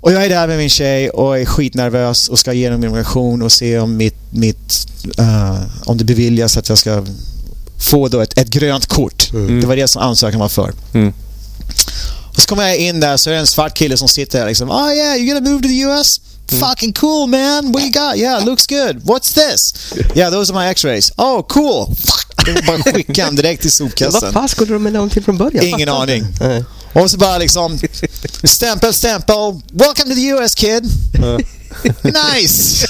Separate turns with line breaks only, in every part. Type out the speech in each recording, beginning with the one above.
Och jag är där med min tjej och är skitnervös och ska igenom min migration och se om, mitt, mitt, uh, om det beviljas att jag ska få då ett, ett grönt kort. Mm. Det var det som ansökan var för. Mm. Och så kommer jag in där så är det en svart kille som sitter där liksom. Oh yeah, you're gonna move to the US? Mm. Fucking cool man! What you got? Yeah, looks good. What's this? Yeah, those are my x-rays. Oh, cool! Bara skicka direkt till sopkassen.
Vad fan skulle de med någonting från början?
Ingen aning. Och så bara liksom stämpel, stämpel. Welcome to the US kid. nice!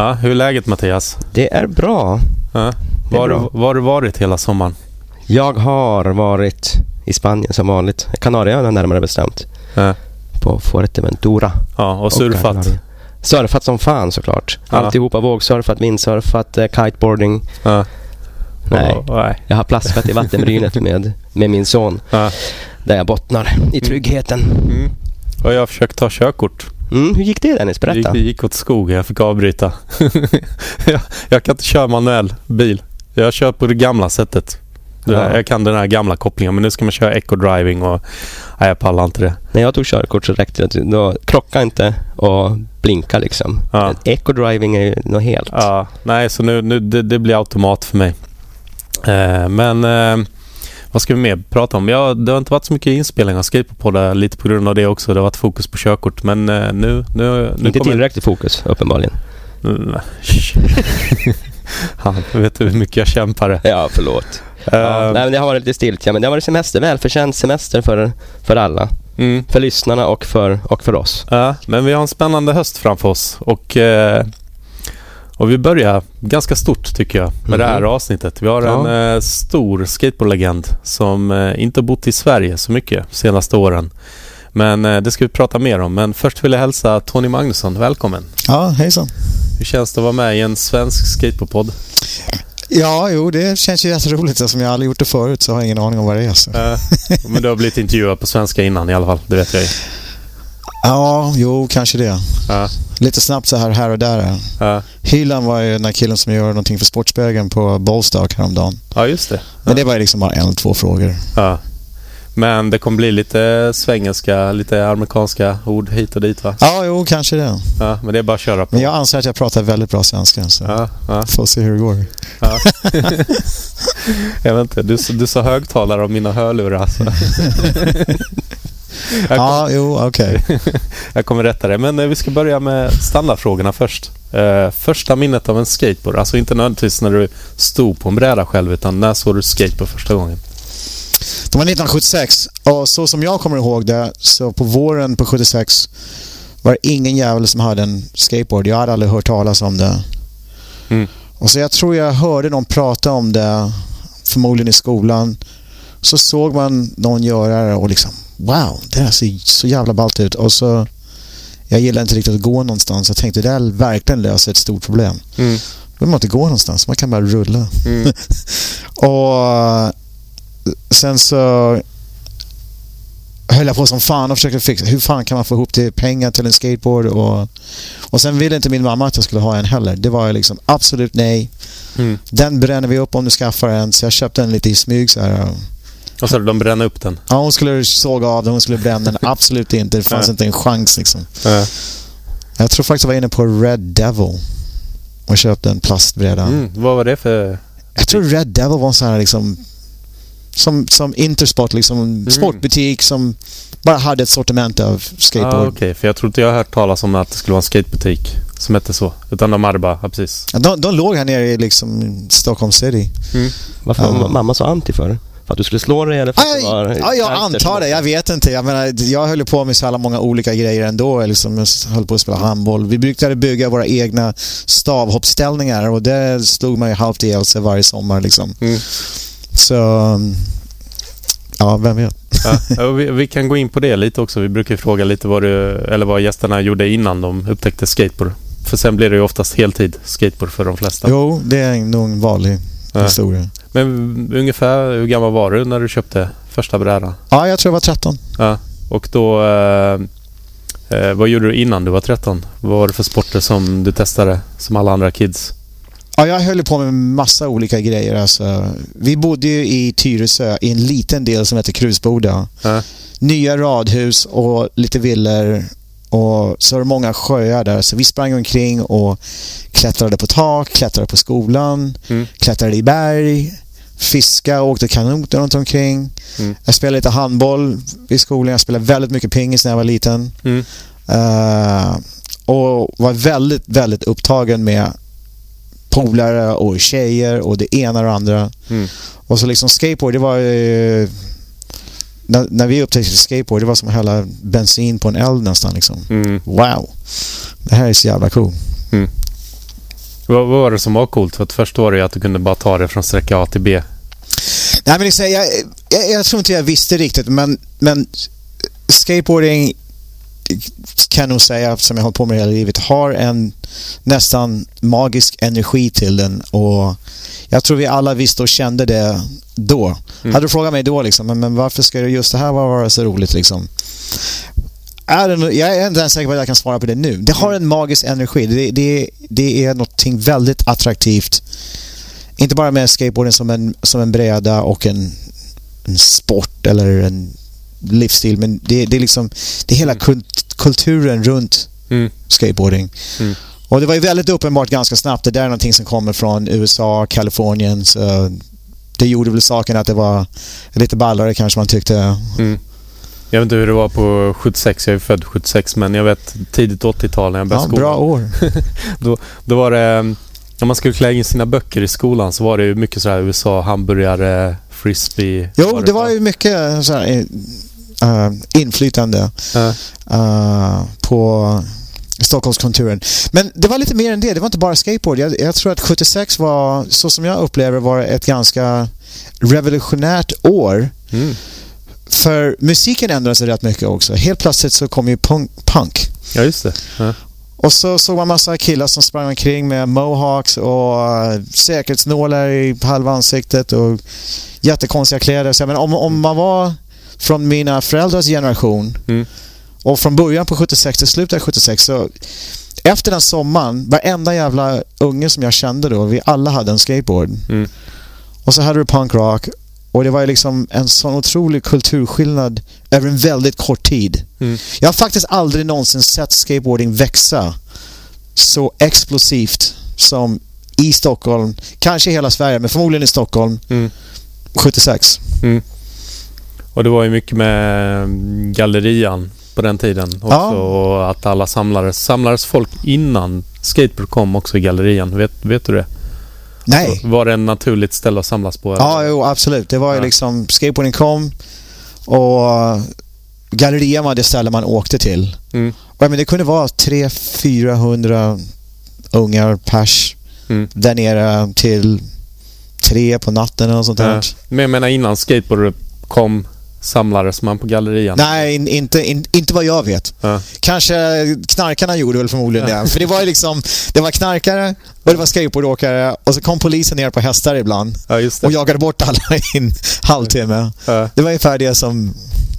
Ja, hur är läget Mattias?
Det är bra.
Ja. Var, har du varit hela sommaren?
Jag har varit i Spanien som vanligt. Kanarieöarna närmare bestämt. Ja. På Fuerteventura.
Ja, och surfat? Och
surfat som fan såklart. Ja. Alltihopa vågsurfat, windsurfat, uh, kiteboarding. Ja. Nej, oh, jag har plaskat i vattenbrynet med, med min son. Ja. Där jag bottnar i tryggheten. Mm.
Och jag har försökt ta körkort.
Mm, hur gick det Dennis? Berätta.
Det gick, det gick åt skogen. Jag fick avbryta. jag, jag, kan inte köra manuell bil. Jag kör på det gamla sättet. Ja. Jag kan den här gamla kopplingen men nu ska man köra eco-driving och nej, jag pallar inte det.
När jag tog körkort så räckte det. Då krocka inte och blinka liksom. Ja. Eco-driving är ju något helt.
Ja, nej så nu, nu det, det blir automat för mig. Eh, men eh, vad ska vi mer prata om? Ja, det har inte varit så mycket inspelningar av skateboardpoddar lite på grund av det också. Det har varit fokus på körkort men uh, nu, nu,
nu... Inte kommer... tillräckligt fokus uppenbarligen.
Han vet du hur mycket jag kämpar?
Ja, förlåt. Uh, ja, nej, men det har varit lite stiltja men det har varit semester. Välförtjänt semester för, för alla. Mm. För lyssnarna och för, och för oss.
Ja, men vi har en spännande höst framför oss och uh, och vi börjar ganska stort tycker jag med mm. det här mhm. avsnittet. Vi har ja. en eh, stor skateboardlegend som eh, inte bott i Sverige så mycket de senaste åren. Men eh, det ska vi prata mer om. Men först vill jag hälsa Tony Magnusson välkommen.
Ja, hejsan.
Hur känns det att vara med i en svensk skateboardpodd?
Ja, jo, det känns ju jätteroligt. Eftersom jag aldrig gjort det förut så har jag ingen aning om vad det är. Så.
men du har blivit intervjuad på svenska innan i alla fall, det vet jag ju.
Ja, jo, kanske det. Ja. Lite snabbt så här här och där. Ja. Hyland var ju den där killen som gör någonting för Sportspegeln på Bollstock häromdagen.
Ja, just det. Ja.
Men det var ju liksom bara en eller två frågor. Ja.
Men det kommer bli lite svengelska, lite amerikanska ord hit och dit va?
Ja, jo, kanske det.
Ja, men det är bara att köra på.
Men jag anser att jag pratar väldigt bra svenska så ja, ja. får se hur det går. Ja.
jag vet inte, du, du sa högtalare om mina hörlurar.
Ja, jo, okej. Okay.
jag kommer rätta det. Men eh, vi ska börja med standardfrågorna först. Uh, första minnet av en skateboard, alltså inte nödvändigtvis när du stod på en bräda själv, utan när såg du skateboard första gången?
Det var 1976 och så som jag kommer ihåg det, så på våren på 76 var det ingen jävel som hade en skateboard. Jag hade aldrig hört talas om det. Mm. Och så jag tror jag hörde någon prata om det, förmodligen i skolan. Så såg man någon göra det och liksom wow, det här ser så jävla ballt ut. Och så, jag gillar inte riktigt att gå någonstans. Jag tänkte det här verkligen löser ett stort problem. Mm. Då behöver man inte gå någonstans, man kan bara rulla. Mm. och sen så höll jag på som fan och försökte fixa hur fan kan man få ihop till pengar till en skateboard och, och sen ville inte min mamma att jag skulle ha en heller. Det var liksom absolut nej. Mm. Den bränner vi upp om du skaffar en så jag köpte den lite i smyg så här.
Och så de bränna upp den?
Ja, hon skulle såga av den. Hon skulle bränna den. Absolut inte. Det fanns inte en chans liksom. Jag tror faktiskt jag var inne på Red Devil och köpte en plastbräda. Mm,
vad var det för...
Jag tror Red Devil var en sån här liksom... Som, som Intersport, liksom mm. sportbutik som bara hade ett sortiment av skateboard. Ah,
Okej, okay. för jag tror inte jag har hört talas om att det skulle vara en skatebutik som hette så. Utan de hade bara, ja, precis.
De, de låg här nere i liksom Stockholm city.
Mm. Varför var mamma så anti för? För att du skulle slå dig eller för
att var Ja, jag antar det. Jag vet inte. Jag menar, jag höll på med så alla många olika grejer ändå. Liksom, jag höll på att spela handboll. Vi brukade bygga våra egna stavhoppställningar och det slog man ju halvt ihjäl sig varje sommar liksom. Mm. Så... Ja, vem vet.
Ja, vi, vi, kan gå in på det lite också. Vi brukar fråga lite vad, du, eller vad gästerna gjorde innan de upptäckte skateboard. För sen blir det ju oftast heltid skateboard för de flesta.
Jo, det är nog en vanlig ja. historia.
Men ungefär hur gammal var du när du köpte första brädan?
Ja, jag tror jag var 13.
Ja, och då... Eh, eh, vad gjorde du innan du var 13? Vad var det för sporter som du testade som alla andra kids?
Ja, jag höll på med massa olika grejer. Alltså. Vi bodde ju i Tyresö i en liten del som heter Krusboda. Ja. Nya radhus och lite villor och så var det många sjöar där. Så vi sprang omkring och klättrade på tak, klättrade på skolan, mm. klättrade i berg, fiska och åkte kanot runt omkring. Mm. Jag spelade lite handboll i skolan. Jag spelade väldigt mycket pingis när jag var liten. Mm. Uh, och var väldigt, väldigt upptagen med polare och tjejer och det ena och det andra. Mm. Och så liksom skateboard, det var ju... När, när, vi upptäckte skateboard, det var som att hälla bensin på en eld nästan. Liksom. Mm. Wow! Det här är så jävla cool. Mm.
Vad, vad, var det som var coolt? För att först var det att du kunde bara ta det från sträcka A till B.
Nej, men liksom, jag, jag, jag tror inte jag visste riktigt, men, men skateboarding kan jag nog säga, som jag har hållit på med hela livet, har en nästan magisk energi till den. Och jag tror vi alla visste och kände det då. Mm. Hade du frågat mig då liksom, men, men varför ska just det här vara så roligt liksom? jag är inte ens säker på att jag kan svara på det nu. Det har en magisk energi. Det, det, det är någonting väldigt attraktivt. Inte bara med skateboarden som en, som en bräda och en, en sport eller en livsstil men det, det är liksom det är hela mm. Kult, kulturen runt mm. skateboarding. Mm. Och det var ju väldigt uppenbart ganska snabbt. Det där är någonting som kommer från USA, Kalifornien. Så det gjorde väl saken att det var lite ballare kanske man tyckte. Mm.
Jag vet inte hur det var på 76. Jag är född 76 men jag vet tidigt 80-tal när jag började ja, skolan.
Bra år.
då, då var det... När man skulle klä in sina böcker i skolan så var det mycket sådär USA, hamburgare, frisbee.
Jo, det, det var ju mycket så här, uh, inflytande uh, på Stockholmskonturen. Men det var lite mer än det. Det var inte bara skateboard. Jag, jag, tror att 76 var, så som jag upplever var ett ganska revolutionärt år. Mm. För musiken ändrade sig rätt mycket också. Helt plötsligt så kom ju punk. punk.
Ja, just det. Ja.
Och så såg man massa killar som sprang omkring med mohawks och uh, säkerhetsnålar i halva ansiktet och jättekonstiga kläder. Så, men om, om man var från mina föräldrars generation mm. och från början på 76 till slutet av 76 så efter den sommaren, varenda jävla unge som jag kände då, vi alla hade en skateboard. Mm. Och så hade du punkrock och det var ju liksom en sån otrolig kulturskillnad över en väldigt kort tid. Mm. Jag har faktiskt aldrig någonsin sett skateboarding växa så explosivt som i Stockholm, kanske i hela Sverige, men förmodligen i Stockholm, mm. 76. Mm.
Och det var ju mycket med mm, gallerian på den tiden också. Ja. Och att alla samlades. Samlades folk innan skateboard kom också i gallerian? Vet, vet du det?
Nej. Så
var det en naturligt ställe att samlas på?
Eller? Ja, jo, absolut. Det var ju ja. liksom... Skateboarding kom och gallerian var det ställe man åkte till. Mm. Och, men det kunde vara 300-400 ungar pers mm. där nere till tre på natten eller sånt där. Ja.
Men jag menar innan skateboard kom samlades man på gallerian?
Nej, in, inte, in, inte vad jag vet. Ja. Kanske knarkarna gjorde väl förmodligen ja. det. För det var ju liksom, det var knarkare och det var skateboardåkare och så kom polisen ner på hästar ibland ja, och jagade bort alla i en halvtimme. Det var ungefär det som,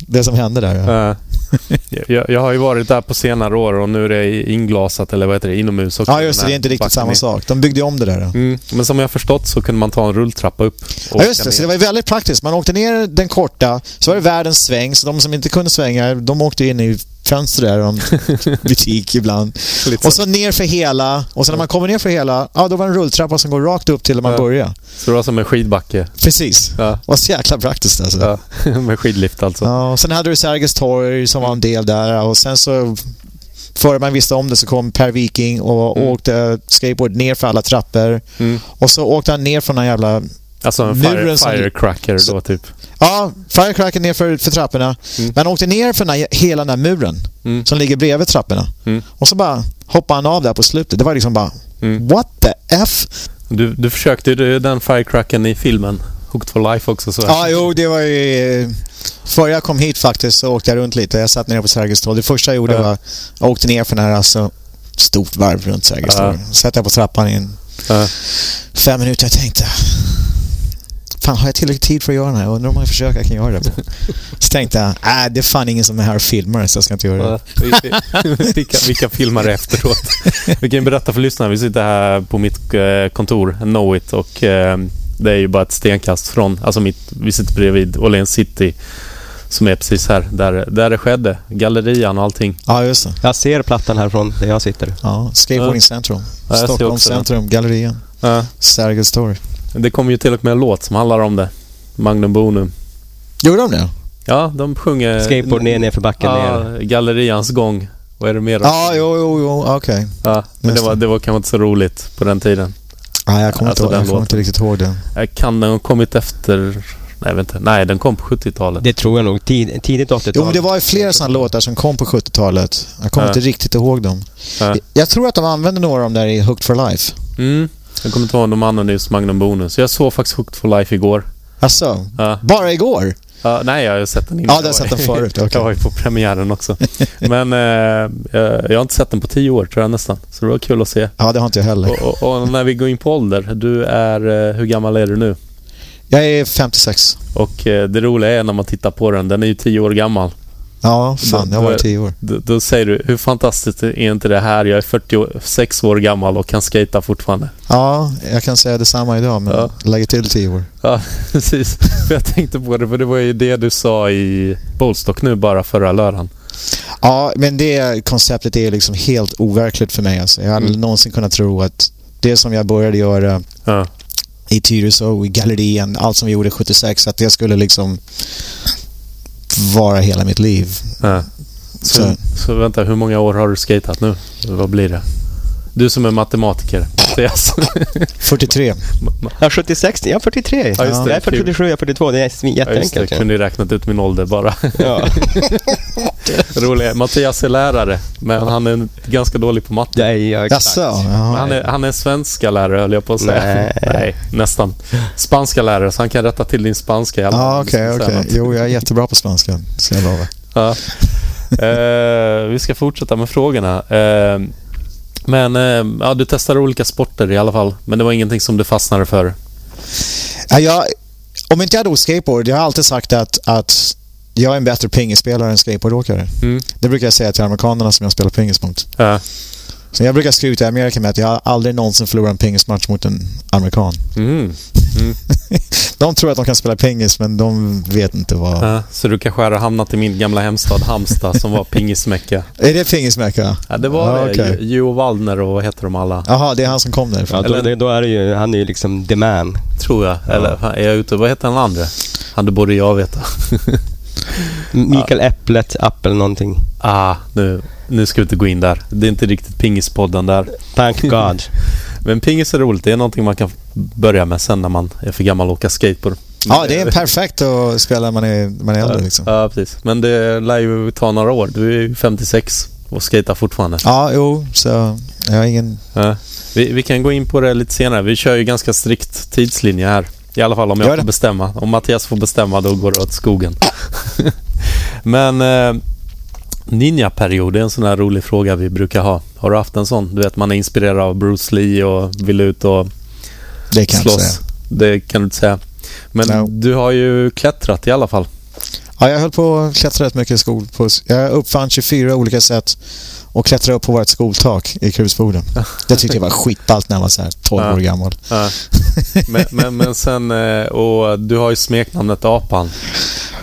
det som hände där
jag, jag, har ju varit där på senare år och nu är det inglasat eller vad heter det, inomhus också.
Ja just det, det är inte riktigt samma sak. De byggde om det där.
Mm, men som jag förstått så kunde man ta en rulltrappa upp.
Ja just det, så det var väldigt praktiskt. Man åkte ner den korta, så var det världens sväng, så de som inte kunde svänga, de åkte in i fönster där om butik ibland. och så ner för hela och sen när man kommer ner för hela, ja då var det en rulltrappa som går rakt upp till där man ja. börjar.
Så det var som en skidbacke?
Precis. Ja. Det var så jäkla praktiskt alltså.
Ja. med skidlift alltså.
Ja, och sen hade du Sergels torg som var en del där och sen så Före man visste om det så kom Per Viking och mm. åkte skateboard ner för alla trappor. Mm. Och så åkte han ner från den jävla
Alltså en fire, firecracker som, då typ?
Ja, firecracker ner för, för trapporna. Mm. Men han åkte ner för den här, hela den här muren mm. som ligger bredvid trapporna. Mm. Och så bara hoppade han av där på slutet. Det var liksom bara mm. What the F?
Du, du försökte ju den firecracken i filmen Hooked for Life också. Så
ja, jo, det var ju... Före jag kom hit faktiskt så åkte jag runt lite. Jag satt nere på Sergels torg. Det första jag gjorde var att jag åkte ner för den här alltså, stort varv runt Sergels torg. Ja. Satt jag på trappan i en ja. fem minuter. Jag tänkte Fan, har jag tillräckligt tid för att göra den här? Undrar om jag försöker jag kan göra det på. Så tänkte jag, äh, det är fan ingen som är här och filmar så jag ska inte göra
det. vilka, vilka filmar efteråt? Vi kan berätta för lyssnarna. Vi sitter här på mitt eh, kontor, Knowit, och eh, det är ju bara ett stenkast från, alltså mitt, vi sitter bredvid Åhléns City som är precis här, där, där det skedde. Gallerian och allting.
Ja, just det.
Jag ser plattan härifrån där jag sitter.
Ja, Skateboarding. Centrum. Ja, Stockholm Centrum, Gallerian. Ja. Sergels torg.
Det kom ju till och med en låt som handlar om det. Magnum Bonum.
Gjorde de det?
Ja, de sjunger...
Skateboard ner, ner för backen
ja, ner. Gallerians gång. Vad är det mer?
Ja, jo, jo, jo, okej. Okay.
Ja, men det var, det var kanske inte så roligt på den tiden.
Ja, jag kommer, alltså inte, jag kommer inte riktigt ihåg det.
Kan den ha kommit efter... Nej, jag inte. Nej, den kom på 70-talet.
Det tror jag nog. Tid, tidigt 80-tal.
Jo, men det var ju flera sådana låtar som kom på 70-talet. Jag kommer ja. inte riktigt ihåg dem. Ja. Jag tror att de använde några av dem där i Hooked for Life.
Mm. Jag kommer inte ihåg de använde just Magnum Bonus. Jag såg faktiskt Hooked for Life igår.
Alltså, ja. Bara igår?
Ja, nej, jag har sett den innan.
Ja, du har sett den förut. Okay.
Jag var ju på premiären också. Men eh, jag har inte sett den på tio år tror jag nästan. Så det var kul att se.
Ja, det har inte jag heller.
Och, och, och när vi går in på ålder. Du är... Eh, hur gammal är du nu?
Jag är 56.
Och eh, det roliga är när man tittar på den. Den är ju tio år gammal.
Ja, fan, jag var tio år.
Då, då, säger du, hur fantastiskt är inte det här? Jag är 46 år gammal och kan skata fortfarande.
Ja, jag kan säga detsamma idag, men ja. lägger till tio år.
Ja, precis. Jag tänkte på det, för det var ju det du sa i Bollstock nu bara förra lördagen.
Ja, men det konceptet är liksom helt overkligt för mig. Alltså. Jag hade mm. någonsin kunnat tro att det som jag började göra ja. i Tyresö, i Gallerian, allt som vi gjorde 76, att det skulle liksom vara hela mitt liv. Ja.
Så, så. så, vänta, hur många år har du skatat nu? Vad blir det? Du som är matematiker.
Yes. 43.
Ja, 76. Ja, 43. Ja, just det. Jag är 47, jag är 42. Det är jätteenkelt. Ja,
jag kunde ju räknat ut min ålder bara. Ja. Roligt. Mattias är lärare, men han är ganska dålig på matte.
Ja, ja,
Jaså,
han, är, han är svenska lärare, höll jag på att säga. Nej. Nej, nästan. Spanska lärare, så han kan rätta till din spanska.
Ja, okej, okay. Okay. Jo, jag är jättebra på spanska, ska jag lova.
Ja. Uh, vi ska fortsätta med frågorna. Uh, men uh, ja, du testade olika sporter i alla fall. Men det var ingenting som du fastnade för?
Ja, jag, om inte jag hade åkt skateboard, jag har alltid sagt att, att jag är en bättre pingisspelare än skateboardåkare. Mm. Det brukar jag säga till amerikanerna som jag spelar pingis mot. Ja. Så jag brukar skryta i Amerika med att jag aldrig någonsin förlorat en pingismatch mot en amerikan. Mm. Mm. de tror att de kan spela pingis men de vet inte vad... Ja,
så du kanske har hamnat i min gamla hemstad Halmstad som var pingismecka?
är det pingismecka?
Ja, det var ja, det. Okay. Joe Waldner och vad heter de alla?
Jaha, det är han som kom därifrån.
Ja, då, Eller, då är det ju, han är ju liksom the man.
Tror jag. Ja. Eller är jag ute? Vad heter den andra? Han det borde jag veta.
Mikael ja. Äpplet, Apple någonting.
Ah, nu, nu ska vi inte gå in där. Det är inte riktigt pingispodden där.
Thank God.
Men pingis är roligt. Det är någonting man kan börja med sen när man är för gammal att åka skateboard.
Ja, det är perfekt att spela när man är, man är äldre. Ja, liksom.
ja, precis. Men det lär ju ta några år. Du är ju 56 och skater fortfarande.
Ja, jo, så jag har ingen... Ja.
Vi, vi, kan gå in på det lite senare. Vi kör ju ganska strikt tidslinje här. I alla fall om jag får bestämma. Om Mattias får bestämma då går det åt skogen. Men eh, Ninja-period är en sån här rolig fråga vi brukar ha. Har du haft en sån? Du vet man är inspirerad av Bruce Lee och vill ut och
det kan slåss. Säga.
Det kan du inte säga. Men no. du har ju klättrat i alla fall.
Ja, jag höll på att klättra rätt mycket i skolpuss. Jag uppfann 24 olika sätt och klättra upp på vårt skoltak i Krusboden. Det tyckte jag var skitballt när jag var så här 12 ja. år gammal. Ja.
Men, men, men, sen, eh, och du har ju smeknamnet Apan.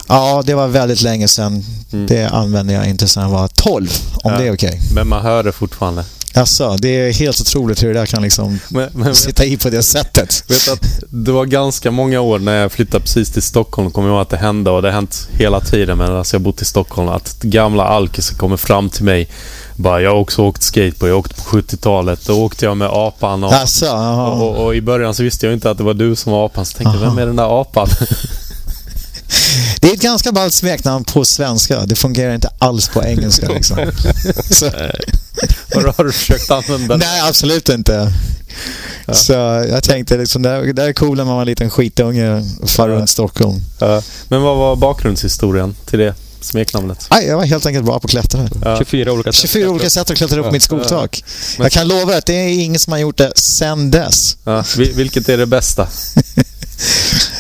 Ja, det var väldigt länge sedan. Mm. Det använde jag inte sedan jag var 12, om ja. det är okej. Okay.
Men man hör det fortfarande.
Alltså, det är helt otroligt hur det där kan liksom men, men, sitta i på det sättet.
Vet att det var ganska många år när jag flyttade precis till Stockholm, kommer jag ihåg att det hände och det har hänt hela tiden medan jag bott i Stockholm, att gamla alkisar kommer fram till mig bara, jag har också åkt skateboard. Jag åkte på 70-talet. Då åkte jag med apan. Och,
Asså,
och, och, och, i början så visste jag inte att det var du som var apan. Så tänkte jag, vem är den där apan?
Det är ett ganska ballt smeknamn på svenska. Det fungerar inte alls på engelska. Liksom.
Så. Har, du, försökt använda
det? Nej, absolut inte. Ja. Så jag tänkte liksom, det, det är coolt när man var en liten skitunge och far runt Stockholm.
Ja. Men vad var bakgrundshistorien till det? smeknamnet?
Nej, jag var helt enkelt bra på att klättra.
Ja. 24 olika sätt.
24 olika sätt att klättra upp ja. mitt skoltak. Ja. Jag kan lova att det är ingen som har gjort det sen dess.
Ja. Vilket är det bästa?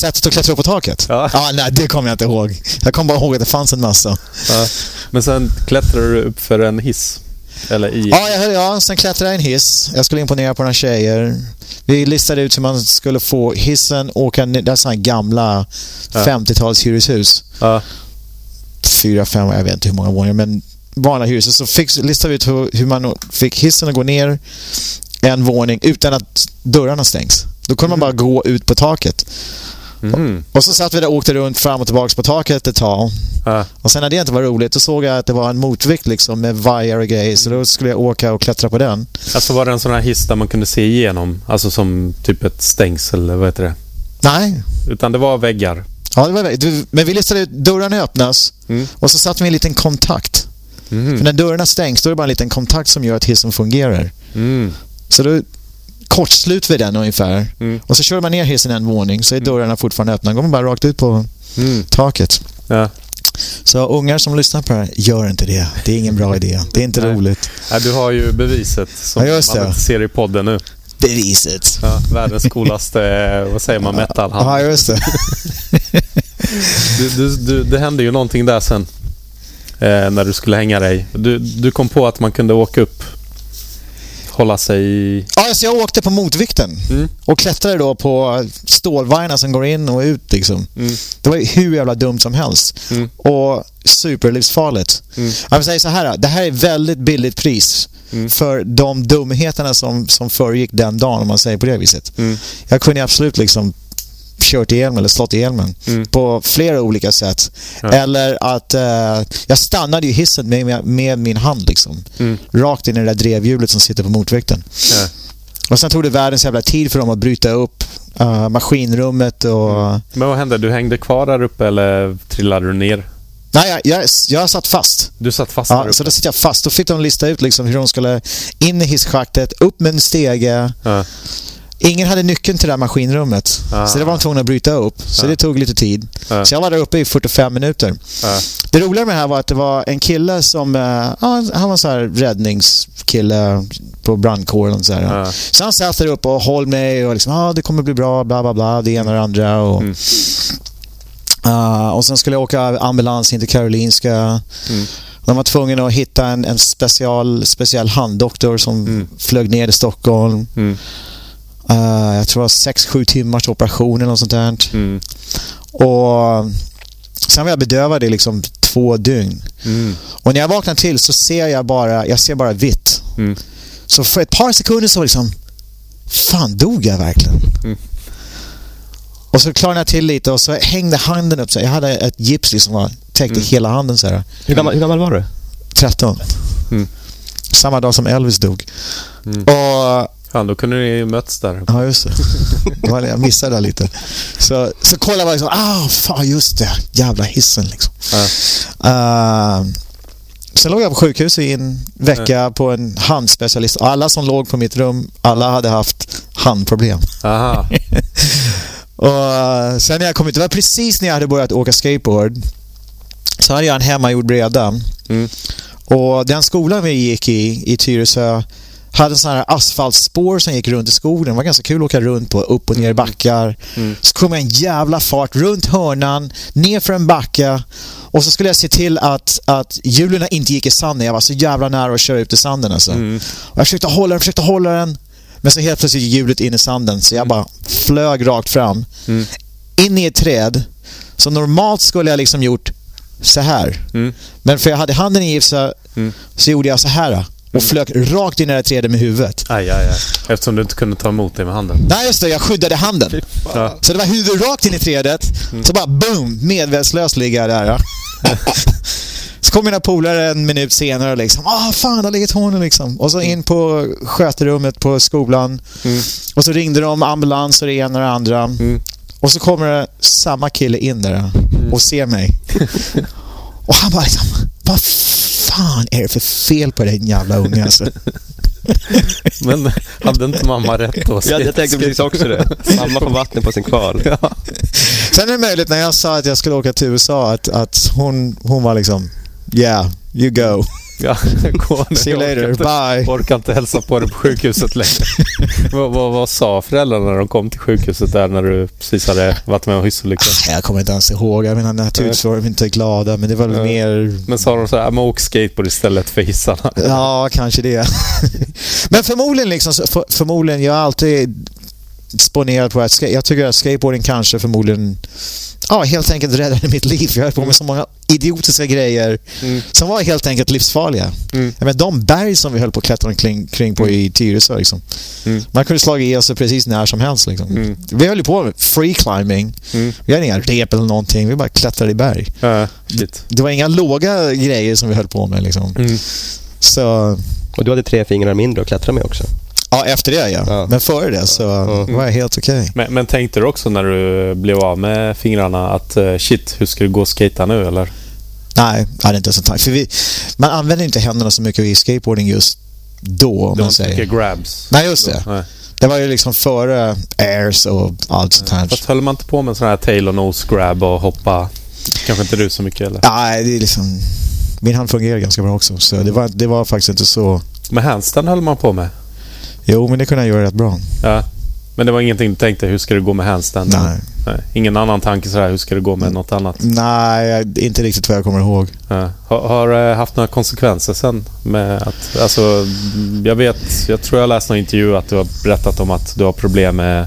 Sättet att klättra upp på taket? Ja. Ah, nej, det kommer jag inte ihåg. Jag kommer bara ihåg att det fanns en massa. Ja.
Men sen klättrade du upp för en hiss? Eller i...
Ja, jag, ja, sen klättrade jag i en hiss. Jag skulle imponera på några tjejer. Vi listade ut hur man skulle få hissen åka ner. Det är sådana gamla ja. 50-tals hyreshus. Ja fyra, fem, jag vet inte hur många våningar, men vanliga hyreshus. Så fick, listade vi ut hur, hur man fick hissen att gå ner en våning utan att dörrarna stängs. Då kunde mm. man bara gå ut på taket. Mm. Och, och, så satt vi där och åkte runt fram och tillbaka på taket ett tag. Uh. Och sen när det inte var roligt, då såg jag att det var en motvikt liksom med vajer och grejer. Så då skulle jag åka och klättra på den.
Alltså var det en sån här hiss där man kunde se igenom? Alltså som typ ett stängsel, eller vad heter det?
Nej.
Utan det var väggar?
Ja, det var, men vi listade ut, dörrarna öppnas mm. och så satte vi en liten kontakt. Mm. För när dörrarna stängs, då är det bara en liten kontakt som gör att hissen fungerar. Mm. Så då kortsluter vi den ungefär. Mm. Och så kör man ner hissen en våning så är mm. dörrarna fortfarande öppna. Går man bara rakt ut på mm. taket. Ja. Så ungar som lyssnar på det här, gör inte det. Det är ingen bra idé. Det är inte Nej. roligt.
Ja, du har ju beviset som ja, man inte ser i podden nu
beviset.
Ja, världens coolaste, vad säger man, metal
Ja, just det.
du, du, du, det hände ju någonting där sen. Eh, när du skulle hänga dig. Du, du kom på att man kunde åka upp hålla sig...
Ja, alltså jag åkte på motvikten mm. och klättrade då på stålvagnar som går in och ut. Liksom. Mm. Det var hur jävla dumt som helst. Mm. Och superlivsfarligt. Mm. Jag säga så här, det här är väldigt billigt pris mm. för de dumheterna som, som föregick den dagen, om man säger på det viset. Mm. Jag kunde absolut liksom kört ihjäl mig eller slått ihjäl mig mm. på flera olika sätt. Ja. Eller att uh, jag stannade i hissen med, med, med min hand liksom. Mm. Rakt in i det där drevhjulet som sitter på motvikten. Ja. Och sen tog det världens jävla tid för dem att bryta upp uh, maskinrummet och... Mm.
Men vad hände? Du hängde kvar där uppe eller trillade du ner?
Nej, jag, jag, jag satt fast.
Du satt fast
Ja, så då sitter jag fast. Då fick de lista ut liksom hur de skulle in i hisschaktet, upp med en stege. Ja. Ingen hade nyckeln till det här maskinrummet. Ah. Så det var de tvungna att bryta upp. Så ah. det tog lite tid. Ah. Så jag var där uppe i 45 minuter. Det roliga med det här var att det var en kille som... Uh, han var så här räddningskille på brandkåren. Så, här, så han satt där uppe och höll mig och liksom, ah, det kommer bli bra, bla bla bla, det ena och det andra. Och, mm. Uh, och sen skulle jag åka ambulans in till Karolinska. Mm. De var tvungna att hitta en, en special, speciell handdoktor som mm. flög ner till Stockholm. Mm. Uh, jag tror det var 6-7 timmars operation eller något sånt där. Mm. Och sen var jag bedövad i liksom två dygn. Mm. Och när jag vaknar till så ser jag bara, jag ser bara vitt. Mm. Så för ett par sekunder så liksom, fan dog jag verkligen? Mm. Och så klarnade jag till lite och så hängde handen upp. Så jag hade ett gips liksom som täckte mm. hela handen. Så här.
Hur, gammal, hur gammal var du?
13. Mm. Samma dag som Elvis dog. Mm. Och
Fan, då kunde ni mötts där.
Ja, just det. Jag missade det lite. Så, så kollade jag liksom, ah, fan just det. Jävla hissen liksom. Ja. Uh, sen låg jag på sjukhus i en vecka ja. på en handspecialist. Alla som låg på mitt rum, alla hade haft handproblem. Aha. Och eh, sen när jag kom ut, det var precis när jag hade börjat åka skateboard, så hade jag en hemmagjord breda. Mm. Och den skolan vi gick i, i Tyresö, hade sådana här asfaltspår som gick runt i skogen. Det var ganska kul att åka runt på upp och ner mm. backar. Mm. Så kom jag en jävla fart runt hörnan, ner för en backa och så skulle jag se till att, att hjulen inte gick i sanden. Jag var så jävla nära att köra ut i sanden alltså. Mm. Och jag försökte hålla den, försökte hålla den. Men så helt plötsligt gick hjulet in i sanden så jag bara flög rakt fram. Mm. In i ett träd. Så normalt skulle jag liksom gjort så här. Mm. Men för jag hade handen i så, mm. så gjorde jag så här. Och mm. flög rakt in i det trädet med huvudet.
Aj, aj, aj. Eftersom du inte kunde ta emot det med handen.
Nej, just det. Jag skyddade handen. Ja. Så det var huvudet rakt in i trädet. Mm. Så bara boom! Medvetslös ligger jag där. Ja. Så kom mina polare en minut senare och liksom ah fan, där ligger Tony liksom. Och så in på sköterummet på skolan. Mm. Och så ringde de ambulans och det ena och det andra. Mm. Och så kommer det samma kille in där mm. och ser mig. och han bara liksom, vad fan är det för fel på den jävla ungen alltså?
Men hade inte mamma rätt då?
Ja, jag tänkte precis också det. Mamma får vatten på sin kval. Ja.
Sen är det möjligt när jag sa att jag skulle åka till USA att, att hon, hon var liksom Yeah, you go.
Ja, gå
See you later,
inte,
bye.
Orkar inte hälsa på dig på sjukhuset längre. vad, vad, vad, sa föräldrarna när de kom till sjukhuset där när du precis hade varit med och hyssolyckan?
Jag kommer inte ens ihåg. Jag menar naturligtvis var de inte glada men det var väl mer...
Men sa de så här, men åk skateboard istället för hissarna?
Ja, kanske det. men förmodligen liksom, för, förmodligen, jag har alltid sponerat på att jag tycker att skateboarding kanske förmodligen ja, helt enkelt räddade mitt liv. Jag höll på med så många idiotiska grejer mm. som var helt enkelt livsfarliga. Mm. Menar, de berg som vi höll på att klättra omkring kring på i Tyresö. Liksom. Mm. Man kunde slå i sig precis när som helst. Liksom. Mm. Vi höll på med free climbing. Mm. Vi hade inga rep eller någonting. Vi bara klättrade i berg.
Uh,
det var inga låga grejer som vi höll på med. Liksom.
Mm.
Så...
Och du hade tre fingrar mindre att klättra med också?
Ja, efter det ja. ja. Men före det så ja. var jag helt okej. Okay.
Men, men, tänkte du också när du blev av med fingrarna att uh, shit, hur ska det gå att skata nu eller?
Nej, jag hade inte en tanke. För vi, man använder inte händerna så mycket i skateboarding just då. Om
det
man säger.
mycket grabs.
Nej, just det. Nej. Det var ju liksom före airs och allt sånt här.
Fast höll man inte på med sån här tail och nose grab och hoppa? Kanske inte du så mycket eller?
Nej, det är liksom... Min hand fungerar ganska bra också. Så det var, det var faktiskt inte så...
Men handstand höll man på med?
Jo, men det kunde jag göra rätt bra.
Ja. Men det var ingenting du tänkte, hur ska det gå med handstand?
Nej.
Nej. Ingen annan tanke sådär, hur ska det gå med något annat?
Nej, inte riktigt vad jag kommer ihåg.
Ja. Har, har det haft några konsekvenser sen? Med att, alltså, jag vet, jag tror jag läste någon intervju att du har berättat om att du har problem med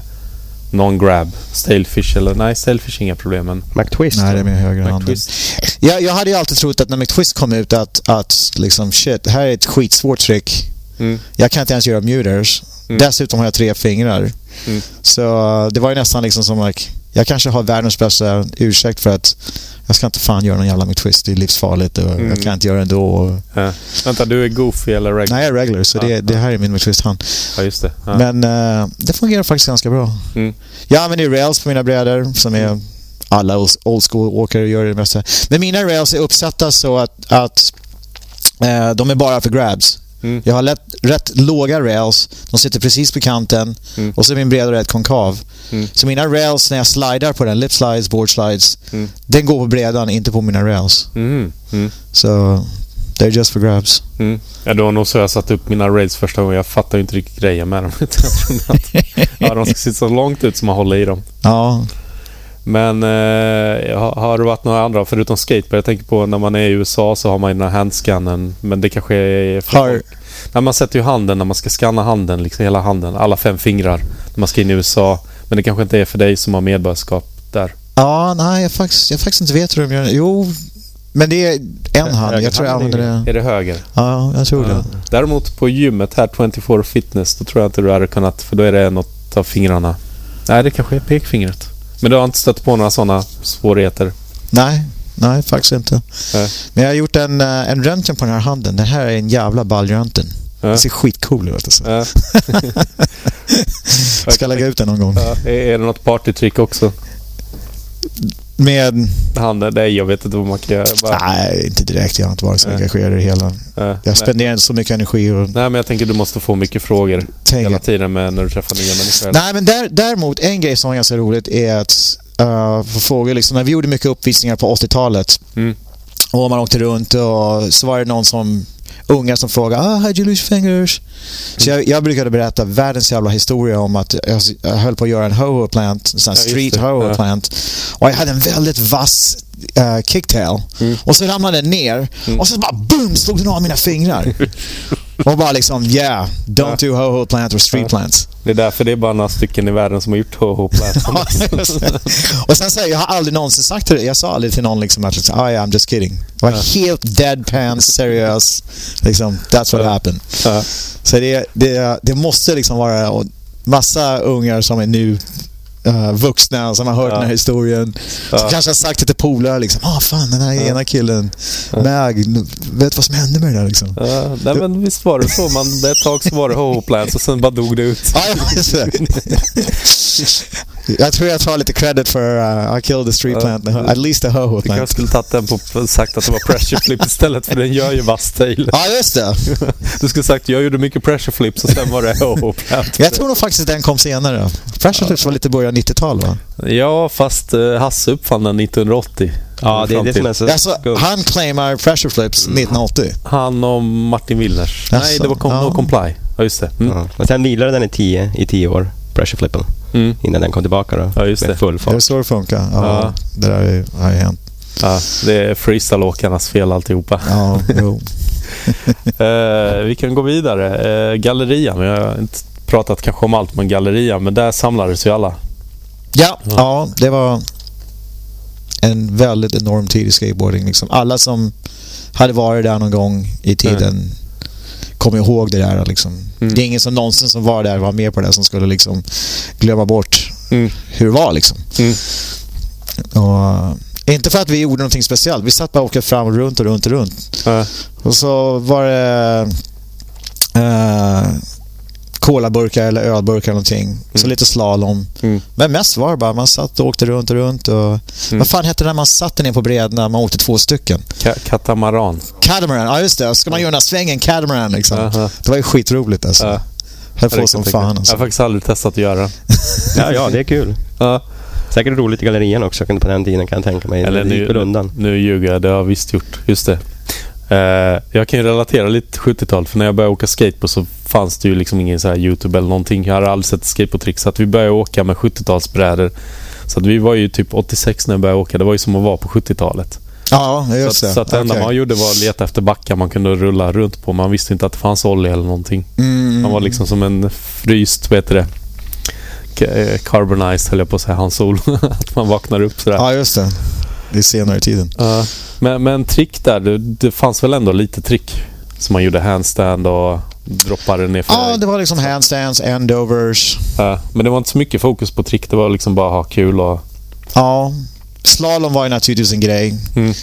non-grab, stalefish eller nej, stalefish inga problem men...
McTwist?
Nej, det är med högra handen. Jag, jag hade ju alltid trott att när McTwist kom ut att, att liksom shit, här är ett skitsvårt trick.
Mm.
Jag kan inte ens göra muters. Mm. Dessutom har jag tre fingrar.
Mm.
Så det var ju nästan liksom som like, jag kanske har världens bästa ursäkt för att jag ska inte fan göra någon jävla McTwist. Det är livsfarligt och mm. jag kan inte göra det ändå.
Ja. Vänta, du är goofy eller regular?
Nej, jag är regular. Så ja, det, det, här är min McTwist-hand.
Ja, just det. Ja.
Men uh, det fungerar faktiskt ganska bra.
Mm.
Jag använder rails på mina brädor som är alla old school-åkare gör det mesta. Men mina rails är uppsatta så att, att uh, de är bara för grabs.
Mm.
Jag har lätt, rätt låga rails. De sitter precis på kanten.
Mm.
Och så är min breda rätt konkav.
Mm.
Så mina rails när jag slidar på den, lip slides, board slides,
mm.
den går på bredan, inte på mina rails.
Mm. Mm.
Så they're just for grabs.
Mm. Ja, det var nog så jag satte upp mina rails första gången. Jag fattade inte riktigt grejen med dem. jag trodde att ja, de ska sitta så långt ut som man håller i dem.
Ja.
Men eh, har, det varit några andra, förutom skateboard? Jag tänker på när man är i USA så har man ju den här handscannen. Men det kanske är...
Har...
Nej, man sätter ju handen när man ska scanna handen, liksom hela handen, alla fem fingrar. När man ska in i USA. Men det kanske inte är för dig som har medborgarskap där.
Ja, nej, jag faktiskt, jag faktiskt inte vet hur de gör Jo, men det är en hand. Jag tror jag använder det.
Är det höger?
Ja, jag tror ja. det.
Däremot på gymmet här, 24 Fitness, då tror jag inte du hade kunnat, för då är det något av fingrarna. Nej, det kanske är pekfingret. Men du har inte stött på några sådana svårigheter?
Nej, nej faktiskt inte.
Nej.
Men jag har gjort en, eh, en röntgen på den här handen. Den här är en jävla ballröntgen. Ja. Den ser skitcool ut alltså.
Ja.
Ska lägga ut den någon gång.
Är det något partytrick också?
Med...
Handen? Nej, jag vet inte vad man kan göra.
Bara... Nej, inte direkt. Jag har inte varit så engagerad i det hela.
Ja.
Jag spenderar inte så mycket energi. Och...
Nej, men jag tänker du måste få mycket frågor Tänk... hela tiden med när du träffar nya människor.
Nej, men där, däremot en grej som var ganska roligt är att uh, få frågor. Liksom, när vi gjorde mycket uppvisningar på 80-talet
mm.
och man åkte runt och så var det någon som unga som frågar ah, how'd you lose fingers? Så jag, jag brukade berätta världens jävla historia om att jag, jag höll på att göra en ho-ho plant, en sån ja, street ho-ho ja. plant. Och jag hade en väldigt vass uh, kicktail.
Mm.
Och så ramlade den ner mm. och så bara boom slog den av mina fingrar. och bara liksom yeah, don't do ho-ho plant or street plants.
Det är därför det är bara några stycken i världen som har gjort ho-ho plant.
och sen säger jag, har aldrig någonsin sagt det. Jag sa aldrig till någon liksom att oh, yeah, I'm just kidding. Jag var ja. helt deadpan seriös. Liksom, that's what happened.
Ja.
Så det, det, det måste liksom vara massa ungar som är nu uh, vuxna som har hört ja. den här historien. Ja. Som kanske har sagt det till polare liksom. Ah fan den här ja. ena killen. Ja. Mag, vet vad som hände med det där liksom.
Ja, nej men visst var det så. Man, ett tag så var det ho plants och sen bara dog det ut.
Ja. Jag tror jag tar lite credit för uh, I killed the street plant. Uh, at least the ho-ho plant.
Kanske skulle tagit den på sagt att det var pressure flip istället för den gör ju vass tail.
Ja, just det.
du skulle sagt jag gjorde mycket pressure flips och sen var det ho-ho plant.
Jag tror nog faktiskt den kom senare. Pressure flips var lite början 90-tal va?
Ja, fast uh, Hasse uppfann den 1980.
Ja, det är det som är så
alltså, Han claimar pressure flips 1980.
Han och Martin Willers. Nej, det var com ja. Comply. Ja, just det. Mm. Ja.
Och sen vilade den i tio, i tio år, pressure flippen. Mm. Innan den kom tillbaka då.
Ja, just det.
full fart.
Det är så det funkar. Ja, ja. Det där har ju hänt.
Ja, det är freestyle-åkarnas fel alltihopa.
Ja, jo.
eh, vi kan gå vidare. Eh, gallerian. Vi har inte pratat kanske om allt med gallerian, men där samlades ju alla.
Ja, ja. ja det var en väldigt enorm tid i skateboarding. Liksom. Alla som hade varit där någon gång i tiden mm. Kommer ihåg det där. Liksom. Mm. Det är ingen som någonsin som var där var med på det som skulle liksom glömma bort mm. hur det var. Liksom. Mm. Och, inte för att vi gjorde någonting speciellt. Vi satt bara och åkte fram och runt och runt och runt. Och så var det... Uh, kolaburkar eller ölburkar eller någonting. Mm. Så lite slalom. Mm. Men mest var det bara, man satt och åkte runt och runt. Och, mm. Vad fan hette det när man satt ner på bredden man åkte två stycken?
Ka katamaran.
Catamaran, ja just det. Ska man göra den här svängen, catamaran liksom. Uh -huh. Det var ju skitroligt alltså. Uh. Höll på som fan alltså.
Jag har faktiskt aldrig testat att göra.
ja, ja, det är kul. Uh. Säkert roligt i gallerian också på den tiden kan jag tänka mig.
Eller nu, nu ljuger jag, det har jag visst gjort. Just det. Uh, jag kan ju relatera lite till 70-talet för när jag började åka skateboard så fanns det ju liksom ingen så här Youtube eller någonting. Jag hade aldrig sett skateboardtrick så att vi började åka med 70-talsbrädor. Så att vi var ju typ 86 när jag började åka. Det var ju som att vara på 70-talet.
Ja, just
så, det. Så att det enda okay. man gjorde var att leta efter backar man kunde rulla runt på. Man visste inte att det fanns olja eller någonting. Mm. Man var liksom som en fryst, vad heter det? Eh, carbonized höll jag på att säga, Hans Sol. att man vaknar upp sådär.
Ja, just det. Det är senare i tiden.
Uh, men, men trick där, det, det fanns väl ändå lite trick? Som man gjorde handstand och droppade ner
Ja, det var liksom handstands, endovers.
Uh, men det var inte så mycket fokus på trick, det var liksom bara ha kul och...
Ja, slalom var ju naturligtvis en grej. Mm.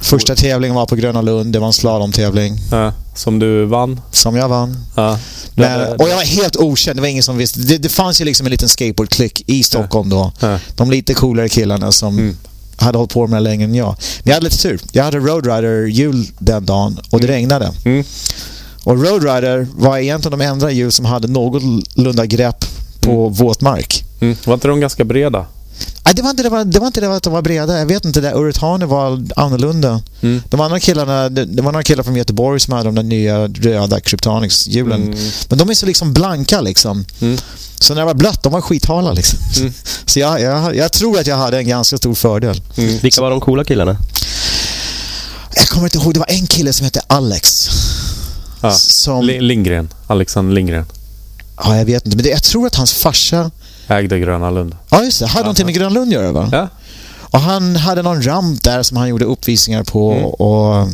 Första tävlingen var på Gröna Lund. Det var en slalomtävling.
Ja, som du vann?
Som jag vann. Ja. Men, och jag var helt okänd. Det var ingen som visste. Det, det fanns ju liksom en liten skateboardklick i Stockholm då. Ja. De lite coolare killarna som mm. Hade hållit på med det längre än jag. Men jag hade lite tur. Jag hade Roadrider-hjul den dagen och det mm. regnade. Mm. Och Roadrider var egentligen de enda hjul som hade någorlunda grepp på mm. våt mark.
Mm. Var inte de ganska breda?
Nej, det var inte det, var, det, var inte det att de var breda. Jag vet inte, det Urethane var annorlunda. Mm. De andra killarna, det, det, var några killar från Göteborg som hade de där nya röda Kryptonix-hjulen. Mm. Men de är så liksom blanka liksom. Mm. Så när det var blött, de var skithala liksom. Mm. Så jag, jag, jag, tror att jag hade en ganska stor fördel.
Mm. Vilka var de coola killarna?
Jag kommer inte ihåg, det var en kille som hette Alex.
Ja. Som... Lindgren. Alexander Lindgren.
Ja, jag vet inte. Men det, jag tror att hans farsa
Ägde Gröna Lund.
Ja, just det. Hade någonting med Gröna Lund att göra, va?
Ja.
Och han hade någon ramp där som han gjorde uppvisningar på mm. och...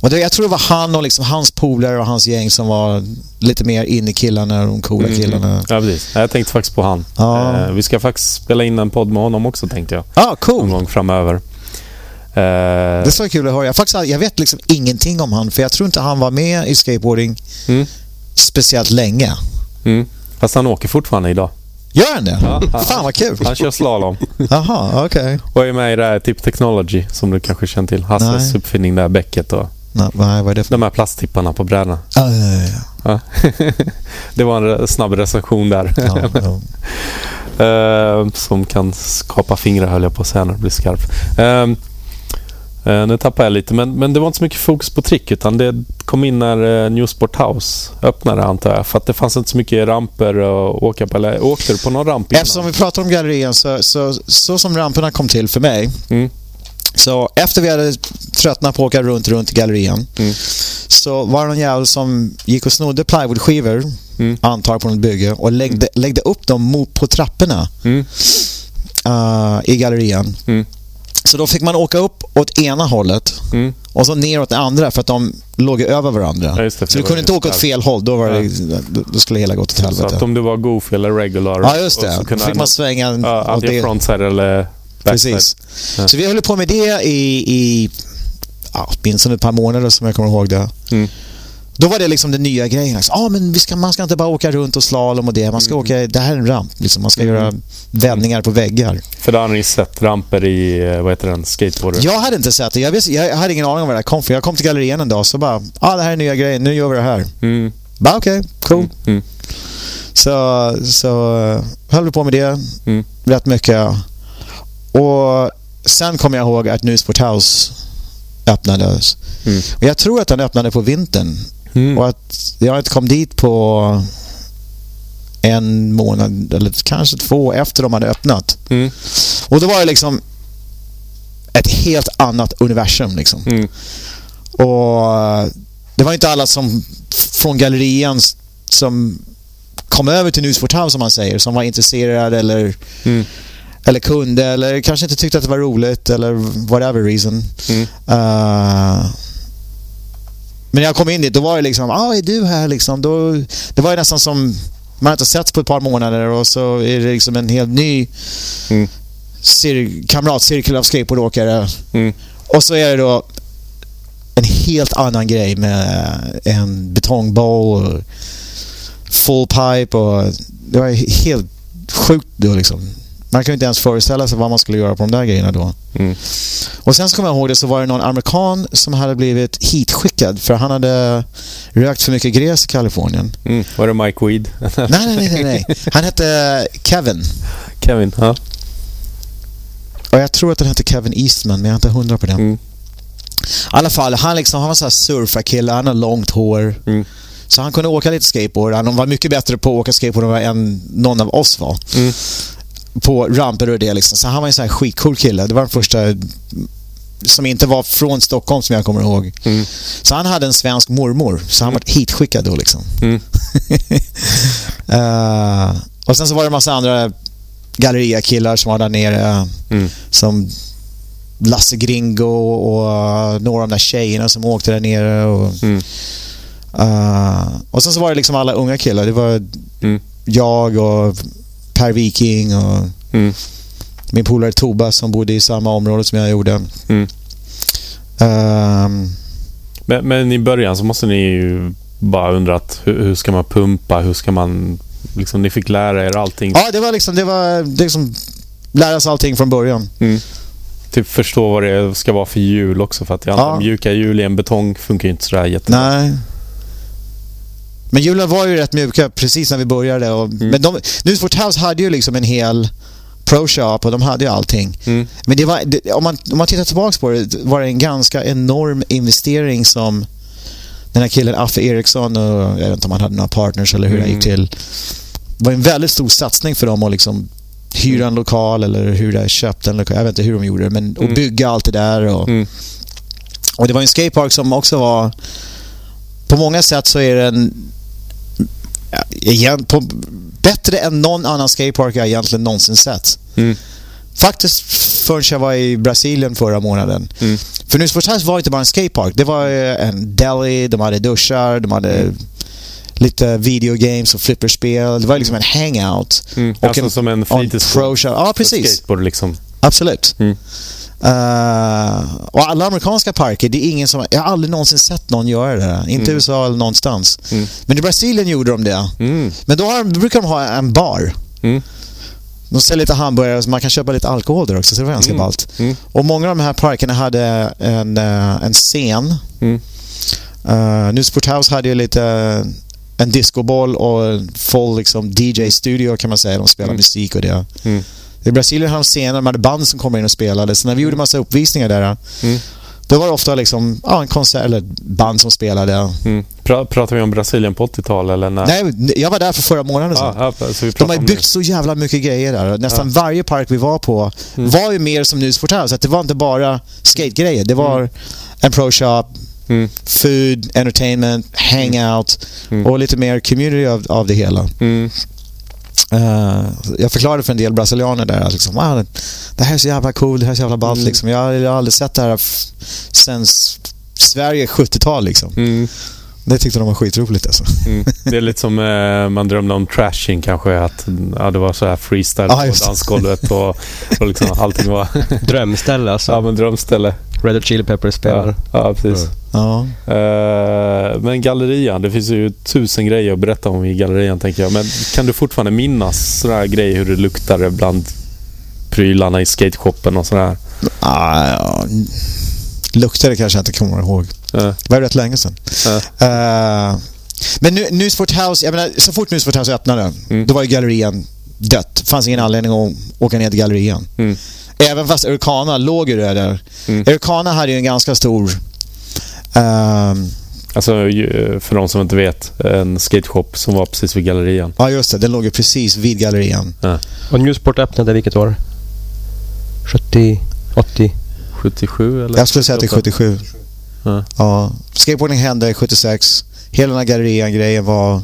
Och det, jag tror det var han och liksom hans polare och hans gäng som var lite mer inne killarna, de coola mm. killarna.
Ja, precis. Jag tänkte faktiskt på han. Ja. Eh, vi ska faktiskt spela in en podd med honom också, tänkte jag.
Ja, ah, cool.
Någon gång framöver.
Eh, det skulle kul att höra. Jag, faktiskt, jag vet liksom ingenting om han, för jag tror inte han var med i skateboarding mm. speciellt länge.
Fast han åker fortfarande idag.
Gör han det? Ja, han, Fan vad kul.
Han kör slalom.
Jaha, okej. Okay.
Och är med i det här Tip Technology som du kanske känner till. Hasses Nej. uppfinning där, bäcket och...
Nej, vad är det för?
De här plasttipparna på brädan.
Ah, ja, ja,
ja. det var en snabb recension där. Ja, uh, som kan skapa fingrar höll jag på att säga när det blir skarpt. Uh, nu tappar jag lite, men, men det var inte så mycket fokus på trick utan det kom in när uh, New Sport House öppnade antar jag. För att det fanns inte så mycket ramper att åka på. Eller åkte du på någon ramp
innan? Eftersom vi pratar om gallerian så, så, så som ramperna kom till för mig. Mm. Så efter vi hade tröttnat på att åka runt, runt i gallerian mm. så var det någon jävel som gick och snodde plywoodskivor, mm. antar på något bygge, och läggde, mm. läggde upp dem på trapporna uh, i gallerian. Så då fick man åka upp åt ena hållet mm. och så ner åt det andra för att de låg över varandra. Ja, så du kunde inte åka åt fel håll, då, var det, då skulle hela gått åt helvete.
Så att om du var goofy eller regular...
Ja, just det. Så fick man svänga...
Ja, antingen frontside eller backside. Precis.
Ja. Så vi höll på med det i, i ja, åtminstone ett par månader som jag kommer ihåg det. Mm. Då var det liksom den nya grejen. Liksom. Ah, men vi ska, man ska inte bara åka runt och slalom och det. Man ska mm. åka, det här är en ramp. Liksom. Man ska mm. göra vändningar på väggar.
För då har ni sett ramper i, eh, vad heter den, skateboarder?
Jag hade inte sett det. Jag, visste, jag hade ingen aning om vad det kom för Jag kom till gallerien en dag så bara, ah, det här är nya grejer. Nu gör vi det här. Mm. Bara okej, okay, cool. Mm. mm. Så, så höll vi på med det mm. rätt mycket. Och sen kommer jag ihåg att Newsport House öppnades. Mm. Och jag tror att den öppnade på vintern. Mm. Och att jag inte kom dit på en månad eller kanske två efter de hade öppnat. Mm. Och då var det liksom ett helt annat universum. Liksom. Mm. Och Det var inte alla som från gallerian som kom över till Newsport House som man säger, som var intresserade eller, mm. eller kunde eller kanske inte tyckte att det var roligt eller whatever reason. Uh, men när jag kom in dit, då var det liksom, ah, är du här liksom? Då, det var ju nästan som, man har inte setts på ett par månader och så är det liksom en helt ny mm. kamratcirkel av skateboardåkare. Mm. Och så är det då en helt annan grej med en betongboll full pipe och det var helt sjukt då liksom. Man kan ju inte ens föreställa sig vad man skulle göra på de där grejerna då. Mm. Och sen så kommer jag ihåg det så var det någon amerikan som hade blivit hitskickad för han hade rökt för mycket gräs i Kalifornien.
Mm. Var det Mike Weed?
nej, nej, nej, nej. Han hette Kevin.
Kevin, ja.
Och jag tror att han hette Kevin Eastman, men jag är inte hundra på det. Mm. I alla fall, han, liksom, han var så här surfarkille, han har långt hår. Mm. Så han kunde åka lite skateboard. Han var mycket bättre på att åka skateboard än någon av oss var. Mm. På ramper och det liksom. Så han var en sån här skitcool kille. Det var den första som inte var från Stockholm som jag kommer ihåg. Mm. Så han hade en svensk mormor. Så han mm. var hitskickad då liksom. Mm. uh, och sen så var det en massa andra galleria-killar som var där nere. Mm. Som Lasse Gringo och några av de där tjejerna som åkte där nere. Och, mm. Uh, och sen så var det liksom alla unga killar. Det var mm. jag och Per Viking och mm. min polare Toba som bodde i samma område som jag gjorde. Mm.
Uh, men, men, i början så måste ni ju bara undrat hur, hur ska man pumpa? Hur ska man... Liksom, ni fick lära er allting.
Ja, det var liksom... Det var, det liksom lära sig allting från början. Mm.
Typ förstå vad det ska vara för hjul också. För att ja. mjuka hjul i en betong funkar ju inte sådär jättebra.
Nej. Men hjulen var ju rätt mjuka precis när vi började. Och, mm. Men de, Newsport House hade ju liksom en hel Pro Shop och de hade ju allting. Mm. Men det var, det, om, man, om man tittar tillbaka på det var det en ganska enorm investering som den här killen Affe Eriksson och jag vet inte om han hade några partners eller hur mm. det gick till. Det var en väldigt stor satsning för dem att liksom hyra en lokal eller hyra, köpte en lokal. Jag vet inte hur de gjorde det, men mm. att bygga allt det där. Och, mm. och det var en skatepark som också var... På många sätt så är den igen, på, bättre än någon annan skatepark jag egentligen någonsin sett. Mm. Faktiskt förrän jag var i Brasilien förra månaden. Mm. För Nusforshus var inte bara en skatepark. Det var eh, en deli, de hade duschar, de hade mm. lite videogames och flipperspel. Det var liksom en hangout.
Mm. Och alltså en, som en fritidsgård.
Ja, precis.
Skateboard liksom.
Absolut. Mm. Uh, och alla amerikanska parker, det är ingen som... Jag har aldrig någonsin sett någon göra det. Inte i mm. USA eller någonstans. Mm. Men i Brasilien gjorde de det. Mm. Men då, har, då, brukar de ha en bar. Mm. De säljer lite hamburgare så man kan köpa lite alkohol där också, så det var ganska mm. ballt. Mm. Och många av de här parkerna hade en, uh, en scen. Uh, Newsport House hade ju lite en discoboll och en full liksom, DJ-studio kan man säga. De spelar musik och det. I Brasilien hade de scener, de hade band som kom in och spelade. Så när vi gjorde massa uppvisningar där, mm. då var det ofta liksom, ja, en konsert eller band som spelade.
Mm. pratar vi om Brasilien på 80-talet eller när?
Nej, jag var där för förra månaden. Ah, så. de har byggt så jävla mycket grejer där. Nästan ja. varje park vi var på mm. var ju mer som Newsport. Att det var inte bara skate-grejer. Det var mm. en pro-shop, Mm. Food, entertainment, hangout mm. och lite mer community av, av det hela. Mm. Uh, jag förklarade för en del brasilianer där att liksom, ah, det här är så jävla cool, det här är så jävla ballt. Mm. Liksom. Jag, jag har aldrig sett det här sen Sverige 70-tal. Liksom. Mm. Det tyckte de var skitroligt alltså.
Mm. Det är lite som eh, man drömde om trashing kanske. Att ja, det var så här freestyle ah, på dansgolvet och, och liksom allting var...
drömställe alltså.
Ja, men drömställe.
Red Hot Chili Peppers spelar.
Ja, ja precis. Ja. Uh, men gallerian, det finns ju tusen grejer att berätta om i gallerian tänker jag. Men kan du fortfarande minnas sådana här grejer hur det luktade bland prylarna i skateshoppen och sådär?
Ah, ja. Luktade kanske jag inte kommer ihåg. Det var rätt länge sedan. Uh. Uh, men nu, Newsport House, jag menar, så fort Newsport House öppnade, mm. då var ju gallerian dött. Det fanns ingen anledning att åka ner till gallerian. Mm. Även fast Ericana låg ju där. Mm. Ericana hade ju en ganska stor... Um,
alltså för de som inte vet, en skateshop som var precis vid gallerian.
Ja just det, den låg ju precis vid gallerian. Ja.
Och Newsport öppnade vilket år? 70? 80?
77 eller?
Jag skulle säga att det är 77. Ja. ja. Skateboarding hände 76. Hela den här gallerian-grejen var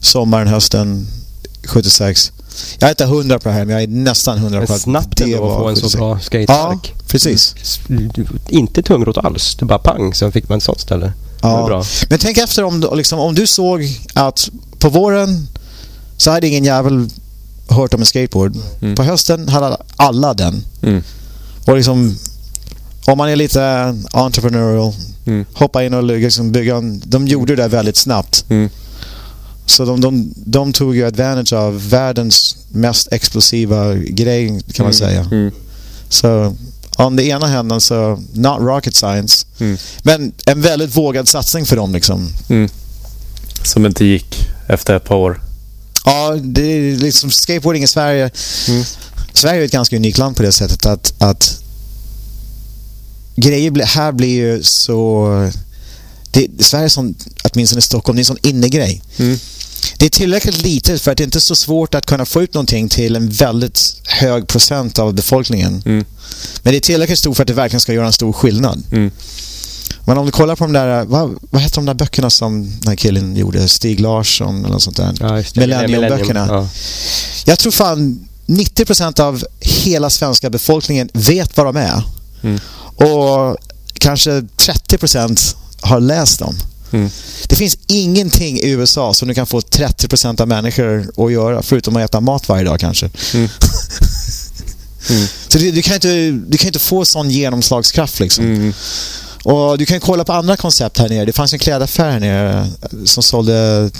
sommaren, hösten 76. Jag är inte hundra på det här, men jag är nästan hundra på
att snabbt det var att få en så bra skatepark.
Ja, precis.
Mm. Inte tungrot alls. Det bara pang, sen fick man ett sånt ställe.
Ja. Men tänk efter om, liksom, om du såg att på våren så hade ingen jävel hört om en skateboard. Mm. På hösten hade alla den. Mm. Och liksom, om man är lite entrepreneurial, mm. hoppa in och liksom bygga en, De gjorde det väldigt snabbt. Mm. Så de, de, de tog ju advantage av världens mest explosiva grej kan man mm. säga. Mm. Så om det ena händer så, not rocket science. Mm. Men en väldigt vågad satsning för dem liksom. Mm.
Som inte gick efter ett par år.
Ja, det är liksom skateboarding i Sverige. Sverige är ett ganska unikt land på det sättet att, att grejer här blir ju så... Det, Sverige är som, åtminstone i Stockholm, det är en sån innegrej. Mm. Det är tillräckligt litet för att det inte är så svårt att kunna få ut någonting till en väldigt hög procent av befolkningen. Mm. Men det är tillräckligt stort för att det verkligen ska göra en stor skillnad. Mm. Men om du kollar på de där, vad, vad heter de där böckerna som den här killen gjorde? Stig Larsson eller något sånt där. Ja, Millennium-böckerna. Ja. Jag tror fan 90% av hela svenska befolkningen vet vad de är. Mm. Och kanske 30% har läst dem. Mm. Det finns ingenting i USA som du kan få 30% av människor att göra, förutom att äta mat varje dag kanske. Mm. mm. Så du, du, kan inte, du kan inte få sån genomslagskraft liksom. Mm. Och Du kan kolla på andra koncept här nere. Det fanns en klädaffär här nere som sålde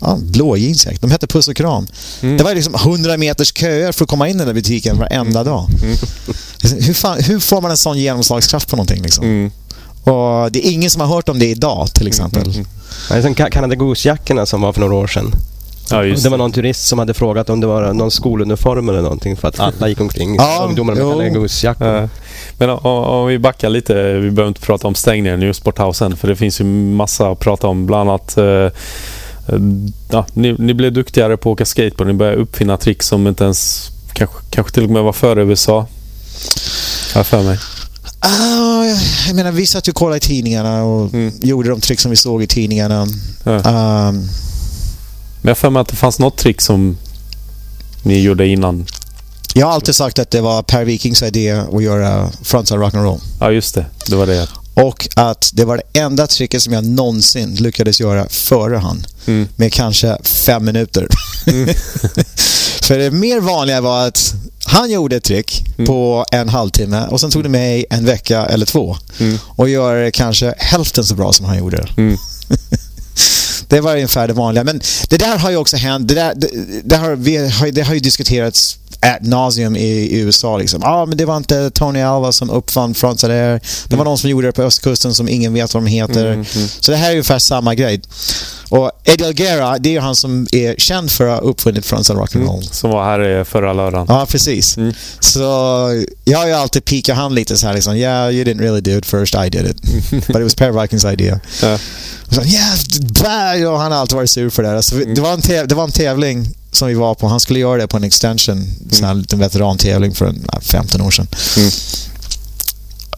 ja, blå jeans. De hette Puss och Kram. Mm. Det var liksom 100 meters köer för att komma in i den där butiken varenda dag. Mm. Hur, fan, hur, får man en sån genomslagskraft på någonting? Liksom? Mm. Och det är ingen som har hört om det idag till exempel. Mm, mm,
mm. Som Canada Goose-jackorna som var för några år sedan. Ja, det. det var någon turist som hade frågat om det var någon skoluniform eller någonting för att alla gick omkring ja, ungdomar med Canada Goose-jackor. Ja.
Men om, vi backar lite, vi behöver inte prata om stängningen i Sporthausen för det finns ju massa att prata om. Bland annat uh, ja, ni, ni, blev duktigare på att åka skateboard. Ni började uppfinna trick som inte ens kanske, kanske till och med var före USA. Har för mig.
Uh, jag menar, vi satt ju och kollade i tidningarna och mm. gjorde de trick som vi såg i tidningarna. Ja. Um,
Men jag för mig att det fanns något trick som ni gjorde innan.
Jag har alltid sagt att det var Per Vikings idé att göra frontside rock'n'roll.
Ja, just det. Det var det.
Och att det var det enda tricket som jag någonsin lyckades göra före han. Mm. Med kanske fem minuter. Mm. För det mer vanliga var att han gjorde ett trick mm. på en halvtimme och sen tog det mig en vecka eller två mm. och göra det kanske hälften så bra som han gjorde det. Var ungefär det vanliga. Men det där har ju också hänt. Det, där, det, det har, vi, det har ju diskuterats ad nauseum i, i USA. Liksom. Ah, men det var inte Tony Alva som uppfann Frontside Air. Det var mm. någon som gjorde det på östkusten som ingen vet vad de heter. Mm, mm. Så det här är ungefär samma grej. Och Eddie Alguera, det är han som är känd för att ha uppfunnit Frontside Rock'n'Roll. Mm,
som var här förra lördagen.
Ja, precis. Mm. Så jag har ju alltid pikat han lite så här liksom, yeah, you didn't really do it first, I did it. But it was Per Vikings idea. Ja. Så, yeah, och han har alltid varit sur för det. Alltså, det, var en det var en tävling som vi var på. Han skulle göra det på en extension, mm. sån här liten veterantävling för en, 15 år sedan. Mm.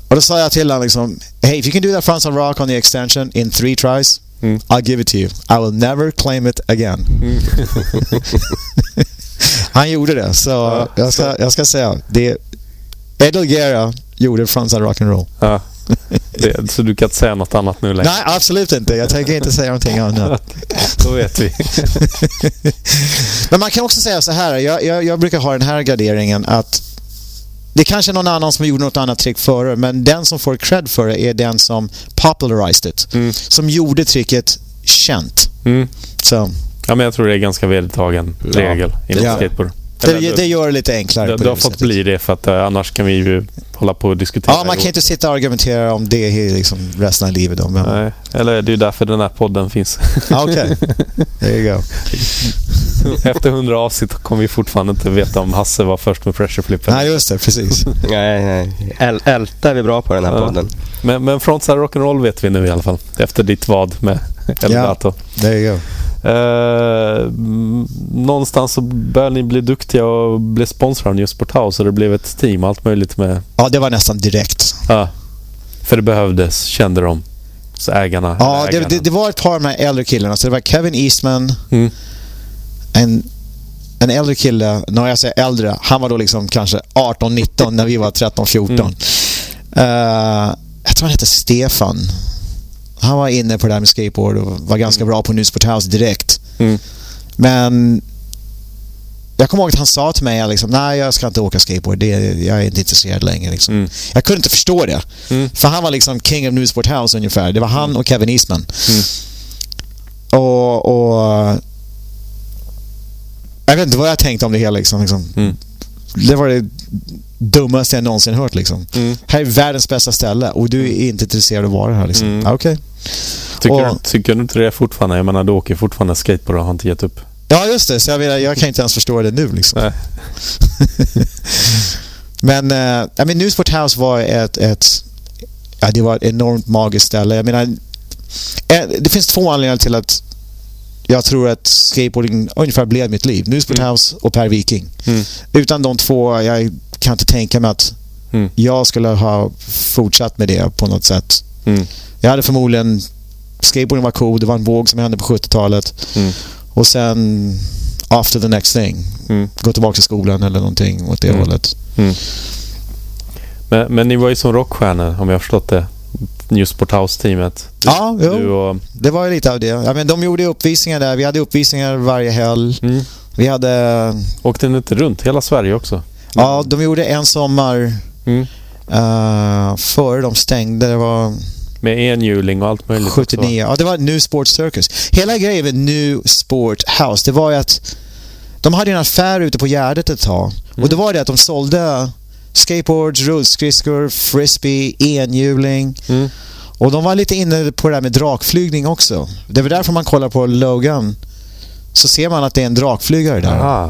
Och då sa jag till honom liksom, Hey, if you can do that front on rock on the extension in three tries, mm. I'll give it to you. I will never claim it again. Mm. Han gjorde det, så ja, jag, ska, jag ska säga, det Ed Guerra gjorde frontside rock'n'roll. Ja.
Det, så du kan inte säga något annat nu längre?
Nej, absolut inte. Jag tänker inte säga någonting annat.
Då vet vi.
Men man kan också säga så här. Jag, jag, jag, brukar ha den här graderingen att det är kanske är någon annan som gjorde något annat trick före, men den som får cred för det är den som popularized it. Mm. Som gjorde tricket känt. Mm.
Så. Ja, men jag tror det är ganska vedertagen regel ja. inom ja. Skateboard.
Det, det, gör det lite enklare.
Det, det har fått bli det för att uh, annars kan vi ju hålla på och diskutera.
Ja, man kan inte sitta och argumentera om det liksom resten av livet. Då,
men... Nej, eller det är ju därför den här podden finns.
Okej, okay. there you go.
Efter hundra avsnitt kommer vi fortfarande inte veta om Hasse var först med pressure flippen.
Nej, just det. Precis.
nej, nej. Äl älta är vi bra på den här ja. podden.
Men, men frontside rock'n'roll vet vi nu i alla fall. Efter ditt vad med Elgato.
Ja, there you go.
Eh, någonstans så började ni bli duktiga och bli sponsrade av New Sport House och det blev ett team och allt möjligt med...
Ja, det var nästan direkt.
Ja. För det behövdes, kände de. Så ägarna.
Ja, ägarna. Det, det, det, var ett par av de här äldre killarna. Så det var Kevin Eastman, mm. en, en äldre kille, när jag säger äldre, han var då liksom kanske 18-19 när vi var 13-14. Mm. Uh, jag tror han hette Stefan. Han var inne på det där med skateboard och var ganska mm. bra på Newsport House direkt. Mm. Men jag kommer ihåg att han sa till mig liksom, nej jag ska inte åka skateboard, det, jag är inte intresserad längre. Liksom. Mm. Jag kunde inte förstå det. Mm. För han var liksom king of Newsport House ungefär. Det var han mm. och Kevin Eastman. Mm. Och, och, Jag vet inte vad jag tänkte om det hela. Liksom, liksom. Mm. Det var det dummaste jag någonsin hört. Liksom. Mm. Här är världens bästa ställe och du är inte intresserad av att vara här. Liksom. Mm. Okej. Okay.
Tycker, och, tycker du inte det fortfarande? Jag menar, du åker fortfarande skateboard och har inte gett upp.
Ja, just det. Så jag, menar, jag kan inte ens förstå det nu. Liksom. men äh, I mean, Newsport House var ett, ett, ja, det var ett enormt magiskt ställe. Jag menar, eh, det finns två anledningar till att jag tror att skateboarding ungefär blev mitt liv. Newsport mm. House och Per Viking. Mm. Utan de två, jag kan inte tänka mig att mm. jag skulle ha fortsatt med det på något sätt. Mm. Jag hade förmodligen... Skateboarding var cool, det var en våg som hände på 70-talet. Mm. Och sen after the next thing. Mm. Gå tillbaka till skolan eller någonting åt det mm. hållet.
Mm. Men, men ni var ju som rockstjärnor om jag har förstått det. New Sport House-teamet.
Ja, jo. Och... det var ju lite av det. Ja, men de gjorde uppvisningar där. Vi hade uppvisningar varje helg. Mm. Vi hade...
Åkte ni inte runt hela Sverige också?
Ja, de gjorde en sommar mm. uh, före de stängde. Det var...
Med enhjuling och allt möjligt.
79. Ja, det var New Sport Circus. Hela grejen med New Sport House, det var ju att de hade en affär ute på Gärdet ett tag. Mm. Och det var det att de sålde skateboards, rullskridskor, frisbee, enhjuling. Mm. Och de var lite inne på det där med drakflygning också. Det var därför man kollar på Logan. Så ser man att det är en drakflygare där.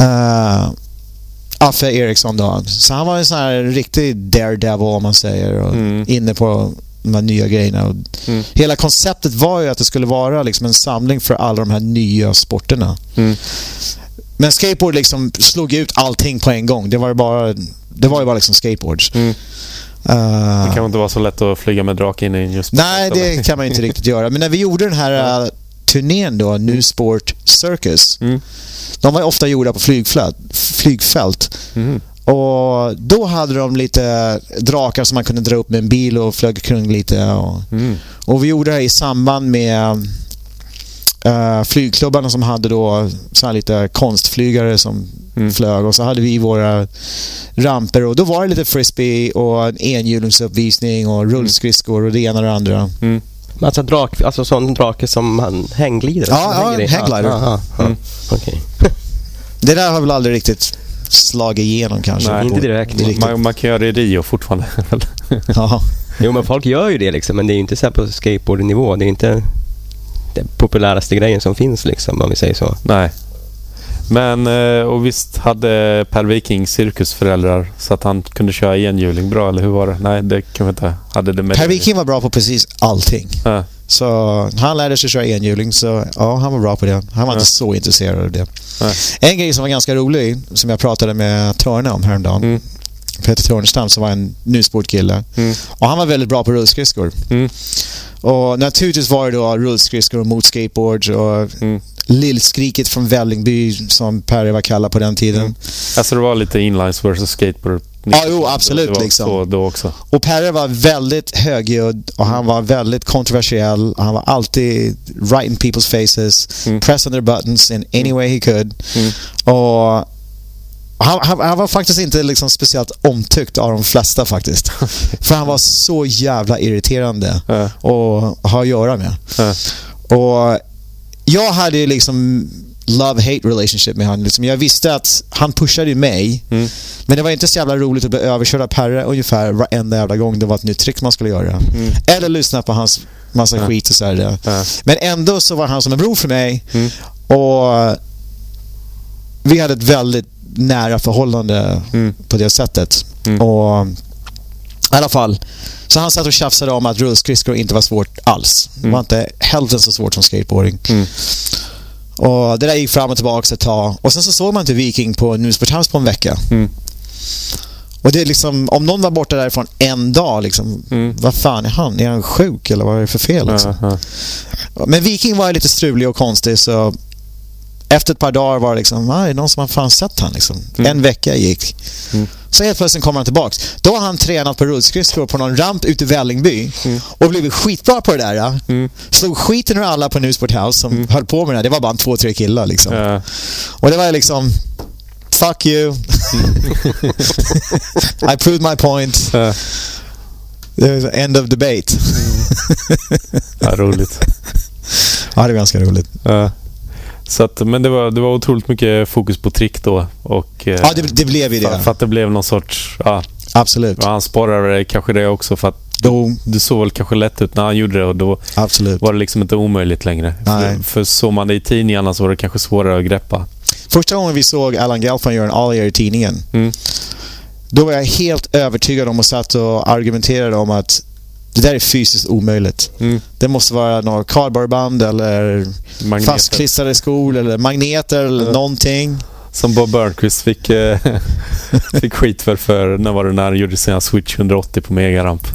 Uh, Affe Eriksson då. Så han var en sån här riktig daredevil om man säger. Och mm. Inne på de här nya grejerna. Mm. Hela konceptet var ju att det skulle vara liksom en samling för alla de här nya sporterna. Mm. Men skateboard liksom slog ut allting på en gång. Det var ju bara, det var ju bara liksom skateboards. Mm.
Uh, det kan inte vara så lätt att flyga med drake in i just
Nej, det kan man inte riktigt göra. Men när vi gjorde den här uh, turnén då, New Sport Circus. Mm. De var ofta gjorda på flygfält. flygfält. Mm. Och då hade de lite drakar som man kunde dra upp med en bil och flög kring lite. Och, mm. och vi gjorde det i samband med uh, flygklubbarna som hade då så lite konstflygare som mm. flög och så hade vi våra ramper och då var det lite frisbee och en enhjulingsuppvisning och rullskridskor och det ena och det andra. Mm.
Alltså, drak, alltså sån drake som han hängglider?
Ja, ja hängglider. Ja, ja, mm. okay. det där har väl aldrig riktigt slagit igenom kanske?
Nej, inte direkt.
Man, man, kan göra det i Rio fortfarande.
ja. Jo, men folk gör ju det liksom. Men det är inte så på skateboardnivå. Det är inte den populäraste grejen som finns liksom, om vi säger så.
Nej. Men, eh, och visst hade Per Viking cirkusföräldrar så att han kunde köra enhjuling bra, eller hur var det? Nej, det kan vi inte. Hade det
med Per Viking var bra på precis allting. Ja. Så han lärde sig köra enhjuling, så ja, han var bra på det. Han var ja. inte så intresserad av det. Ja. En grej som var ganska rolig, som jag pratade med Törne om häromdagen. Mm. Peter Törnestam som var en nysportkille. Mm. Och han var väldigt bra på rullskridskor. Mm. Och naturligtvis var det då rullskridskor mot skateboards och mm. Lillskriket från Vällingby som Per var kallad på den tiden. Mm.
Alltså det var lite inlines versus skateboard?
Ja, jo, absolut. Det liksom.
så då också.
Och Perre var väldigt högljudd och han var väldigt kontroversiell. Han var alltid right in people's faces, mm. pressing their buttons in any way he could. Mm. Och Han, han, han, var faktiskt inte liksom speciellt omtyckt av de flesta faktiskt. För han var så jävla irriterande äh. att ha att göra med. Äh. Och jag hade ju liksom love-hate relationship med honom. Liksom jag visste att han pushade mig. Mm. Men det var inte så jävla roligt att bli överkörd av Perre ungefär varenda jävla gång det var ett nytt trick man skulle göra. Mm. Eller lyssna på hans massa ja. skit och sådär. Ja. Men ändå så var han som en bror för mig. Mm. Och vi hade ett väldigt nära förhållande mm. på det sättet. Mm. Och i alla fall. Så han satt och tjafsade om att rullskridskor inte var svårt alls. Det var mm. inte hälften så svårt som skateboarding. Mm. Och det där gick fram och tillbaka ett tag. Och sen så såg man inte Viking på Newsport House på en vecka. Mm. Och det är liksom, om någon var borta därifrån en dag, liksom, mm. vad fan är han? Är han sjuk eller vad är det för fel? Liksom? Uh -huh. Men Viking var lite strulig och konstig så efter ett par dagar var det liksom, är det någon som har fan sett han liksom. Mm. En vecka gick. Mm. Så helt plötsligt kommer han tillbaks. Då har han tränat på rullskridskor på någon ramp ute i Vällingby mm. och blivit skitbra på det där. Ja. Mm. Slog skiten ur alla på Newsport House som mm. höll på med det. Det var bara två, tre killar liksom. Ja. Och det var liksom Fuck you. I proved my point. Ja. End of debate.
Mm. ja, roligt.
ja, det var ganska roligt. Ja.
Så att, men det var, det var otroligt mycket fokus på trick då. Och,
ja, det, det blev ju det.
För, för, att det blev någon sorts... Ja,
Absolut.
Han sporrade kanske det också för att då, det såg väl kanske lätt ut när han gjorde det och då
Absolut.
var det liksom inte omöjligt längre. Nej. För, för såg man det i tidningarna så var det kanske svårare att greppa.
Första gången vi såg Alan Gelfand göra en ollie i tidningen mm. då var jag helt övertygad om och satt och argumenterade om att det där är fysiskt omöjligt. Mm. Det måste vara något kardborreband eller magneter. fastklistrade skor eller magneter eller mm. någonting.
Som Bob Burnquist fick, eh, fick skit för, för när var det när han gjorde sina Switch 180 på megaramp.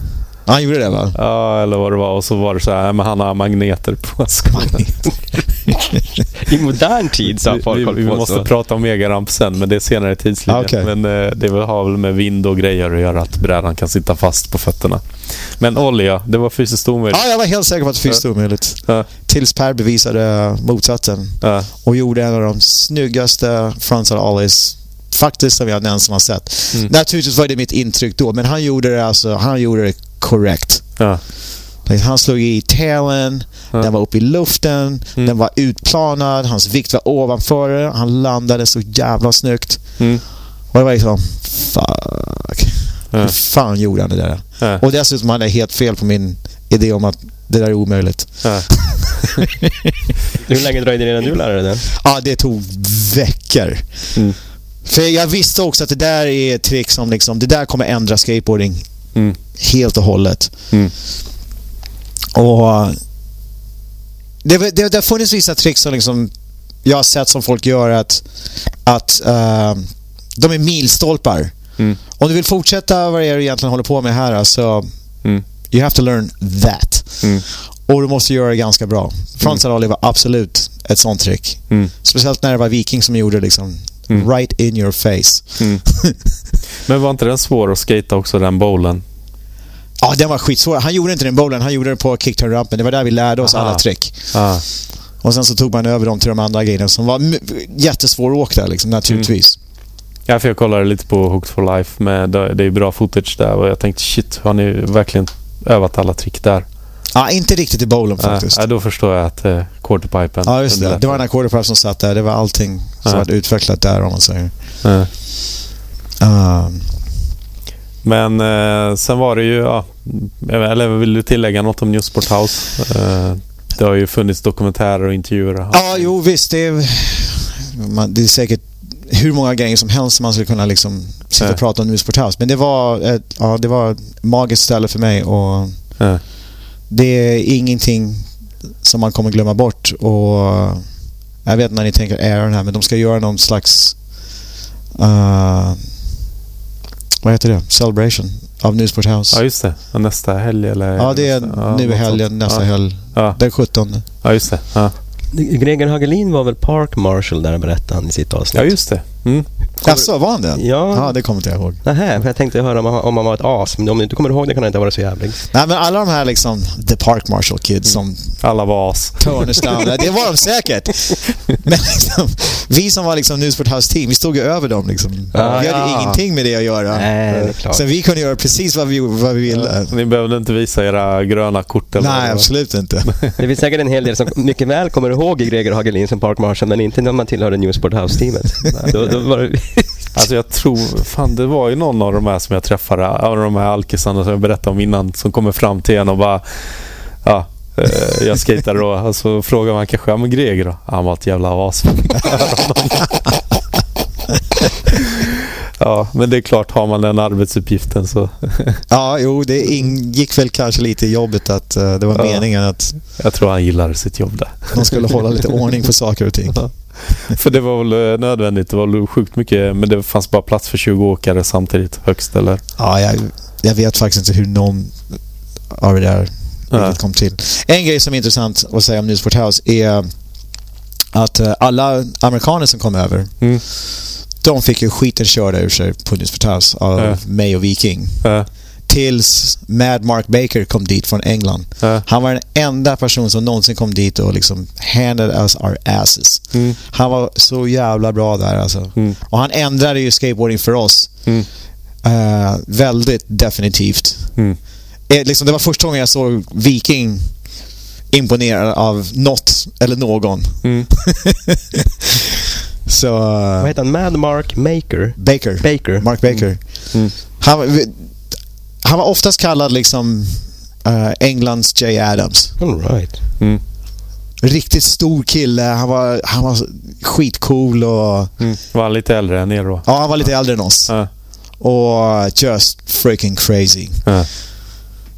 Han gjorde det va?
Ja, eller vad det var. Och så var det så här, men han har magneter på skorna.
I modern tid så har folk
Vi, vi, vi måste så. prata om megaramp sen, men det är senare i tidslinjen. Ah, okay. Men eh, det har väl med vind och grejer att göra, att brädan kan sitta fast på fötterna. Men Olli, ja, det var fysiskt omöjligt.
Ja, jag var helt säker på att det var fysiskt omöjligt. Ja. Tills Per bevisade motsatsen. Ja. Och gjorde en av de snyggaste frontside ollies faktiskt som jag någonsin har sett. Mm. Naturligtvis var det mitt intryck då, men han gjorde det, alltså, han gjorde det korrekt. Ja. Han slog i tailen, ja. den var uppe i luften, mm. den var utplanad, hans vikt var ovanför han landade så jävla snyggt. Mm. Och det var liksom, fuck. Ja. Hur fan gjorde han det där? Ja. Och dessutom hade jag helt fel på min idé om att det där är omöjligt. Ja.
Hur länge dröjde det innan du lärde dig det?
Ja, det tog veckor. Mm. För jag visste också att det där är ett trick som liksom, det där kommer ändra skateboarding mm. helt och hållet. Mm. Och det, det, det har funnits vissa tricks som liksom jag har sett som folk gör att, att uh, de är milstolpar. Mm. Om du vill fortsätta vad det är du egentligen håller på med här, alltså, mm. you have to learn that. Mm. Och du måste göra det ganska bra. Frontside mm. var absolut ett sånt trick. Mm. Speciellt när det var Viking som gjorde liksom mm. right in your face. Mm.
Men var inte den svår att skata också, den bowlen?
Ja, den var skitsvår. Han gjorde inte den bowlen, han gjorde den på kickturn-rampen. Det var där vi lärde oss Aha. alla trick. Ah. Och sen så tog man över dem till de andra grejerna som var jättesvåråkta liksom, naturligtvis. Mm.
Ja, för jag kollade lite på Hooked for Life. Med, det är bra footage där och jag tänkte shit, har ni verkligen övat alla trick där?
Ja, inte riktigt i bowlen faktiskt.
Ja, då förstår jag att eh, quarterpipen...
Ja, just det. Det var den här quarterpipen som satt där. Det var allting som ja. var utvecklat där om man säger. Ja.
Um. Men eh, sen var det ju, ja, eller vill du tillägga något om Newsport House? Eh, det har ju funnits dokumentärer och intervjuer.
Ja, jo visst. Det är, man, det är säkert hur många grejer som helst man skulle kunna liksom sitta och prata om Newsport House. Men det var ett, ja, det var ett magiskt ställe för mig och det är ingenting som man kommer glömma bort. Och jag vet när ni tänker Aaron här, men de ska göra någon slags uh, vad heter det? Celebration av Newsport House.
Ja, just det. Och nästa helg eller?
Ja, det är ja, nu i helgen, nästa ja. helg. Ja. Den 17.
Ja, just det. Ja.
Greger Hagelin var väl Park Marshal där berättade han i sitt avsnitt.
Ja, just det. Mm.
Jaså, var han det?
Ja.
ja det kommer inte jag ihåg.
Nähä, jag tänkte höra om han, om han var ett as. Men om du inte kommer ihåg det kan han inte vara så jävlig.
Nej, men alla de här liksom The Park Marshal Kids mm. som
Alla var as.
Down. det var de säkert. Men liksom, vi som var liksom Newsport House Team, vi stod ju över dem. Liksom. Ah, vi hade ja. ingenting med det att göra.
Nej,
Så vi kunde göra precis vad vi, vad vi ville.
Ja, ni behövde inte visa era gröna kort?
Eller Nej, absolut inte.
Det finns säkert en hel del som mycket väl kommer ihåg Greger Hagelin som Park Marshall, men inte när man tillhörde Newsport House-teamet. då, då var det...
Alltså jag tror, fan det var ju någon av de här som jag träffade, av de här alkisarna som jag berättade om innan, som kommer fram till en och bara Ja, eh, jag skejtade då. Och så frågar man kanske, ja men Greger då? Han var ett jävla as. Ja, men det är klart, har man den arbetsuppgiften så...
ja, jo, det ingick väl kanske lite i jobbet att uh, det var ja, meningen att...
Jag tror han gillade sitt jobb där.
De skulle hålla lite ordning på saker och ting. Ja.
För det var väl eh, nödvändigt. Det var sjukt mycket, men det fanns bara plats för 20 åkare samtidigt högst, eller?
Ja, jag, jag vet faktiskt inte hur någon av det där ja. kom till. En grej som är intressant att säga om Newsport House är att uh, alla amerikaner som kom över mm de fick ju skiten körda ur sig på Newsport House av äh. mig och Viking. Äh. Tills Mad Mark Baker kom dit från England. Äh. Han var den enda person som någonsin kom dit och liksom handed us our asses. Mm. Han var så jävla bra där alltså. Mm. Och han ändrade ju skateboarding för oss. Mm. Uh, väldigt definitivt. Mm. Eh, liksom, det var första gången jag såg Viking imponerad av något eller någon. Så,
Vad heter han? Mad Mark Maker?
Baker.
Baker.
Mark Baker. Mm. Mm. Han, han var oftast kallad liksom uh, Englands Jay Adams.
All right. Mm.
Riktigt stor kille. Han var, han var skitcool och...
Mm. Var han lite äldre än er då?
Ja, han var lite äldre än oss. Uh. Och just freaking crazy. Uh.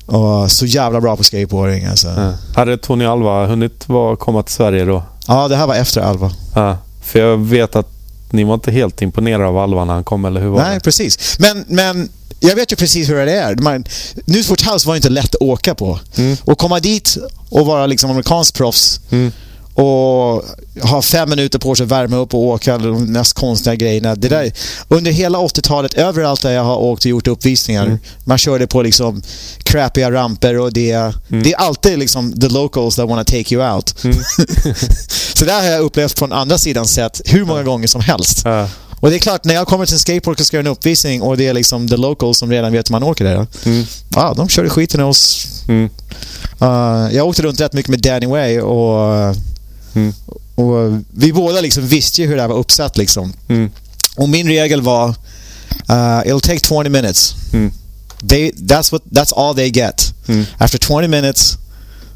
Och så jävla bra på skateboarding alltså.
Hade Tony Alva hunnit var, komma till Sverige då?
Ja, det här var efter Alva.
För jag vet att ni var inte helt imponerade av Alva när han kom, eller hur var
Nej,
det?
precis. Men, men jag vet ju precis hur det är. Man, Newsport House var inte lätt att åka på. Mm. Och komma dit och vara liksom amerikansk proffs mm och ha fem minuter på sig att värma upp och åka de mest konstiga grejerna. Det där, under hela 80-talet, överallt där jag har åkt och gjort uppvisningar, mm. man körde på liksom crappiga ramper och det, mm. det är alltid liksom the locals that wanna take you out. Mm. så det har jag upplevt från andra sidan sett hur många gånger som helst. Och det är klart, när jag kommer till en skatepark och ska göra en uppvisning och det är liksom the locals som redan vet hur man åker där. Mm. Ja, de körde skiten i oss. Mm. Uh, jag åkte runt rätt mycket med Danny Way och Mm. Och vi båda liksom visste ju hur det här var uppsatt. Liksom. Mm. Och min regel var uh, it'll take 20 minutes. Mm. They, that's, what, that's all they get. Mm. After 20 minutes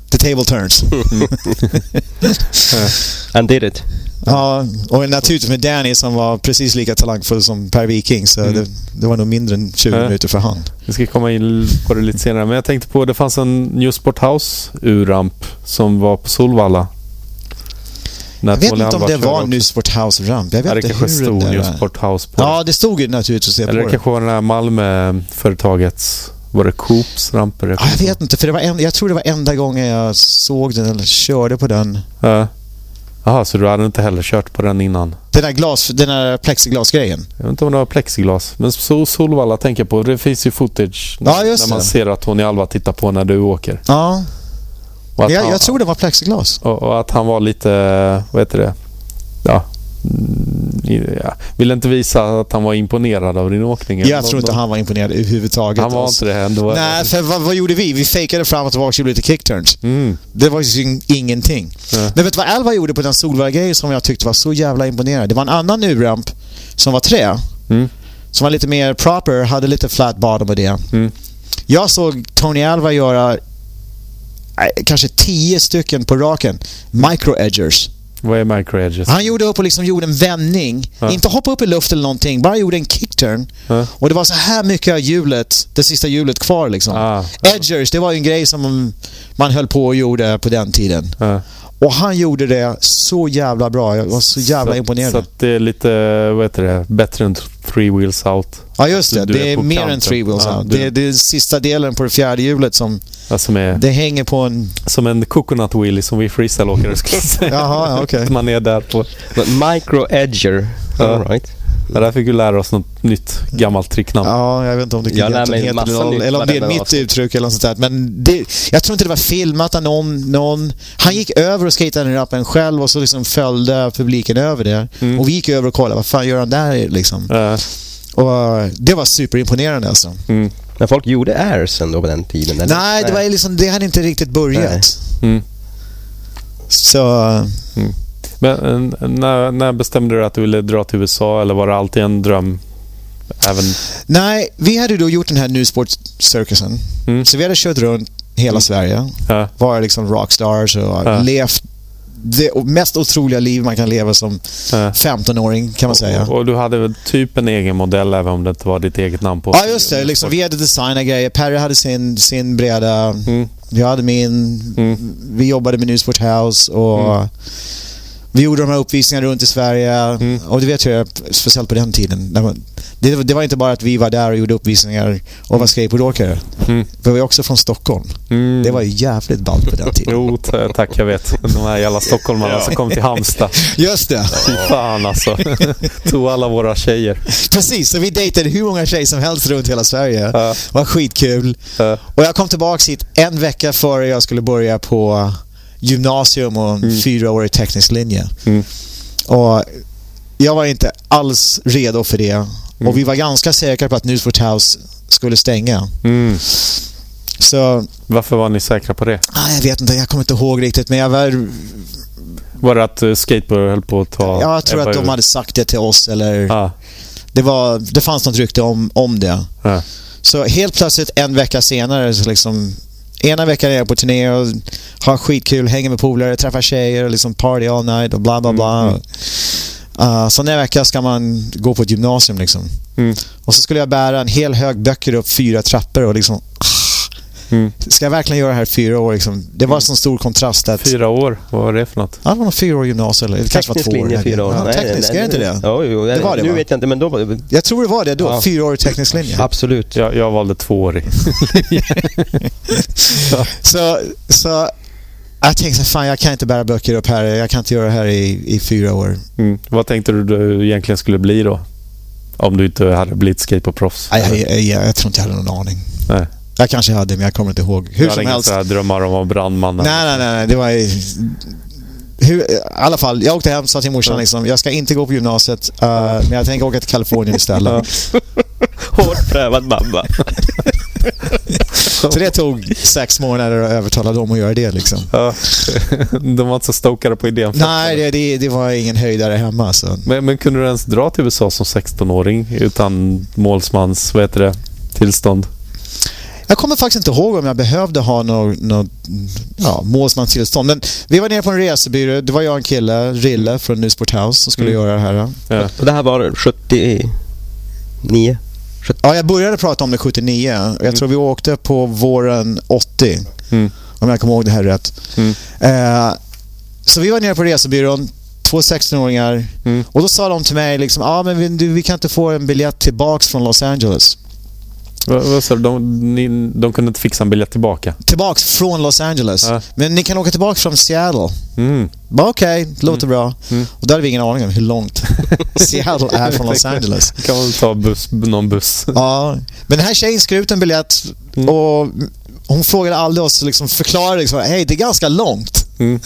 the table turns.
And did it.
Ja, och naturligtvis med Danny som var precis lika talangfull som Per Viking så mm. det, det, var nog mindre än 20 äh. minuter för han.
Vi ska komma in på det lite senare men jag tänkte på det fanns en New Sport House urramp som var på Solvalla
jag vet inte om det var New Sport House Ramp. Jag vet
det kanske stod New Sport House på
Ja, det stod ju naturligtvis
Eller det kanske var det här Malmö-företagets... Var det Coops ramper?
Jag, ja, jag vet inte, för det var en, jag tror det var enda gången jag såg den eller körde på den.
Ja. Jaha, så du hade inte heller kört på den innan?
Den där, glas, den där plexiglasgrejen?
Jag vet inte om det var plexiglas. Men så Solvalla tänker på. Det finns ju footage
ja,
när man
det.
ser att Tony Alva tittar på när du åker.
Ja, jag, han, jag, tror det var plexiglas.
Och, och, att han var lite, vad heter det? Ja, mm, ja. Vill inte visa att han var imponerad av din åkning?
Jag tror inte han var imponerad överhuvudtaget.
Han var alltså. inte det ändå?
Nej, för vad, vad, gjorde vi? Vi fejkade fram och tillbaka och gjorde lite kickturns. Mm. Det var ju ingenting. Mm. Men vet du vad Alva gjorde på den Solvalla-grejen som jag tyckte var så jävla imponerande? Det var en annan U-ramp som var trä. Mm. Som var lite mer proper, hade lite flat bottom och det. Mm. Jag såg Tony Alva göra kanske tio stycken på raken. Micro-edgers.
Vad är micro-edges?
Han gjorde upp och liksom gjorde en vändning. Ja. Inte hoppa upp i luft eller någonting, bara gjorde en kickturn. Ja. Och det var så här mycket av hjulet, det sista hjulet kvar liksom. Ah. Edgers, det var ju en grej som man höll på och gjorde på den tiden. Och han gjorde det så jävla bra. Jag var så jävla
så,
imponerad.
Så att det är lite, vad heter det, bättre än three wheels out?
Ja, just det. det är, är mer kanten. än three wheels ja, out. Det är, det är sista delen på det fjärde hjulet som...
Ja, som är,
det hänger på en...
Som en coconut wheelie som vi freestyleåkare skulle säga.
Jaha, okej. Okay.
Man är där på...
Micro edger. All right.
Ja, där fick vi lära oss något nytt gammalt tricknamn.
Ja, jag vet inte om det
jag heter eller,
eller om det är mitt uttryck eller något sånt där. Men det, jag tror inte det var filmat av någon, någon... Han gick över och skejtade ner rappen själv och så liksom följde publiken över det. Mm. Och vi gick över och kollade, vad fan gör han där liksom? Äh. Och det var superimponerande alltså. Mm.
Men folk gjorde airs ändå på den tiden?
Eller? Nej, det, var liksom, det hade inte riktigt börjat. Mm. Så... Mm.
Men när, när bestämde du att du ville dra till USA eller var det alltid en dröm? Även...
Nej, vi hade då gjort den här Newsport Circusen. Mm. Så vi hade kört runt hela mm. Sverige. Ja. Var liksom rockstars och ja. levt det mest otroliga liv man kan leva som äh. 15-åring kan man säga.
Och, och, du hade väl typ en egen modell även om det inte var ditt eget namn på?
Ja, just det. Liksom, vi hade designat grejer. Perry hade sin, sin breda. Mm. Jag hade min. Mm. Vi jobbade med Newsport House och mm. Vi gjorde de här uppvisningarna runt i Sverige mm. och det vet jag speciellt på den tiden. Det, det, var inte bara att vi var där och gjorde uppvisningar och var skateboardåkare. Mm. Vi var också från Stockholm. Mm. Det var jävligt ballt på den tiden.
jo, tack jag vet. De här jävla stockholmarna ja. som kom till Halmstad.
Just det.
Fy fan alltså. Tog alla våra tjejer.
Precis, så vi dejtade hur många tjejer som helst runt hela Sverige. Ja. Det var skitkul. Ja. Och jag kom tillbaka hit en vecka före jag skulle börja på gymnasium och en mm. fyraårig teknisk linje. Mm. Och jag var inte alls redo för det. Mm. Och vi var ganska säkra på att Newsport House skulle stänga. Mm. Så,
Varför var ni säkra på det?
Ah, jag vet inte, jag kommer inte ihåg riktigt. Men jag var...
Var det att uh, skateboard höll på att ta...
Ja, jag tror att de hade sagt det till oss eller... Ah. Det, var, det fanns något rykte om, om det. Ah. Så helt plötsligt en vecka senare så liksom ena veckan är jag på turné och har skitkul, hänger med polare, träffar tjejer och liksom party all night och bla bla bla. Mm. Uh, så nästa vecka ska man gå på ett gymnasium liksom. Mm. Och så skulle jag bära en hel hög böcker upp fyra trappor och liksom Mm. Ska jag verkligen göra det här i fyra år? Liksom? Det var en sån stor kontrast. Att...
Fyra år? Vad var det för något?
Ja, det var nog fyra år gymnasium. Eller det kanske var två
linje, år. fyra år. Ja,
nej, teknisk, nej, nej, är det inte det?
Jo, jo, det var det, Nu va? vet jag inte, men då.
Jag tror det var det då. Ja. Fyra år i teknisk linje.
Absolut.
Jag, jag valde tvåårig.
så. så, så jag tänkte fan jag kan inte bära böcker upp här. Jag kan inte göra det här i, i fyra år.
Mm. Vad tänkte du du egentligen skulle bli då? Om du inte hade blivit skateboardproffs?
Jag, jag, jag, jag tror inte jag hade någon aning. Nej. Jag kanske hade, men jag kommer inte ihåg.
Hur du som helst. inga drömmar om att vara brandman?
Nej, nej, nej, nej. Det var... Hur, I alla fall, jag åkte hem och sa till morsan liksom, jag ska inte gå på gymnasiet, uh, men jag tänker åka till Kalifornien istället.
Hårt prövad mamma.
så det tog sex månader att övertala dem att göra det liksom.
De var inte så stokade på idén.
Nej, det, det, det, var ingen höjdare hemma. Så.
Men, men kunde du ens dra till USA som 16-åring utan målsmans, vad heter det, tillstånd?
Jag kommer faktiskt inte ihåg om jag behövde ha något ja, målsmanstillstånd. Men vi var nere på en resebyrå. Det var jag och en kille, Rille från Newsport House, som skulle mm. göra det här.
Ja. Och det här var 79?
70. Ja, jag började prata om det 79. Jag mm. tror vi åkte på våren 80. Mm. Om jag kommer ihåg det här rätt. Mm. Eh, så vi var nere på resebyrån två 16-åringar. Mm. Och då sa de till mig liksom, ah, men vi, vi kan inte få en biljett tillbaks från Los Angeles.
Vad sa du? De, de kunde inte fixa en biljett tillbaka?
Tillbaks från Los Angeles. Ja. Men ni kan åka tillbaka från Seattle. Mm. Okej, okay, låter mm. bra. Mm. Och då hade vi ingen aning om hur långt Seattle är från Los Angeles.
kan man ta buss, någon buss.
ja, men den här tjejen skrev ut en biljett mm. och hon frågade aldrig oss, liksom förklarade liksom, hej det är ganska långt. Mm.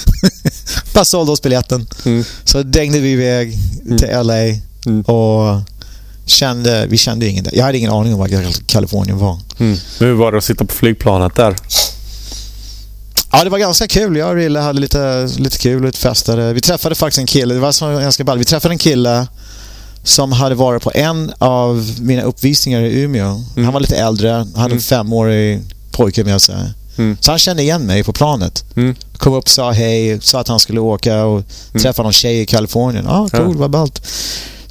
Bara sålde oss biljetten. Mm. Så dängde vi iväg till LA och kände, vi kände ingen där. Jag hade ingen aning om vad Kalifornien var. Mm.
Hur var det att sitta på flygplanet där?
Ja, det var ganska kul. Jag och Rille hade lite, lite kul och festade. Vi träffade faktiskt en kille. Det var så ganska ball. Vi träffade en kille som hade varit på en av mina uppvisningar i Umeå. Mm. Han var lite äldre. hade mm. en femårig pojke med sig. Mm. Så han kände igen mig på planet. Mm. Kom upp och sa hej, sa att han skulle åka och mm. träffa någon tjej i Kalifornien. Ah, cool, ja. vad ballt.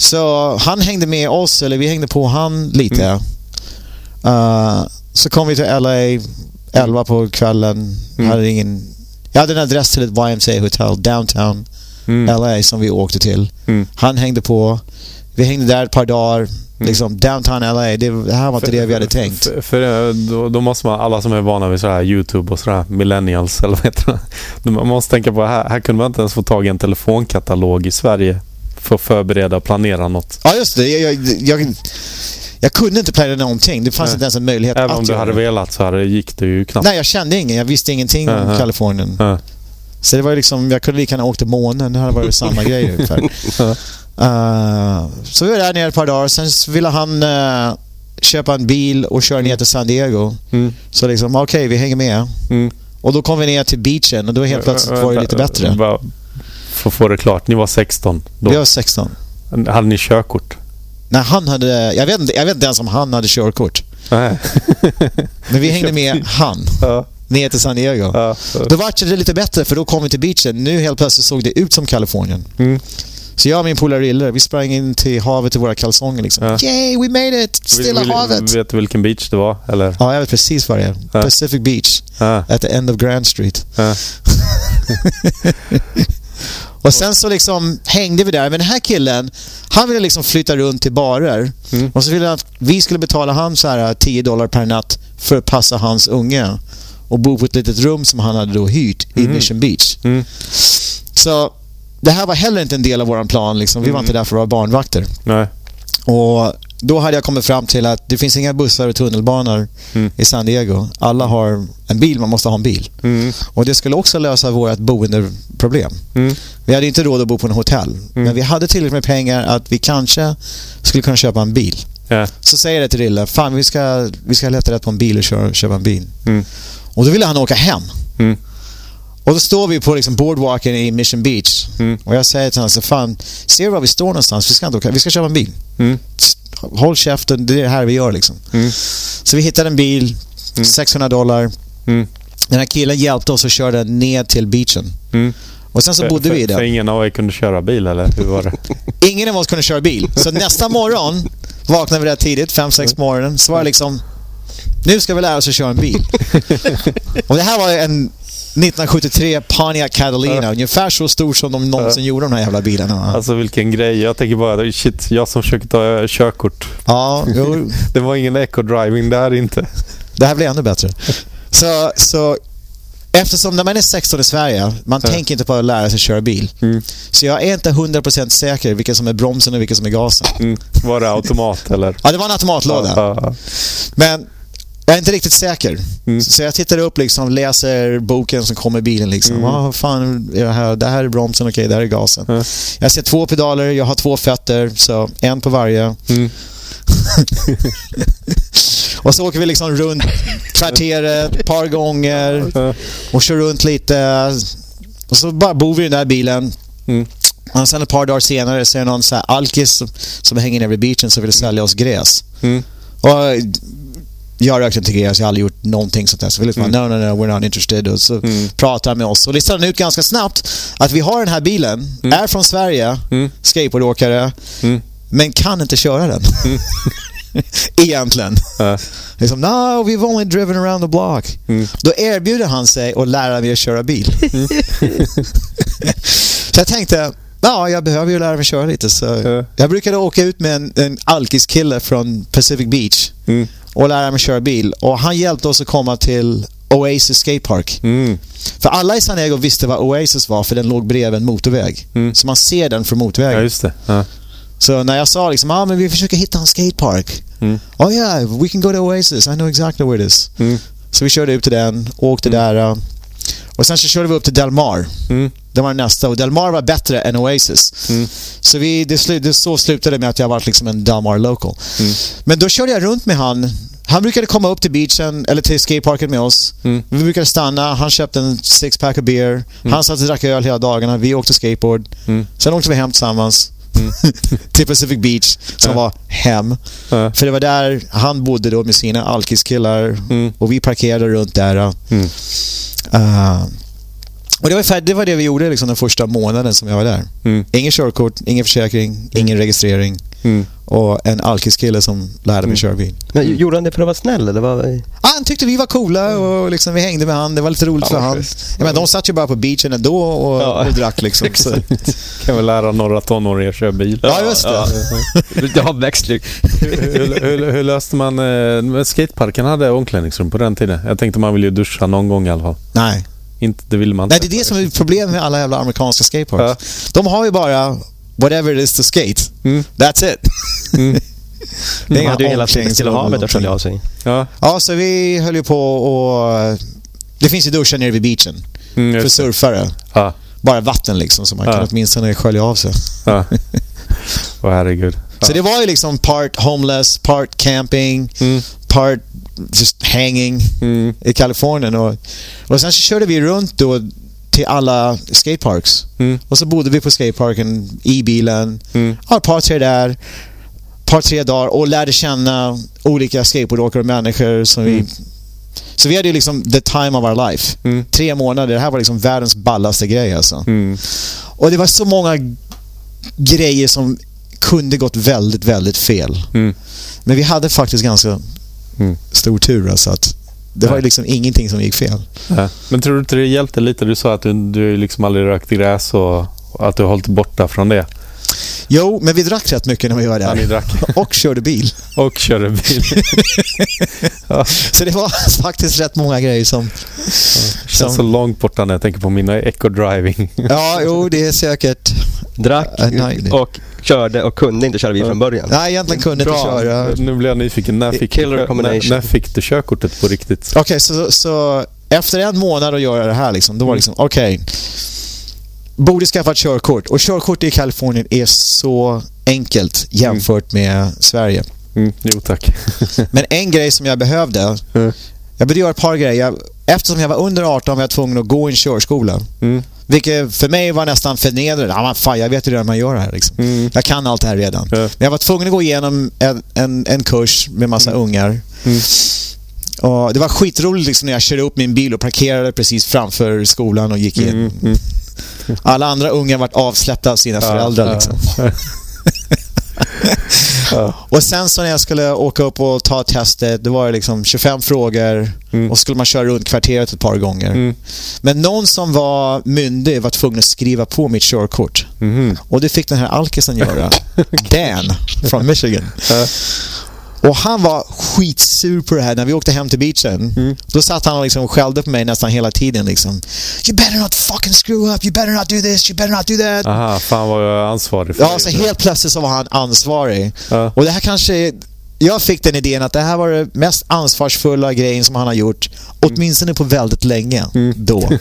Så han hängde med oss, eller vi hängde på han lite. Mm. Uh, så kom vi till LA 11 på kvällen. Mm. Hade ingen, jag hade en adress till ett YMCA hotell downtown mm. LA som vi åkte till. Mm. Han hängde på. Vi hängde där ett par dagar. Mm. Liksom downtown LA, det, det här var inte för, det vi hade tänkt.
För, för eh, då, då, måste man, alla som är vana vid så här YouTube och sådär, millennials eller vad heter det? Man måste tänka på, här, här kunde man inte ens få tag i en telefonkatalog i Sverige för att förbereda och planera något.
Ja, just det. Jag, jag, jag, jag kunde inte planera någonting. Det fanns Nej. inte ens en möjlighet
Även att om du hade velat så hade, gick det ju knappt.
Nej, jag kände ingen. Jag visste ingenting uh -huh. om Kalifornien. Uh -huh. Så det var liksom, jag kunde lika gärna åkt till månen. Det hade varit samma grej ungefär. Uh, så vi var där nere ett par dagar. Sen ville han uh, köpa en bil och köra ner till San Diego. Mm. Så liksom, okej, okay, vi hänger med. Mm. Och då kom vi ner till beachen och då helt plötsligt var det lite bättre.
För att få det klart, ni var 16
då? Vi var 16.
Hade ni körkort?
Nej, han hade... Jag vet, inte, jag vet inte ens om han hade körkort. Nej. Men vi hängde med han. Ja. Ner till San Diego. Ja, ja. Då var det lite bättre för då kom vi till beachen. Nu helt plötsligt såg det ut som Kalifornien. Mm. Så jag och min polare Rille, vi sprang in till havet i våra kalsonger liksom. Ja. Yay, we made it! Stilla vill, havet!
Vet du vilken beach det var? Eller?
Ja, jag vet precis vad det är. Ja. Pacific Beach. Ja. At the end of Grand Street. Ja. och sen så liksom hängde vi där. Men den här killen, han ville liksom flytta runt till barer. Mm. Och så ville han att vi skulle betala han så här 10 dollar per natt för att passa hans unge. Och bo på ett litet rum som han hade då hyrt i mm. Mission Beach. Mm. Så det här var heller inte en del av vår plan. Liksom. Vi mm. var inte där för att vara barnvakter. Nej. Och då hade jag kommit fram till att det finns inga bussar och tunnelbanor mm. i San Diego. Alla har en bil, man måste ha en bil. Mm. Och det skulle också lösa vårt boendeproblem. Mm. Vi hade inte råd att bo på en hotell. Mm. Men vi hade tillräckligt med pengar att vi kanske skulle kunna köpa en bil. Yeah. Så säger jag till Rille, fan vi ska, vi ska leta rätt på en bil och köra, köpa en bil. Mm. Och då ville han åka hem. Mm. Och då står vi på liksom boardwalken i Mission Beach. Mm. Och jag säger till honom, så fan, ser du var vi står någonstans? Vi ska, inte vi ska köpa en bil. Håll käften, det är det här vi gör liksom. Mm. Så vi hittade en bil, 600 mm. dollar. Mm. Den här killen hjälpte oss att köra ner till beachen. Mm. Och sen så bodde
för,
vi där.
För ingen av er kunde köra bil eller hur var det?
ingen av oss kunde köra bil. Så nästa morgon vaknade vi där tidigt, 5-6 på morgonen. Så var det liksom, nu ska vi lära oss att köra en bil. och det här var en 1973 Pontiac Catalina, ja. ungefär så stor som de någonsin ja. gjorde de här jävla bilarna.
Alltså vilken grej. Jag tänker bara, shit, jag som försöker ta körkort. Ja, det var ingen eco-driving där inte.
Det här blir ännu bättre. Så, så Eftersom när man är 16 i Sverige, man ja. tänker inte på att lära sig köra bil. Mm. Så jag är inte 100% säker vilka som är bromsen och vilka som är gasen. Mm.
Var det automat eller?
Ja, det var en automatlåda. Ja, Men jag är inte riktigt säker. Mm. Så jag tittar upp liksom, läser boken som kommer i bilen. Liksom. Mm. Ah, fan är det, här? det här är bromsen, okej, okay, det här är gasen. Mm. Jag ser två pedaler, jag har två fötter, så en på varje. Mm. och så åker vi liksom runt kvarteret ett par gånger och kör runt lite. Och så bara bor vi i den där bilen. Mm. Och sen ett par dagar senare så är det någon så här alkis som, som hänger nere vid beachen som vill sälja oss gräs. Mm. Och jag har rökt en gräs, jag har aldrig gjort någonting sånt där. Så vi liksom, mm. no, no, no, we're not interested. Och så mm. pratar han med oss. Och listar han ut ganska snabbt att vi har den här bilen, mm. är från Sverige, mm. skateboardåkare, mm. men kan inte köra den. Mm. Egentligen. Uh. Liksom, no, we've only driven around the block. Mm. Då erbjuder han sig att lära mig att köra bil. Mm. så jag tänkte, ja, jag behöver ju lära mig köra lite. Så uh. Jag brukade åka ut med en, en alkiskille från Pacific Beach. Mm och lära mig köra bil. Och han hjälpte oss att komma till Oasis Skatepark. Mm. För alla i San Diego visste vad Oasis var för den låg bredvid en motorväg. Mm. Så man ser den från motorvägen.
Ja. Ja.
Så när jag sa liksom, ah, men vi försöker hitta en skatepark. Mm. Oh yeah, we can go to Oasis. I know exactly where it is. Mm. Så vi körde ut till den, åkte mm. där. Och sen så körde vi upp till Del Mar. Mm. Det var nästa. Och Del Mar var bättre än Oasis. Mm. Så vi, det, slu, det så slutade med att jag var liksom en Del Mar local. Mm. Men då körde jag runt med han. Han brukade komma upp till beachen, eller till skateparken med oss. Mm. Vi brukade stanna, han köpte en six-pack of beer. Mm. Han satt och drack öl hela dagarna, vi åkte skateboard. Mm. Sen åkte vi hem tillsammans. Mm. till Pacific Beach, som var hem. För det var där han bodde då med sina alkiskillar. Och vi parkerade runt där. Uh, och det var, det var det vi gjorde liksom den första månaden som jag var där. Mm. Ingen körkort, ingen försäkring, ingen registrering. Mm. Och en alkiskille som lärde mig mm. köra bil.
Men gjorde han det för att vara snäll? Eller var...
ah, han tyckte vi var coola och liksom, vi hängde med han. Det var lite roligt ja, för han. Ja, men de satt ju bara på beachen ändå och, ja. och drack liksom. Så.
kan väl lära några tonåringar köra bil.
Ja, just det.
Ja. Lite avväxling.
hur, hur, hur, löste man... Eh, skateparken hade omklädningsrum på den tiden. Jag tänkte man vill ju duscha någon gång i alla fall.
Nej.
Inte, det vill man inte.
Nej, det är det som är problemet med alla jävla amerikanska skateparks. Ja. De har ju bara whatever it is to skate. Mm. That's it.
Mm. det är inga hade ju hela Stilla havet att skölja av sig.
Ja. ja, så vi höll ju på och... Det finns ju duschar nere vid beachen. Mm, för surfare. Ja. Bara vatten liksom, så man ja. kan åtminstone skölja av sig. Ja.
Åh herregud.
Ja. Så det var ju liksom part homeless, part camping, mm. Part just hanging mm. i Kalifornien. Och, och sen så körde vi runt då till alla skateparks. Mm. Och så bodde vi på skateparken i bilen. Mm. Ja, ett par, tre där. par, tre dagar och lärde känna olika skateboardåkare och människor som mm. vi så vi hade ju liksom the time of our life. Mm. Tre månader. Det här var liksom världens ballaste grej alltså. Mm. Och det var så många grejer som kunde gått väldigt, väldigt fel. Mm. Men vi hade faktiskt ganska mm. stor tur alltså att det var liksom ingenting som gick fel.
Nej. Men tror du inte det hjälpte lite? Du sa att du, du liksom aldrig rökt gräs och, och att du har hållit borta från det.
Jo, men vi drack rätt mycket när vi var där. Ja. Och körde bil.
Och körde bil.
ja. Så det var faktiskt rätt många grejer som... Ja,
känns som... så långt borta när jag tänker på mina eco-driving.
ja, jo, det är säkert...
Drack och körde och kunde inte köra bil från början.
Nej, egentligen kunde Bra. inte köra.
Nu blir jag nyfiken. När fick, när, när fick du körkortet på riktigt?
Okej, okay, så, så efter en månad att göra det här liksom, då var det liksom, okej. Okay, borde skaffa ett körkort. Och körkort i Kalifornien är så enkelt jämfört mm. med Sverige.
Mm, jo tack.
Men en grej som jag behövde. Mm. Jag behövde göra ett par grejer. Jag, eftersom jag var under 18 var jag tvungen att gå i en körskola. Mm. Vilket för mig var nästan förnedrande. Ja, fan, jag vet ju redan hur man gör det här. Liksom. Mm. Jag kan allt det här redan. Ja. Men jag var tvungen att gå igenom en, en, en kurs med massa mm. ungar. Mm. Och det var skitroligt liksom, när jag körde upp min bil och parkerade precis framför skolan och gick in. Mm, mm. Alla andra unga varit avsläppta av sina föräldrar. Ja, liksom. och sen så när jag skulle åka upp och ta testet, då var det liksom 25 frågor mm. och så skulle man köra runt kvarteret ett par gånger. Mm. Men någon som var myndig var tvungen att skriva på mitt körkort. Mm. Och det fick den här alkisen göra. Dan från Michigan. Och han var skitsur på det här när vi åkte hem till beachen. Mm. Då satt han och liksom skällde på mig nästan hela tiden liksom. You better not fucking screw up, you better not do this, you better not do that.
Aha, fan var jag ansvarig
för Ja, så helt plötsligt så var han ansvarig. Uh. Och det här kanske... Jag fick den idén att det här var det mest ansvarsfulla grejen som han har gjort. Åtminstone på väldigt länge mm. då.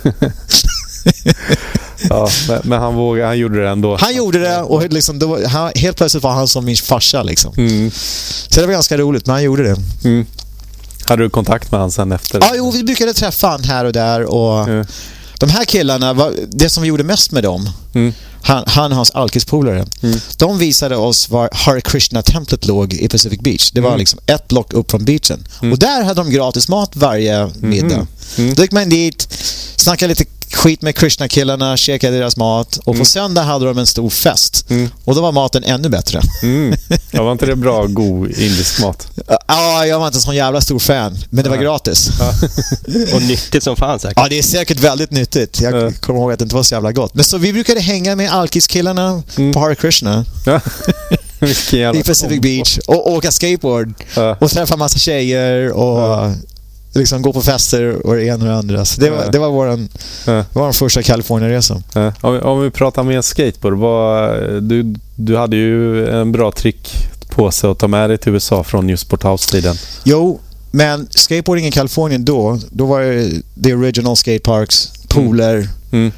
ja, men, men, han vågade, han gjorde det ändå.
Han gjorde det och liksom, det han, helt plötsligt var han som min farsa. Liksom. Mm. Så det var ganska roligt, men han gjorde det. Mm.
Hade du kontakt med honom sen efter?
Ja, jo, vi brukade träffa honom här och där. Och mm. De här killarna, det som vi gjorde mest med dem, mm. han, han och hans alkispolare, mm. de visade oss var Hare Krishna-templet låg i Pacific Beach. Det var mm. liksom ett block upp från beachen. Mm. Och där hade de gratis mat varje middag. Mm. Mm. Då gick man dit, snackade lite skit med Krishna-killarna, käkade deras mat och på mm. söndag hade de en stor fest. Mm. Och då var maten ännu bättre.
Mm. Ja, var inte det bra, god indisk mat?
Ja, jag var inte en sån jävla stor fan, men det var gratis. Ja.
och nyttigt som fan säkert.
Ja, det är säkert väldigt nyttigt. Jag ja. kommer ihåg att det inte var så jävla gott. Men så vi brukade hänga med alkiskillarna mm. på Hare Krishna. Ja. I Pacific Beach och åka skateboard ja. och träffa massa tjejer och liksom gå på fester och det ena och det andra. Så det, var, det var vår ja. våran första Kalifornienresa.
Ja. Om, vi, om vi pratar mer skateboard. Vad, du, du hade ju en bra trick på sig att ta med dig till USA från just Sporthouse-tiden.
Jo, men skateboarding i Kalifornien då, då var det the original skateparks, pooler, mm. Mm.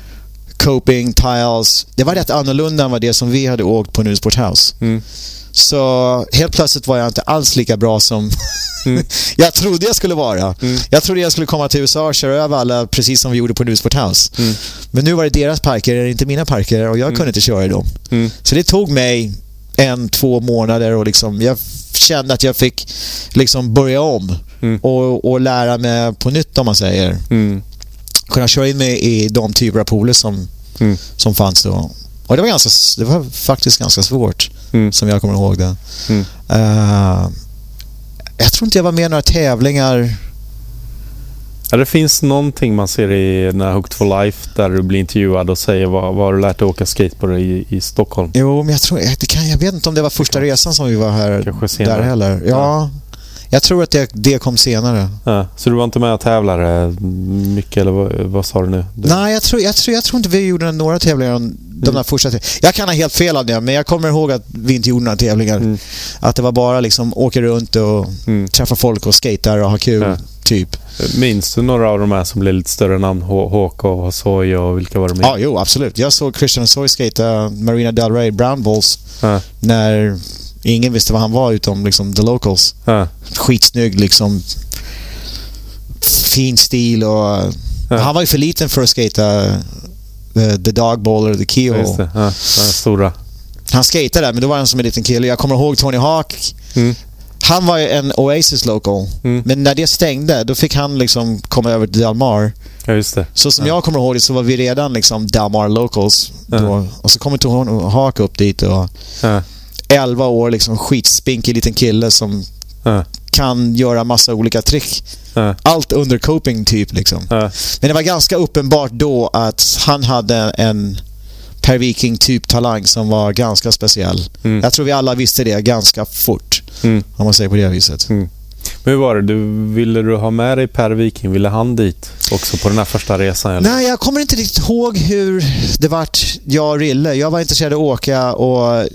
coping, tiles. Det var rätt annorlunda än vad det som vi hade åkt på nu Sporthouse. Mm. Så helt plötsligt var jag inte alls lika bra som mm. jag trodde jag skulle vara. Mm. Jag trodde jag skulle komma till USA och köra över alla precis som vi gjorde på Newsport House. Mm. Men nu var det deras parker, inte mina parker och jag mm. kunde inte köra i dem. Mm. Så det tog mig en, två månader och liksom, jag kände att jag fick liksom börja om mm. och, och lära mig på nytt om man säger. Kunna köra in mig i de typer av pooler som, som fanns då. Och det var, ganska, det var faktiskt ganska svårt, mm. som jag kommer ihåg det. Mm. Uh, jag tror inte jag var med i några tävlingar.
Ja, det finns någonting man ser i den här Hooked for Life där du blir intervjuad och säger vad, vad har du lärt dig åka skateboard i, i Stockholm?
Jo, men jag tror... Jag, det kan, jag vet inte om det var första resan som vi var här där heller. Ja. ja. Jag tror att det, det kom senare.
Ja, så du var inte med och tävlade mycket eller vad, vad sa du nu? Du...
Nej, jag tror, jag, tror, jag tror inte vi gjorde några tävlingar de där mm. första Jag kan ha helt fel av det, men jag kommer ihåg att vi inte gjorde några tävlingar. Mm. Att det var bara liksom åka runt och mm. träffa folk och skater och ha kul, ja. typ.
Minns du några av de här som blev lite större namn? HK och Soy och vilka var det
mer? Ja, jo, absolut. Jag såg Christian Soy skata Marina Del Rey Brown Balls ja. när ingen visste vad han var utom liksom the locals. Ja. Skitsnygg liksom. Fin stil och... Ja. Han var ju för liten för att skata uh, the dog eller the keyhole.
Ja, stora.
Han skatade där, men då var han som en liten kille. Jag kommer ihåg Tony Hawk. Mm. Han var ju en Oasis local. Mm. Men när det stängde, då fick han liksom komma över till Delmar.
Ja, just det.
Så som ja. jag kommer ihåg det så var vi redan liksom Delmar locals. Ja. Och så kommer Tony Hawk upp dit och... Ja. 11 år, liksom skitspinkig liten kille som kan göra massa olika trick. Allt under coping typ liksom. Men det var ganska uppenbart då att han hade en Per Viking typ talang som var ganska speciell. Mm. Jag tror vi alla visste det ganska fort. Mm. Om man säger på det viset. Mm.
Men hur var det? Du, ville du ha med dig Per Viking? Ville han dit också på den här första resan? Eller?
Nej, jag kommer inte riktigt ihåg hur det vart jag och Rille. Jag var intresserad av att åka och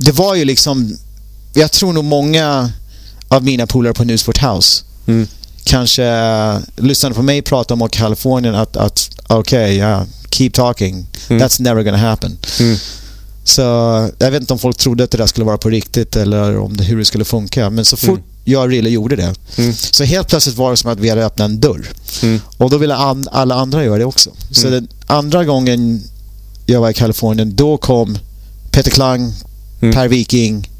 det var ju liksom... Jag tror nog många av mina polare på Newsport House mm. kanske lyssnade på mig prata om Kalifornien att, att okej, okay, yeah, keep talking. Mm. That's never gonna happen. Mm. Så jag vet inte om folk trodde att det där skulle vara på riktigt eller om det, hur det skulle funka. Men så fort mm. jag och Rille gjorde det mm. så helt plötsligt var det som att vi hade öppnat en dörr. Mm. Och då ville an, alla andra göra det också. Så mm. den andra gången jag var i Kalifornien, då kom Peter Klang, mm. Per Viking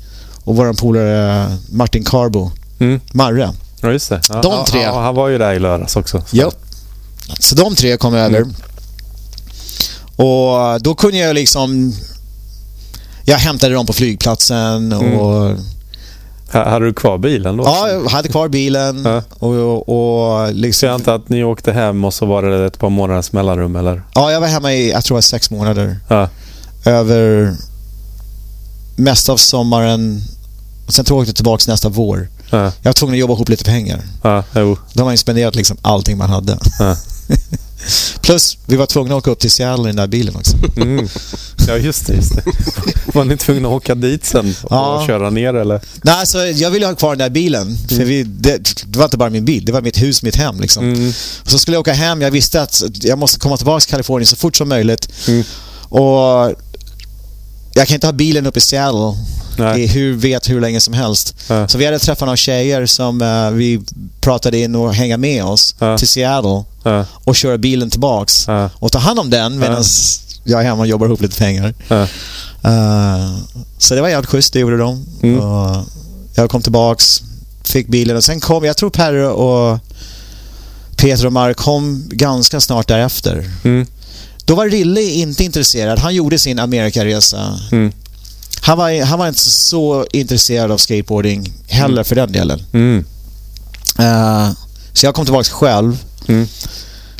och vår polare Martin Carbo. Mm. Marre.
Ja, just det. Ja,
de tre.
Ja, han var ju där i lördags också.
Så. Ja. Så de tre kom över. Mm. Och då kunde jag liksom... Jag hämtade dem på flygplatsen och... Mm.
Hade du kvar bilen då?
Ja, jag hade kvar bilen. Ja. Och, och, och liksom...
Så jag antar att ni åkte hem och så var det ett par månaders mellanrum eller?
Ja, jag var hemma i, jag tror det var sex månader. Ja. Över mest av sommaren. Och sen tror jag tillbaka nästa vår. Ja. Jag var tvungen att jobba ihop lite pengar.
Ja, jo.
Då har man ju spenderat liksom allting man hade. Ja. Plus, vi var tvungna att åka upp till Seattle i den där bilen också. Mm.
Ja, just det, just det. Var ni tvungna att åka dit sen och ja. köra ner eller?
Nej, alltså, jag ville ha kvar den där bilen. För mm. vi, det, det, var inte bara min bil, det var mitt hus, mitt hem. Liksom. Mm. så skulle jag åka hem. Jag visste att jag måste komma tillbaka till Kalifornien så fort som möjligt. Mm. Och jag kan inte ha bilen uppe i Seattle i hur, vet hur länge som helst. Ja. Så vi hade träffat några tjejer som uh, vi pratade in och hänga med oss ja. till Seattle ja. och köra bilen tillbaks och ta hand om den medan jag är hemma och jobbar ihop lite pengar. Uh, så det var jävligt schysst, det gjorde de. Mm. Och jag kom tillbaks, fick bilen och sen kom, jag tror Perre och Peter och Mark kom ganska snart därefter. Mm. Då var Rille inte intresserad. Han gjorde sin Amerikaresa. Mm. Han, var, han var inte så intresserad av skateboarding heller mm. för den delen. Mm. Uh, så jag kom tillbaka själv. Mm.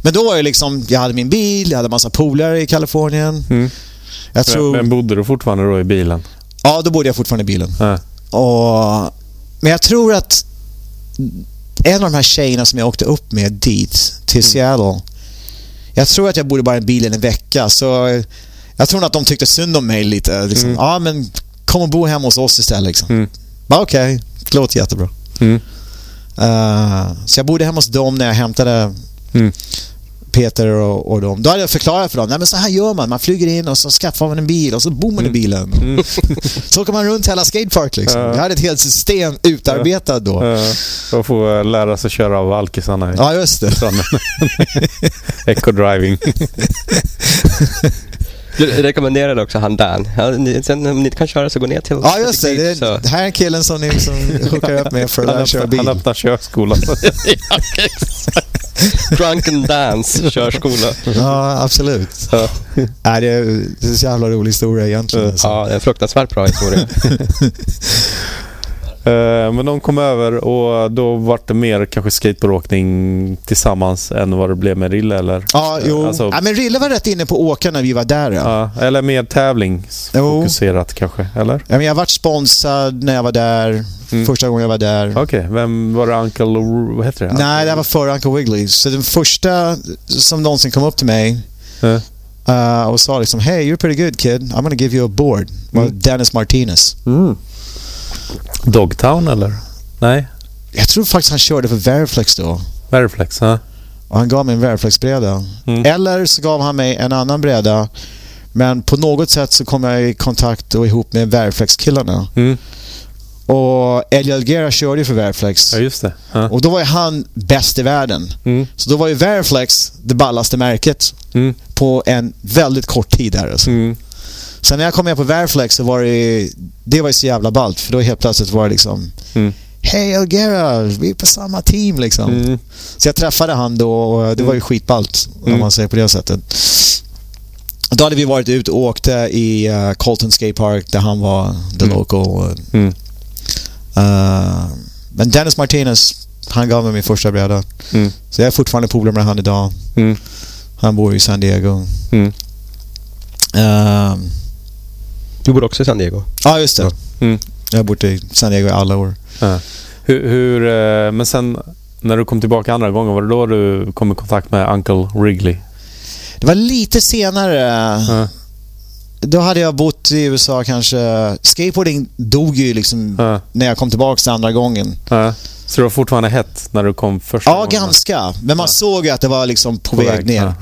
Men då var det liksom, jag hade min bil, jag hade massa polare i Kalifornien. Mm.
Jag tror... Men bodde du fortfarande då i bilen?
Ja, då bodde jag fortfarande i bilen. Äh. Och... Men jag tror att en av de här tjejerna som jag åkte upp med dit, till mm. Seattle, jag tror att jag bodde bara i bilen en vecka så jag tror att de tyckte synd om mig lite. Liksom. Mm. Ja, men kom och bo hemma hos oss istället. Liksom. Mm. Okej, okay, det låter jättebra. Mm. Uh, så jag bodde hemma hos dem när jag hämtade mm. Peter och, och dem. Då hade jag förklarat för dem. Nej, men så här gör man. Man flyger in och så skaffar man en bil och så bor man mm. i bilen. Mm. så åker man runt hela skatepark liksom. Jag hade ett helt system utarbetat då. Uh.
Och få lära sig köra av alkisarna.
Ja, just det.
Eco-driving.
Du rekommenderade också han Dan. Ja, sen om ni inte kan köra så gå ner till...
Ja, just det. Det, är, det här är en killen som ni som hookar upp med för att lära köra bil.
Han öppnar körskola.
Drunken Dance körskola.
Ja, absolut. Ja. Nej, det, är, det är en jävla rolig historia egentligen.
Ja, det är en fruktansvärt bra historia.
Uh, men de kom över och då var det mer kanske skateboardåkning tillsammans än vad det blev med Rille eller?
Ja, jo. Alltså, ja, men Rille var rätt inne på att åka när vi var där.
Ja. ja eller mer tävlingsfokuserat kanske, eller?
Ja, men jag varit sponsrad när jag var där. Mm. Första gången jag var där.
Okej, okay. vem var det? Uncle... Vad heter det?
Nej, det var före Uncle Wiggly. Så den första som någonsin kom upp till mig uh. Uh, och sa liksom Hey, you're pretty good kid. I'm gonna give you a board. Mm. Dennis Martinez. Mm.
Dogtown eller? Nej?
Jag tror faktiskt han körde för Veriflex då.
Veriflex, ja.
Och han gav mig en Veriflex-bräda. Mm. Eller så gav han mig en annan bräda. Men på något sätt så kom jag i kontakt och ihop med Veriflex-killarna. Mm. Och Eddie Alguera körde ju för Veriflex.
Ja, just det. Ja.
Och då var ju han bäst i världen. Mm. Så då var ju Veriflex det ballaste märket mm. på en väldigt kort tid där alltså. Mm. Sen när jag kom med på Veriflex så var det det var ju så jävla ballt för då helt plötsligt var det liksom mm. Hej Alguera, vi är på samma team liksom. Mm. Så jag träffade han då och det var ju mm. skitballt om man säger på det sättet. Då hade vi varit ute och åkte i uh, Colton Skate Park där han var the mm. local. Mm. Uh, men Dennis Martinez, han gav mig min första bräda. Mm. Så jag är fortfarande polare med han idag. Mm. Han bor i San Diego. Mm.
Uh, du bor också i San Diego?
Ja, just det. Mm. Jag har bott i San Diego i alla år. Ja.
Hur, hur, eh, men sen när du kom tillbaka andra gången, var det då du kom i kontakt med Uncle Wrigley?
Det var lite senare. Ja. Då hade jag bott i USA kanske... Skateboarding dog ju liksom ja. när jag kom tillbaka andra gången.
Ja. Så det var fortfarande hett när du kom första
ja, gången? Ja, ganska. Men man såg att det var liksom på, på väg, väg, ner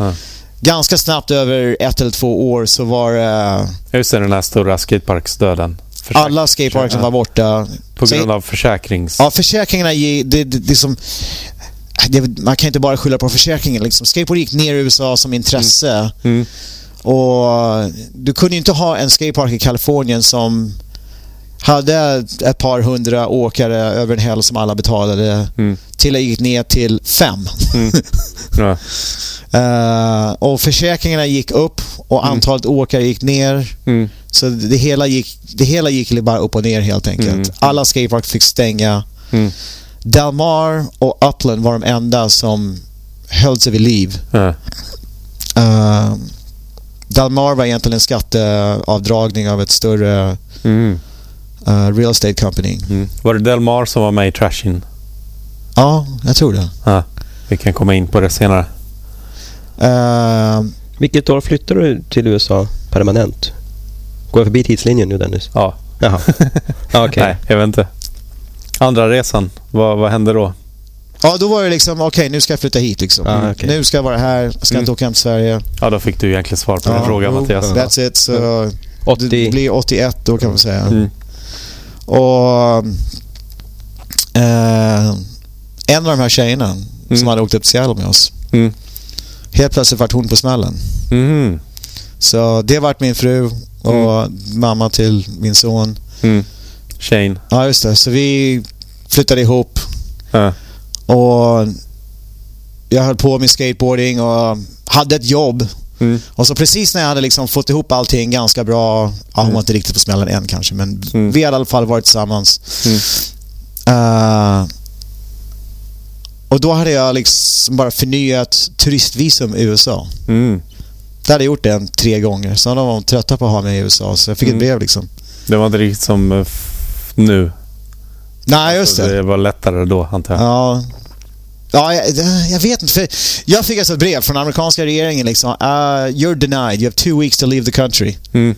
ganska snabbt över ett eller två år så var det...
Just det, den här stora skateparksdöden.
Alla skateparker var borta.
På grund av försäkrings...
Ja, försäkringarna det, det, det som... Det, man kan inte bara skylla på försäkringen. Liksom. Skateboard gick ner i USA som intresse. Mm. Mm. Och du kunde inte ha en skatepark i Kalifornien som hade ett par hundra åkare över en helg som alla betalade mm. till det gick ner till fem. Mm. Ja. uh, och försäkringarna gick upp och mm. antalet mm. åkare gick ner. Mm. Så det hela, gick, det hela gick bara upp och ner helt enkelt. Mm. Alla skatepark fick stänga. Mm. Delmar och Upland var de enda som höll sig vid liv. Ja. Uh, Dalmar var egentligen en skatteavdragning av ett större mm uh, real estate company. Mm.
Var det Delmar som var med i Trashin?
Ja, jag tror det.
Ja, vi kan komma in på det senare.
Uh, Vilket år flyttade du till USA permanent? Går jag förbi tidslinjen nu Dennis?
Ja.
Jaha.
ah, okay. Nej, jag vet inte. Andra resan, vad, vad hände då?
Ja, då var det liksom, okej okay, nu ska jag flytta hit liksom. Ah, okay. Nu ska jag vara här, ska mm. inte åka hem till Sverige.
Ja, då fick du egentligen svar på ja, din fråga Mattias.
That's it. Så 80. Det blir 81 då kan man säga. Mm. Och eh, en av de här tjejerna mm. som hade åkt upp till Seattle med oss. Mm. Helt plötsligt vart hon på smällen. Mm. Så det vart min fru och mm. mamma till min son.
Mm. Shane.
Ja, just det. Så vi flyttade ihop. Äh. Och jag höll på med skateboarding och hade ett jobb Mm. Och så precis när jag hade liksom fått ihop allting ganska bra, ja, hon var inte riktigt på smällen än kanske, men mm. vi hade i alla fall varit tillsammans. Uh, och då hade jag liksom bara förnyat turistvisum i USA. Mm. Det hade jag gjort det tre gånger. Så de var trötta på att ha mig i USA, så jag fick mm. ett brev liksom.
Det var inte riktigt som uh, nu?
Nej, just alltså,
det. Det var lättare då, antar jag.
Ja, Ja, jag, jag, vet inte. För jag fick alltså ett brev från amerikanska regeringen liksom. Uh, you're denied. You have two weeks to leave the country. Mm.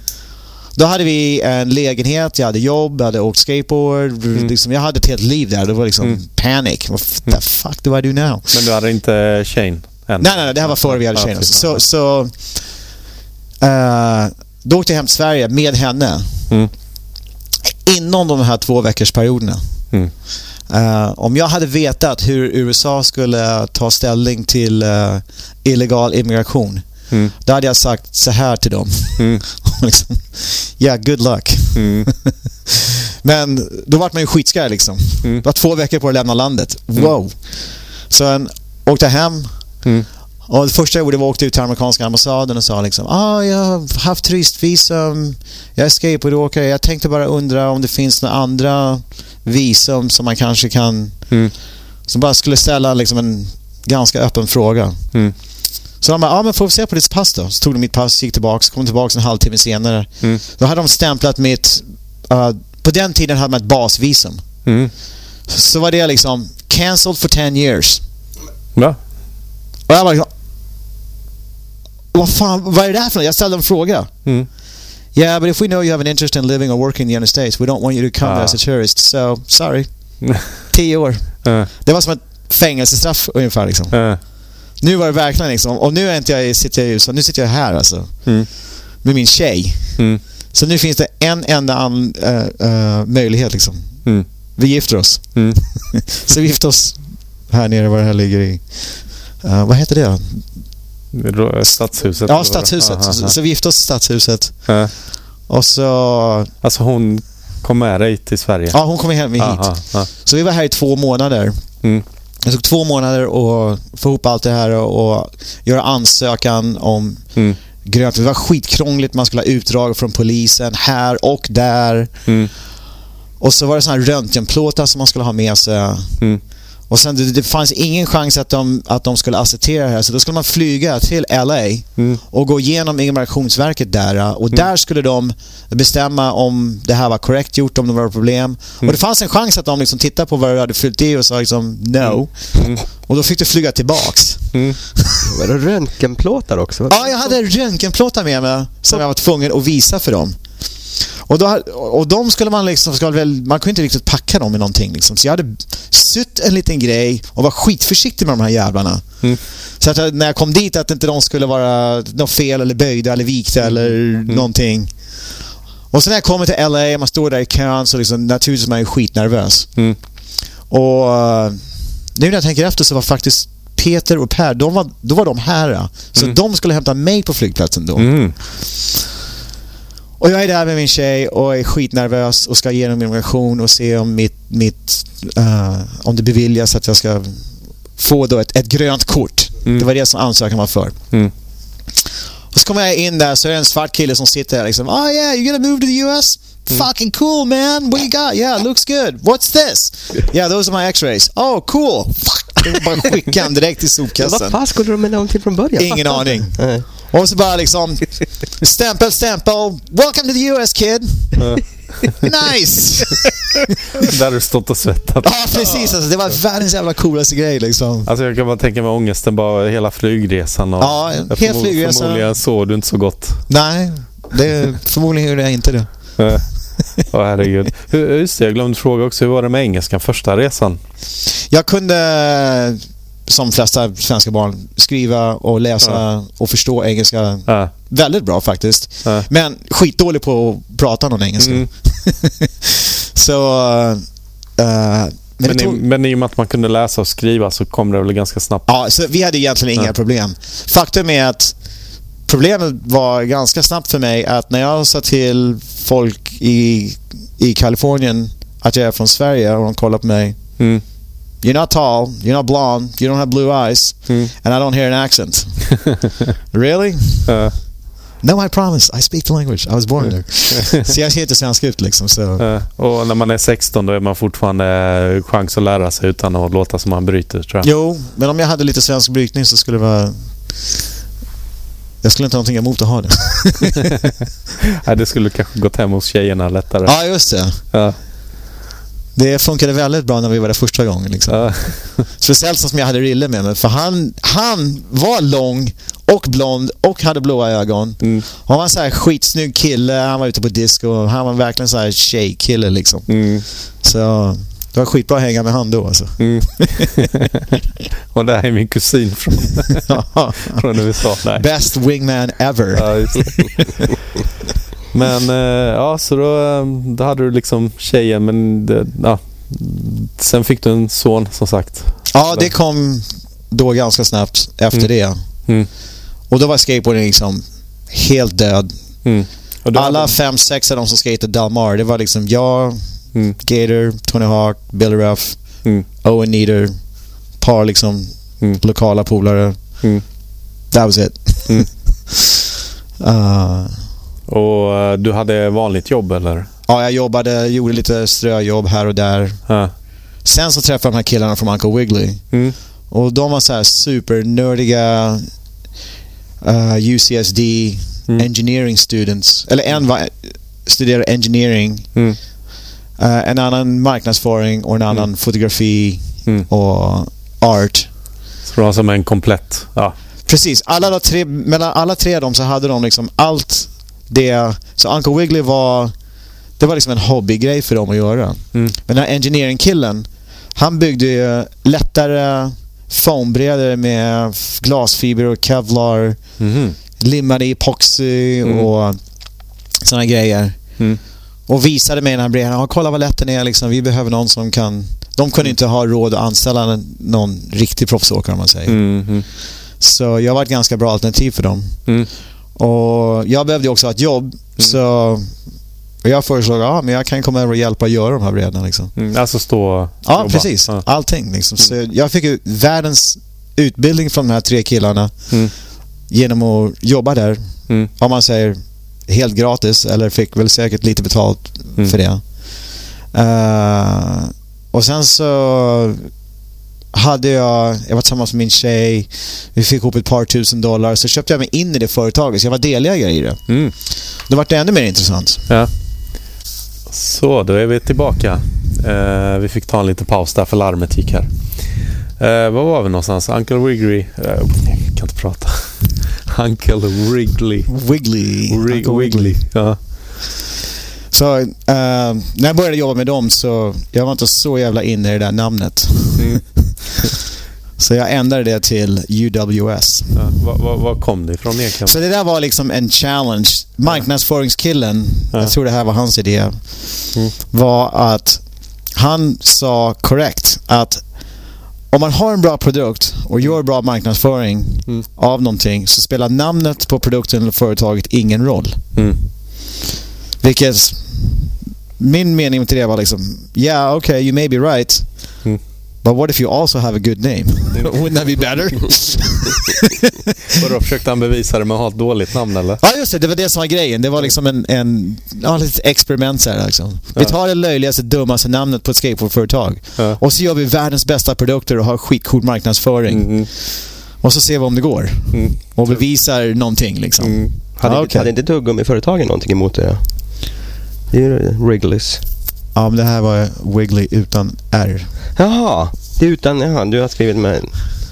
Då hade vi en lägenhet, jag hade jobb, jag hade åkt skateboard. Mm. Liksom, jag hade ett helt liv där. Det var liksom mm. panic. What the mm. fuck do I do now?
Men du hade inte Shane än?
Nej, nej, nej. Det här var före vi hade Shane. Alltså. Så, så uh, då åkte jag hem till Sverige med henne. Mm. Inom de här två veckors perioderna. Mm. Uh, om jag hade vetat hur USA skulle ta ställning till uh, illegal immigration mm. då hade jag sagt så här till dem. Mm. liksom, yeah, good luck. Mm. Men då vart man ju skitskraj liksom. Mm. Det var två veckor på att lämna landet. Mm. Wow. Så jag åkte hem. Och det första jag gjorde var att åka ut till amerikanska ambassaden och sa liksom ah, jag har haft turistvisum, jag är skateboardåkare, jag tänkte bara undra om det finns några andra visum som man kanske kan... Mm. Som bara skulle ställa liksom en ganska öppen fråga. Mm. Så de bara, ja men får vi se på ditt pass då? Så tog de mitt pass, gick tillbaka, kom tillbaka en halvtimme senare. Mm. Då hade de stämplat mitt... Uh, på den tiden hade man ett basvisum. Mm. Så var det liksom cancelled for 10 years.
Va?
Och jag bara liksom, vad fan, vad är det här för något? Jag ställde en fråga. Mm. Yeah, but if we know you have an interest in living or working in the United States, we don't want you to come ah. as a tourist. So, sorry. Tio år. Uh. Det var som ett fängelsestraff ungefär liksom. Uh. Nu var det verkligen liksom, och nu är inte jag, sitter jag i USA, nu sitter jag här alltså. Mm. Med min tjej. Mm. Så nu finns det en enda an, uh, möjlighet liksom. Mm. Vi gifter oss. Mm. så vi gifter oss här nere var det här ligger i. Uh, vad heter det?
Stadshuset?
Ja, Stadshuset. Aha, aha. Så, vi gifte oss i Stadshuset. Äh. Och så...
Alltså hon kom med dig till Sverige?
Ja, hon kom hem hit. Aha, så vi var här i två månader. Mm. Det tog två månader att få ihop allt det här och, göra ansökan om mm. grönt. Det var skitkrångligt. Man skulle ha utdrag från polisen här och där. Mm. Och så var det såna här röntgenplåtar som man skulle ha med sig. Mm. Och sen det, det, fanns ingen chans att de, att de skulle acceptera det här. Så då skulle man flyga till LA mm. och gå igenom immigrationsverket där. Och mm. där skulle de bestämma om det här var korrekt gjort, om det var problem. Mm. Och det fanns en chans att de liksom tittade på vad du hade fyllt i och sa liksom no. Mm. Mm. Och då fick du flyga tillbaks.
Mm. Var det röntgenplåtar också?
Ja, jag hade röntgenplåtar med mig som jag var tvungen att visa för dem. Och, då, och de skulle man liksom, skulle väl, man kunde inte riktigt packa dem i någonting liksom. Så jag hade sytt en liten grej och var skitförsiktig med de här jävlarna. Mm. Så att när jag kom dit att inte de skulle vara något fel eller böjda eller vikta eller mm. någonting. Och sen när jag kommer till LA, man står där i kön så liksom, naturligtvis är man ju skitnervös. Mm. Och nu när jag tänker efter så var faktiskt Peter och Per, de var, då var de här. Så mm. de skulle hämta mig på flygplatsen då. Mm. Och jag är där med min tjej och är skitnervös och ska igenom immigration och se om, mitt, mitt, uh, om det beviljas att jag ska få då ett, ett grönt kort. Mm. Det var det som ansökan var för. Mm. Och så kommer jag in där så är det en svart kille som sitter där liksom. Oh yeah, you're gonna move to the US? Mm. Fucking cool man! What you got? Yeah, looks good. What's this? Yeah, those are my x-rays. Oh, cool! Fuck! Bara skicka han direkt till sopkassen.
Vad fan skulle de med någonting från början?
Ingen aning. Och så bara liksom stämpel, stämpel. Welcome to the US kid. nice!
Där du stått och svettat.
Ja, precis. Alltså, det var världens jävla coolaste grej liksom.
Alltså jag kan bara tänka mig ångesten bara hela flygresan. Och
ja, hela flygresan.
Förmodligen sov du inte så gott.
Nej, det, förmodligen gjorde jag inte det.
Åh oh, herregud. Hur, just det, jag glömde fråga också. Hur var det med engelskan första resan?
Jag kunde som flesta svenska barn, skriva och läsa ja. och förstå engelska ja. väldigt bra faktiskt. Ja. Men skitdålig på att prata någon engelska. Mm. så... Uh,
men, tog... i, men i och med att man kunde läsa och skriva så kom det väl ganska snabbt?
Ja, så vi hade egentligen inga problem. Faktum är att problemet var ganska snabbt för mig att när jag sa till folk i, i Kalifornien att jag är från Sverige och de kollade på mig mm. You're not tall. You're not blonde. You don't have blue eyes. Mm. And I don't hear an accent. really? Uh. No, I promise. I speak the language. I was born there. så jag ser inte svenska ut liksom. Så. Uh,
och när man är 16 då är man fortfarande eh, chans att lära sig utan att låta som man bryter tror
jag. Jo, men om jag hade lite svensk brytning så skulle det vara... Jag skulle inte ha någonting emot att ha det.
Nej, det skulle kanske gått hem hos tjejerna lättare.
Ja, just det. Ja. Det funkade väldigt bra när vi var där första gången. Liksom. Ja. Speciellt som jag hade Rille med mig. För han, han var lång och blond och hade blåa ögon. Mm. Han var en så här skitsnygg kille. Han var ute på disco. Han var verkligen så här tjejkille liksom. Mm. Så det var skitbra att hänga med han då alltså. Mm.
och det här är min kusin från, från USA.
Nej. Best wingman ever. Ja,
men eh, ja, så då, eh, då hade du liksom tjejen men det, ja, sen fick du en son som sagt.
Ja, det kom då ganska snabbt efter mm. det. Mm. Och då var skateboarding liksom helt död. Mm. Alla fem, sex av de som skatade Dalmar, det var liksom jag, mm. Gator, Tony Hawk, Billy Ruff, mm. Owen Neater, par liksom mm. lokala polare. Mm. That was it. Mm.
uh, och uh, du hade vanligt jobb eller?
Ja, jag jobbade, gjorde lite ströjobb här och där. Uh. Sen så träffade jag de här killarna från Uncle Wiggly. Mm. Och de var så här supernördiga uh, UCSD mm. engineering students. Eller en var, studerade engineering. Mm. Uh, en annan marknadsföring och en annan mm. fotografi mm. och art.
Så det var som en komplett... Ja.
Precis. Alla tre, mellan alla tre av dem så hade de liksom allt det... Så Uncle Wiggly var... Det var liksom en hobbygrej för dem att göra. Mm. Men den här engineering-killen, han byggde ju lättare foambrädor med glasfiber och kevlar. Mm. Limmade epoxy mm. och sådana grejer. Mm. Och visade mig den här brädan. Kolla vad lätt den är. Liksom. Vi behöver någon som kan... De kunde inte ha råd att anställa någon riktig proffsåkare om man säger. Mm. Så jag var ett ganska bra alternativ för dem. Mm. Och Jag behövde också ha ett jobb. Mm. Så jag föreslog att ja, jag kan komma över och hjälpa att göra de här brädorna. Liksom.
Mm, alltså stå och
Ja, jobba. precis. Ja. Allting. Liksom. Så mm. jag fick världens utbildning från de här tre killarna mm. genom att jobba där. Mm. Om man säger helt gratis eller fick väl säkert lite betalt mm. för det. Uh, och sen så hade jag, jag var tillsammans med min tjej, vi fick ihop ett par tusen dollar, så köpte jag mig in i det företaget, så jag var delägare i det. Mm. Då var det ännu mer intressant.
Ja. Så, då är vi tillbaka. Uh, vi fick ta en liten paus där för larmet gick här. Uh, var var vi någonstans? Uncle Wiggly? Jag kan inte prata. Uncle Wrigley.
Wiggly.
Rig Uncle Wiggly. Ja.
Så uh, när jag började jobba med dem så jag var inte så jävla inne i det där namnet. Mm. så jag ändrade det till UWS.
Ja, vad kom det ifrån egentligen?
Så det där var liksom en challenge. Marknadsföringskillen, ja. jag tror det här var hans idé, mm. var att han sa korrekt att om man har en bra produkt och gör bra marknadsföring mm. av någonting så spelar namnet på produkten eller företaget ingen roll. Mm. Vilket min mening till det var liksom, yeah okay you may be right. But what if you also have a good name? Wouldn't that be better?
Vadå, försökte han bevisa det med att ha ett dåligt namn eller?
Ja just det, det var det som var grejen. Det var liksom en, en ja, litet experiment så här, liksom. Vi tar det löjligaste, dummaste namnet på ett skateboardföretag. Ja. Och så gör vi världens bästa produkter och har skitcool marknadsföring. Mm. Och så ser vi om det går. Mm. Och bevisar någonting liksom. Mm.
Hade, ah, okay. hade inte tuggummi-företagen någonting emot det? Det är ju Wrigley's.
Ja, men det här var Wiggly utan R.
Jaha, det är utan... Jaha, du har skrivit med...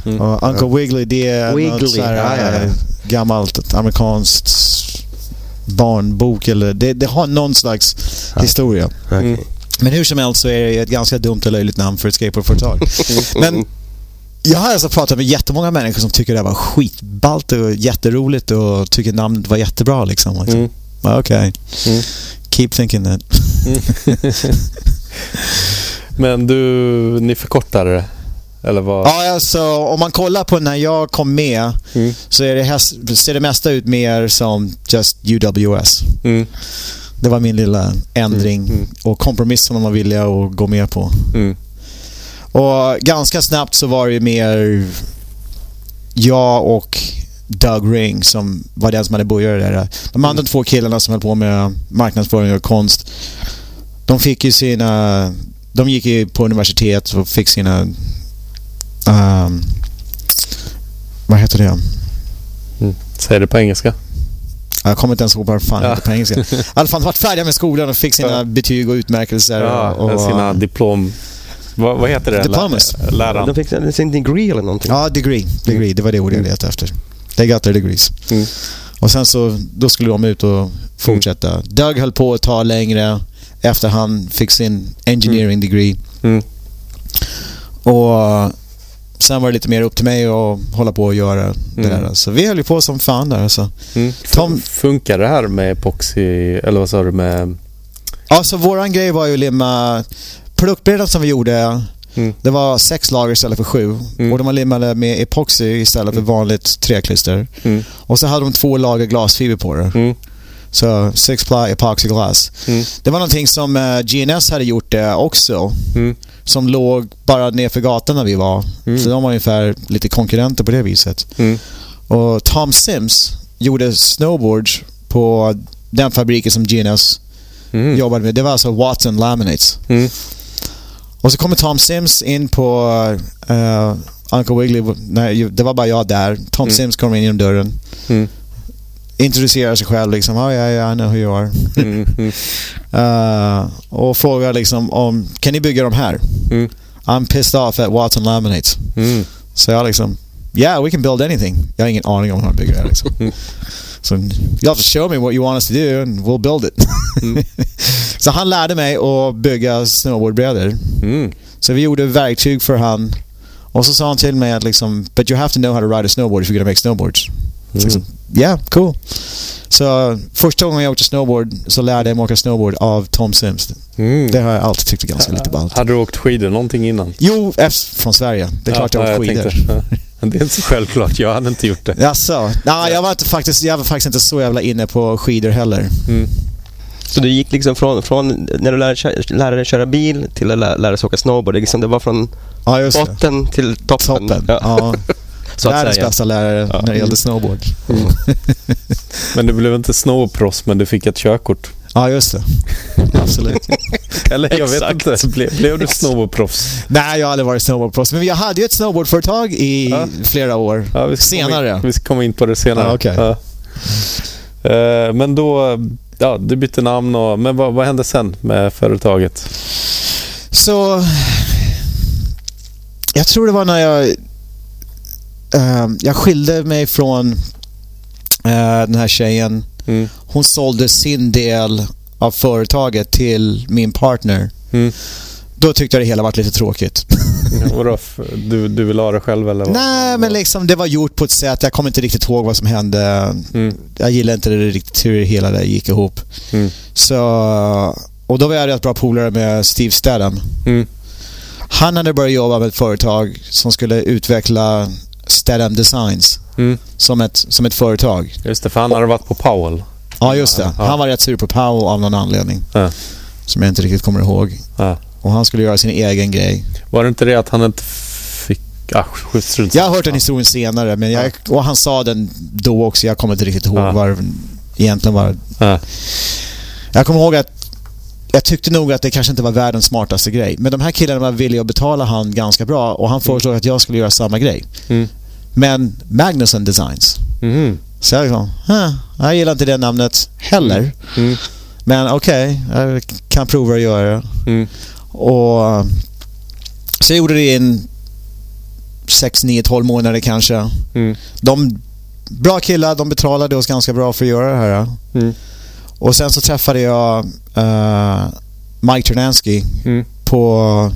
Mm. Och Uncle Wiggly, det är Wiggly, något så här, ja, ja. Eh, gammalt amerikanskt barnbok eller det, det har någon slags ja. historia. Okay. Mm. Men hur som helst så är det ett ganska dumt och löjligt namn för ett skateboardföretag. Men jag har alltså pratat med jättemånga människor som tycker det var skitballt och jätteroligt och tycker namnet var jättebra liksom. liksom. Mm. Okej. Okay. Mm. Keep thinking that.
Men du, ni förkortade det? Eller vad?
Ja, alltså om man kollar på när jag kom med mm. så är det, ser det mesta ut mer som just UWS. Mm. Det var min lilla ändring mm. mm. och kompromiss som de var villiga att gå med på. Mm. Och ganska snabbt så var det mer jag och Doug Ring som var den som hade börjat det där. De andra mm. två killarna som höll på med marknadsföring och konst, de fick ju sina... De gick ju på universitet och fick sina... Um, vad heter det?
Mm. Säg det på engelska.
Jag kommer inte ens ihåg vad fan ja. på engelska. I alla fall varit färdiga med skolan och fick sina ja. betyg och utmärkelser.
Ja,
och,
sina diplom... Vad, vad heter det?
Diplomas.
Läraren.
De fick sin degree eller någonting.
Ja, degree. degree. Det var det ordet jag letade efter. They got their degrees. Mm. Och sen så, då skulle de ut och fortsätta. Mm. Doug höll på ett tag längre efter han fick sin engineering mm. degree. Mm. Och sen var det lite mer upp till mig att hålla på och göra det mm. där. Så vi höll ju på som fan där alltså.
Mm. Tom... Funkar det här med epoxy, eller vad sa du med...
Ja, så våran grej var ju att limma produktbilden som vi gjorde Mm. Det var sex lager istället för sju. Mm. Och de var limmade med epoxy istället för mm. vanligt träklister. Mm. Och så hade de två lager glasfiber på det. Mm. Så six ply epoxy glass. Mm. Det var någonting som uh, eh, GNS hade gjort det också. Som låg bara nerför gatan där vi var. Så de var ungefär lite konkurrenter på det viset. Och Tom Sims gjorde snowboards på den fabriken som GNS jobbade med. Det var alltså Watson Laminates. Och så kommer Tom Sims in på uh, Uncle Wiggly. Nej, det var bara jag där. Tom mm. Sims kommer in genom dörren. Mm. Introducerar sig själv liksom. Oh, yeah, yeah, I know who you are. uh, och frågar liksom om, kan ni bygga de här? Mm. I'm pissed off at Watson Laminates. Så jag liksom, yeah we can build anything. Jag har ingen aning om hur man bygger det här liksom. Så you have to show me what you want us to do and we'll build it. Mm. så han lärde mig att bygga snowboardbrädor. Mm. Så vi gjorde verktyg för han. Och så sa han till mig att liksom, but you have to know how to ride a snowboard if you're gonna make snowboards. Mm. Liksom, yeah, cool. Så första gången jag åkte snowboard så lärde jag mig åka snowboard av Tom Sims. Mm. Det har jag alltid tyckt är ganska lite ballt.
Hade du åkt skidor någonting innan?
Jo, från Sverige. Det är klart ja, jag har åkt skidor.
Det är inte så självklart. Jag hade inte gjort det.
Jaså? Nej, jag var, inte, faktiskt, jag var faktiskt inte så jävla inne på skidor heller. Mm.
Så du gick liksom från, från när du lärde, lärde dig köra bil till att lära, lära dig åka snowboard? Det, liksom, det var från ja, botten till toppen?
Toppen, ja. ja. Så Världens bästa lärare ja. när det gällde snowboard. Mm.
men du blev inte snowproffs, men du fick ett körkort?
Ja, just det. Absolut.
Eller jag vet inte. Blev, blev du snowboardproffs?
Nej, jag har aldrig varit snowboardproffs. Men jag hade ju ett snowboardföretag i ja. flera år. Ja, vi senare.
In, vi ska komma in på det senare.
Ja, okay. ja.
Uh, men då, ja, du bytte namn och... Men vad, vad hände sen med företaget?
Så... Jag tror det var när jag... Uh, jag skilde mig från uh, den här tjejen Mm. Hon sålde sin del av företaget till min partner. Mm. Då tyckte jag det hela var lite tråkigt.
Vadå? Du, du vill ha det själv eller?
Nej, men liksom det var gjort på ett sätt. Jag kommer inte riktigt ihåg vad som hände. Mm. Jag gillar inte det riktigt hur hela det gick ihop. Mm. Så, och då var jag rätt bra polare med Steve Stedham. Mm. Han hade börjat jobba med ett företag som skulle utveckla Stedham Designs mm. som, ett, som ett företag.
Just det, för han hade varit på Powell.
Ja, just det. Ja. Han var rätt sur på Powell av någon anledning. Ja. Som jag inte riktigt kommer ihåg. Ja. Och han skulle göra sin egen grej.
Var det inte det att han inte fick... Ah,
Jag har hört den historien senare, men jag, och han sa den då också. Jag kommer inte riktigt ihåg ja. vad egentligen var. Jag kommer ihåg att jag tyckte nog att det kanske inte var världens smartaste grej. Men de här killarna var villiga att betala han ganska bra och han föreslog mm. att jag skulle göra samma grej. Mm. Men Magnuson Designs. Mm. Så jag liksom, jag gillar inte det namnet heller. Mm. mm. Men okej, okay, jag kan prova att göra det. Mm. Och Så jag gjorde det i en 6, 9, 12 månader kanske. Mm. De, bra killar, de betalade oss ganska bra för att göra det här. Mm. Och sen så träffade jag uh, Mike Ternansky mm. på...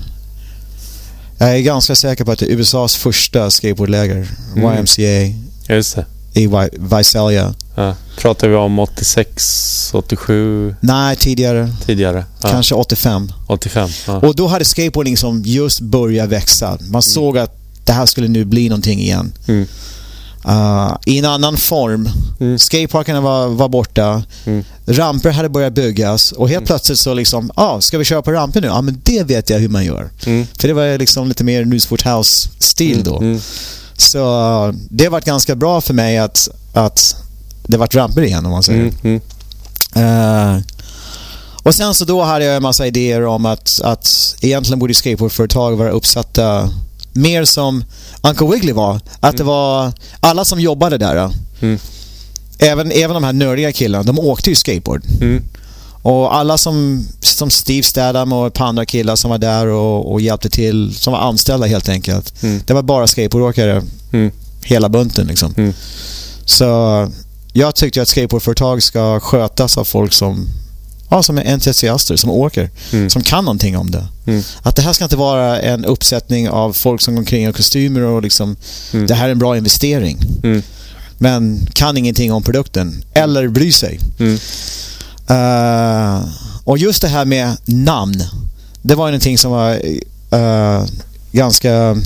Jag är ganska säker på att det är USAs första skateboardläger. Mm. YMCA.
Just det.
I Visalia.
Ja. Pratar vi om 86, 87?
Nej, tidigare.
Tidigare?
Ja. Kanske 85.
85, ja.
Och då hade skateboarding som just börjat växa. Man mm. såg att det här skulle nu bli någonting igen. Mm. Uh, I en annan form. Mm. Skateparkerna var, var borta. Mm. Ramper hade börjat byggas och helt mm. plötsligt så liksom, ja, ah, ska vi köra på ramper nu? Ja, ah, men det vet jag hur man gör. Mm. För det var liksom lite mer Newsport House-stil mm. då. Mm. Så uh, det varit ganska bra för mig att, att det vart ramper igen om man säger. Uh, och sen så då hade jag en massa idéer om att, att egentligen borde skateboardföretag vara uppsatta mer som Uncle Wiggly var. Att mm. det var alla som jobbade där. Mm. Även, även de här nördiga killarna, de åkte ju skateboard. Mm. Och alla som, som Steve Stadham och ett par andra killar som var där och, och hjälpte till, som var anställda helt enkelt. Mm. Det var bara skateboardåkare, mm. hela bunten liksom. Mm. Så jag tyckte att skateboardföretag ska skötas av folk som ja, som är entusiaster, som åker, mm. som kan någonting om det. Mm. Att det här ska inte vara en uppsättning av folk som går omkring i kostymer och liksom, mm. det här är en bra investering. Mm. Men kan ingenting om produkten, eller bryr sig. Uh, och just det här med namn, det var ju någonting som var uh, ganska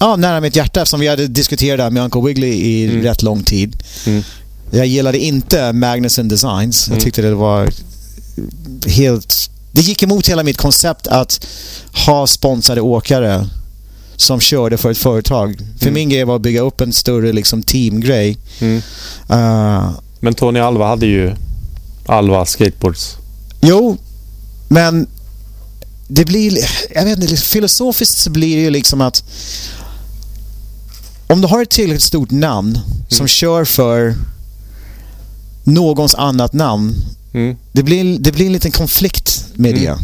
ja, nära mitt hjärta eftersom vi hade diskuterat det här med Uncle Wiggly i mm. rätt lång tid. Mm. Jag gillade inte Magnuson Designs. Jag mm. tyckte det var helt... Det gick emot hela mitt koncept att ha sponsrade åkare som körde för ett företag. För mm. min grej var att bygga upp en större liksom, teamgrej. Mm.
Uh, men Tony Alva hade ju Alva Skateboards.
Jo, men det blir... Jag vet inte, filosofiskt så blir det ju liksom att om du har ett tillräckligt stort namn mm. som kör för någons annat namn. Mm. Det, blir, det blir en liten konflikt med mm. det.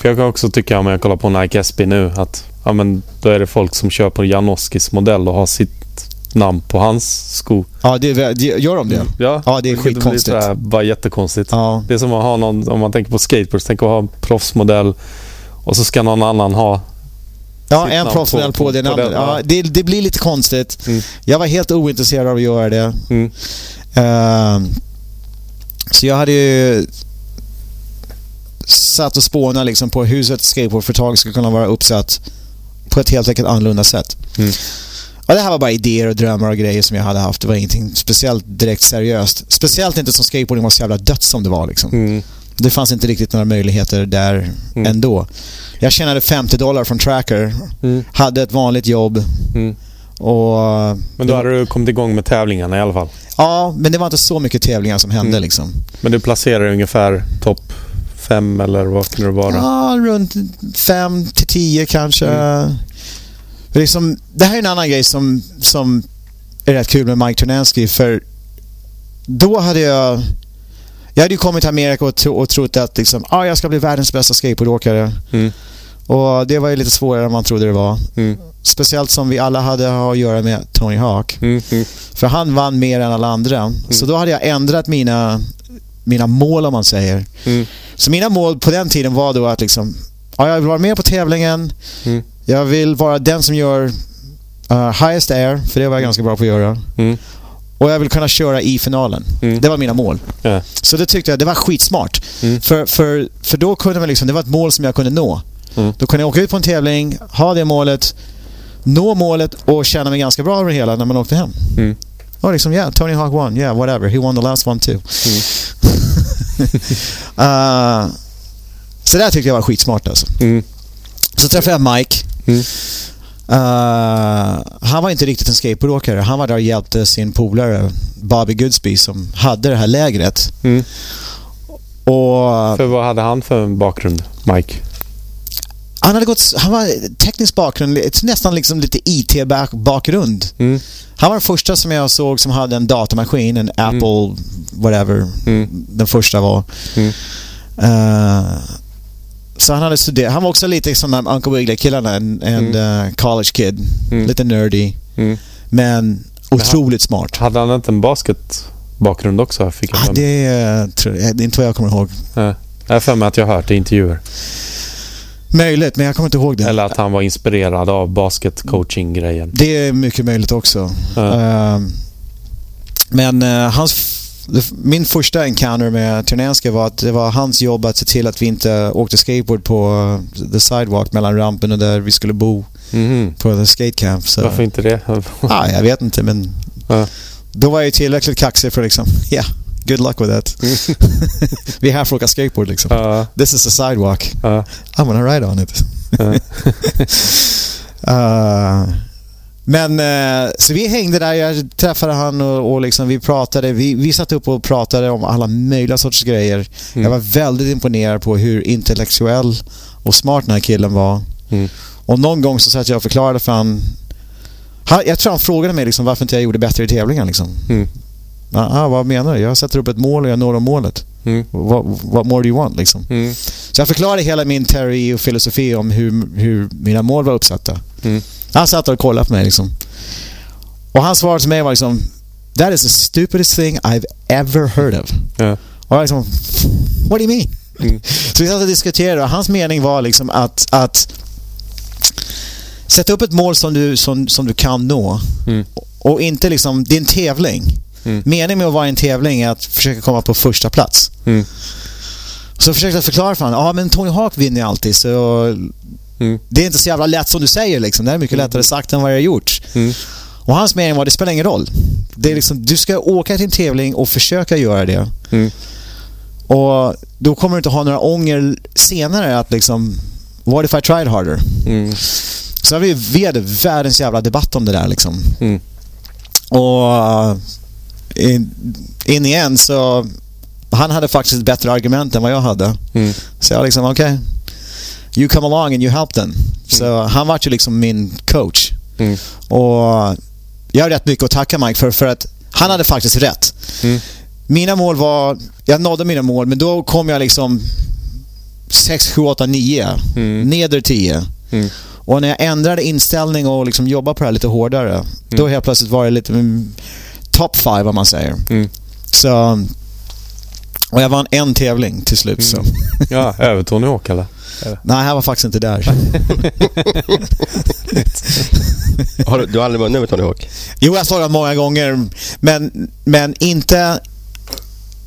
För jag kan också tycka, om jag kollar på Nike SB nu, att ja, men då är det folk som kör på Janoskis modell och har sitt namn på hans sko.
Ja, det, det, gör de det? Mm.
Ja,
ja det är skitkonstigt. Det
bara jättekonstigt. Ja. Det är som att ha någon, om man tänker på skateboards, tänk att ha en proffsmodell och så ska någon ann ha
Ja, en proffsmodell på, på, det namnet. Ja, det, det, blir lite konstigt. Mm. Jag var helt ointresserad av att göra det. Mm. Uh, så jag hade ju satt och spånat liksom på hur ett skateboardföretag skulle kunna vara uppsatt på ett helt enkelt annorlunda sätt. Mm. Och det här var bara idéer och drömmar och grejer som jag hade haft. Det var ingenting speciellt direkt seriöst. Speciellt inte som skateboarding var så jävla dött som det var. Liksom. Mm. Det fanns inte riktigt några möjligheter där mm. ändå. Jag tjänade 50 dollar från Tracker. Mm. Hade ett vanligt jobb. Mm. Och,
men då hade du kommit igång med tävlingarna i alla fall?
Ja, men det var inte så mycket tävlingar som hände. Mm. Liksom.
Men du placerade ungefär topp fem eller vad kunde det vara?
Ja, runt fem till tio kanske. Mm. Liksom, det här är en annan grej som, som är rätt kul med Mike Turnanski för då hade jag jag hade ju kommit till Amerika och, tro, och trott att liksom, ah, jag ska bli världens bästa skateboardåkare. Mm. Och det var ju lite svårare än man trodde det var. Mm. Speciellt som vi alla hade att göra med Tony Hawk. Mm. mm. För han vann mer än alla andra. Mm. Så då hade jag ändrat mina, mina mål om man säger. Mm. Så mina mål på den tiden var då att liksom, ja, jag vill vara med på tävlingen. Jag vill vara den som gör uh, highest air, för det var jag ganska bra på att göra. Och jag vill kunna köra i finalen. Mm. Det var mina mål. Ja. Så det tyckte jag, det var skitsmart. Mm. För, för, för då kunde man liksom, det var ett mål som jag kunde nå. Mm. Då kunde jag åka ut på en tävling, ha det målet, nå målet och känna mig ganska bra över det hela när man åkte hem. Mm. Och liksom, yeah, Tony Hawk won. Yeah, whatever. He won the last one too. Mm. uh, så det tyckte jag var skitsmart alltså. Mm. Så träffade jag Mike. Mm. Uh, han var inte riktigt en skateboardåkare. Han var där och hjälpte sin polare Bobby Goodsby som hade det här lägret. Mm.
Och, för vad hade han för bakgrund, Mike?
Han hade gått... Han var teknisk bakgrund, nästan liksom lite IT-bakgrund. Mm. Han var den första som jag såg som hade en datamaskin, en. Apple, mm. whatever mm. den första var. Uh, så han hade studerat. Han var också lite som de Uncle Wiggly-killarna. En, en mm. uh, college kid. Mm. Lite nerdy. Mm. Men otroligt smart.
Hade han inte en basketbakgrund också?
Fick jag ah, det, uh, det är inte vad jag kommer ihåg.
Jag har för mig att jag har hört det i intervjuer.
Möjligt, men jag kommer inte ihåg det.
Eller att han var inspirerad av basketcoaching-grejen.
Det är mycket möjligt också. Uh, men hans min första encounter med Ternenska var att det var hans jobb att se till att vi inte åkte skateboard på uh, the sidewalk mellan rampen och där vi skulle bo mm. på the skate camp. Så.
Varför inte det?
ah, jag vet inte men ja. då var jag tillräckligt kaxig för liksom, ja, yeah, good luck with that. Vi är här för att åka skateboard liksom. Uh. This is a sidewalk. Uh. I'm gonna ride on it. uh. Men eh, så vi hängde där, jag träffade han och, och liksom, vi pratade. Vi, vi satt upp och pratade om alla möjliga sorters grejer. Mm. Jag var väldigt imponerad på hur intellektuell och smart den här killen var. Mm. Och någon gång så satt jag och förklarade för han... jag tror han frågade mig liksom varför inte jag gjorde bättre i tävlingen. Liksom. Mm. Ah, vad menar du? Jag sätter upp ett mål och jag når målet. Mm. What, what more do you want? Liksom. Mm. Så jag förklarade hela min teori och filosofi om hur, hur mina mål var uppsatta. Mm. Han satt och kollade på mig liksom. Och hans svar till mig var liksom That is the stupidest thing I've ever heard of. Ja. Och jag liksom What do you mean? Mm. Så vi satt och diskuterade och hans mening var liksom att, att sätta upp ett mål som du, som, som du kan nå. Mm. Och inte liksom, det är en tävling. Mm. Meningen med att vara i en tävling är att försöka komma på första plats. Mm. Så försökte jag förklara för honom, ja men Tony Hawk vinner alltid så Mm. Det är inte så jävla lätt som du säger liksom. Det är mycket lättare sagt än vad jag har gjort. Mm. Och hans mening var, det spelar ingen roll. Det är liksom, du ska åka till en tävling och försöka göra det. Mm. Och då kommer du inte ha några ånger senare att liksom, what if I tried harder? Mm. Så vi, vi hade världens jävla debatt om det där liksom. Mm. Och in, in igen så han hade faktiskt ett bättre argument än vad jag hade. Mm. Så jag liksom, okej. Okay, you come along and you help them. Mm. Så han var ju liksom min coach. Mm. Och jag har rätt mycket att tacka Mike för, för att han hade faktiskt rätt. Mm. Mina mål var, jag nådde mina mål, men då kom jag liksom 6, 7, 8, 9. Mm. Neder 10. Mm. Och när jag ändrade inställning och liksom jobbade på det här lite hårdare, mm. då helt plötsligt var det lite top 5 om man säger. Så... Och jag vann en tävling till slut. Så.
Ja, över Tony Hawk eller?
Nej, jag var faktiskt inte där.
har du, du har aldrig vunnit med Tony Hawk?
Jo, jag har slagit många gånger. Men, men inte...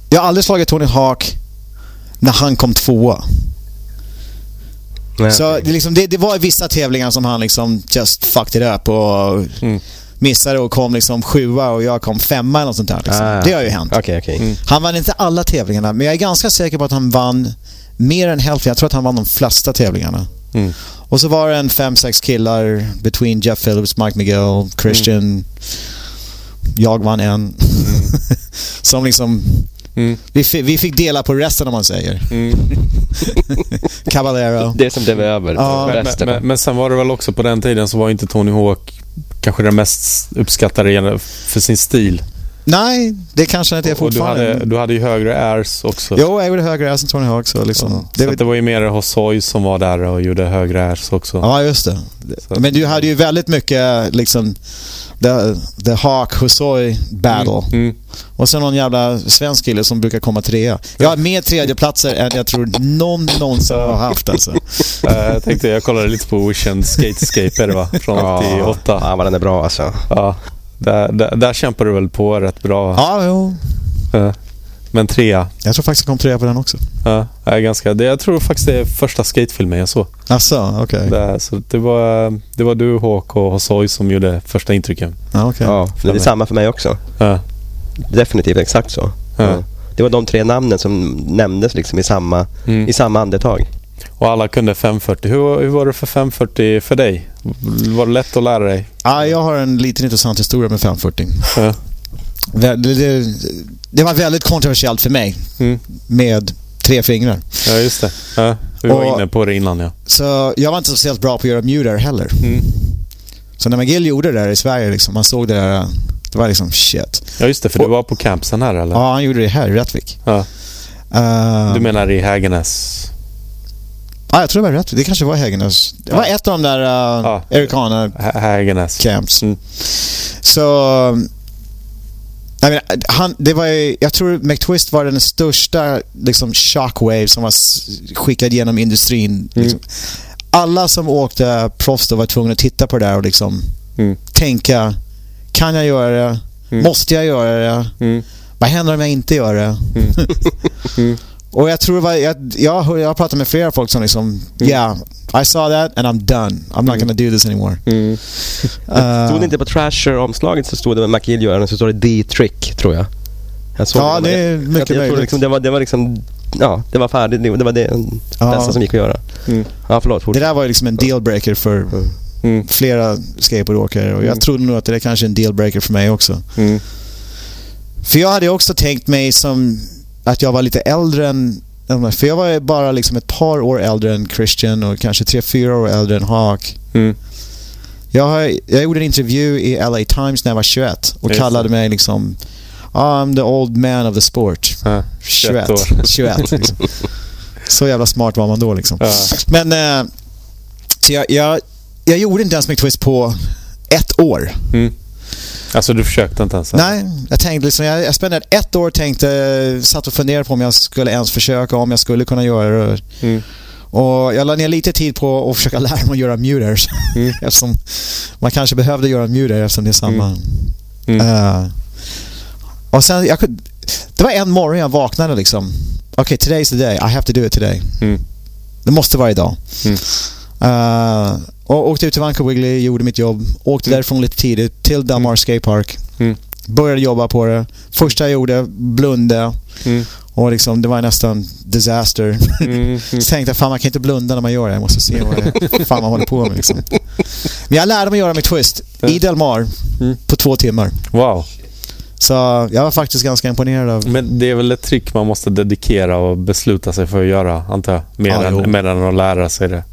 Jag har aldrig slagit Tony Hawk när han kom tvåa. Nej. Så det, liksom, det, det, var vissa tävlingar som han liksom just fucked it up och mm. missade och kom liksom sjua och jag kom femma eller något sånt där. Liksom. Ah, det har ju hänt.
Okay, okay. Mm.
Han vann inte alla tävlingarna, men jag är ganska säker på att han vann mer än hälften. Jag tror att han vann de flesta tävlingarna. Mm. Och så var det en fem, sex killar between Jeff Phillips, Mike Miguel, Christian. Mm. Jag vann en. Mm. som liksom... Mm. Vi, vi, fick dela på resten om man säger. Mm. Caballero.
Det som blev över.
Ja. Men, men, men, men, sen var det väl också på den tiden så var inte Tony Hawk kanske den mest uppskattade för sin stil.
Nej, det kanske inte är fortfarande.
Du hade, du hade ju högre airs också.
Jo, jag gjorde högre airs än Tony Hawk. Så, liksom.
ja. det, så det var ju mer Hosoi som var där och gjorde högre airs också.
Ja, just det. Så. Men du hade ju väldigt mycket liksom the, the Hawk Hosoi battle. Mm, mm. Och sen någon jävla svensk kille som brukar komma trea. Jag har mer tredjeplatser än jag tror någon någonsin har haft alltså.
uh, jag tänkte, jag kollade lite på Ocean Skatescape är det va? Från 88.
Ja, vad den är bra alltså.
Ja. Där, där, där kämpar du väl på rätt bra?
Ja, jo.
Men trea?
Jag tror faktiskt jag kom trea på den också.
Ja, är ganska, det, jag tror faktiskt det är första skatefilmen jag såg.
Asså, okej.
Okay. Så det var, det var du, Håk och Hosoi som gjorde första intrycken.
Ja, okay.
ja det är samma för mig också. Ja. Definitivt exakt så. Ja. Det var de tre namnen som nämndes liksom i samma, mm. i samma andetag.
Och alla kunde 540. Hur, hur var det för 540 för dig? Var det lätt att lära dig?
Ja, jag har en liten intressant historia med 540. Ja. Det, det, det, var väldigt kontroversiellt för mig mm. med tre fingrar.
Ja, just det. Ja, vi var och, inne på det innan, ja.
Så jag var inte speciellt bra på att göra muter heller. Mm. Så när McGill gjorde det där i Sverige, liksom, man såg det där, det var liksom shit.
Ja, just det, för och, du var på campsen här, eller?
Ja, han gjorde det här i Rättvik. Ja.
Uh, du menar i Hägernäs?
Ja, jag tror det var rätt. Det kanske var Hägernäs. Det var ett av de där uh, ja. Ericana
Hägernäs.
camps. Mm. Så... Jag, menar, han, det var jag tror McTwist var den största liksom, shockwave som var skickad genom industrin. Mm. Liksom. Alla som åkte proffs var tvungna att titta på det där och liksom mm. tänka, kan jag göra det? Mm. Måste jag göra det? Mm. Vad händer om jag inte gör det? Mm. Mm. Och jag tror var, jag, jag, jag har pratat med flera folk som liksom, mm. yeah, I saw that and I'm done. I'm not mm. gonna do this anymore. Mm. uh,
stod det inte på Trasher-omslaget så stod det med McGill gör så står det D-trick, tror jag.
jag ja, det, det är mycket jag, jag möjligt.
Liksom, det, var, det var liksom, ja, det var färdigt. Det, det var det ja. bästa som gick att göra. Mm. Ja, förlåt.
Fortsätt. Det där var liksom en dealbreaker för mm. mm. flera skateboardåkare och jag trodde nog att det är kanske är en dealbreaker för mig också. För jag hade också tänkt mig som att jag var lite äldre än... För jag var bara liksom ett par år äldre än Christian och kanske tre, fyra år äldre än Hawk. Mm. Jag, har, jag gjorde en intervju i LA Times när jag var 21 och Just kallade mig liksom I'm the old man of the sport. Ah, 21. 21 liksom. Så jävla smart var man då liksom. Ah. Men eh, så jag, jag, jag gjorde inte ens McTwist på ett år. Mm.
Alltså du försökte inte ens?
Nej, jag tänkte liksom, jag, jag spenderade ett år tänkte, satt och funderade på om jag skulle ens försöka, om jag skulle kunna göra det. Mm. Och jag la ner lite tid på att försöka lära mig att göra muters. Mm. eftersom man kanske behövde göra muter eftersom det är samma. Mm. Uh, och sen, jag, det var en morgon jag vaknade liksom. Okej, okay, today's the day. I have to do it today. Mm. Det måste vara idag. Uh, och åkte ut till Vancouver Wiggly, gjorde mitt jobb. Åkte mm. därifrån lite tidigt till Delmar mm. Skate Park. Mm. Började jobba på det. Första jag gjorde, blunda. Mm. Och liksom, det var nästan disaster. Mm. så tänkte jag, fan man kan inte blunda när man gör det. Jag måste se vad det fan man håller på med. Liksom. Men jag lärde mig göra mitt twist i Del Mar mm. på två timmar.
Wow.
Så jag var faktiskt ganska imponerad av...
Men det är väl ett trick man måste dedikera och besluta sig för att göra, antar jag? Mer, ja, än, mer än att lära sig det.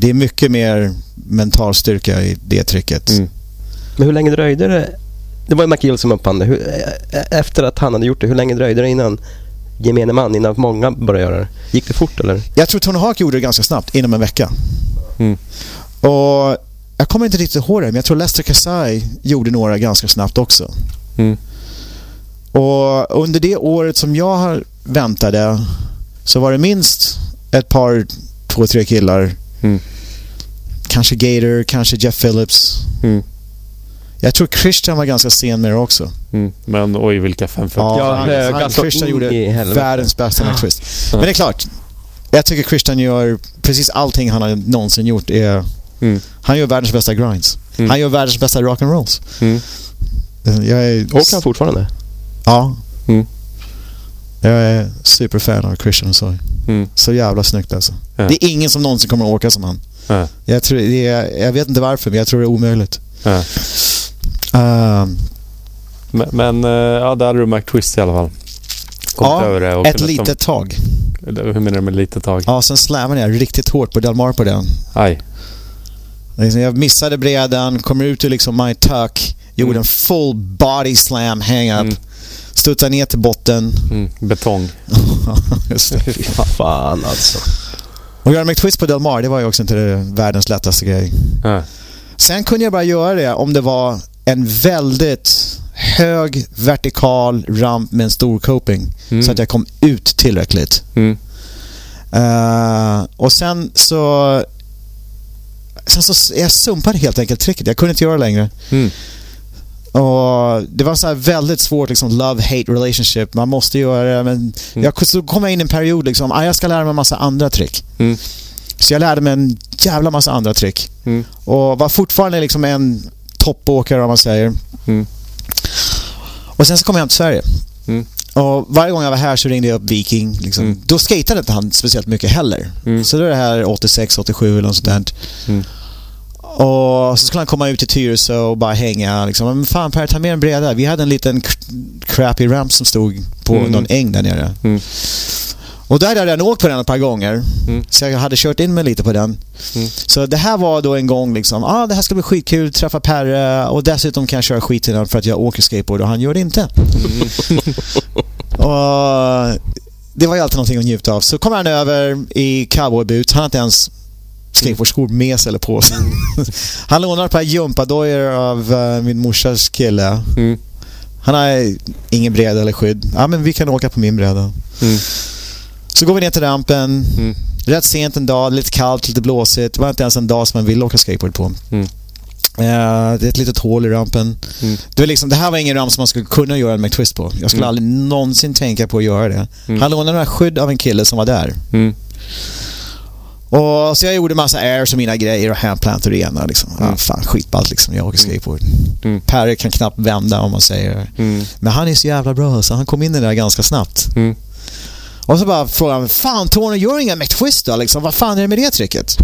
Det är mycket mer mental styrka i det tricket. Mm.
Men hur länge dröjde det? Det var ju McGill som uppfann det. Efter att han hade gjort det, hur länge dröjde det innan gemene man, innan många började göra det? Gick det fort eller?
Jag tror Tony Hawk gjorde det ganska snabbt, inom en vecka. Mm. Och jag kommer inte riktigt ihåg det, men jag tror Lester Kasai gjorde några ganska snabbt också. Mm. Och under det året som jag väntade så var det minst ett par, två, tre killar. Mm. Kanske Gator, kanske Jeff Phillips. Mm. Jag tror Christian var ganska sen med det också.
Mm. Men oj, vilka fem
Ja, ja han, han, Christian gjorde världens bästa med twist. Men det är klart, jag tycker Christian gör precis allting han har någonsin gjort. Är, mm. Han gör världens bästa grinds. Mm. Han gör världens bästa rock'n'rolls. Mm.
Jag är... Åker han fortfarande?
Ja. Mm. Jag är superfan av Christian så. Mm. Så jävla snyggt alltså. Ja. Det är ingen som någonsin kommer att åka som han. Ja. Jag, tror, är, jag vet inte varför, men jag tror det är omöjligt. Ja.
Uh, men, men uh, ja, där hade du McTwist i alla fall.
Kom ja, ett litet tag.
Hur menar du med litet tag?
Ja, sen slammade jag riktigt hårt på Delmar på den. Aj. Liksom, jag missade brädan, kommer ut ur liksom my tuck, gjorde mm. en full body slam hang-up. Mm. Studsade ner till botten.
Mm. Betong.
Just det. Fan alltså. Och göra McTwist på Delmar, det var ju också inte världens lättaste grej. Äh. Sen kunde jag bara göra det om det var en väldigt hög vertikal ramp med en stor coping. Mm. Så att jag kom ut tillräckligt. Mm. Uh, och sen så... Sen så jag sumpade helt enkelt tricket. Jag kunde inte göra det längre. Mm. Och det var så väldigt svårt liksom love-hate relationship. Man måste göra det men mm. jag, så kom jag in i en period liksom, ah, jag ska lära mig en massa andra trick. Mm. Så jag lärde mig en jävla massa andra trick. Mm. Och var fortfarande liksom en toppåkare om man säger. Mm. Och sen så kom jag hem till Sverige. Mm. Och varje gång jag var här så ringde jag upp Viking. Liksom. Mm. Då skatade inte han speciellt mycket heller. Mm. Så då är det här 86, 87 eller något sånt där. Mm. Och så skulle han komma ut till Tyresö och bara hänga. Liksom. Men fan Per, ta med en breda. Vi hade en liten crappy ramp som stod på mm. någon äng där nere. Mm. Och där hade jag redan åkt på den ett par gånger. Mm. Så jag hade kört in mig lite på den. Mm. Så det här var då en gång liksom, ah, det här ska bli skitkul, träffa Perre och dessutom kan jag köra skit i den för att jag åker skateboard och han gör det inte. Mm. och det var ju alltid någonting att njuta av. Så kom han över i cowboyboots. Han hade inte ens skateboardskor med sig eller på sig. Han lånade ett par gympadojor av uh, min morsas kille. Mm. Han har ingen bräda eller skydd. Ja, men vi kan åka på min bräda. Mm. Så går vi ner till rampen. Mm. Rätt sent en dag, lite kallt, lite blåsigt. Det var inte ens en dag som man ville åka skateboard på. Mm. Uh, det är ett litet hål i rampen. Mm. Det, var liksom, det här var ingen ramp som man skulle kunna göra en McTwist på. Jag skulle mm. aldrig någonsin tänka på att göra det. Mm. Han lånade några skydd av en kille som var där. Mm. Och Så jag gjorde massa airs och mina grejer och handplant och det ena. Liksom. Mm. Ah, fan, skitballt liksom. Jag åker skateboard. Mm. Perry kan knappt vända om man säger. Mm. Men han är så jävla bra så han kom in i det där ganska snabbt. Mm. Och så bara frågade han, fan Tony, gör inga McTwist då? Liksom, vad fan är det med det tricket?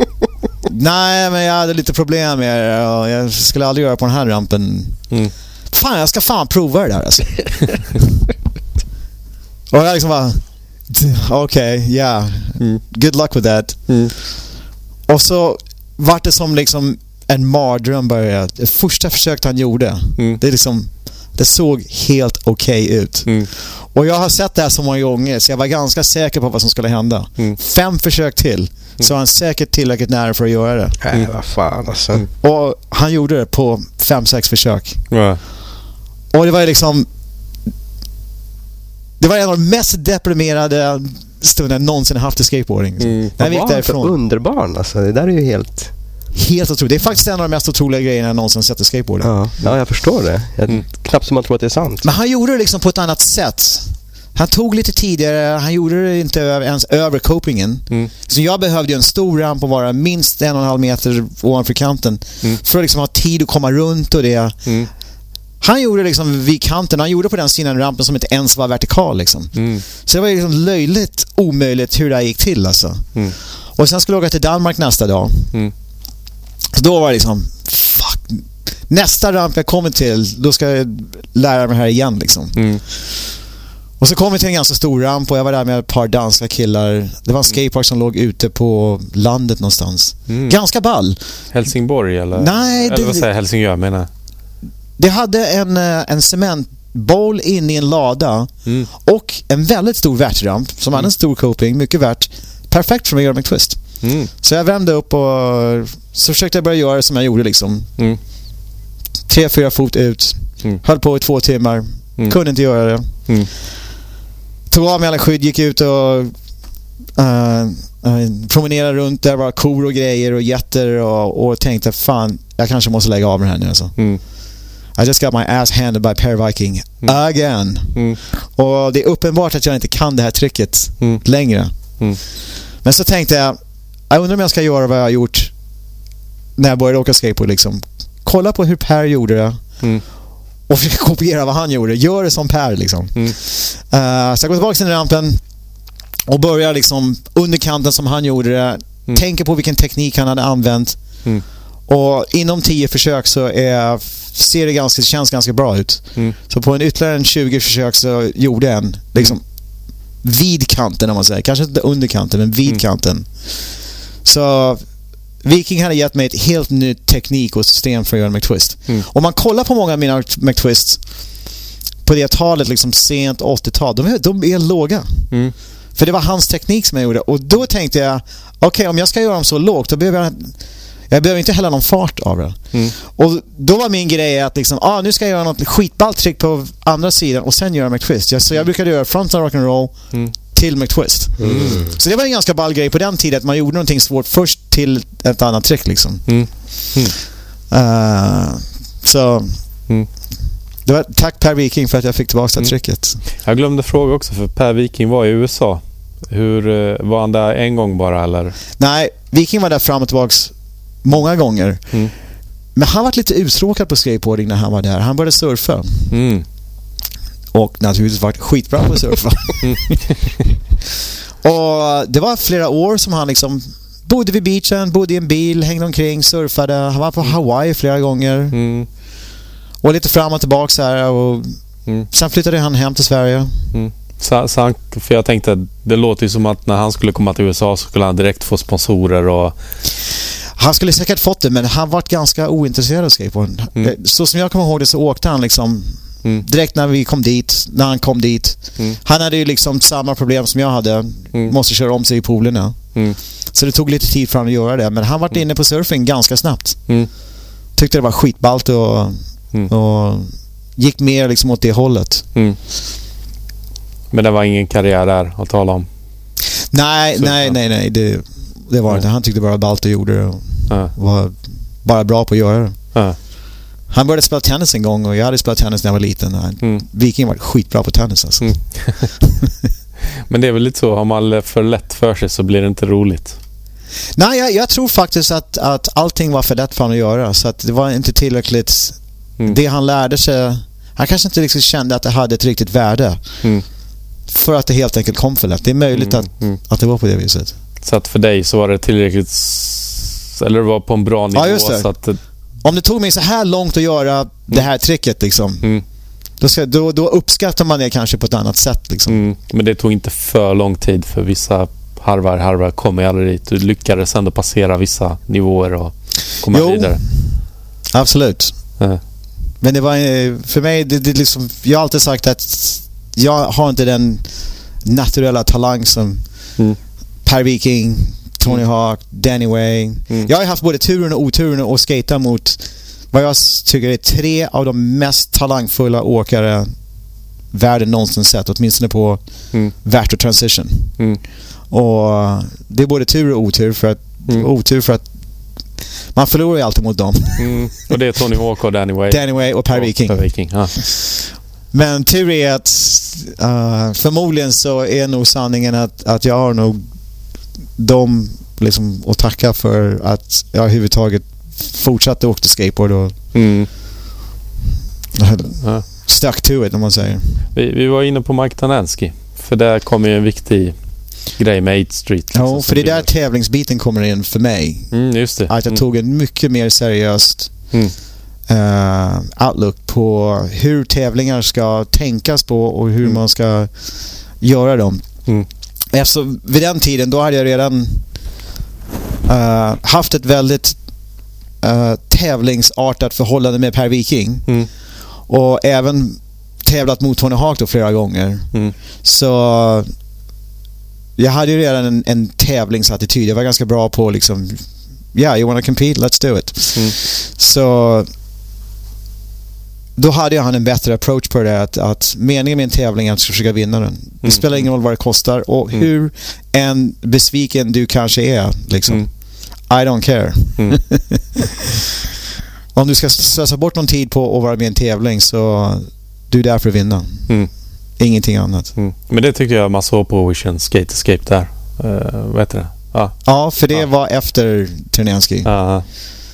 Nej, men jag hade lite problem med det och jag skulle aldrig göra på den här rampen. Mm. Fan, jag ska fan prova det där alltså. och jag liksom bara, okej, okay, yeah. Mm. Good luck with that. Mm. Och så vart det som liksom en mardröm började. Det första försöket han gjorde, mm. det, liksom, det såg helt okej okay ut. Mm. Och jag har sett det här så många gånger så jag var ganska säker på vad som skulle hända. Mm. Fem försök till så var han säkert tillräckligt nära för att göra det.
Nej, äh, vad fan alltså. Mm.
Och han gjorde det på fem, sex försök. Ja. Och det var ju liksom... Det var en av de mest deprimerade stunderna jag någonsin haft i skateboarding.
Mm. När vi gick därifrån. underbarn alltså. Det där är ju helt...
Helt otroligt. Det är faktiskt en av de mest otroliga grejerna jag någonsin sett i skateboarden.
Ja, ja jag förstår det. Jag, mm. Knappt som man tror att det är sant.
Men han gjorde det liksom på ett annat sätt. Han tog lite tidigare, han gjorde det inte ens över copingen. Mm. Så jag behövde ju en stor ramp och vara minst en och en halv meter ovanför kanten. Mm. För att liksom ha tid att komma runt och det. Mm. Han gjorde liksom vid kanten, han gjorde på den sidan rampen som inte ens var vertikal liksom. Mm. Så det var liksom löjligt omöjligt hur det här gick till alltså. Mm. Och sen skulle jag åka till Danmark nästa dag. Mm. Så då var det liksom, fuck. Nästa ramp jag kommer till, då ska jag lära mig det här igen liksom. Mm. Och så kom vi till en ganska stor ramp och jag var där med ett par danska killar. Det var en mm. skatepark som låg ute på landet någonstans. Mm. Ganska ball.
Helsingborg eller?
Nej.
Eller det, vad säger jag? Helsingör menar.
Det hade en, eh, en cementboll inne i en lada mm. och en väldigt stor värtramp som hade en stor coping, mycket värt. Perfekt för mig att göra McTwist. Mm. Så jag vände upp och så försökte jag börja göra som jag gjorde liksom. Mm. Tre, fyra fot ut. Mm. Höll på i två timmar. Mm. Kunde inte göra det. Mm. Tog av mig alla skydd, gick ut och uh, uh, promenerade runt. Där var kor och grejer och getter och, och tänkte fan, jag kanske måste lägga av det här nu alltså. Mm. I just got my ass handed by Per Viking mm. again. Mm. Och det är uppenbart att jag inte kan det här tricket mm. längre. Mm. Men så tänkte jag, jag undrar om jag ska göra vad jag har gjort när jag började åka skateboard. Liksom. Kolla på hur Per gjorde det mm. och försöka kopiera vad han gjorde. Gör det som Per. Liksom. Uh, så jag går tillbaka till rampen och börjar liksom under kanten som han gjorde det. Tänker på vilken teknik han hade använt. Och inom tio försök så är, ser det ganska, känns ganska bra ut. Mm. Så på en ytterligare en 20 försök så gjorde en liksom, vid kanten om man säger. Kanske inte under kanten, men vid mm. kanten. Så Viking hade gett mig ett helt nytt teknik och system för att göra McTwist. Mm. Om man kollar på många av mina McTwists på det talet, liksom sent 80-tal, de är, de är låga. Mm. För det var hans teknik som jag gjorde. Och då tänkte jag, okej okay, om jag ska göra dem så lågt, då behöver jag jag behöver inte heller någon fart av det. Mm. Och då var min grej att liksom, ah, nu ska jag göra något skitballt trick på andra sidan och sen göra McTwist. Jag, så jag brukade göra frontside rock'n'roll mm. till McTwist. Mm. Så det var en ganska ball grej på den tiden att man gjorde någonting svårt först till ett annat trick liksom. Uh, så... Det var, tack Per Viking för att jag fick tillbaka det tricket.
Jag glömde fråga också, för Per Viking var i USA. Hur, eh, var han där en gång bara eller?
Nej, Viking var där fram och tillbaks många gånger. Mm. Men han var lite uttråkad på skateboarding när han var där. Han började surfa. Mm. Och naturligtvis var skitbra på att surfa. och det var flera år som han liksom bodde vid beachen, bodde i en bil, hängde omkring, surfade. Han var på mm. Hawaii flera gånger. Mm. Och lite fram och tillbaka så här. Och mm. Sen flyttade han hem till Sverige.
Mm. Så, så han, för jag tänkte, det låter ju som att när han skulle komma till USA så skulle han direkt få sponsorer och
han skulle säkert fått det men han var ganska ointresserad av skateboard. Mm. Eh, så som jag kommer ihåg det så åkte han liksom mm. direkt när vi kom dit, när han kom dit. Mm. Han hade ju liksom samma problem som jag hade. Mm. Måste köra om sig i poolerna. Mm. Så det tog lite tid för honom att göra det. Men han var mm. inne på surfing ganska snabbt. Tyckte det var skitballt och, och gick mer liksom åt det hållet.
Men det var ingen karriär där att tala om?
Nej, nej, nej, nej. Det, det var det inte. Han tyckte bara Balto gjorde det och ja. var bara bra på att göra det. Ja. Han började spela tennis en gång och jag hade spelat tennis när jag var liten. Mm. Viking var skitbra på tennis alltså. Mm.
Men det är väl lite så, har man för lätt för sig så blir det inte roligt.
Nej, jag, jag tror faktiskt att, att allting var för lätt för honom att göra. Så att det var inte tillräckligt... Mm. Det han lärde sig... Han kanske inte riktigt kände att det hade ett riktigt värde. Mm. För att det helt enkelt kom för lätt. Det är möjligt mm. Att, mm. att det var på det viset.
Så att för dig så var det tillräckligt... Eller det var på en bra nivå.
Ja, just det.
Så att,
Om det tog mig så här långt att göra mm. det här tricket liksom. Mm. Då, ska, då, då, uppskattar man det kanske på ett annat sätt. Liksom. Mm.
Men det tog inte för lång tid för vissa harvar, harvar kommer ju aldrig dit. Du lyckades ändå passera vissa nivåer och komma jo, vidare.
absolut. Mm. Men det var för mig, det, det liksom, jag har alltid sagt att jag har inte den naturella talang som mm. Per Viking, Tony mm. Hawk, Danny Way. Mm. Jag har haft både turen och oturen att skata mot vad jag tycker är tre av de mest talangfulla åkare världen någonsin sett. Åtminstone på mm. Värto Transition. Mm. Och det är både tur och otur för att, mm. otur för att man förlorar ju alltid mot dem.
Mm. Och det är Tony Hawk och Danny Way.
Danny Way och Per Viking.
Per Viking. Ja.
Men tur är att uh, förmodligen så är nog sanningen att, att jag har nog dem liksom att tacka för att jag överhuvudtaget fortsatte åka skateboard och mm. stuck to it om man säger.
Vi, vi var inne på Mike Tanensky. För där kommer ju en viktig grej med 8 Street.
Liksom, ja, för det är där tävlingsbiten kommer in för mig.
Mm, just det.
Att jag mm. tog en mycket mer seriöst mm. uh, outlook på hur tävlingar ska tänkas på och hur mm. man ska göra dem. Mm. Alltså, vid den tiden då hade jag redan uh, haft ett väldigt uh, tävlingsartat förhållande med Per Viking. Mm. Och även tävlat mot Tony Hawk då flera gånger. Mm. Så jag hade ju redan en, en tävlingsattityd. Jag var ganska bra på liksom, yeah, you wanna compete, let's do it. Mm. Så då hade han en bättre approach på det. Att, att meningen med en tävling är att försöka vinna den. Det mm. spelar ingen roll vad det kostar och mm. hur en besviken du kanske är. Liksom. Mm. I don't care. Mm. Om du ska slösa bort någon tid på att vara med i en tävling så du är där för att vinna. Mm. Ingenting annat. Mm.
Men det tycker jag man såg på Vision Skate Escape där. Uh, vad heter det?
Ah. Ja, för det ja. var efter Ternenski.
Ja,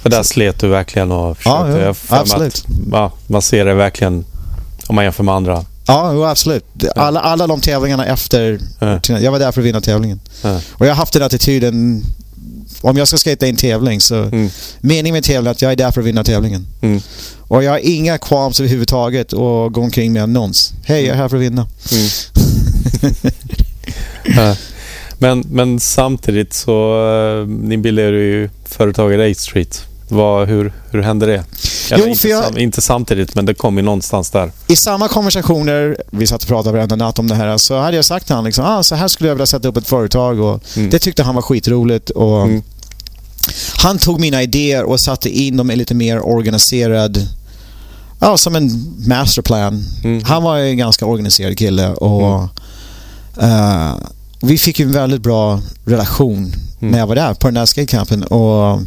för där slet du verkligen och försökte. Ja,
ja absolut. Att,
ja, man ser det verkligen om man jämför med andra.
Ja, absolut. Alla, alla de tävlingarna efter... Ja. Jag var där för att vinna tävlingen. Och jag har haft den attityden om jag ska skata i en tävling så mm. meningen med tävlingen är att jag är där för att vinna tävlingen. Mm. Och jag har inga qualms överhuvudtaget och gå omkring med annons. Hej, jag är här för att vinna. Mm.
men, men samtidigt så, uh, ni bildade ju företaget 8 Street. Vad, hur, hur hände det? Eller jo, inte, jag, inte, samtidigt, men det kom ju någonstans där.
I samma konversationer, vi satt och pratade varenda natt om det här, så hade jag sagt till honom liksom, ah, så här skulle jag vilja sätta upp ett företag. Och mm. Det tyckte han var skitroligt. Och mm. Han tog mina idéer och satte in dem i lite mer organiserad Ja, som en masterplan. Mm. Han var en ganska organiserad kille och uh, vi fick ju en väldigt bra relation mm. när jag var där på den där skatecampen. Och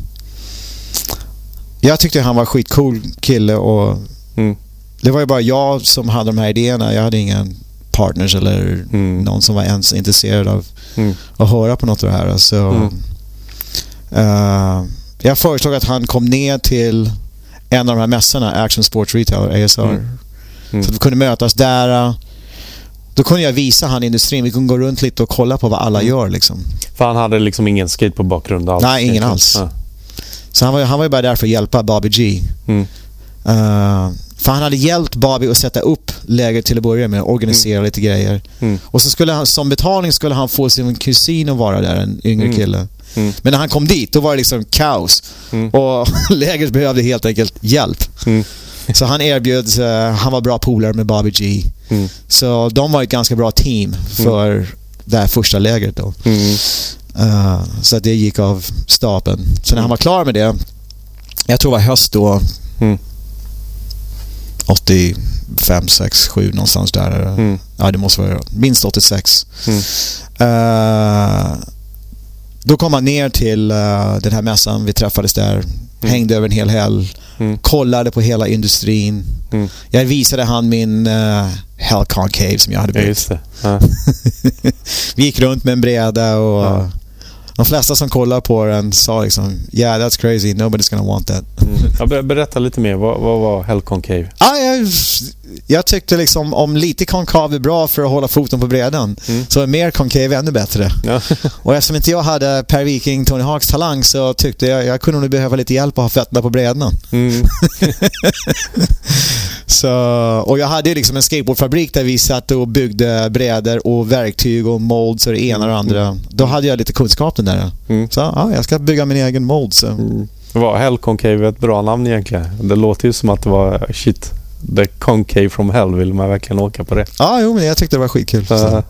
jag tyckte han var skitcool kille och mm. det var ju bara jag som hade de här idéerna. Jag hade ingen partners eller mm. någon som var ens intresserad av mm. att höra på något av det här. Så, uh, jag föreslog att han kom ner till en av de här mässorna, Action Sports Retail, ASR. Mm. Mm. Så att vi kunde mötas där. Då kunde jag visa han industrin. Vi kunde gå runt lite och kolla på vad alla mm. gör. Liksom.
För han hade liksom ingen skate på bakgrund alls?
Nej, ingen alls. Ja. Så han var, han var ju bara där för att hjälpa Bobby G. Mm. Uh, för han hade hjälpt Bobby att sätta upp lägret till att börja med, organisera mm. lite grejer. Mm. Och så skulle han, som betalning skulle han få sin kusin att vara där, en yngre mm. kille. Mm. Men när han kom dit, då var det liksom kaos. Mm. Och lägret behövde helt enkelt hjälp. Så han erbjöd, uh, han var bra polare med Bobby G. Så de var ett ganska bra team för det här första lägret då. Uh, så det gick av stapeln. Så när han var klar med det, jag tror det var höst då, 85, 6, 7 någonstans där. Mm. Ja, det måste vara minst 86. Mm. Uh, då kom han ner till uh, den här mässan, vi träffades där, mm. hängde över en hel helg, mm. kollade på hela industrin. Mm. Jag visade han min uh, Hell Concave som jag hade byggt. Ja, ja. vi gick runt med en bräda och ja. De flesta som kollade på den sa liksom Yeah, that's crazy, nobody's gonna want that.
Mm. Ja, berätta lite mer, vad, vad var Hell Concave?
Ah, jag, jag tyckte liksom om lite konkav är bra för att hålla foten på brädan mm. så är mer konkav ännu bättre. Ja. och eftersom inte jag hade Per Viking, Tony Hawks talang så tyckte jag jag kunde nog behöva lite hjälp att ha fötterna på brädan. Mm. så, och jag hade liksom en skateboardfabrik där vi satt och byggde brädor och verktyg och molds och det ena och det andra. Mm. Då hade jag lite kunskapen där. Mm. Så ja, jag ska bygga min egen mold. Så. Mm.
Var Hell Concave ett bra namn egentligen? Det låter ju som att det var shit The Concave from Hell vill man verkligen åka på det.
Ja, jo, men jag tyckte det var skitkul. Uh,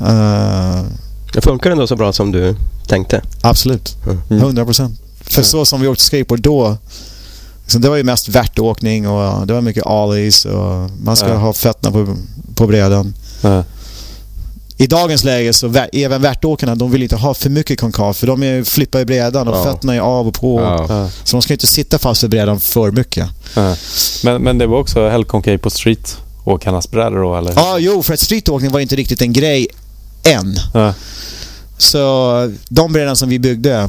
uh, det funkar ändå så bra som du tänkte?
Absolut. Mm. 100 procent. För så som vi åkte skateboard då, liksom, det var ju mest värtåkning och det var mycket ollies och man ska uh. ha fötterna på, på brädan i dagens läge så även värtåkarna, de vill inte ha för mycket konkav för de är, flippar i brädan och ja. fötterna är av och på. Ja. Så de ska inte sitta fast i brädan för mycket.
Ja. Men, men det var också hellkonkav på streetåkarnas brädor då eller?
Ja, jo, för att streetåkning var inte riktigt en grej än. Ja. Så de brädorna som vi byggde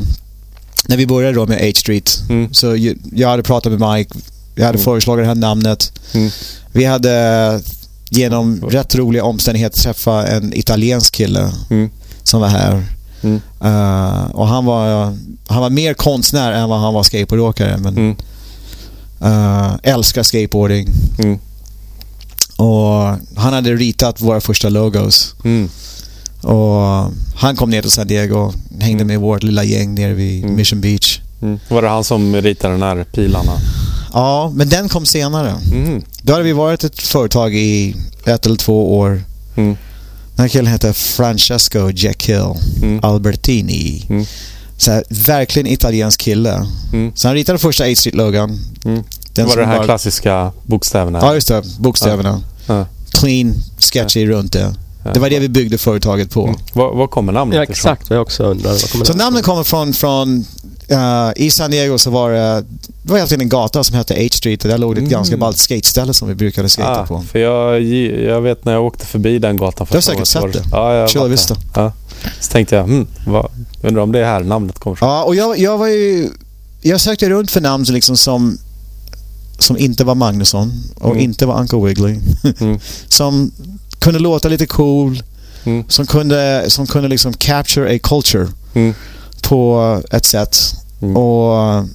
när vi började då med H-Street. Mm. Så jag hade pratat med Mike. Jag hade mm. föreslagit det här namnet. Mm. Vi hade genom rätt roliga omständigheter träffa en italiensk kille mm. som var här. Mm. Uh, och han var, han var mer konstnär än vad han var skateboardåkare. Men mm. uh, älskar skateboarding. Mm. Och han hade ritat våra första logos. Mm. Och han kom ner till San Diego, hängde mm. med vårt lilla gäng nere vid. Mission Beach.
Var det han som ritade den här pilarna?
Ja, men den kom senare. Mm. Då hade vi varit ett företag i ett eller två år. Mm. Den här killen heter Francesco Jekyll mm. Albertini. Mm. Så här, verkligen italiensk kille. Mm. Så han ritade första 8 Street-logan.
Mm. Den var det här bara... klassiska bokstäverna?
Ja, just det. Bokstäverna. Ja. Ja. Clean, sketchy ja. runt det. Det var det vi byggde företaget på. Mm.
Var, var kommer namnet
ja, Exakt vad jag också undrar.
Så namnet kommer från, från uh, i San Diego så var det, det var egentligen en gata som hette H Street och där låg det ett mm. ganska ballt skateställe som vi brukade skata ah, på.
För jag, jag vet när jag åkte förbi den gatan
Du har säkert sett det.
Ja, jag
Chula Vista.
Ja. Så tänkte jag, hmm, vad, undrar om det är här namnet kommer
från. Ja, och jag, jag var ju... Jag sökte runt för namn liksom som som inte var Magnusson och mm. inte var Uncle Wiggly. Mm. som kunde låta lite cool. Mm. Som kunde, som kunde liksom capture a culture mm. på ett sätt. Mm. Och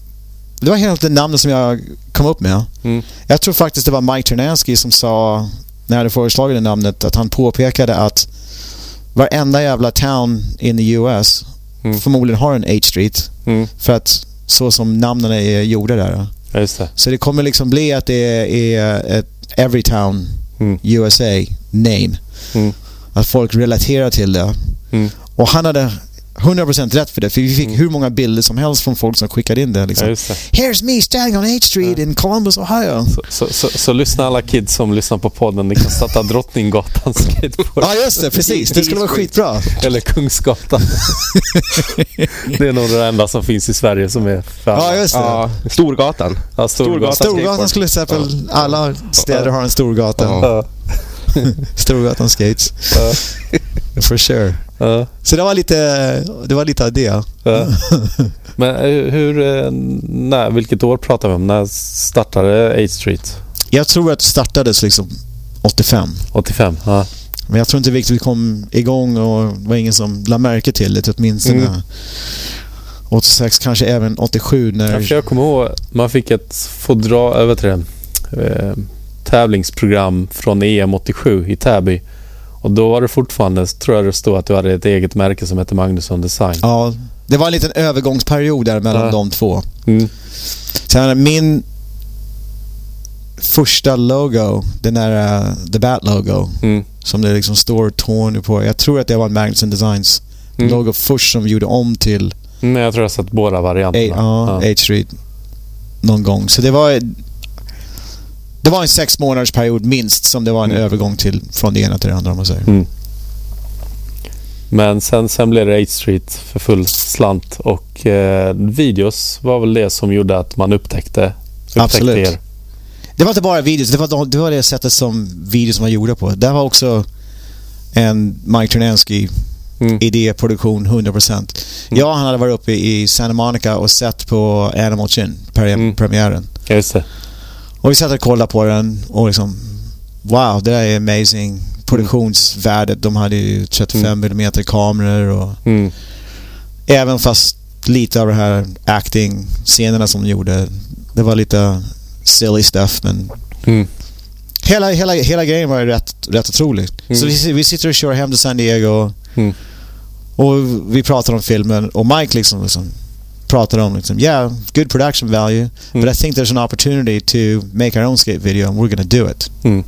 Det var helt det namnet som jag kom upp med. Mm. Jag tror faktiskt det var Mike Ternansky som sa, när jag hade föreslagit det namnet, att han påpekade att varenda jävla town in the US mm. förmodligen har en H-street. Mm. För att så som namnen är gjorda där.
Det.
Så det kommer liksom bli att det är ett Every Town mm. USA name. Mm. Att folk relaterar till det. Mm. Och han hade 100% rätt för det. För vi fick mm. hur många bilder som helst från folk som skickade in det. Liksom. Ja, det. Here's me standing on H Street ja. in Columbus, Ohio.
Så, så, så, så, lyssna alla kids som lyssnar på podden. Ni kan starta Drottninggatan skateboard.
Ja, just det. Precis. Det skulle vara skitbra.
Eller Kungsgatan. det är nog det enda som finns i Sverige som är
färdigt. Ja, just det. Ja,
Storgatan.
Ja, Storgatan. Storgatan skulle till exempel... Alla städer har en Storgata. Ja. Storgatan Skates. For sure. Ja. Så det var lite, det var lite det. Ja.
Men eh, hur, eh, när, vilket år pratar vi om? När startade 8 Street?
Jag tror att det startades liksom 85.
85, ja.
Men jag tror inte riktigt vi kom igång och det var ingen som lade märke till det åtminstone. Mm. 86, kanske även 87 när...
Ja, jag kommer ihåg, man fick ett fodra, över till det, eh, tävlingsprogram från EM 87 i Täby. Och då var det fortfarande, tror jag det stod att du hade ett eget märke som hette Magnusson Design.
Ja, det var en liten övergångsperiod där mellan ja. de två. Mm. Sen min första logo, den där uh, The Bat logo, mm. som det liksom står Tony på. Jag tror att det var en Magnusson Designs mm. logo först som vi gjorde om till...
Mm, jag tror jag har sett båda varianterna.
A, ja, H Street. Någon gång. Så det var det var en sex månaders period minst som det var en mm. övergång till från det ena till det andra om man säger. Mm.
Men sen, sen blev det 8 Street för full slant och eh, videos var väl det som gjorde att man upptäckte, upptäckte Absolut. er.
Det var inte bara videos, det var det, var det sättet som videos var gjorda på. Det var också en Mike Ternansky mm. idéproduktion 100%. Mm. Jag han hade varit uppe i Santa Monica och sett på Animal Chin, mm. premiären.
Just det.
Och vi satt och kollade på den och liksom Wow, det där är amazing. Produktionsvärdet, de hade ju 35 mm. kameror och mm. även fast lite av det här acting-scenerna som de gjorde, det var lite silly stuff men mm. hela, hela, hela grejen var ju rätt, rätt otrolig. Mm. Så vi, vi sitter och kör hem till San Diego mm. och vi pratar om filmen och Mike liksom, liksom pratade om liksom, yeah, good production value, mm. but I think there's an opportunity to make our own skate video and we're gonna do it. Mm.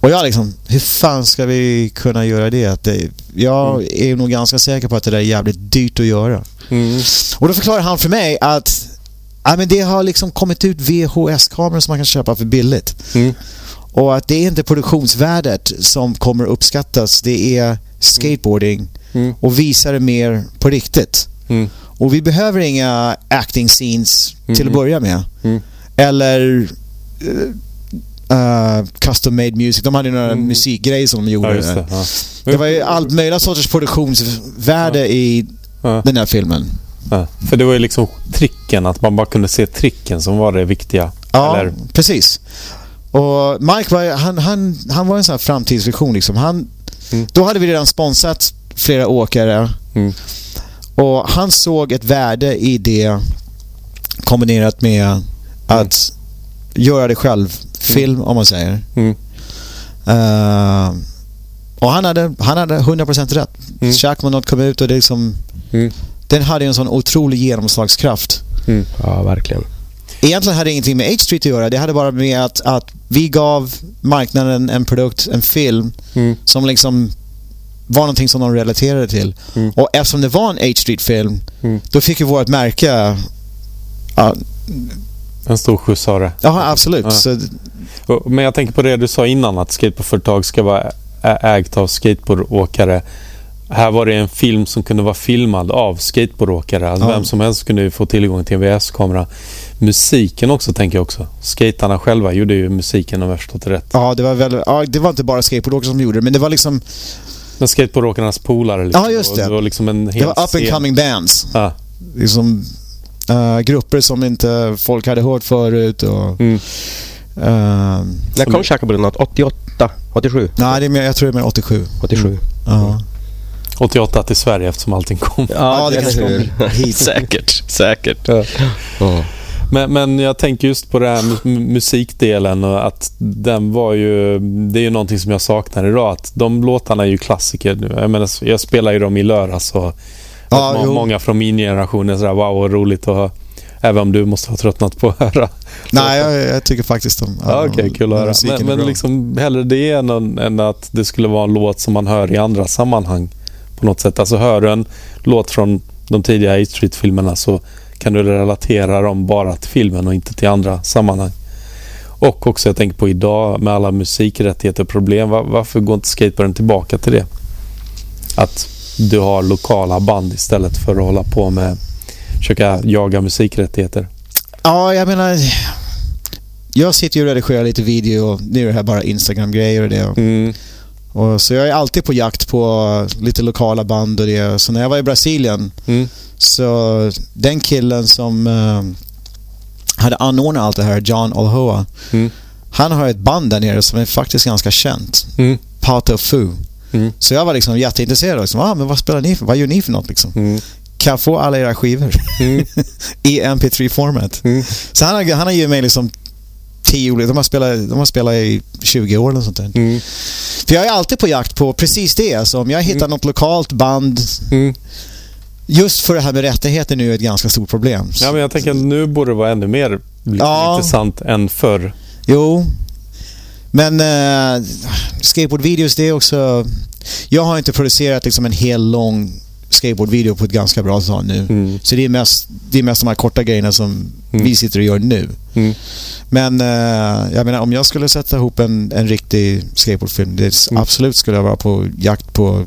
Och jag liksom, hur fan ska vi kunna göra det? det jag mm. är nog ganska säker på att det där är jävligt dyrt att göra. Mm. Och då förklarar han för mig att ja, men det har liksom kommit ut VHS-kameror som man kan köpa för billigt. Mm. Och att det är inte produktionsvärdet som kommer uppskattas, det är skateboarding mm. och visar det mer på riktigt. Mm. Och vi behöver inga acting scenes mm. till att mm. börja med. Mm. Eller uh, custom made music. De hade ju några mm. musikgrejer som de gjorde. Ja, det, ja. det, var ju allt möjliga sorters produktionsvärde ja. i den här filmen.
För det var ju liksom tricken, att man bara kunde se tricken som var det viktiga.
Ja, eller? precis. Och Mike var, han, han, han var en sån här framtidsvision liksom. Han, mm. Då hade vi redan sponsrat flera åkare. Mm. Och han såg ett värde i det kombinerat med att göra det själv. Film, mm. om man säger. Mm. Uh, och han hade, han hade 100% rätt. Mm. Shackman kom ut och det liksom... Mm. Den hade en sån otrolig genomslagskraft.
Mm. Ja, verkligen.
Egentligen hade det ingenting med H-Street att göra. Det hade bara med att, att vi gav marknaden en produkt, en film, mm. som liksom var någonting som de relaterade till. Mm. Och eftersom det var en H-Street-film, mm. då fick ju vårt märke... Uh,
en stor skjuts av det.
Ja, absolut. Ja. Så,
men jag tänker på det du sa innan, att skateboardföretag ska vara ägt av skateboardåkare. Här var det en film som kunde vara filmad av skateboardåkare. Alltså ja. Vem som helst kunde få tillgång till en VS-kamera. Musiken också tänker jag också. Skatarna själva gjorde ju musiken om jag förstått det rätt.
Ja, det var, väl, ja, det var inte bara skateboardåkare som gjorde det, men det var liksom...
Men skateboardåkarnas polare liksom.
Ja, just det.
Det var liksom en
hel Det var up and coming bands. Ja. Liksom, uh, grupper som inte folk hade hört förut och... Mm.
Uh, När kom Shackabilly 88? 87?
Nej, det är mer, jag tror det är mer 87.
87? Mm.
Ja.
88 till Sverige eftersom allting kom.
Ja, det, det kanske kom
hit. säkert, säkert. Ja.
Ja. Men, men jag tänker just på det här musikdelen och att den var ju... Det är ju någonting som jag saknar idag. Att de låtarna är ju klassiker nu. Jag, menar, jag spelar ju dem i lördags och ja, många från min generation är sådär wow, vad roligt att höra. Även om du måste ha tröttnat på att höra.
Nej, jag, jag tycker faktiskt om
ja, Okej, okay, kul att höra. Men, men liksom, hellre det än, än att det skulle vara en låt som man hör i andra sammanhang på något sätt. Alltså hör du en låt från de tidiga A Street-filmerna så kan du relatera dem bara till filmen och inte till andra sammanhang. Och också jag tänker på idag med alla musikrättigheter och problem. Var, varför går inte skateboarden tillbaka till det? Att du har lokala band istället för att hålla på med försöka jaga musikrättigheter.
Ja, jag menar... Jag sitter ju och redigerar lite video och nu är det här bara Instagram-grejer och det. Mm. Och så jag är alltid på jakt på lite lokala band och det. Så när jag var i Brasilien mm. så den killen som uh, hade anordnat allt det här, John Olhoa, mm. han har ett band där nere som är faktiskt ganska känt. Mm. Pato Fu. Mm. Så jag var liksom jätteintresserad. Liksom, ah, men vad spelar ni för? Vad gör ni för något? Liksom? Mm. Kan jag få alla era skivor? Mm. I MP3-format. Mm. Så han har, han har givit mig liksom tio olika... De har spelat, de har spelat i 20 år eller sånt där. Mm. För jag är alltid på jakt på precis det. Alltså, om jag hittar mm. något lokalt band mm. Just för det här med rättigheter nu är ett ganska stort problem.
Ja, men jag tänker att nu borde det vara ännu mer ja. intressant än förr.
Jo, men uh, skateboardvideos det är också... Jag har inte producerat liksom en hel lång skateboardvideo på ett ganska bra tag nu. Mm. Så det är, mest, det är mest de här korta grejerna som mm. vi sitter och gör nu. Mm. Men uh, jag menar om jag skulle sätta ihop en, en riktig skateboardfilm, det mm. absolut skulle jag vara på jakt på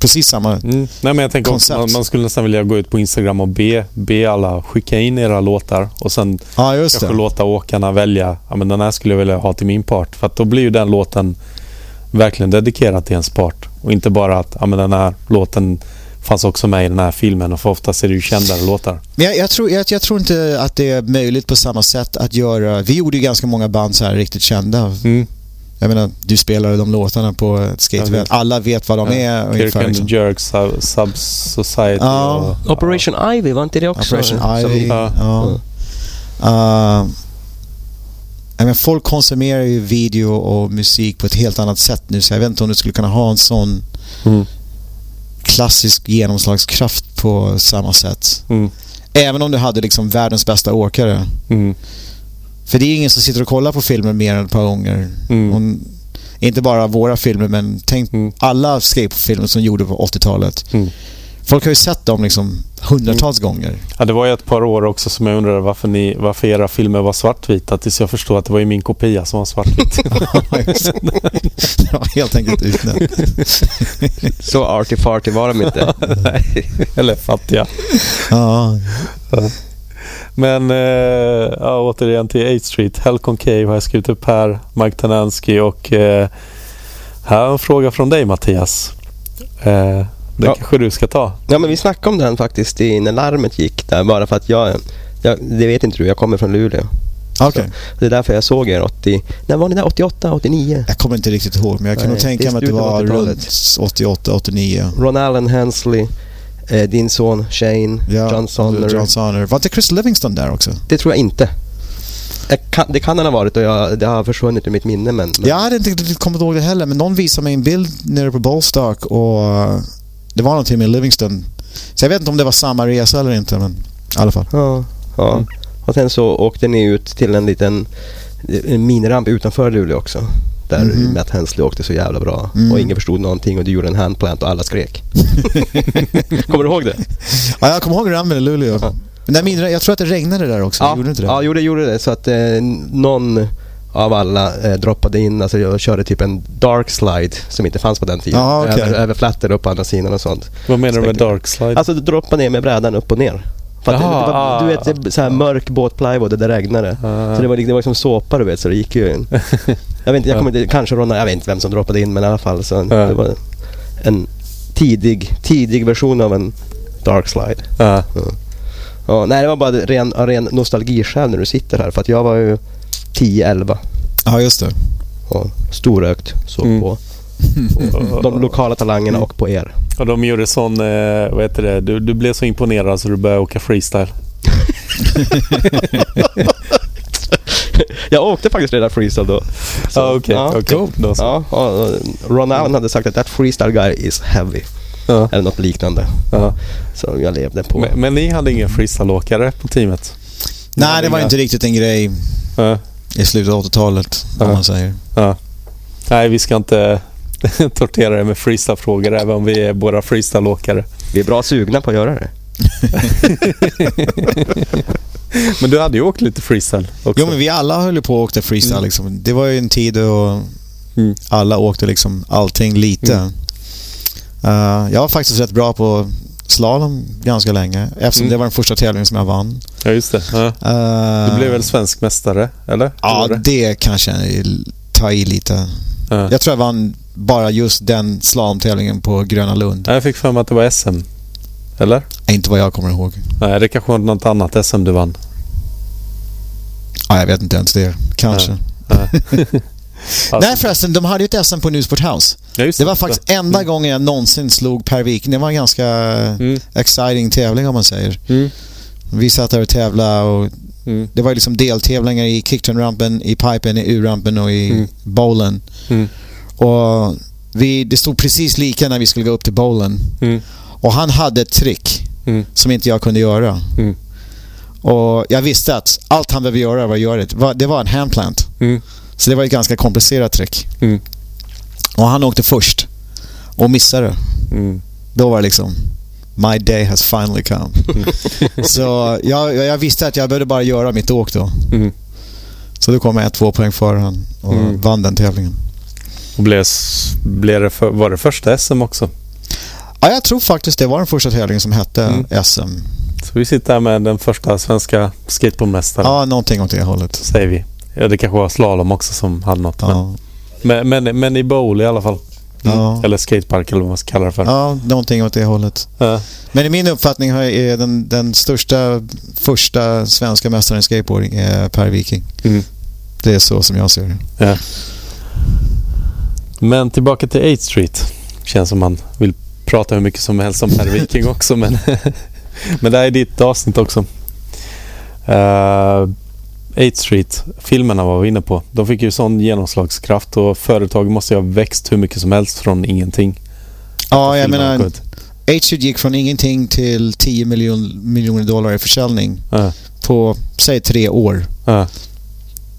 precis samma mm. Nej,
men jag tänker koncept. Man, man, skulle nästan vilja gå ut på Instagram och be, be alla skicka in era låtar och sen
ja, kanske
det. låta åkarna välja. Ja, men den här skulle jag vilja ha till min part. För att då blir ju den låten verkligen dedikerad till ens part. Och inte bara att ja, men den här låten fanns också med i den här filmen och för oftast är det ju kändare låtar.
Men jag, jag, tror, jag, jag, tror inte att det är möjligt på samma sätt att göra... Vi gjorde ju ganska många band så här riktigt kända. Mm. Jag menar, du spelade de låtarna på ett skateevent. Alla vet vad de ja. är.
Kirk and liksom. Jerks, Sub Society
ja. och, Operation Ivy, var inte det också?
Operation Ivy, ja. ja. Uh, men folk konsumerar ju video och musik på ett helt annat sätt nu så jag vet inte om du skulle kunna ha en sån mm klassisk genomslagskraft på samma sätt. Mm. Även om du hade liksom världens bästa åkare. Mm. För det är ingen som sitter och kollar på filmer mer än ett par gånger. Mm. inte bara våra filmer, men tänk mm. alla skateboardfilmer som gjordes på 80-talet. Folk har ju sett dem liksom hundratals mm. gånger.
Ja, det var ju ett par år också som jag undrade varför, ni, varför era filmer var svartvita tills jag förstod att det var ju min kopia som var svartvit.
det var helt enkelt utnämnt.
Så arty-farty var de inte.
Eller fattiga.
Ja.
Men äh, ja, återigen till 8 Street. Hell Concave har jag skrivit upp här. Mike Tanansky och äh, här är en fråga från dig Mattias. Äh, det ja. kanske du ska ta.
Ja, men vi snackade om den faktiskt när larmet gick där. Bara för att jag, jag det vet inte du, jag kommer från Luleå.
Okay.
det är därför jag såg er 80... När var ni där? 88, 89?
Jag kommer inte riktigt ihåg, men jag kan Nej, nog tänka mig att det var runt 88, 89.
Ron Allen Hensley, eh, din son Shane, ja, John Sonner.
John Sonner. Var inte Chris Livingston där också?
Det tror jag inte. Kan, det kan han ha varit och jag, det har försvunnit ur mitt minne. Men, men...
Jag hade inte riktigt kommit ihåg det heller, men någon visade mig en bild nere på Bollstock och det var någonting med Livingston. Så jag vet inte om det var samma resa eller inte, men i alla fall.
Ja, ja. Mm. Och sen så åkte ni ut till en liten en miniramp utanför Luleå också. Där mm. Matt Hensley åkte så jävla bra. Mm. Och ingen förstod någonting och du gjorde en handplant och alla skrek. kommer du ihåg det?
Ja, jag kommer ihåg rampen i Luleå. Ja. Men där jag tror att det regnade där också.
Ja,
gjorde inte det?
ja jo, det gjorde det. Så att eh, någon av alla eh, droppade in, alltså jag körde typ en dark slide som inte fanns på den tiden.
Ah, okay.
över, över flatter upp på andra sidan och sånt.
Vad menar du med dark slide?
Alltså du droppar ner med brädan upp och ner. För att Jaha, det, det var, du vet, det så här mörk båtplywood där det regnade. Ah. Så det var, det var liksom såpa du vet, så det gick ju in. Jag vet inte, jag kommer inte, kanske Ronna, jag vet inte vem som droppade in men i alla fall så ah. det var en tidig, tidig version av en dark slide.
Ah.
Ja. Ja, nej, det var bara ren, ren nostalgiskäl när du sitter här. För att jag var ju 10-11.
Ja, just det.
Och storögt. Såg mm. på de lokala talangerna och på er.
Och de gjorde sån, eh, vad heter det, du, du blev så imponerad så du började åka freestyle.
jag åkte faktiskt redan freestyle då.
Så, ah, okay. ja, okay. Cool.
Ja, Ron Allen hade sagt att that freestyle guy is heavy. Ja. Eller något liknande. Ja. Så jag levde på...
Men, men ni hade ingen freestyleåkare på teamet?
Nej, det var inga... inte riktigt en grej ja. I slutet av 80-talet, om man säger.
Nej, vi ska inte tortera det med freestyle-frågor även om vi är båda freestyleåkare.
Vi är bra sugna på att göra det.
men du hade ju åkt lite freestyle också.
Jo, men vi alla höll på och åkte freestyle. Mm. Liksom. Det var ju en tid då mm. alla åkte liksom allting lite. Mm. Uh, jag var faktiskt rätt bra på slalom ganska länge eftersom mm. det var den första tävlingen som jag vann.
Ja, just det. Ja. Uh, du blev väl svensk mästare, eller?
Ja, det? det kanske ta i lite. Ja. Jag tror jag vann bara just den slalomtävlingen på Gröna Lund.
Jag fick för mig att det var SM. Eller?
Inte vad jag kommer ihåg.
Nej, det kanske var något annat SM du vann.
Ja, jag vet inte ens det. Kanske. Alltså. Nej förresten, de hade ju ett SM på Newsport House. Ja, det. det var faktiskt det. enda mm. gången jag någonsin slog Per Wik. Det var en ganska mm. exciting tävling om man säger. Mm. Vi satt där och tävlade och mm. det var liksom deltävlingar i kickturn-rampen, i pipen, i U-rampen och i mm. bowlen. Mm. Och vi, det stod precis lika när vi skulle gå upp till bowlen. Mm. Och han hade ett trick som inte jag kunde göra. Och jag visste att allt han behövde göra var att göra det. Det var en handplant. Så det var ett ganska komplicerat trick. Mm. Och han åkte först och missade. Mm. Då var det liksom My day has finally come. Så jag, jag, visste att jag behövde bara göra mitt åk då. Mm. Så då kom jag två poäng före han och mm. vann den tävlingen.
Och blev, blev det för, var det första SM också?
Ja, jag tror faktiskt det var den första tävlingen som hette mm. SM.
Så vi sitter här med den första svenska skateboardmästaren.
Ja, någonting åt det hållet.
Säger vi. Ja, det kanske var slalom också som hade något. Ja. Men, men, men, i bowl i alla fall. Mm. Ja. Eller skatepark eller vad man ska kalla det för.
Ja, någonting åt det hållet. Ja. Men i min uppfattning är den, den största första svenska mästaren i skateboarding är Per Viking. Mm. Det är så som jag ser det.
Ja. Men tillbaka till 8 Street. Känns som man vill prata hur mycket som helst om Per Viking också. Men, men det här är ditt avsnitt också. Uh, 8 Street-filmerna var vi inne på. De fick ju sån genomslagskraft och företag måste ju ha växt hur mycket som helst från ingenting.
Ja, jag menar... 8 Street gick från ingenting till 10 miljon, miljoner dollar i försäljning äh. på, säg tre år. Äh.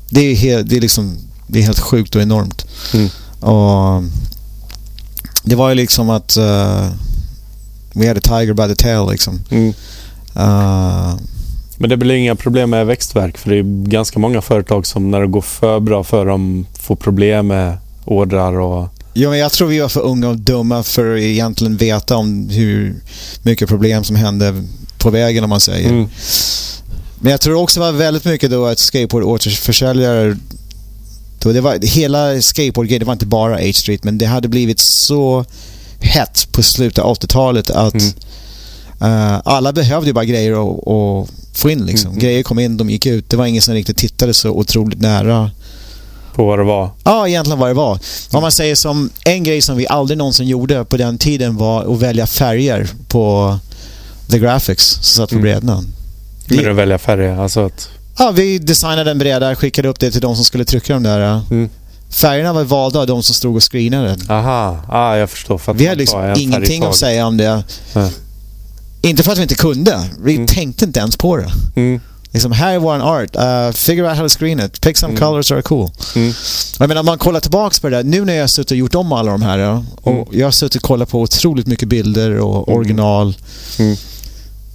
Det, är helt, det, är liksom, det är helt sjukt och enormt. Mm. Och det var ju liksom att... Uh, we had a tiger by the tail liksom. Mm. Uh,
men det blir inga problem med växtverk för det är ganska många företag som när det går för bra för dem får problem med ordrar och...
Ja, men jag tror vi var för unga och dumma för att egentligen veta om hur mycket problem som hände på vägen om man säger. Mm. Men jag tror också det var väldigt mycket då att skateboardåterförsäljare då det var, hela skateboardgrejen, det var inte bara H-Street men det hade blivit så hett på slutet av 80-talet att mm. uh, alla behövde ju bara grejer och, och få in liksom. Mm. Grejer kom in, de gick ut. Det var ingen som riktigt tittade så otroligt nära.
På vad det var?
Ja, egentligen vad det var. Om man säger som en grej som vi aldrig någonsin gjorde på den tiden var att välja färger på the graphics som satt på mm. brädorna.
Men att välja färger? Alltså att...
Ja, vi designade en bräda, skickade upp det till de som skulle trycka de där. Mm. Färgerna var valda av de som stod och screenade.
Aha, ah, jag förstår.
vi hade liksom ingenting att säga om det. Mm. Inte för att vi inte kunde. Vi mm. tänkte inte ens på det. Mm. Liksom, här är vår art. Uh, figure out how to screen it. Pick some mm. colors that are cool. Mm. Jag menar, om man kollar tillbaka på det där. Nu när jag har suttit och gjort om alla de här. Och mm. Jag har suttit och kollat på otroligt mycket bilder och mm. original. Mm.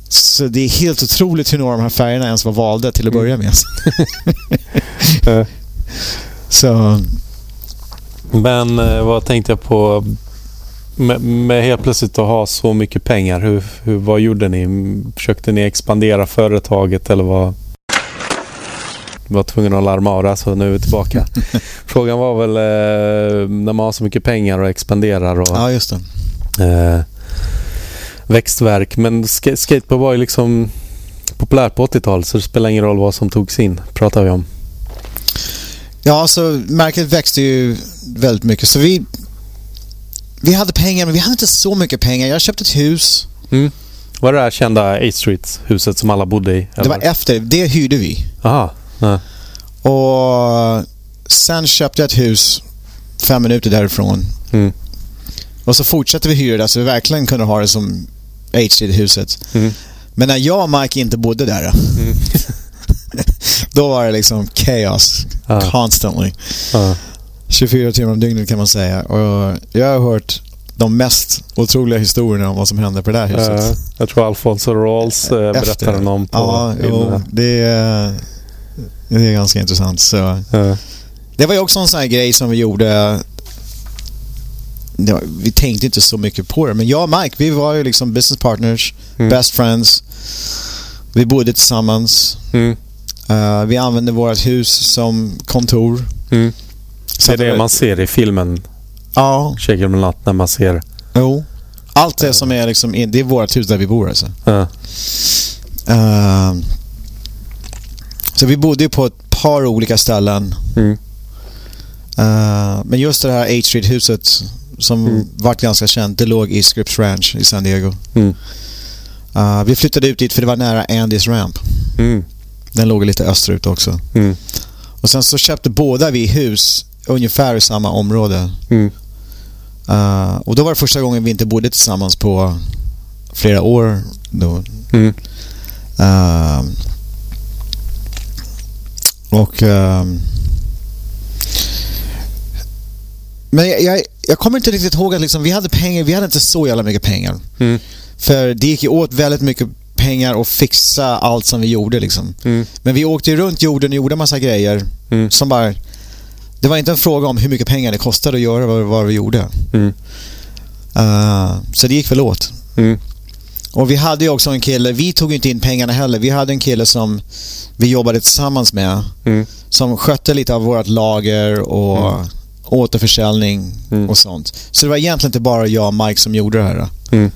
Så det är helt otroligt hur några av de här färgerna ens var valda till att börja mm. med. Så...
Men eh, vad tänkte jag på med, med, helt plötsligt att ha så mycket pengar. Hur, hur, vad gjorde ni? Försökte ni expandera företaget eller vad? var tvungen att larma av det så nu är vi tillbaka. Frågan var väl eh, när man har så mycket pengar och expanderar och
ja, just
det. Eh, växtverk. Men sk skateboard var ju liksom populärt på 80-talet så det spelar ingen roll vad som togs in, pratar vi om.
Ja, alltså märket växte ju väldigt mycket. Så vi, vi hade pengar, men vi hade inte så mycket pengar. Jag köpte ett hus.
Mm. Var det det här kända A Street-huset som alla bodde i?
Eller? Det var efter. Det hyrde vi.
Aha. Ja.
Och sen köpte jag ett hus fem minuter därifrån. Mm. Och så fortsatte vi hyra där så vi verkligen kunde ha det som A Street-huset. Mm. Men när jag och Mike inte bodde där mm. då var det liksom chaos. Ah. Constantly. Ah. 24 timmar om dygnet kan man säga. Och jag har hört de mest otroliga historierna om vad som hände på det där huset. Uh,
jag tror Alfonso Rawls uh, berättade om på
Ja, jo, det, är, det är ganska intressant. Så. Uh. Det var ju också en sån här grej som vi gjorde Ja, vi tänkte inte så mycket på det, men jag och Mike, vi var ju liksom business partners, mm. best friends. Vi bodde tillsammans. Mm. Uh, vi använde vårt hus som kontor. Mm.
Det är det man ser i filmen.
Ja.
Shaker natt när man ser...
Jo. Allt det som är liksom, det är vårt hus där vi bor alltså. Ja. Uh, så vi bodde ju på ett par olika ställen. Mm. Uh, men just det här H Street-huset som mm. vart ganska känt, det låg i Scripps Ranch i San Diego. Mm. Uh, vi flyttade ut dit för det var nära Andys Ramp. Mm. Den låg lite österut också. Mm. Och sen så köpte båda vi hus ungefär i samma område. Mm. Uh, och då var det första gången vi inte bodde tillsammans på flera år. Då. Mm. Uh, och... Uh, men jag, jag, jag, kommer inte riktigt ihåg att liksom, vi hade pengar, vi hade inte så jävla mycket pengar. Mm. För det gick ju åt väldigt mycket pengar att fixa allt som vi gjorde liksom. Mm. Men vi åkte runt jorden och gjorde massa grejer mm. som bara det var inte en fråga om hur mycket pengar det kostade att göra vad, vad vi gjorde. Mm. Uh, så det gick väl åt. Mm. Och vi hade ju också en kille, vi tog inte in pengarna heller. Vi hade en kille som vi jobbade tillsammans med. Mm. Som skötte lite av vårt lager och mm. återförsäljning mm. och sånt. Så det var egentligen inte bara jag och Mike som gjorde det här. Mm.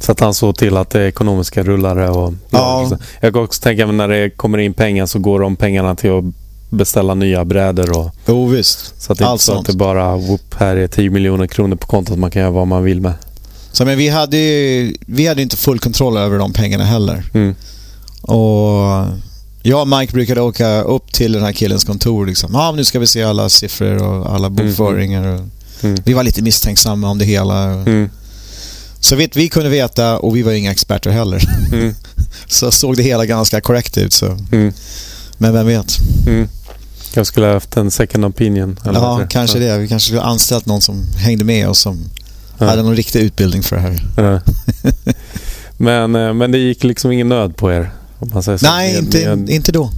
Så att han såg till att det ekonomiska rullade och... Ja. Jag kan också tänka mig när det kommer in pengar så går de pengarna till att beställa nya brädor och...
Jo visst.
Så att det är inte så att det bara, whoop, här är 10 miljoner kronor på kontot man kan göra vad man vill med.
Så men vi hade vi hade inte full kontroll över de pengarna heller. Mm. Och jag och Mike brukade åka upp till den här killens kontor liksom. Ja, nu ska vi se alla siffror och alla mm. bokföringar. Och mm. Vi var lite misstänksamma om det hela. Mm. Så vitt vi kunde veta, och vi var inga experter heller, mm. så såg det hela ganska korrekt ut. Så. Mm. Men vem vet?
Jag skulle ha haft en second opinion.
Eller ja, kanske ja. det. Vi kanske skulle ha anställt någon som hängde med och som ja. hade någon riktig utbildning för det här. Ja.
men, eh, men det gick liksom ingen nöd på er? Om man säger så.
Nej, inte, med... inte då.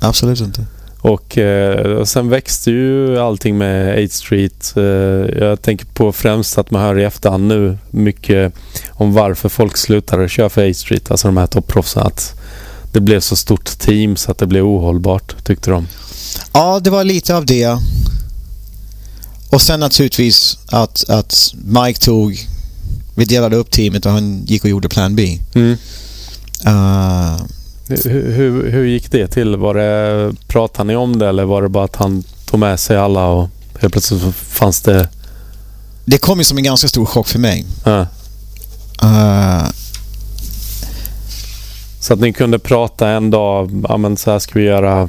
Absolut inte.
Och, eh, och sen växte ju allting med 8 Street. Eh, jag tänker på främst att man hör i efterhand nu mycket om varför folk slutade köra för 8 Street. Alltså de här topproffsen. Att det blev så stort team så att det blev ohållbart, tyckte de.
Ja, det var lite av det. Och sen naturligtvis att, att Mike tog... Vi delade upp teamet och han gick och gjorde Plan B. Mm. Uh,
Hur, hur, hur, gick det till? Var det, pratade ni om det eller var det bara att han tog med sig alla och helt plötsligt fanns det...
Det kom ju som en ganska stor chock för mig.
Ja. Uh, så att ni kunde prata en dag, ja men så här ska vi göra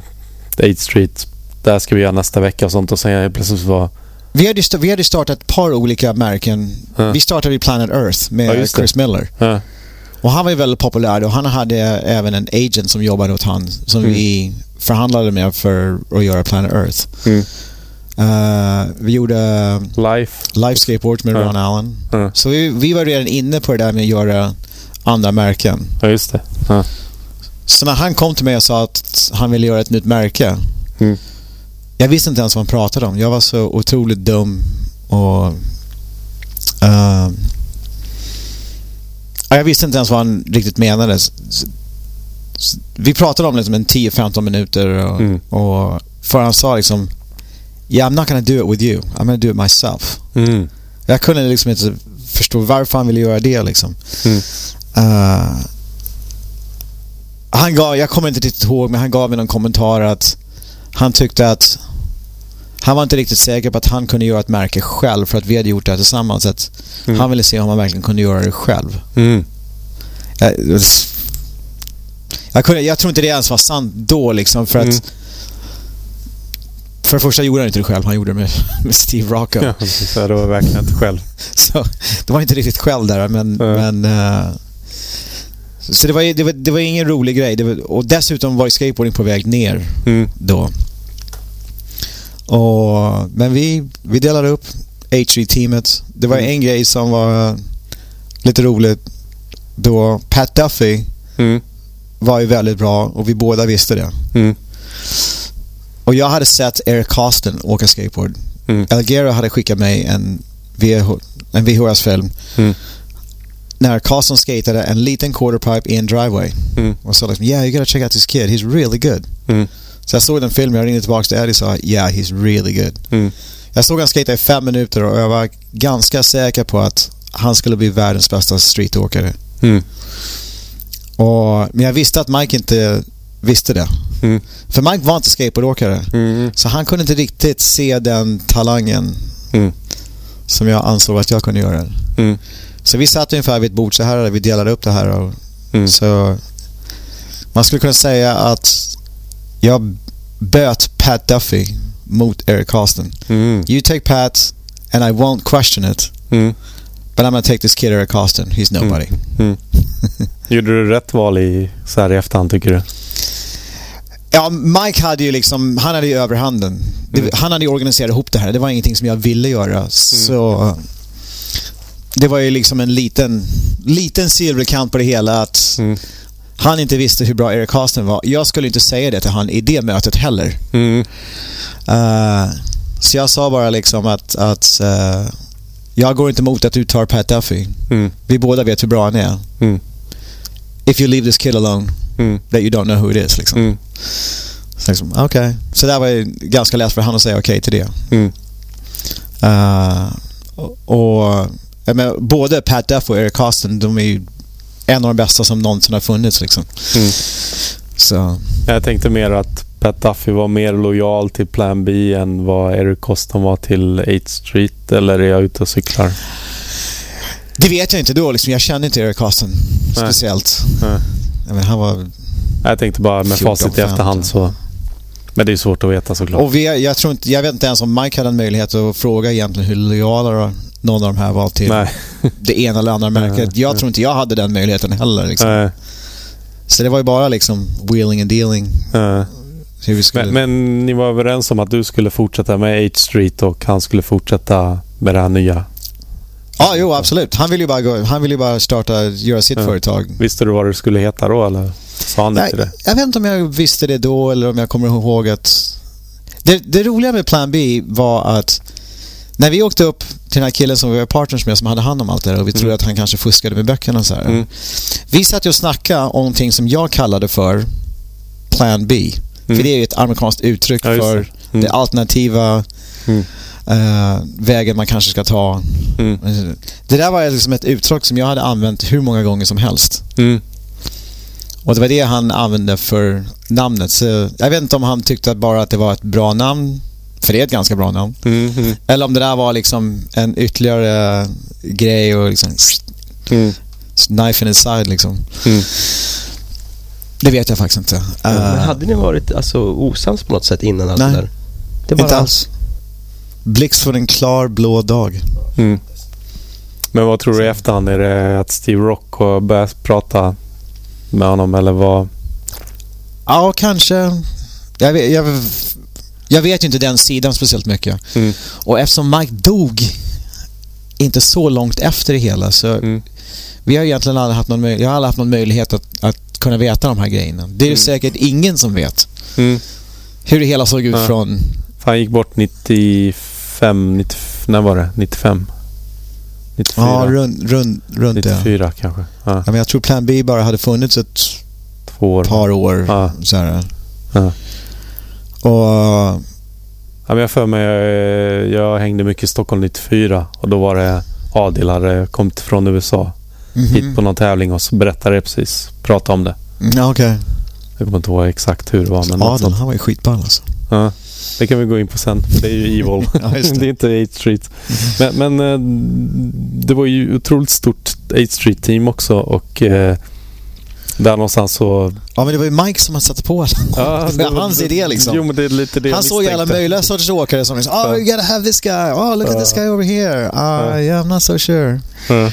8 Street, där ska vi göra nästa vecka och sånt och sen plötsligt var...
Vi hade, vi hade startat ett par olika märken. Ja. Vi startade i Planet Earth med ja, Chris Miller.
Ja.
Och han var ju väldigt populär och han hade även en agent som jobbade åt han som mm. vi förhandlade med för att göra Planet Earth.
Mm.
Uh, vi gjorde
Life,
Life Skateboards med Ron Allen. Så vi, vi var redan inne på det där med att göra andra märken.
Ja, just det. Ja.
Så när han kom till mig och sa att han ville göra ett nytt märke.
Mm.
Jag visste inte ens vad han pratade om. Jag var så otroligt dum och... Uh, jag visste inte ens vad han riktigt menade. Vi pratade om det som en 10-15 minuter och, mm. och för han sa liksom Yeah, I'm not gonna do it with you. I'm gonna do it myself.
Mm.
Jag kunde liksom inte förstå varför han ville göra det liksom.
Mm.
Uh, han gav, jag kommer inte riktigt ihåg, men han gav mig någon kommentar att han tyckte att han var inte riktigt säker på att han kunde göra ett märke själv för att vi hade gjort det här tillsammans. Att mm. Han ville se om han verkligen kunde göra det själv.
Mm.
Jag, jag, kunde, jag tror inte det ens var sant då liksom för att mm. För det första gjorde han inte det själv, han gjorde det med, med Steve Rocco.
Ja, så det var verkligen inte själv.
så det var inte riktigt själv där, men... men uh, så det var, det, var, det var ingen rolig grej. Var, och dessutom var skateboarding på väg ner
mm.
då. Och, men vi, vi delade upp H3-teamet. Det var mm. en grej som var lite roligt. Då Pat Duffy
mm.
var ju väldigt bra och vi båda visste det.
Mm.
Och jag hade sett Eric Costin åka skateboard.
Mm.
Algero hade skickat mig en, VH, en VHS-film.
Mm.
När Carlson skatade en liten quarterpipe i en driveway.
Mm.
Och sa liksom, yeah you gotta check out this kid, he's really good.
Mm.
Så jag såg den filmen, jag ringde tillbaka till Eddie och sa, yeah he's really good.
Mm.
Jag såg han skata i fem minuter och jag var ganska säker på att han skulle bli världens bästa streetåkare.
Mm.
Och, men jag visste att Mike inte visste det.
Mm.
För Mike var inte skateboardåkare.
Mm.
Så han kunde inte riktigt se den talangen
mm.
som jag ansåg att jag kunde göra.
Mm.
Så vi satt ungefär vid ett bord så här där vi delade upp det här. Och,
mm.
Så man skulle kunna säga att jag böt Pat Duffy mot Eric Costin.
Mm.
You take Pat and I won't question it.
Mm.
But I'm gonna take this kid Eric Costin. He's nobody.
Gjorde du rätt val i, så här i efterhand tycker du?
Ja, Mike hade ju liksom, han hade ju överhanden. Mm. Han hade ju organiserat ihop det här. Det var ingenting som jag ville göra. Mm. Så det var ju liksom en liten, liten silverkant på det hela att
mm.
han inte visste hur bra Eric Carsten var. Jag skulle inte säga det till han i det mötet heller.
Mm.
Uh, så jag sa bara liksom att, att uh, jag går inte emot att du tar Pat Duffy.
Mm.
Vi båda vet hur bra han är.
Mm.
If you leave this kid alone,
mm.
that you don't know who it is. Liksom.
Mm.
Så liksom, okay. Så där var det ganska lätt för han att säga okej okay till det. Uh, och, menar, både Pat Duff och Eric Costin, de är ju en av de bästa som någonsin har funnits. Liksom.
Mm.
Så.
Jag tänkte mer att Pat Duffy var mer lojal till Plan B än vad Eric Costin var till 8 Street, eller är jag ute och cyklar?
Det vet jag inte då. Liksom. Jag kände inte Eric Costin speciellt.
Nej.
Jag menar, han var
jag tänkte bara med 14, facit i efterhand så... Men det är svårt att veta såklart.
Och vi, jag, tror inte, jag vet inte ens om Mike hade en möjlighet att fråga egentligen hur lojala någon av de här var till
Nej.
det ena eller andra märket. Jag tror inte jag hade den möjligheten heller. Liksom. Så det var ju bara liksom wheeling and dealing.
Skulle... Men, men, ni var överens om att du skulle fortsätta med H Street och han skulle fortsätta med det här nya?
Ja, jo absolut. Han ville ju bara, gå, han ville bara starta, göra sitt företag.
Visste du vad det skulle heta då eller? Sa han inte det?
Jag vet inte om jag visste det då eller om jag kommer ihåg att... Det, det roliga med Plan B var att när vi åkte upp till den här killen som vi var partners med som hade hand om allt det där och vi mm. trodde att han kanske fuskade med böckerna och så mm. Vi satt ju och snackade om någonting som jag kallade för Plan B. Mm. För det är ju ett amerikanskt uttryck ja, för det. det alternativa uh, vägen man kanske ska ta.
Mm.
Det där var liksom ett uttryck som jag hade använt hur många gånger som helst. Och det var det han använde för namnet. Så jag vet inte om han tyckte bara att det var ett bra namn. För det är ett ganska bra namn. Mm, mm. Eller om det där var liksom en ytterligare grej och liksom... Mm. Knife in his side liksom. Mm. Det vet jag faktiskt inte. Uh,
men hade ni varit alltså, osams på något sätt innan allt
nej,
det där?
Det bara... inte alls. Blixt från en klar blå dag. Mm.
Men vad tror du i efterhand? Är det att Steve Rock har börjat prata med honom eller vad?
Ja, kanske. Jag vet, jag, jag vet ju inte den sidan speciellt mycket. Mm. Och eftersom Mike dog inte så långt efter det hela så mm. vi har egentligen aldrig haft någon, jag har aldrig haft någon möjlighet att, att kunna veta de här grejerna. Det är mm. säkert ingen som vet mm. hur det hela såg ut ja. från...
Han gick bort 95, 90, när var det? 95? 94?
Ja, runt, runt, runt
94 det. kanske. Ja.
ja. men jag tror Plan B bara hade funnits ett
Två år.
par år. Ja. Så här. Ja. Och...
Ja, men jag för mig, jag, jag hängde mycket i Stockholm 94 och då var det Adil hade kommit från USA mm -hmm. hit på någon tävling och så berättade jag precis, pratade om det.
Mm, ja, okej. Okay.
Jag kommer inte ihåg exakt hur det var. Men
Adel, han var ju skitball alltså.
Ja, det kan vi gå in på sen. Det är ju Evil. ja, det. det. är inte 8 Street. Men, men, eh, det var ju otroligt stort 8 Street-team också och eh, där någonstans så...
Ja, men det var ju Mike som han satte på ja, det. var hans idé liksom.
Jo, det det
Han såg ju alla möjliga sorters åkare som liksom, oh, you gotta have this guy. Oh, look at this guy over here. Uh, yeah, I'm not so sure. Ja.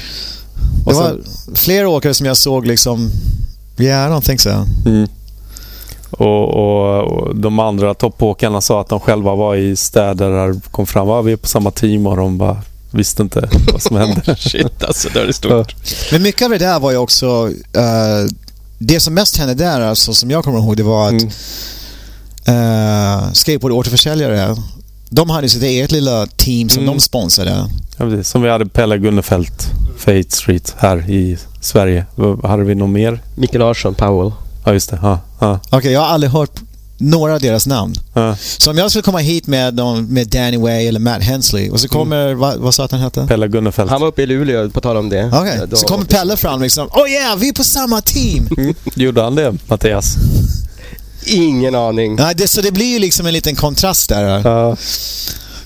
Det var fler åkare som jag såg liksom, yeah, I don't think so. Mm.
Och, och, och, de andra toppåkarna sa att de själva var i städer där kom fram. Ah, vi är på samma team och de bara visste inte vad som hände.
Shit alltså, det är stort.
Men mycket av det där var ju också... Uh, det som mest hände där, alltså, som jag kommer ihåg, det var att mm. uh, skateboard-återförsäljare de hade sitt eget lilla team som mm. de sponsrade.
Ja, precis. Som vi hade Pelle Gunnefelt, Fate Street, här i Sverige. Hade vi någon mer?
Micke Larsson, Powell.
Ja, just det. Ja, ja.
Okej, okay, jag har aldrig hört några av deras namn. Ja. Så om jag skulle komma hit med, med Danny Way eller Matt Hensley och så mm. kommer, mm. vad, vad sa att han hette?
Pelle Gunnefelt.
Han var uppe i Luleå, på tal om det.
Okej, okay. så kommer Pelle fram liksom. Oh yeah, vi är på samma team!
Mm. Gjorde han det, Mattias?
Ingen aning.
Nej, det, så det blir ju liksom en liten kontrast där. Ja.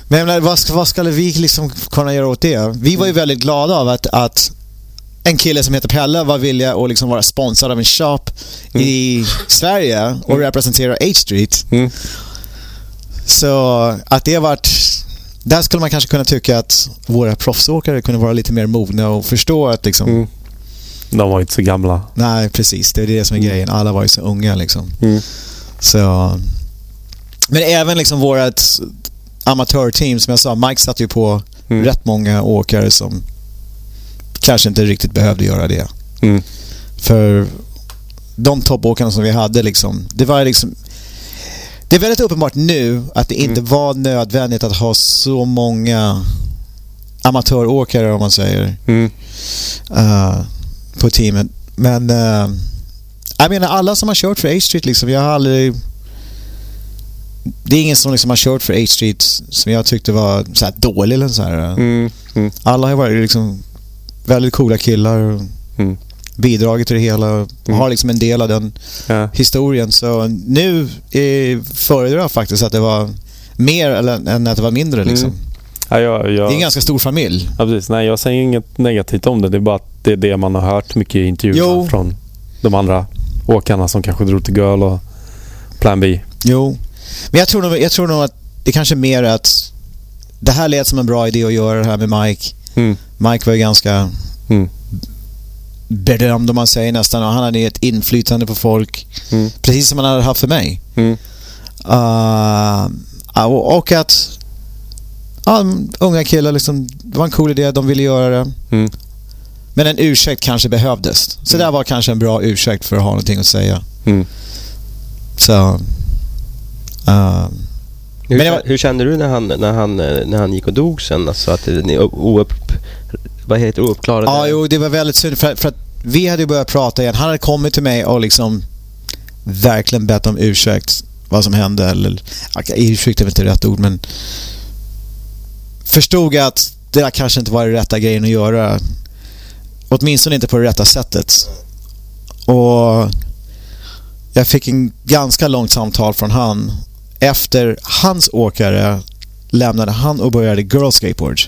Men vad, vad skulle vi liksom kunna göra åt det? Vi var ju väldigt glada av att, att en kille som heter Pelle var villig att liksom vara sponsrad av en shop mm. i Sverige och mm. representera H-Street. Mm. Så att det varit... Där skulle man kanske kunna tycka att våra proffsåkare kunde vara lite mer mogna och förstå att liksom... Mm.
De var inte så gamla.
Nej, precis. Det är det som är mm. grejen. Alla var ju så unga liksom. Mm. Så... Men även liksom vårt amatörteam, som jag sa, Mike satt ju på rätt många åkare som kanske inte riktigt behövde göra det. Mm. För de toppåkarna som vi hade liksom, det var liksom det är väldigt uppenbart nu att det inte mm. var nödvändigt att ha så många amatöråkare om man säger mm. uh, på teamet. Men uh, jag menar alla som har kört för A-Street liksom, jag har aldrig det är ingen som liksom har kört för A-Street som jag tyckte var så dålig eller så här. Mm. Mm. Alla har varit liksom väldigt coola killar mm. bidragit till det hela och mm. har liksom en del av den ja. historien. Så nu föredrar jag faktiskt att det var mer än att det var mindre mm. liksom. Ja, jag, jag... Det är en ganska stor familj.
Ja, precis. Nej, jag säger inget negativt om det. Det är bara att det är det man har hört mycket i intervjuer från de andra åkarna som kanske drog till Girl och Plan B.
Jo, men jag tror, nog, jag tror nog att det kanske är mer att det här lät som en bra idé att göra det här med Mike. Mm. Mike var ju ganska mm. berömd om man säger nästan och han hade ett inflytande på folk. Mm. Precis som han hade haft för mig. Mm. Uh, och att ja, unga killar liksom, det var en cool idé, de ville göra det. Mm. Men en ursäkt kanske behövdes. Så mm. det var kanske en bra ursäkt för att ha någonting att säga. Mm. Så...
Uh, hur, var... hur, kände du när han, när, han, när han gick och dog sen? Alltså att ni oupp, vad heter ouppklarade?
Ja, jo, det var väldigt synd för, för att vi hade börjat prata igen. Han hade kommit till mig och liksom verkligen bett om ursäkt vad som hände. Eller, ursäkt är väl inte rätt ord, men förstod att det där kanske inte var det rätta grejen att göra. Åtminstone inte på det rätta sättet. Och jag fick en ganska långt samtal från han. Efter hans åkare lämnade han och började Girl Skateboard.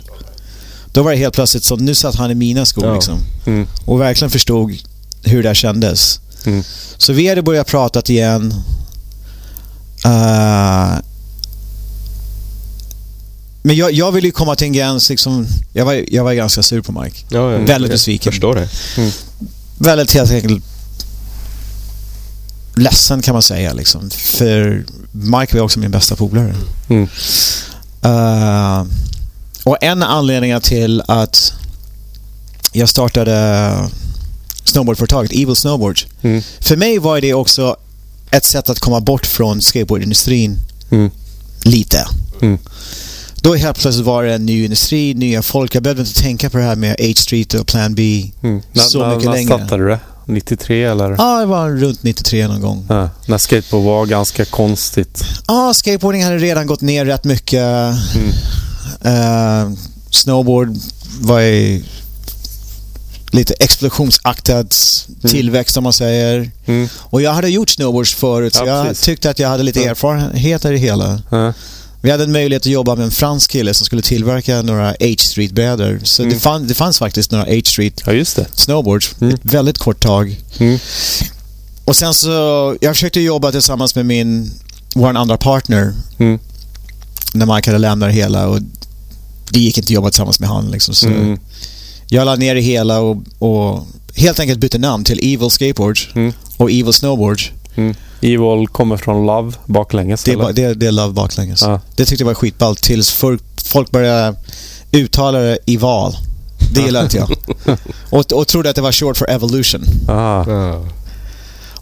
Då var det helt plötsligt så nu satt han i mina skor ja. liksom. Mm. Och verkligen förstod hur det kändes. Mm. Så vi hade börjat prata igen. Uh, men jag, jag ville ju komma till en gräns liksom, jag var, jag var ganska sur på Mike. Ja, ja, Väldigt besviken.
Jag förstår det. Mm.
Väldigt helt enkelt ledsen kan man säga liksom. För Mike var också min bästa polare. Mm. Uh, och en anledning till att jag startade snowboardföretaget Evil Snowboard. Mm. För mig var det också ett sätt att komma bort från skateboardindustrin mm. lite. Mm. Då helt plötsligt var det en ny industri, nya folk. Jag behövde inte tänka på det här med H Street och Plan B mm. så
na,
mycket na, längre.
När startade du det? 93 eller?
Ja, det var runt 93 någon gång. Ja,
när skateboard var ganska konstigt.
Ja, skateboarding hade redan gått ner rätt mycket. Mm. Uh, snowboard var i lite explosionsaktad mm. tillväxt om man säger. Mm. Och jag hade gjort snowboards förut ja, så jag precis. tyckte att jag hade lite erfarenhet av det hela. Ja. Vi hade en möjlighet att jobba med en fransk kille som skulle tillverka några H Street-brädor. Så mm. det, fann, det, fanns faktiskt några H Street
ja, just det.
snowboards. Mm. Ett väldigt kort tag. Mm. Och sen så, jag försökte jobba tillsammans med min, vår andra partner. När lämnat det hela och det gick inte att jobba tillsammans med han liksom. Så mm. jag la ner det hela och, och, helt enkelt bytte namn till Evil Skateboards mm. och Evil Snowboards.
Mm. Evil kommer från Love baklänges?
Det, eller? det, det är Love baklänges. Ja. Det tyckte jag var skitballt tills folk, folk började uttala det i val. Det gillade inte jag. och, och trodde att det var short for evolution. Ah.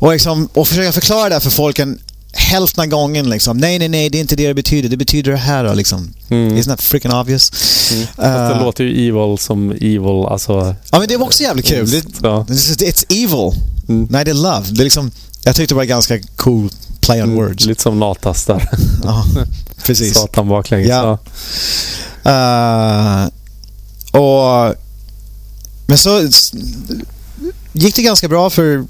Och, liksom, och försöka förklara det för folk en hälften av gången liksom. Nej, nej, nej, det är inte det det betyder. Det betyder det här då, liksom. Mm. Isn't that freaking obvious?
Mm. Uh, det låter ju evil som evil, alltså...
Ja, men det var också jävligt kul. Det, ja. It's evil. Mm. Nej, det är love. Det är liksom... Jag tyckte det var ganska cool play on mm, words.
Lite som Natas där.
ja, precis.
Satan baklänges. Ja.
Uh, och... Men så gick det ganska bra för,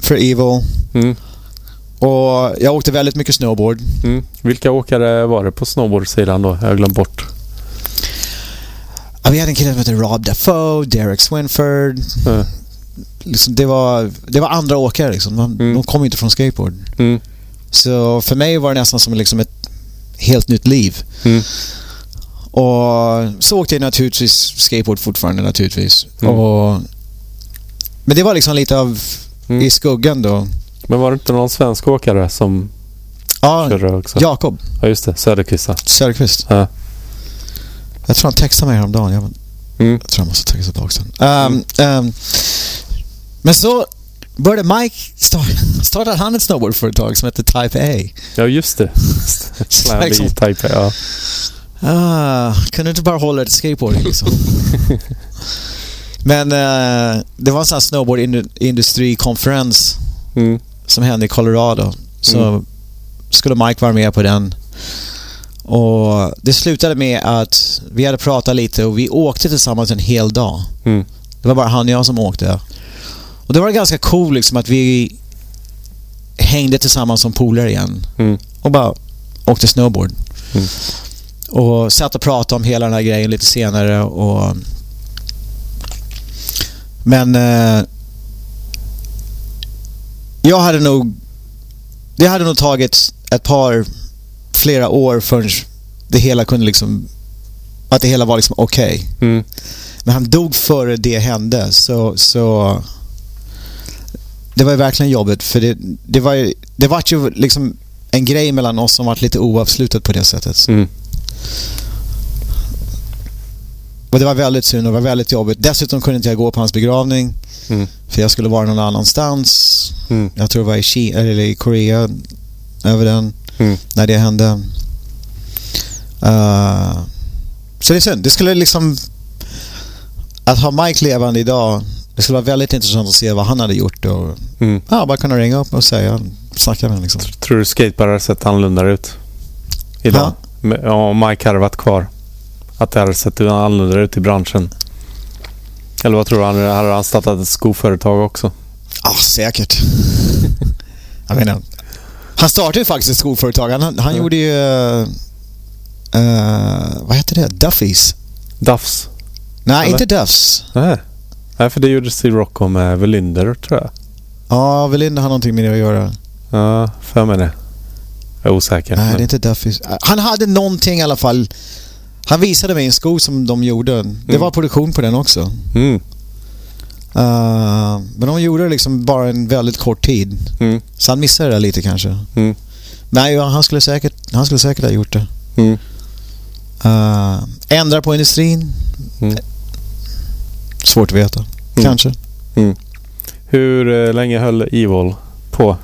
för Evil. Mm. Och jag åkte väldigt mycket snowboard. Mm.
Vilka åkare var det på snowboardsidan då? Jag har glömt bort.
Ja, vi hade en kille som hette Rob Dafoe, Derek Swinford. Mm liksom, det, var, det var andra åkare liksom. De, mm. de kom inte från skateboard. Mm. Så för mig var det nästan som liksom ett helt nytt liv. Mm. Och så åkte jag naturligtvis skateboard fortfarande naturligtvis. Mm. Och, men det var liksom lite av i skuggan då.
Men var det inte någon svensk åkare som
ja, körde också? Jakob.
Ja, just det. Söderqvist.
Söderqvist. Ja. Jag tror han textade mig häromdagen. Jag, mm. jag tror han måste texta tillbaka sen. Um, um, men så började Mike starta, startade han ett snowboardföretag som hette Type A.
Ja, just det. Slam liksom, Type A, ja.
Ah, kunde inte bara hålla det till skateboarding liksom. Men uh, det var en sån här snowboardindustrikonferens mm. Som hände i Colorado. Så mm. skulle Mike vara med på den. Och Det slutade med att vi hade pratat lite och vi åkte tillsammans en hel dag. Mm. Det var bara han och jag som åkte. Och det var ganska cool liksom att vi hängde tillsammans som polare igen. Mm. Och bara åkte snowboard. Mm. Och satt och pratade om hela den här grejen lite senare och... Men... Eh, jag hade nog... Det hade nog tagit ett par, flera år förrän det hela kunde liksom... Att det hela var liksom okej. Okay. Mm. Men han dog före det hände så... så det var ju verkligen jobbigt för det, det var ju, det var ju liksom en grej mellan oss som var lite oavslutat på det sättet. Mm. Och det var väldigt synd och det var väldigt jobbigt. Dessutom kunde inte jag gå på hans begravning. Mm. För jag skulle vara någon annanstans. Mm. Jag tror det var i, Kina, eller i Korea över den. Mm. När det hände. Uh, så det är synd. Det skulle liksom... Att ha Mike levande idag det skulle vara väldigt intressant att se vad han hade gjort och mm. ja, bara kunna ringa upp och säga, snacka med honom. Liksom.
Tror du skateboard hade sett annorlunda ut idag? Ja. Om Mike hade varit kvar? Att det hade sett annorlunda ut i branschen? Eller vad tror du? Hade han startat ett skoföretag också?
Ja, säkert. Jag menar, han startade ju faktiskt ett skoföretag. Han, han mm. gjorde ju... Uh, vad heter det? Duffys.
Duffs?
Nej, Eller? inte Duffs.
Nej. Nej, för det gjorde Steve Rocco med Velinder, tror jag.
Ja, Velinder har någonting med det att göra.
Ja, för mig det. Jag är osäker.
Nej, men... det är inte Duffys. Han hade någonting i alla fall. Han visade mig en sko som de gjorde. Det mm. var produktion på den också. Mm. Uh, men de gjorde det liksom bara en väldigt kort tid. Mm. Så han missade det lite kanske. Mm. Men ja, han, skulle säkert, han skulle säkert ha gjort det. Uh, ändra på industrin? Svårt att veta. Kanske.
Hur uh, länge höll Evil på?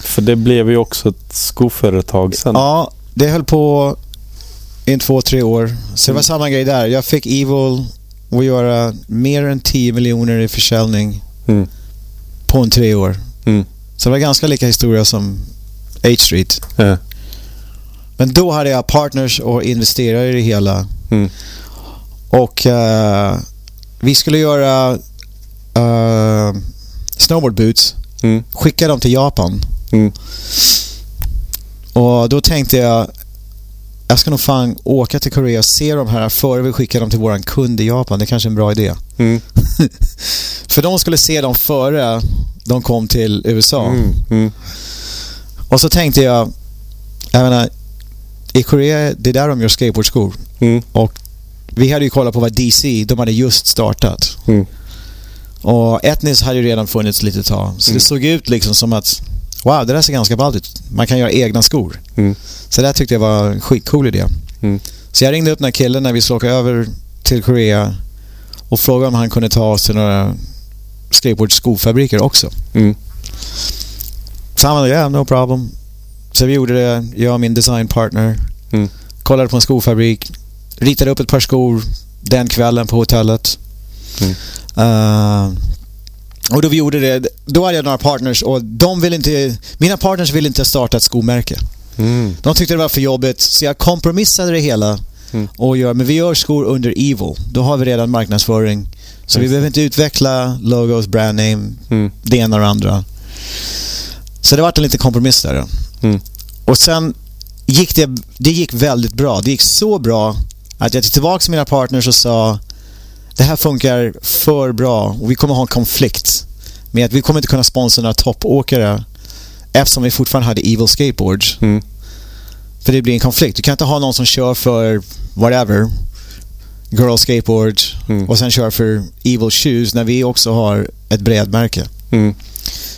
För det blev ju också ett skoföretag sen.
Ja, det höll på i två, tre år. Så det var samma grej där. Jag fick Evil att göra mer än 10 miljoner i försäljning mm. på en tre år. Mm. Så det var ganska lika historia som H-Street. Ja. Men då hade jag partners och investerare i det hela. Mm. Och uh, vi skulle göra uh, snowboard boots. Mm. Skicka dem till Japan. Mm. Och då tänkte jag jag ska nog fan åka till Korea och se de här före vi skickar dem till våran kund i Japan. Det är kanske är en bra idé. Mm. För de skulle se dem före de kom till USA. Mm. Mm. Och så tänkte jag, jag menar, i Korea, det är där de gör skateboardskor. Mm. Och vi hade ju kollat på vad DC, de hade just startat. Mm. Och Etnis hade ju redan funnits lite tag. Så det mm. såg ut liksom som att wow, det där ser ganska ballt ut. Man kan göra egna skor. Mm. Så det tyckte jag var en skitcool idé. Mm. Så jag ringde upp den här killen när vi skulle åka över till Korea och frågade om han kunde ta oss till några skateboard-skofabriker också. Mm. Så han sa yeah, no problem. Så vi gjorde det, jag och min designpartner. Mm. Kollade på en skofabrik. Ritade upp ett par skor den kvällen på hotellet. Mm. Uh, och då vi gjorde det, då hade jag några partners och de ville inte, mina partners ville inte starta ett skomärke. Mm. De tyckte det var för jobbigt så jag kompromissade det hela. Mm. Och gör, men vi gör skor under Evil. Då har vi redan marknadsföring. Så Just. vi behöver inte utveckla logos, brand name, mm. det ena och det andra. Så det var en liten kompromiss där. Mm. Och sen gick det, det gick väldigt bra. Det gick så bra att jag gick tillbaka till mina partners och sa det här funkar för bra och vi kommer ha en konflikt med att vi kommer inte kunna sponsra några toppåkare eftersom vi fortfarande hade Evil Skateboards. Mm. För det blir en konflikt. Du kan inte ha någon som kör för whatever, Girl Skateboard mm. och sen kör för Evil Shoes när vi också har ett brädmärke. Mm.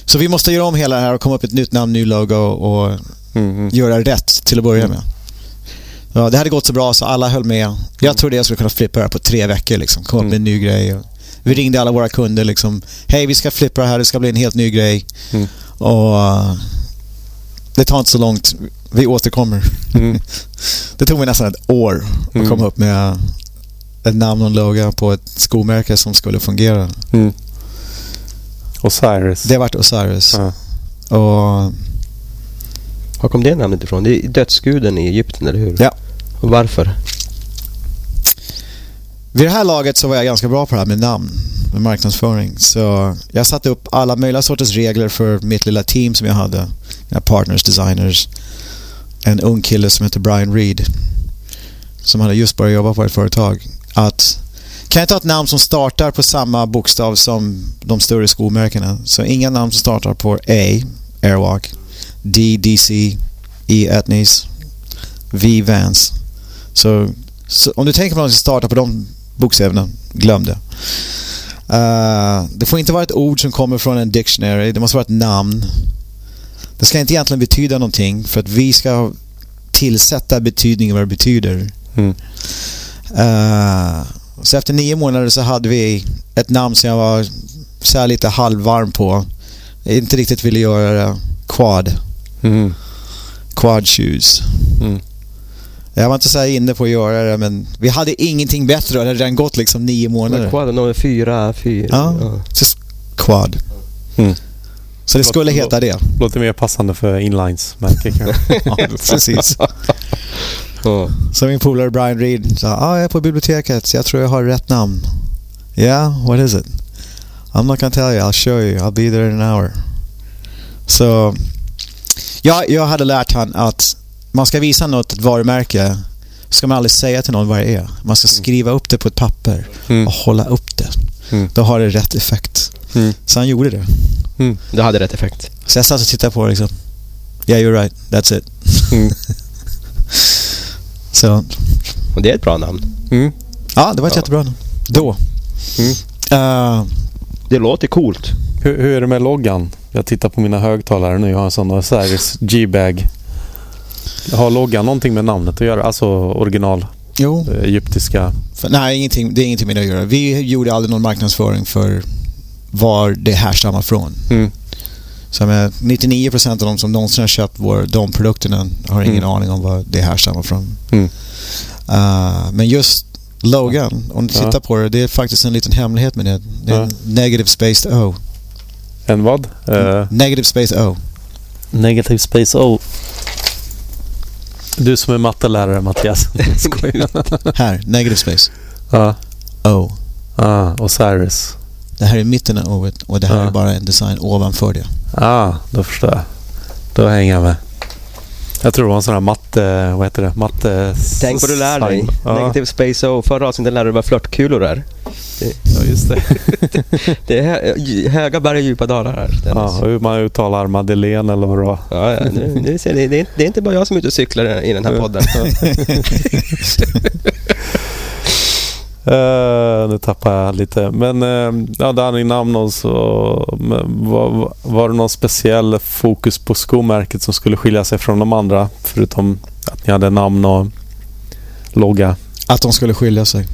Så vi måste göra om hela det här och komma upp ett nytt namn, ny logo och mm, mm. göra rätt till att börja med. Ja, det hade gått så bra så alla höll med. Jag mm. trodde jag skulle kunna flippa det här på tre veckor. Liksom. Komma upp med en ny grej. Vi ringde alla våra kunder. Liksom, Hej, vi ska flippa det här. Det ska bli en helt ny grej. Mm. Och uh, Det tar inte så långt. Vi återkommer. Mm. det tog mig nästan ett år att mm. komma upp med ett namn och en logo på ett skomärke som skulle fungera. Mm.
Osiris.
Det vart Osiris. Ja. Och...
Var kom det namnet ifrån? Det är dödsguden i Egypten, eller hur?
Ja.
Och varför?
Vid det här laget så var jag ganska bra på det här med namn, med marknadsföring. Så jag satte upp alla möjliga sorters regler för mitt lilla team som jag hade. Mina partners, designers. En ung kille som heter Brian Reed. Som hade just börjat jobba på ett företag. Att kan jag ta ett namn som startar på samma bokstav som de större skomärkena? Så inga namn som startar på A, Airwalk, D, DC, E, Etnies, V, Vans. Så, så, om du tänker på något som startar på de bokstäverna, glöm det. Uh, det får inte vara ett ord som kommer från en dictionary. Det måste vara ett namn. Det ska inte egentligen betyda någonting för att vi ska tillsätta betydning vad det betyder. Mm. Uh, så efter nio månader så hade vi ett namn som jag var så lite halvvarm på. Jag inte riktigt ville göra det. Quad. Mm. Quad shoes. Mm. Jag var inte så inne på att göra det, men vi hade ingenting bättre det hade redan gått liksom nio månader.
Quad nummer fyra, fyra.
Ja, ja. quad. Mm. Så det skulle heta det.
Låter mer passande för inlines-märke
Ja, precis. Så min polare Brian Reed sa, ah, jag är på biblioteket, så jag tror jag har rätt namn. Yeah, what is it? I'm not gonna tell you, I'll show you, I'll be there in an hour. Så ja, jag hade lärt han att man ska visa något, ett varumärke, ska man aldrig säga till någon vad det är. Man ska mm. skriva upp det på ett papper mm. och hålla upp det. Mm. Då har det rätt effekt. Mm. Så han gjorde det.
Mm. Det hade rätt effekt.
Så jag satt och tittade på det liksom. Yeah, you're right. That's it. Mm. så.
Och det är ett bra namn.
Mm. Ja, det var ett ja. jättebra namn. Då. Uh,
det låter coolt.
Hur, hur, är det med loggan? Jag tittar på mina högtalare nu. Jag har en sån Osiris G-bag. Har loggan någonting med namnet att göra? Alltså original?
Jo.
Eh, egyptiska?
För, nej, ingenting, det är ingenting med det att göra. Vi gjorde aldrig någon marknadsföring för var det härstammar från. Mm. Så med 99% av de som någonsin har köpt vår, de produkterna har ingen mm. aning om var det härstammar från. Mm. Uh, men just Logan, om du tittar ja. på det, det är faktiskt en liten hemlighet med det. Det är ja. negative spaced O.
En vad? Uh,
negative space O.
Negative space O. Du som är mattelärare Mattias.
här, negative space.
Ja.
O.
Ja, Osiris.
Det här är mitten av O och det här ja. är bara en design ovanför det.
Ja, då förstår jag. Då hänger jag med. Jag tror det var en sån här matte... Vad heter det? Matte...
Tänk vad du lär dig. Ja. Negative Space O. Förra avsnittet lärde du dig vad flörtkulor är.
Ja, just det.
det är höga berg och djupa dalar här.
Ja, hur man uttalar Madeleine eller vad det var.
Ja, ja nu, nu ser ni, det, är, det är inte bara jag som är ute och cyklar i den här podden.
Uh, nu tappar jag lite. Men uh, ja, Danny Namnos. Var, var det någon speciell fokus på skomärket som skulle skilja sig från de andra? Förutom att ni hade namn och logga.
Att de skulle skilja sig?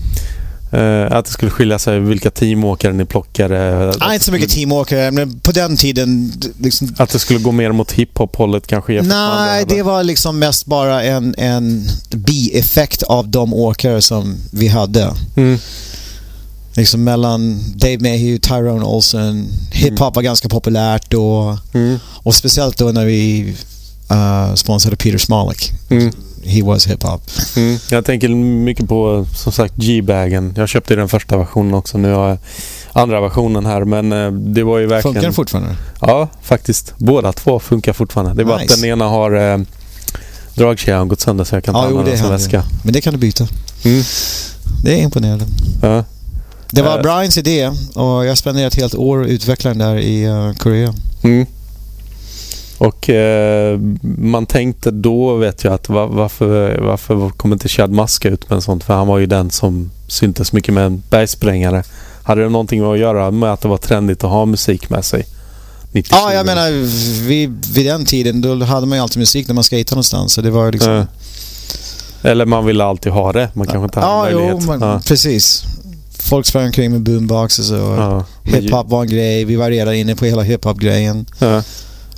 Uh, att det skulle skilja sig vilka teamåkare ni plockade?
Ah, inte så mycket teamåkare, men på den tiden...
Liksom... Att det skulle gå mer mot hiphop-hållet kanske?
Nej, det var liksom mest bara en, en bieffekt av de åkare som vi hade. Mm. Liksom mellan Dave Mayhew, Tyrone Olsen. Hiphop mm. var ganska populärt då. Mm. Och speciellt då när vi uh, sponsrade Peter Smolek. Mm he was hiphop.
Mm. Jag tänker mycket på som sagt G-bagen. Jag köpte den första versionen också. Nu har jag andra versionen här men eh, det var ju verkligen...
Funkar den fortfarande?
Ja, faktiskt. Båda två funkar fortfarande. Det är nice. bara att den ena har eh, dragkedjan gått sönder så jag kan
ja,
inte använda den som väska.
Men det kan du byta. Mm. Det är imponerande. Ja. Det var uh, Brians idé och jag spenderade ett helt år att utveckla den där i uh, Korea. Mm.
Och eh, man tänkte då vet jag att var, varför, varför kom inte Chad Maska ut med en sånt? För han var ju den som syntes mycket med en bergsprängare. Hade det någonting att göra med att det var trendigt att ha musik med sig?
97. Ja, jag menar vid, vid den tiden då hade man ju alltid musik när man skejtade någonstans. Så det var liksom...
Eller man ville alltid ha det. Man kanske inte hade ja, möjlighet. Jo, man,
ja, precis. Folk sprang omkring med boomboxes och ja, hiphop var en grej. Vi var redan inne på hela hiphop-grejen. Ja.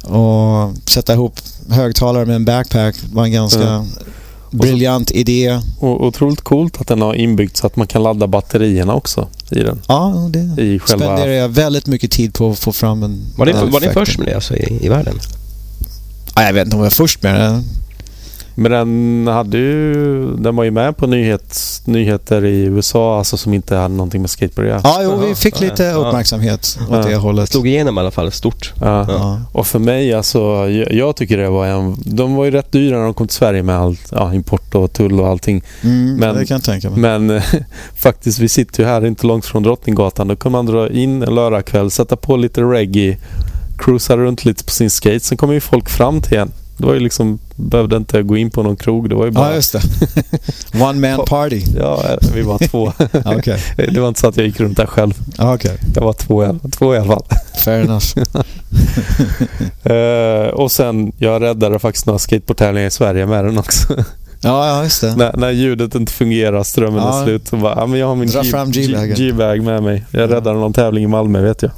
Och sätta ihop högtalare med en backpack var en ganska mm. briljant
så,
idé.
Och otroligt coolt att den har inbyggt så att man kan ladda batterierna också i den.
Ja, det I själva... spenderar jag väldigt mycket tid på att få fram en...
Var ni, var ni först med det alltså i, i världen?
Ja, jag vet inte om jag var först med det.
Men den hade ju, den var ju med på nyhets, nyheter i USA alltså som inte hade någonting med skateboard
att Ja, jo, vi fick lite uppmärksamhet ja. åt det hållet.
Slog igenom i alla fall stort.
Ja. ja. Och för mig alltså, jag, jag, tycker det var en, de var ju rätt dyra när de kom till Sverige med allt, ja, import och tull och allting.
Mm, men, det kan jag tänka mig.
Men faktiskt, vi sitter ju här inte långt från Drottninggatan. Då kan man dra in en lördagkväll, sätta på lite reggae, cruisa runt lite på sin skate. Sen kommer ju folk fram till en det var ju liksom, behövde inte gå in på någon krog. Det var ju bara...
Ja, just det. One man party.
Ja, vi var två.
okay.
Det var inte så att jag gick runt där själv.
Okay.
Jag var två, två i alla fall.
Fair enough.
uh, och sen, jag räddade faktiskt några skateboardtävlingar i Sverige med den också.
Ja, ja just det.
När, när ljudet inte fungerar, strömmen ja. är slut, så bara, ja, men jag har min G-bag med mig. Jag räddade någon tävling i Malmö vet jag.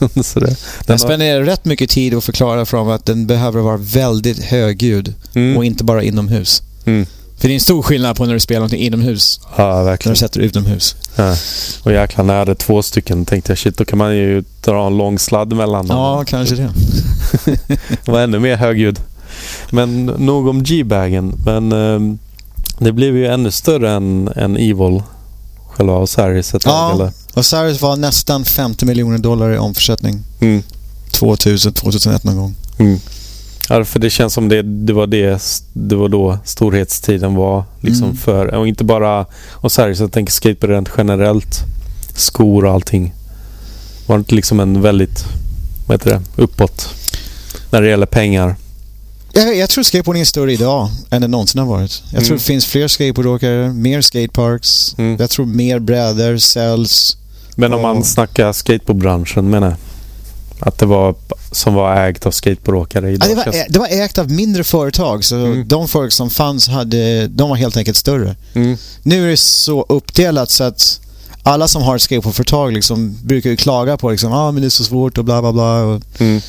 så det, jag spenderar rätt mycket tid att förklara för dem att den behöver vara väldigt högljudd mm. och inte bara inomhus. Mm. För det är en stor skillnad på när du spelar någonting inomhus.
Ja, verkligen.
När du sätter utomhus.
Ja. Och jäklar, när jag hade två stycken tänkte jag shit, då kan man ju dra en lång sladd mellan dem.
Ja, kanske det.
det var ännu mer högljudd. Men nog om G-bagen. Men eh, det blev ju ännu större än, än Evil. Själva Osiris ett
ja, eller? Osiris var nästan 50 miljoner dollar i omsättning. Mm. 2000, 2001 någon gång.
Mm. Ja, för det känns som det, det, var det, det var då storhetstiden var. Liksom mm. för, och inte bara Osiris, jag tänker skateboard rent generellt. Skor och allting. Var det inte liksom en väldigt, vad heter det, uppåt när det gäller pengar?
Jag, jag tror skateboarding är större idag än det någonsin har varit. Jag mm. tror det finns fler skateboardåkare, mer skateparks. Mm. Jag tror mer brädor säljs.
Men om och... man snackar skateboardbranschen menar jag? Att det var som var ägt av skateboardåkare
idag? Ja, det, var, det var ägt av mindre företag. Så mm. de företag som fanns hade, de var helt enkelt större. Mm. Nu är det så uppdelat så att alla som har ett skateboardföretag liksom brukar ju klaga på liksom, ah, men det är så svårt och bla bla bla. Och, mm.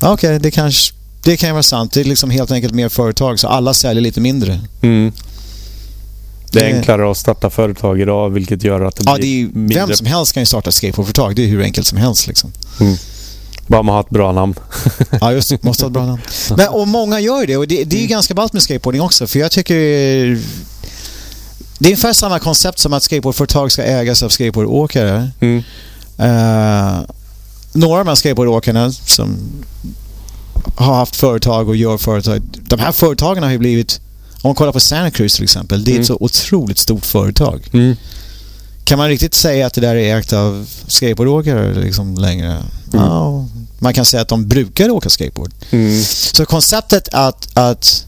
Okej, okay, det kanske det kan ju vara sant. Det är liksom helt enkelt mer företag så alla säljer lite mindre. Mm.
Det är enklare att starta företag idag vilket gör att det
ja, blir det är, mindre... Vem som helst kan ju starta skateboardföretag. Det är hur enkelt som helst. Liksom. Mm.
Bara man har ett bra namn.
ja, just det. Måste ha ett bra namn. Men, och många gör det och det, det är ju mm. ganska ballt med skateboarding också för jag tycker det är ungefär samma koncept som att skateboardföretag ska ägas av skateboardåkare. Mm. Uh, några av de här skateboardåkarna som har haft företag och gör företag. De här företagen har ju blivit, om man kollar på Santa Cruz till exempel, det är mm. ett så otroligt stort företag. Mm. Kan man riktigt säga att det där är ägt av skateboardåkare liksom längre? Mm. Ja, man kan säga att de brukar åka skateboard. Mm. Så konceptet att, att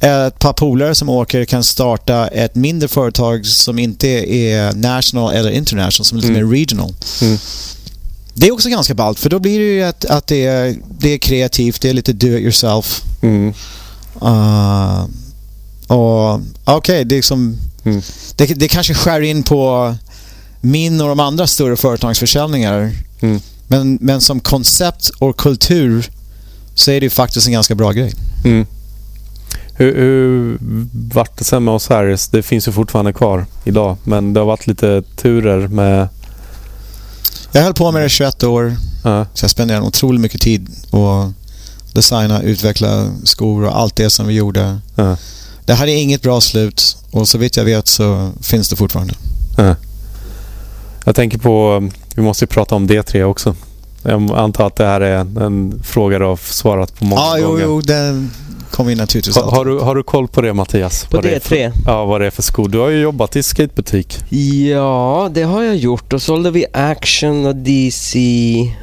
ett par polare som åker kan starta ett mindre företag som inte är national eller international, som är lite mm. mer regional. Det är också ganska ballt för då blir det ju att, att det, är, det är kreativt, det är lite do it yourself. Mm. Uh, och okej, okay, det, liksom, mm. det, det kanske skär in på min och de andra större företagsförsäljningar. Mm. Men, men som koncept och kultur så är det ju faktiskt en ganska bra grej. Mm.
Hur, hur vart det sen med oss här? Det finns ju fortfarande kvar idag men det har varit lite turer med
jag höll på med det i 21 år. Ja. Så jag spenderade otroligt mycket tid och designa, utveckla skor och allt det som vi gjorde. Ja. Det hade inget bra slut och så vitt jag vet så finns det fortfarande. Ja.
Jag tänker på, vi måste ju prata om D3 också. Jag antar att det här är en fråga du har svarat på många
ja,
gånger.
Jo, jo, den kommer vi naturligtvis
ha, har, du, har du koll på det Mattias?
På D3?
För, ja, vad det är för skor. Du har ju jobbat i skatebutik.
Ja, det har jag gjort. Då sålde vi Action och DC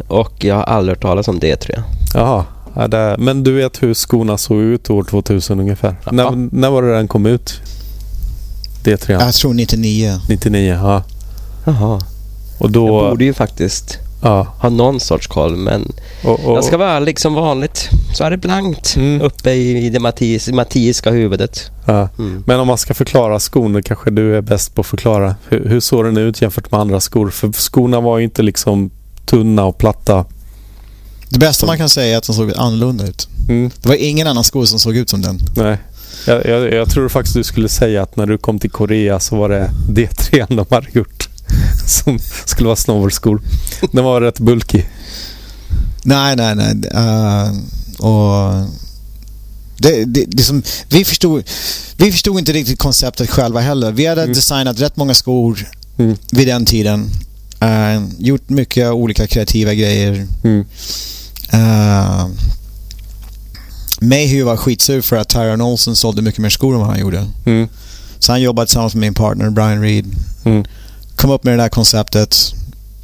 och jag har aldrig hört talas om D3.
Jaha. Ja, det, men du vet hur skorna såg ut år 2000 ungefär? Ja. När, när var det den kom ut? D3?
Jag tror 99.
99, ja.
Jaha. Och då... Jag borde ju faktiskt ja. ha någon sorts koll. Men och, och, jag ska vara ärlig som vanligt. Så är det blankt mm. uppe i, i det Mattias, Mattiaska huvudet.
Ja. Mm. Men om man ska förklara skorna kanske du är bäst på att förklara. Hur, hur såg den ut jämfört med andra skor? För skorna var ju inte liksom tunna och platta.
Det bästa man kan säga är att de såg annorlunda ut. Mm. Det var ingen annan sko som såg ut som den.
Nej. Jag, jag, jag tror faktiskt du skulle säga att när du kom till Korea så var det D3 de hade gjort. som skulle vara snowboardskor. Den var rätt bulky.
Nej, nej, nej. Uh, och det, det, det som, vi, förstod, vi förstod inte riktigt konceptet själva heller. Vi hade mm. designat rätt många skor mm. vid den tiden. Uh, gjort mycket olika kreativa grejer. Mm. Uh, Mayhew var skitsur för att Tyron Olsen sålde mycket mer skor än vad han gjorde. Mm. Så han jobbade tillsammans med min partner Brian Reed. Mm kom upp med det där konceptet.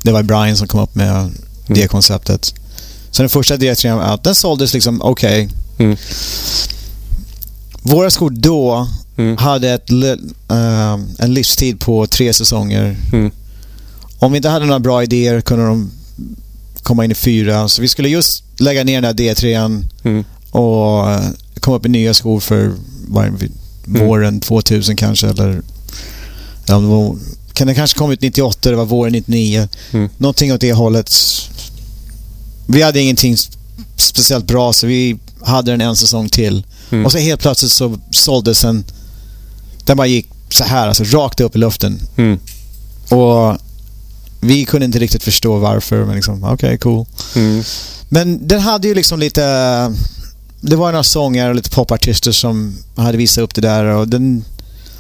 Det var Brian som kom upp med mm. det konceptet. Så den första D3 den såldes liksom okej. Okay. Mm. Våra skor då mm. hade ett, uh, en livstid på tre säsonger. Mm. Om vi inte hade några bra idéer kunde de komma in i fyra. Så vi skulle just lägga ner den där D3 mm. och uh, komma upp med nya skor för var, mm. våren 2000 kanske. Eller, eller kan det kanske kom ut 98, det var våren 99. Mm. Någonting åt det hållet. Vi hade ingenting speciellt bra så vi hade den en säsong till. Mm. Och så helt plötsligt så såldes den. Den bara gick så här, alltså rakt upp i luften. Mm. Och vi kunde inte riktigt förstå varför, men liksom, okej, okay, cool. Mm. Men den hade ju liksom lite... Det var några sånger och lite popartister som hade visat upp det där och den...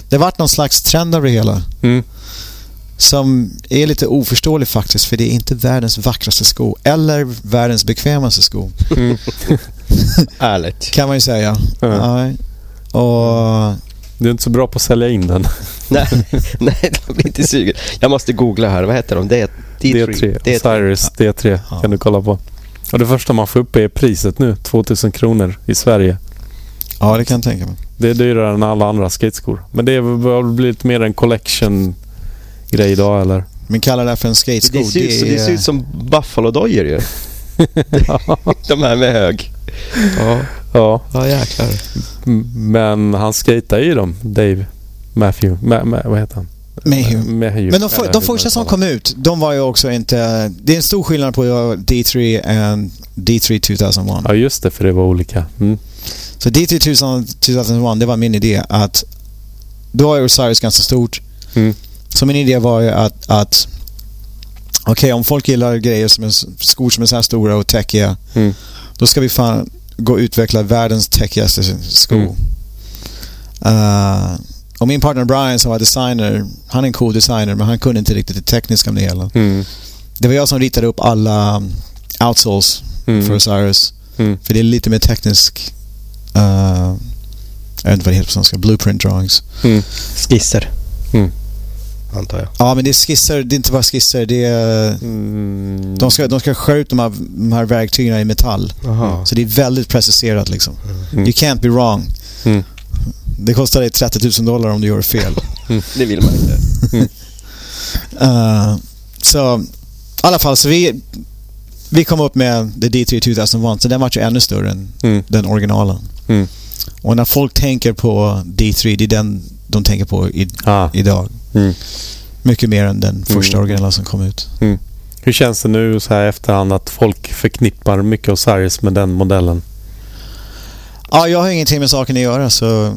Det vart någon slags trend av det hela. Mm. Som är lite oförståelig faktiskt för det är inte världens vackraste sko eller världens bekvämaste sko. Mm.
Ärligt.
kan man ju säga.
Ja.
Nej. Och...
Du är inte så bra på att sälja in den.
nej, nej, de blir inte sugen. Jag måste googla här. Vad heter de? D, D3.
D3.
D3.
Osiris D3
Ja.
kan du kolla på. Och det första man får upp är priset nu. 2000 kronor i Sverige.
Ja, det kan jag tänka mig.
Det är dyrare än alla andra skateskor. Men det har väl blivit mer en collection-grej idag eller?
Men kalla det här för en skatesko.
Det ser, ut, så-
är-
det ser ut som Buffalo-dojor ju. De här med hög. Ja,
Ja,
ja jäklar.
men han skatar ju dem, Dave Matthew. Ma, ma, vad heter han?
Mayhew.
Mayhew.
Men de, för, de första som kom ut, de var ju också inte... Det är en stor skillnad på D3 och D3 2001.
Ja, just det, för det var olika. Mm.
Så D3 2000 2001, det var min idé att... Då var Osiris ganska stort.
Mm.
Så min idé var ju att... att Okej, om folk gillar grejer som är, skor som är så här stora och täckiga,
Mm.
då ska vi fan gå och utveckla världens täckigaste sko.
Mm.
Uh, och min partner Brian som var designer, han är en cool designer men han kunde inte riktigt det tekniska med det hela.
Mm.
Det var jag som ritade upp alla um, outsoles
Mm.
för Osiris.
Mm.
För det är lite mer teknisk... Uh, jag vet inte vad det heter på svenska. Blueprint drawings.
Mm.
Skisser.
Mm.
Antar jag.
Ja, men det är skisser. Det är inte bara skisser. Det är,
Mm.
de, ska, de ska skära ut de här, de här verktygen i metall.
Jaha.
Så det är väldigt preciserat liksom.
Mm.
You can't be wrong.
Mm.
Det kostar dig 30 000 dollar om du gör fel.
Det vill man inte.
Uh, så i alla fall, så vi, vi kom upp med The D3 2001, så den var ju ännu större än
Mm.
den originalen.
Mm.
Och när folk tänker på D3, det är den de tänker på i,
Ah.
idag.
Mm.
Mycket mer än den första
Mm.
originalen som kom ut.
Hur känns det nu så här efterhand att folk förknippar mycket Osiris med den modellen?
Ja, jag har ingenting med saken att göra så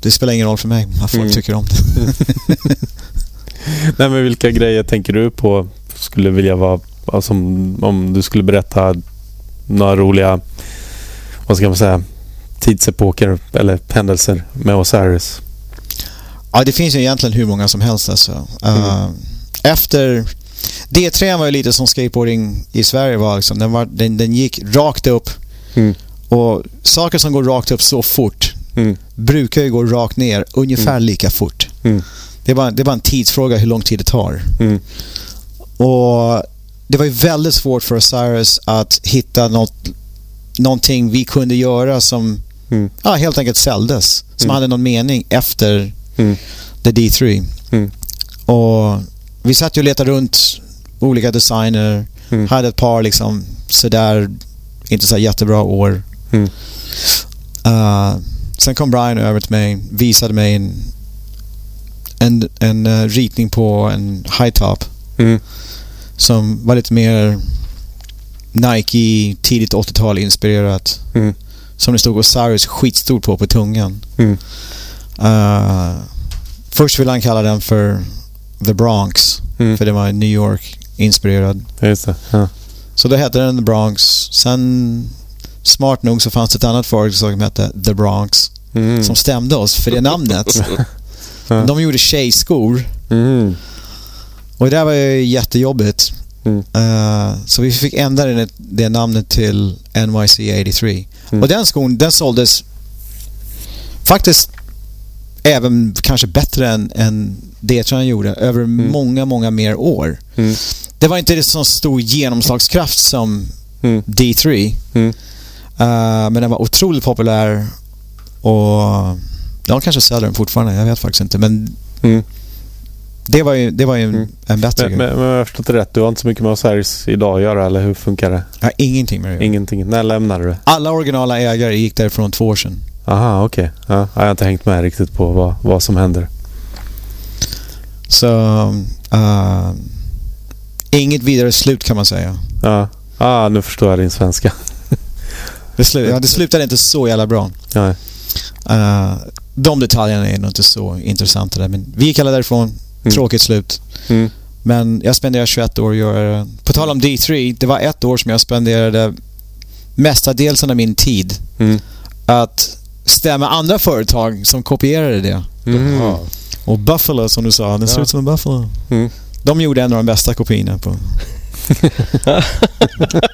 det spelar ingen roll för mig vad folk
Mm.
tycker om det.
Nej, men vilka grejer tänker du på skulle vilja vara, alltså, om, om du skulle berätta några roliga, vad ska man säga, tidsepoker eller händelser med Osiris?
Ja, det finns ju egentligen hur många som helst alltså. Uh, efter... D3 var ju lite som skateboarding i Sverige var liksom. Den, var, den, den gick rakt upp
Mm.
och saker som går rakt upp så fort
Mm.
brukar ju gå rakt ner ungefär
Mm.
lika fort.
Mm.
Det, är bara, det är bara en tidsfråga hur lång tid det tar. Och det var ju väldigt svårt för Osiris att hitta något, någonting vi kunde göra som ja, helt enkelt säljdes. Som hade någon mening efter
Mm.
The D3.
Mm.
Och vi satt ju och letade runt olika designer.
Mm.
Hade ett par liksom sådär, inte så jättebra år.
Mm.
Uh, sen kom Brian över till mig, visade mig en, en, en eh, ritning på en high top
Mm.
som var lite mer Nike, tidigt 80-tal inspirerat.
Mm.
Som det stod Osiris skitstort på på tungan. Uh, först ville han kalla den för The Bronx,
Mm.
för det var New York-inspirerad.
Ja, Just det. Ja.
Så då hette den The Bronx. Sen, smart nog, så fanns det ett annat företag som hette The Bronx.
Mm.
Som stämde oss för det namnet.
Ja.
De gjorde tjejskor.
Mm.
Och det där var ju jättejobbigt.
Mm.
Uh, så vi fick ändra det, det namnet till NYC 83.
Mm.
Och den skon, den såldes faktiskt även kanske bättre än, än han gjorde över många, många mer år.
Mm.
Det var inte så stor genomslagskraft som
Mm.
D3.
Mm.
Uh, men den var otroligt populär och de kanske säljer den fortfarande, jag vet faktiskt inte. Men
Mm.
det var ju, det var ju en,
Mm.
en bättre
Men, men, men jag förstått det rätt. Du har inte så mycket med Osiris idag att göra, eller hur funkar det?
Jag har ingenting med det.
Ingenting. När lämnade du?
Alla originala ägare gick därifrån två år sedan.
Aha, okej. Ja, jag har inte hängt med riktigt på vad, vad som händer.
Så... Uh, inget vidare slut kan man säga.
Ja, ah, nu förstår jag din svenska.
Det, slu ja, det slutade inte så jävla bra.
Nej.
Uh, de detaljerna är nog inte så intressanta där. Men vi gick alla därifrån.
Mm.
Tråkigt slut.
Mm.
Men jag spenderade 21 år att göra det. På tal om D3, det var ett år som jag spenderade mestadels av min tid
Mm.
att stämma andra företag som kopierade det.
Mm.
Jaha.
Och Buffalo som du sa, den ser
Ja.
ut som en Buffalo.
Mm.
De gjorde en av de bästa kopiorna på...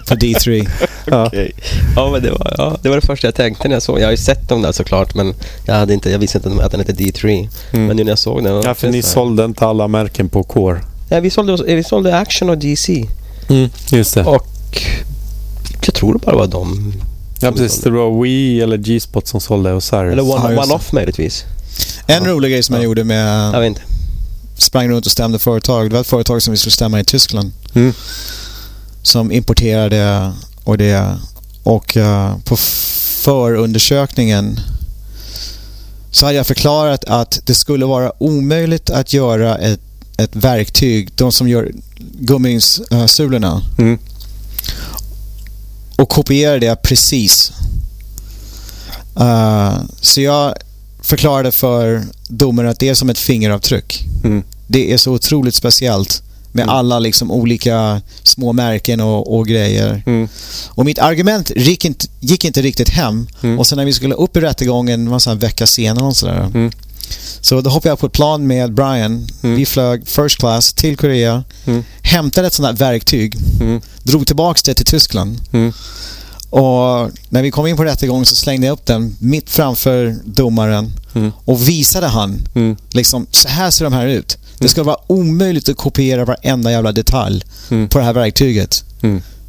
på D3.
Ja. Okay. Ja, men det var, ja, det var det första jag tänkte när jag såg Jag har ju sett dem där såklart, men jag, hade inte, jag visste inte att den hette D3. Mm. Men nu när jag såg den...
Ja, för ni sålde inte alla märken på Core.
Ja, vi sålde, vi sålde Action och DC.
Mm, just det.
Och jag tror det bara var de.
Ja, precis. Det var Wii eller G-spot som sålde Osiris.
Eller One-Off one möjligtvis.
En ja. rolig grej som jag gjorde med...
Jag vet inte.
Sprang runt och stämde företag. Det var ett företag som vi skulle stämma i Tyskland.
Mm.
Som importerade och det. Och uh, på förundersökningen så hade jag förklarat att det skulle vara omöjligt att göra ett, ett verktyg, de som gör gummisulorna.
Mm.
Och kopiera det precis. Uh, så jag förklarade för domaren att det är som ett fingeravtryck.
Mm.
Det är så otroligt speciellt med mm. alla liksom olika små märken och, och grejer.
Mm.
Och mitt argument gick inte, gick inte riktigt hem.
Mm.
Och sen när vi skulle upp i rättegången, var en vecka senare och sådär. Så då hoppade jag på ett plan med Brian.
Mm.
Vi flög first class till Korea.
Mm.
Hämtade ett sånt här verktyg.
Mm.
Drog tillbaka det till Tyskland.
Mm.
Och när vi kom in på rättegången så slängde jag upp den mitt framför domaren
mm.
och visade han
mm.
liksom, så här ser de här ut. Det ska vara omöjligt att kopiera varenda jävla detalj på det här verktyget.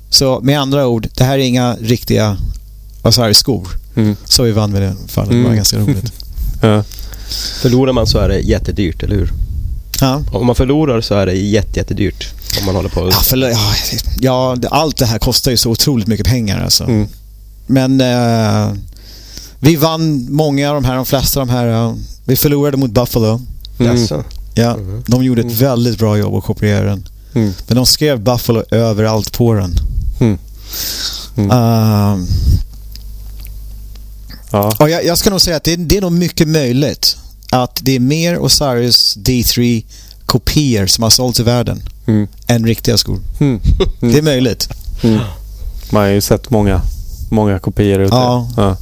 Så med andra ord, det här är inga riktiga vad sa skor.
Mm.
Så vi vann med det fallet. Det var ganska roligt.
ja.
Förlorar man så är det jättedyrt, eller hur?
Ja.
Om man förlorar så är det jätte, jättedyrt. Om man håller på
Ja, för, ja, ja, allt det här kostar ju så otroligt mycket pengar alltså.
Mm.
Men eh, vi vann många av de här, de flesta av de här. eh, vi förlorade mot Buffalo.
Mm.
Ja,
Mhm.
de gjorde ett
Mm.
väldigt bra jobb att kopiera den.
Mm.
Men de skrev Buffalo överallt på den.
Mm. Mm.
Ehm,
Ja.
och jag, jag ska nog säga att det, det är nog mycket möjligt att det är mer Osiris D3 kopior som har sålts i världen
Mm.
än riktiga skor.
Mm.
Det är möjligt.
Mm. Man har ju sett många, många kopior ute.
Ja.
Ja.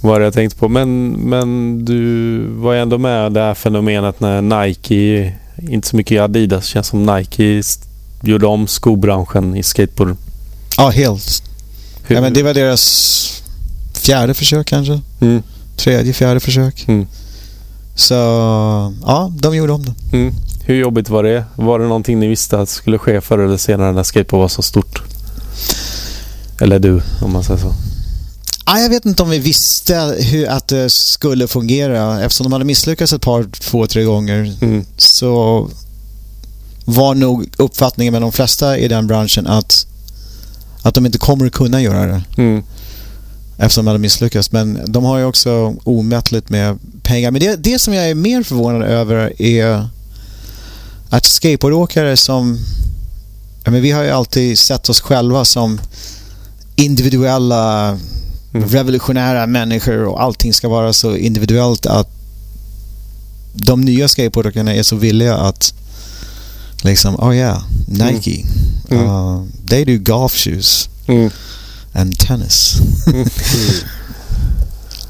Vad jag tänkte på. Men, men du var ju ändå med det här fenomenet när Nike, inte så mycket Adidas, känns som Nike gjorde om skobranschen i skateboard.
Ja, helt.
Hur-
Ja, men det var deras fjärde försök kanske.
mm.
Tredje, fjärde försök. Så ja, de gjorde om det.
Mm. Hur jobbigt var det? Var det någonting ni visste att skulle ske förr eller senare när skateboard var så stort? Eller du, om man säger så.
Ja, jag vet inte om vi visste hur att det skulle fungera. Eftersom de hade misslyckats ett par, två, tre gånger
Mm.
så var nog uppfattningen med de flesta i den branschen att, att de inte kommer att kunna göra det.
Mm.
Eftersom de hade misslyckats. Men de har ju också omättligt med pengar. Men det, det som jag är mer förvånad över är att skateboardåkare som... Ja, men vi har ju alltid sett oss själva som individuella,
Mm.
revolutionära människor och allting ska vara så individuellt att de nya skateboardåkarna är så villiga att liksom, oh yeah, Nike.
Mm.
Uh, they do golf shoes
Mm.
And tennis.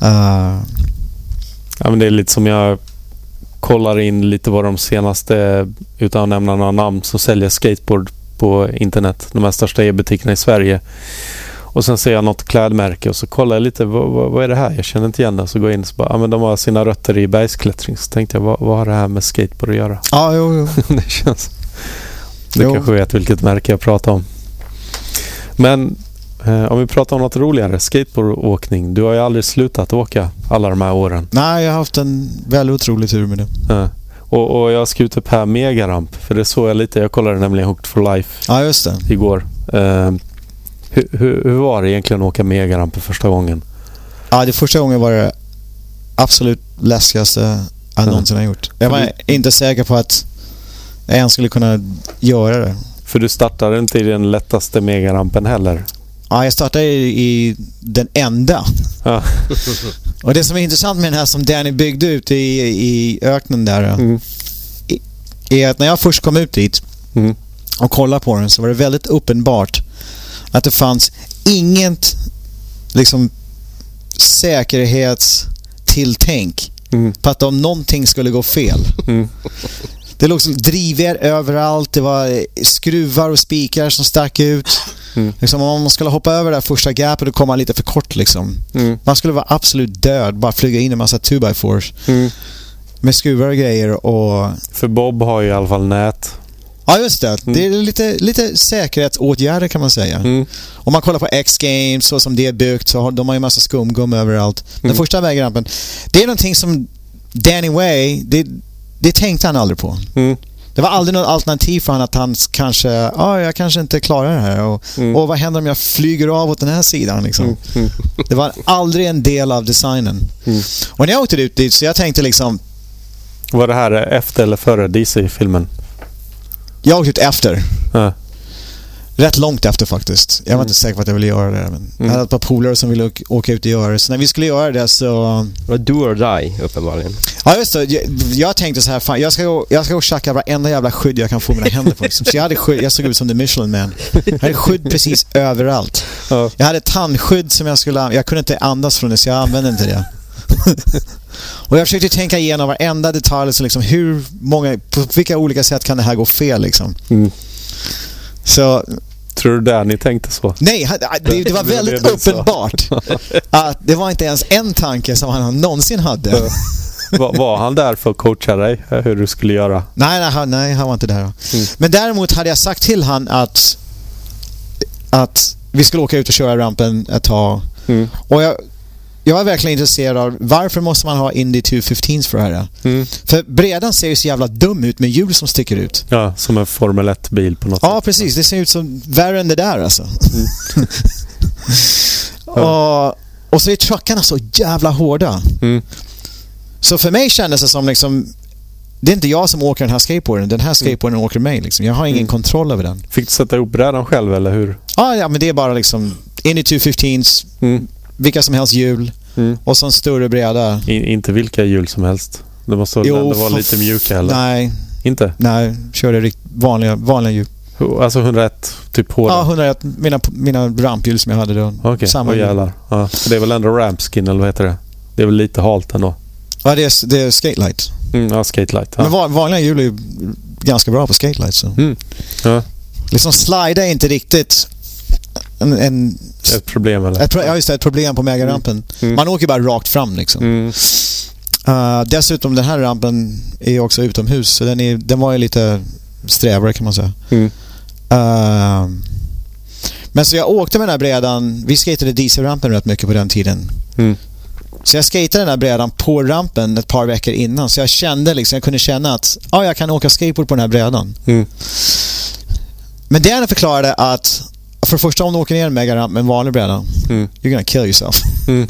Uh,
Ja, men det är lite som jag kollar in lite vad de senaste, utan att nämna några namn, som säljer skateboard på internet. De här största e-butikerna i Sverige. Och sen ser jag något klädmärke och så kollar jag lite, vad, vad, vad är det här? Jag känner inte igen det. Så går jag in och så bara, ja men de har sina rötter i bergsklättring. Så tänkte jag, vad, vad har det här med skateboard att göra?
ja, jo, jo.
det känns... Du
Jo.
kanske vet vilket märke jag pratar om. Men eh, om vi pratar om något roligare, skateboardåkning. Du har ju aldrig slutat åka alla de här åren.
Nej, jag har haft en väldigt otrolig tur med det.
Ja. Och, och jag skrev upp här megaramp. För det såg jag lite. Jag kollade nämligen Hooked for Life
Ja, just det.
igår. Eh, hur, hur, hur var det egentligen att åka megaramp för första gången?
Ja, det första gången var det absolut läskigaste jag någonsin har gjort. Jag var inte säker på att jag ens skulle kunna göra det.
För du startade inte i den lättaste megarampen heller.
Ja, jag startade i, i den enda.
Ja.
Och det som är intressant med den här som Danny byggde ut i, i öknen där
Mm.
är att när jag först kom ut dit
Mm.
och kollade på den så var det väldigt uppenbart att det fanns inget liksom säkerhetstilltänk
Mm.
på att om någonting skulle gå fel.
Mm.
Det låg drivor överallt. Det var skruvar och spikar som stack ut. Mm. Liksom, om man skulle hoppa över det första gapet och komma lite för kort liksom. Mm. Man skulle vara absolut död. Bara flyga in en massa 2x4s. Mm. Med skruvar och grejer och...
För Bob har ju i alla fall nät.
Ja, just det. Mm. Det är lite, lite säkerhetsåtgärder kan man säga. Mm. Om man kollar på X-Games, så som det är byggt, så har de har ju massa skumgum överallt. Den mm. första vägrampen, det är någonting som Danny Way, det, det tänkte han aldrig på. Mm. Det var aldrig något alternativ för honom att han kanske, ja, ah, jag kanske inte klarar det här. Och, mm. och vad händer om jag flyger av åt den här sidan? Liksom? Mm. mm. Det var aldrig en del av designen. Mm. Och när jag åkte ut dit så jag tänkte liksom...
Var det här efter eller före DC-filmen?
Jag åkte ut efter. Ja. Rätt långt efter faktiskt. Jag var mm. inte säker på att jag ville göra det. Men mm. Jag hade ett par polare som ville åka ut och göra det. Så när vi skulle göra det så...
Det var do or die, uppenbarligen.
Ja, just det. Jag, jag tänkte så här, fan, jag ska gå, jag ska gå och tjacka varenda jävla skydd jag kan få mina händer på. Liksom. Så jag hade skydd, jag såg ut som The Michelin Man. Jag hade skydd precis överallt. Ja. Jag hade tandskydd som jag skulle... Jag kunde inte andas från det, så jag använde inte det. och jag försökte tänka igenom varenda detalj, så liksom hur många, på vilka olika sätt kan det här gå fel liksom. Mm. Så
Tror du Danny tänkte så?
Nej, det, det var väldigt uppenbart att det var inte ens en tanke som han någonsin hade.
var, var, han där för att coacha dig hur du skulle göra?
Nej, nej, han, nej, han var inte där. Mm. Men däremot hade jag sagt till han att, att vi skulle åka ut och köra rampen ett tag. Mm. Och jag jag är verkligen intresserad av varför måste man ha Indy 215s för det här? Mm. För bredan ser ju så jävla dum ut med hjul som sticker ut.
Ja, som en Formel 1-bil på något
ja, sätt. Ja, precis. Det ser ut som värre än det där alltså. Mm. och, och så är truckarna så jävla hårda. Mm. Så för mig kändes det som liksom det är inte jag som åker den här skateboarden. Den här skateboarden mm. åker mig. Liksom. Jag har ingen mm. kontroll över den.
Fick du sätta ihop brädan själv eller hur?
Ah, ja, men det är bara liksom Indy 215s. Mm vilka som helst hjul mm. och så en större bräda.
I, inte vilka hjul som helst. Det måste jo, vara lite mjuka eller?
Nej.
Inte?
Nej, körde rikt, vanliga, vanliga hjul.
Alltså 101, typ hårda?
Ja, 101. Mina, mina ramphjul som jag hade då.
Okej, okay. Samma oh, jävlar. Ja. Det är väl ändå rampskin eller vad heter det? Det är väl lite halt ändå?
Ja, det är, det är skatelight.
Mm, ja, skatelight. Ja.
Men vanliga hjul är ganska bra på skatelight. Så. Mm. Ja. Liksom slida är inte riktigt en, en,
ett problem eller?
Ett, ja, just det. Ett problem på megarampen. Mm. mm. Man åker bara rakt fram liksom. Mm. Uh, dessutom den här rampen är också utomhus så den, är, den var ju lite strävare kan man säga. Mm. Uh, men så jag åkte med den här brädan. Vi skatade dieselrampen rätt mycket på den tiden. Mm. Så jag skatade den här brädan på rampen ett par veckor innan. Så jag kände liksom, jag kunde känna att ja, jag kan åka skateboard på den här brädan. Mm. Men Diana förklarade att för det första om du åker ner en megaramp med en vanlig bräda, mm. you're gonna kill yourself. Mm.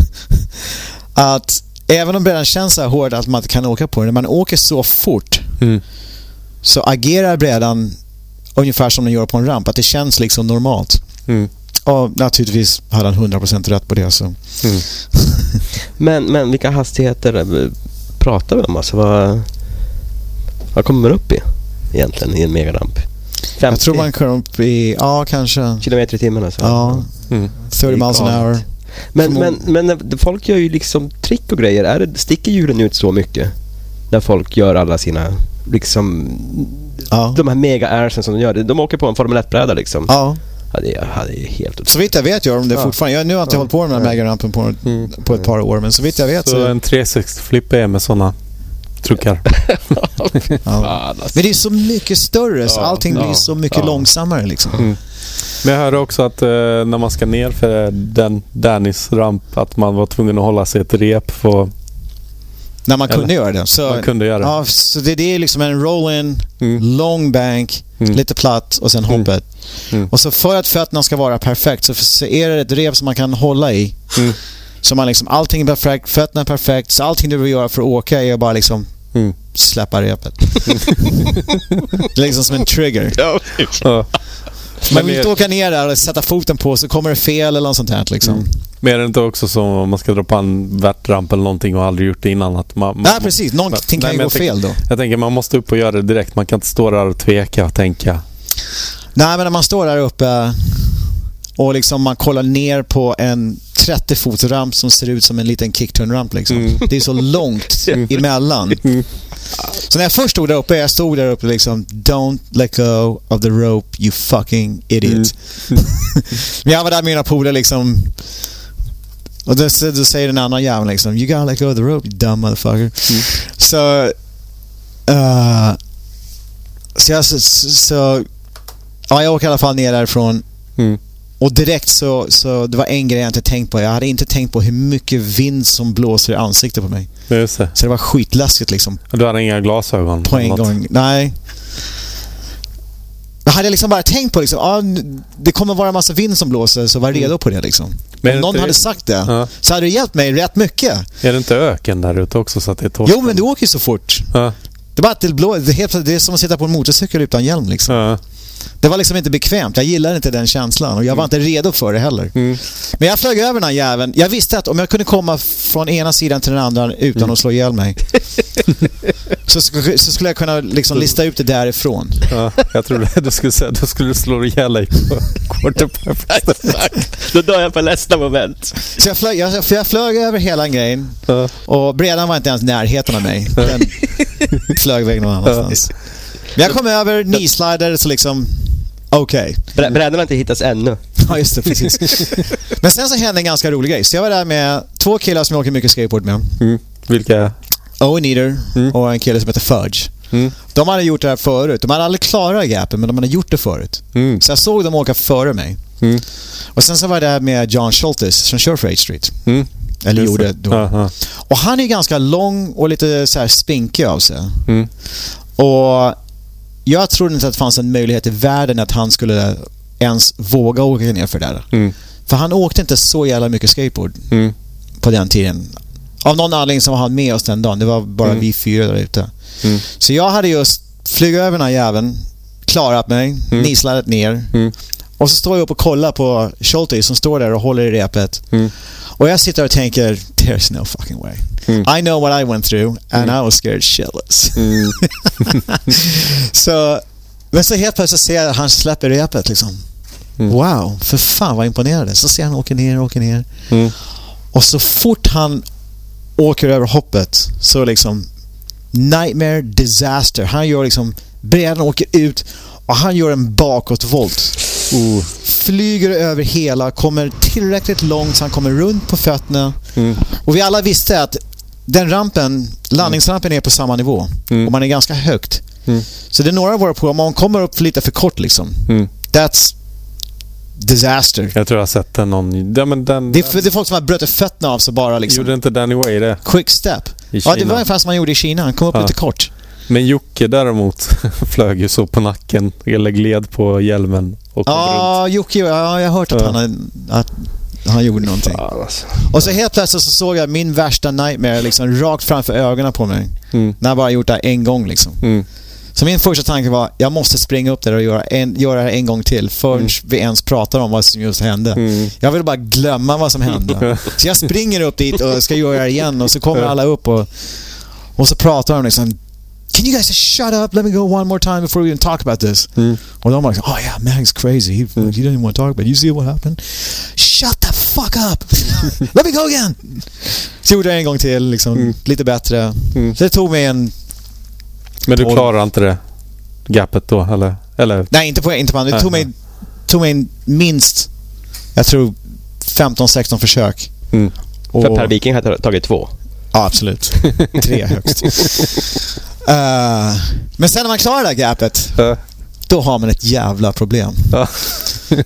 att även om brädan känns så här hård att man inte kan åka på den, när man åker så fort mm. så agerar brädan ungefär som den gör på en ramp, att det känns liksom normalt. Mm. Och naturligtvis hade han 100% rätt på det. Så. Mm.
men, men vilka hastigheter eh, pratar vi om? Alltså, vad, vad kommer man upp i egentligen i en megaramp?
50. Jag tror man kommer upp i, ja kanske.
Kilometer i timmen alltså?
Ja. Mm. 30 miles an hour.
Men, men, men folk gör ju liksom trick och grejer. Är det, sticker hjulen ut så mycket? När folk gör alla sina, liksom, ja. de här mega-airsen som de gör. De åker på en Formel 1-bräda liksom.
Ja.
Ja, det är, ja, det är helt.
Så vitt jag vet gör de det ja. fortfarande. Jag, nu har inte ja. hållit på med den här megarampen på, mm. på ett par år, men så vitt jag vet
så... Så en 360-flipp är med sådana truckar.
ja. Men det är så mycket större så allting blir så mycket långsammare liksom. Mm.
Men jag hörde också att eh, när man ska ner för den Dannys ramp att man var tvungen att hålla sig ett rep för
när man kunde göra det. Så,
man kunde göra det.
Ja, så det, det är liksom en roll-in, mm. long bank, mm. lite platt och sen mm. hoppet. Mm. Och så för att fötterna ska vara perfekt så är det ett rep som man kan hålla i. Mm. Så man liksom, allting är perfekt, fötterna är perfekt, så allting du vill göra för att åka är bara liksom Mm. Släppa repet. liksom som en trigger. Ja. Man vill inte åka ner där och sätta foten på så kommer det fel eller något sånt här. Liksom. Mm.
Men är det inte också som om man ska dra på en värtramp eller någonting och aldrig gjort det innan? Att man,
nej, precis. Någonting kan ju gå fel då.
Jag tänker man måste upp och göra det direkt. Man kan inte stå där och tveka och tänka.
Nej, men när man står där uppe Och liksom man kollar ner på en 30 fots ramp som ser ut som en liten kickturn-ramp. Liksom. Mm. Det är så långt emellan. Mm. Så när jag först stod där uppe, jag stod där uppe liksom Don't let go of the rope you fucking idiot. Mm. Men jag var där med mina polare liksom och då, då säger den andra jäveln liksom You gotta let go of the rope you dumb motherfucker. Mm. Så... Uh, så jag... Så, så, ja, jag åker i alla fall ner därifrån. Och direkt så, så, det var en grej jag inte tänkt på. Jag hade inte tänkt på hur mycket vind som blåser i ansiktet på mig.
Det.
Så det var skitläskigt liksom.
Du hade inga glasögon?
På en gång. Nej. Jag hade liksom bara tänkt på liksom, ah, det kommer vara en massa vind som blåser, så var mm. redo på det liksom. Men Om någon hade sagt det, ja. så hade det hjälpt mig rätt mycket.
Är det inte öken där ute också så att det är
torrt? Jo, men du åker ju så fort. Ja. Det är bara att det, blå, det, är helt, det är som att sitta på en motorcykel utan hjälm liksom. Ja. Det var liksom inte bekvämt. Jag gillade inte den känslan och jag var mm. inte redo för det heller. Mm. Men jag flög över den här jäveln. Jag visste att om jag kunde komma från ena sidan till den andra utan mm. att slå ihjäl mig så, så, skulle jag kunna liksom lista ut det därifrån.
Ja, jag trodde du skulle säga att du skulle slå ihjäl dig på
Då dör jag på nästa moment.
Så jag flög, jag, jag flög över hela grejen ja. och bredan var inte ens närheten av mig. Den flög iväg någon annanstans. Men jag kom över, knee så liksom Okej.
Okay. Brädorna har inte hittats ännu.
Ja, just det. Precis. Men sen så hände en ganska rolig grej. Så jag var där med två killar som jag åker mycket skateboard med.
Mm. Vilka?
Owen Eater mm. och en kille som heter Fudge. Mm. De hade gjort det här förut. De hade aldrig klarat gapen, men de hade gjort det förut. Mm. Så jag såg dem åka före mig. Mm. Och sen så var jag där med John Schultes som kör för 8 Street. Mm. Eller Just gjorde då. Aha. Och han är ganska lång och lite så här spinkig av sig. Mm. Och jag trodde inte att det fanns en möjlighet i världen att han skulle ens våga åka ner för det där. Mm. För han åkte inte så jävla mycket skateboard mm. på den tiden. Av någon anledning så var han med oss den dagen. Det var bara mm. vi fyra där ute. Mm. Så jag hade just flugit över den här jäveln, klarat mig, mm. nislat ner. Och så står jag upp och kollar på Schulte som står där och håller i repet. Mm. Och jag sitter och tänker, there's no fucking way. Mm. I know what I went through and mm. I was scared shitless. Mm. så, men så helt plötsligt ser jag att han släpper repet liksom. Mm. Wow, för fan vad imponerande. Så ser han åker ner, åker ner. Mm. Och så fort han åker över hoppet så liksom nightmare disaster. Han gör liksom, brädan åker ut och han gör en bakåtvolt. Uh flyger över hela, kommer tillräckligt långt så han kommer runt på fötterna. Mm. Och vi alla visste att den rampen, landningsrampen är på samma nivå mm. och man är ganska högt. Mm. Så det är några av våra på om man kommer upp lite för kort liksom. Mm. That's disaster.
Jag tror jag har sett den någon... Ja, men den,
det, är, det är folk som har brutit fötterna av sig bara liksom.
Gjorde inte Danny Way det?
Quick step. Ja, det var ungefär som man gjorde i Kina. Han kom upp ja. lite kort.
Men Jocke däremot flög ju så på nacken, eller gled på hjälmen och
ja. Jocke, ja, jag har hört att, ja. han, att han gjorde någonting. Alltså. Och så helt plötsligt så såg jag min värsta nightmare liksom rakt framför ögonen på mig. Mm. När jag bara gjort det en gång liksom. Mm. Så min första tanke var, jag måste springa upp där och göra, en, göra det en gång till förrän mm. vi ens pratar om vad som just hände. Mm. Jag vill bara glömma vad som hände. så jag springer upp dit och ska göra det igen och så kommer alla upp och, och så pratar de liksom can you guys just shut up? Let me go one more time before we even talk about this. Mm. Och de like, oh yeah, Mag's crazy. He, mm. he didn't want to talk about it. You see what happened? Shut the fuck up! Let me go again! Så gjorde jag en gång till, liksom, mm. lite bättre. Mm. Så det tog mig en...
Men du klarar inte det gapet då, eller? eller?
Nej, inte på, inte på Det tog mig, tog mig minst, jag tror, 15-16 försök.
Mm. Och, För Per Viking har tagit två.
Ja, absolut. Tre högst. Uh, men sen när man klarar det här gapet, uh. då har man ett jävla problem. Uh.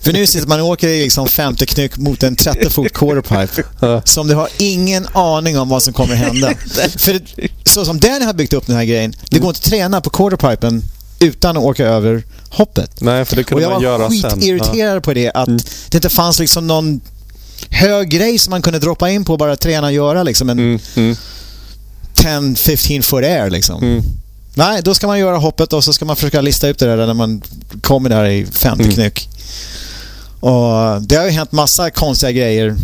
För nu sitter man och åker i liksom 50 knyck mot en 30 fot quarterpipe som du har ingen aning om vad som kommer hända. För så som Danny har byggt upp den här grejen, det går inte att träna på quarterpipen utan att åka över hoppet.
Nej, för det kunde man göra sen.
Och jag var skitirriterad på det, att mm. det inte fanns liksom någon hög grej som man kunde droppa in på och bara träna och göra liksom en... Mm. Mm 10-15 foot air liksom. Mm. Nej, då ska man göra hoppet och så ska man försöka lista ut det där när man kommer där i 50 mm. knyck. Och det har ju hänt massa konstiga grejer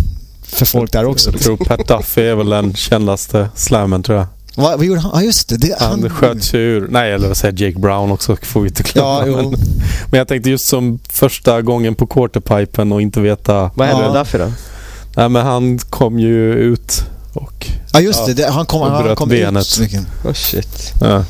för folk där också.
Jag tror Pat Duffy är väl den kändaste slammen tror jag.
Vad, vad gjorde han? Ja, just det. det
han, han sköt sig ur... Nej, eller vad säger Jake Brown också, får vi inte glömma. Ja, men, men, jag tänkte just som första gången på quarterpipen och inte veta...
Vad hände där för då?
Nej, men han kom ju ut och...
Ja, just det. det han kom, han bröt kom benet.
ut. Oh, shit.
Ja.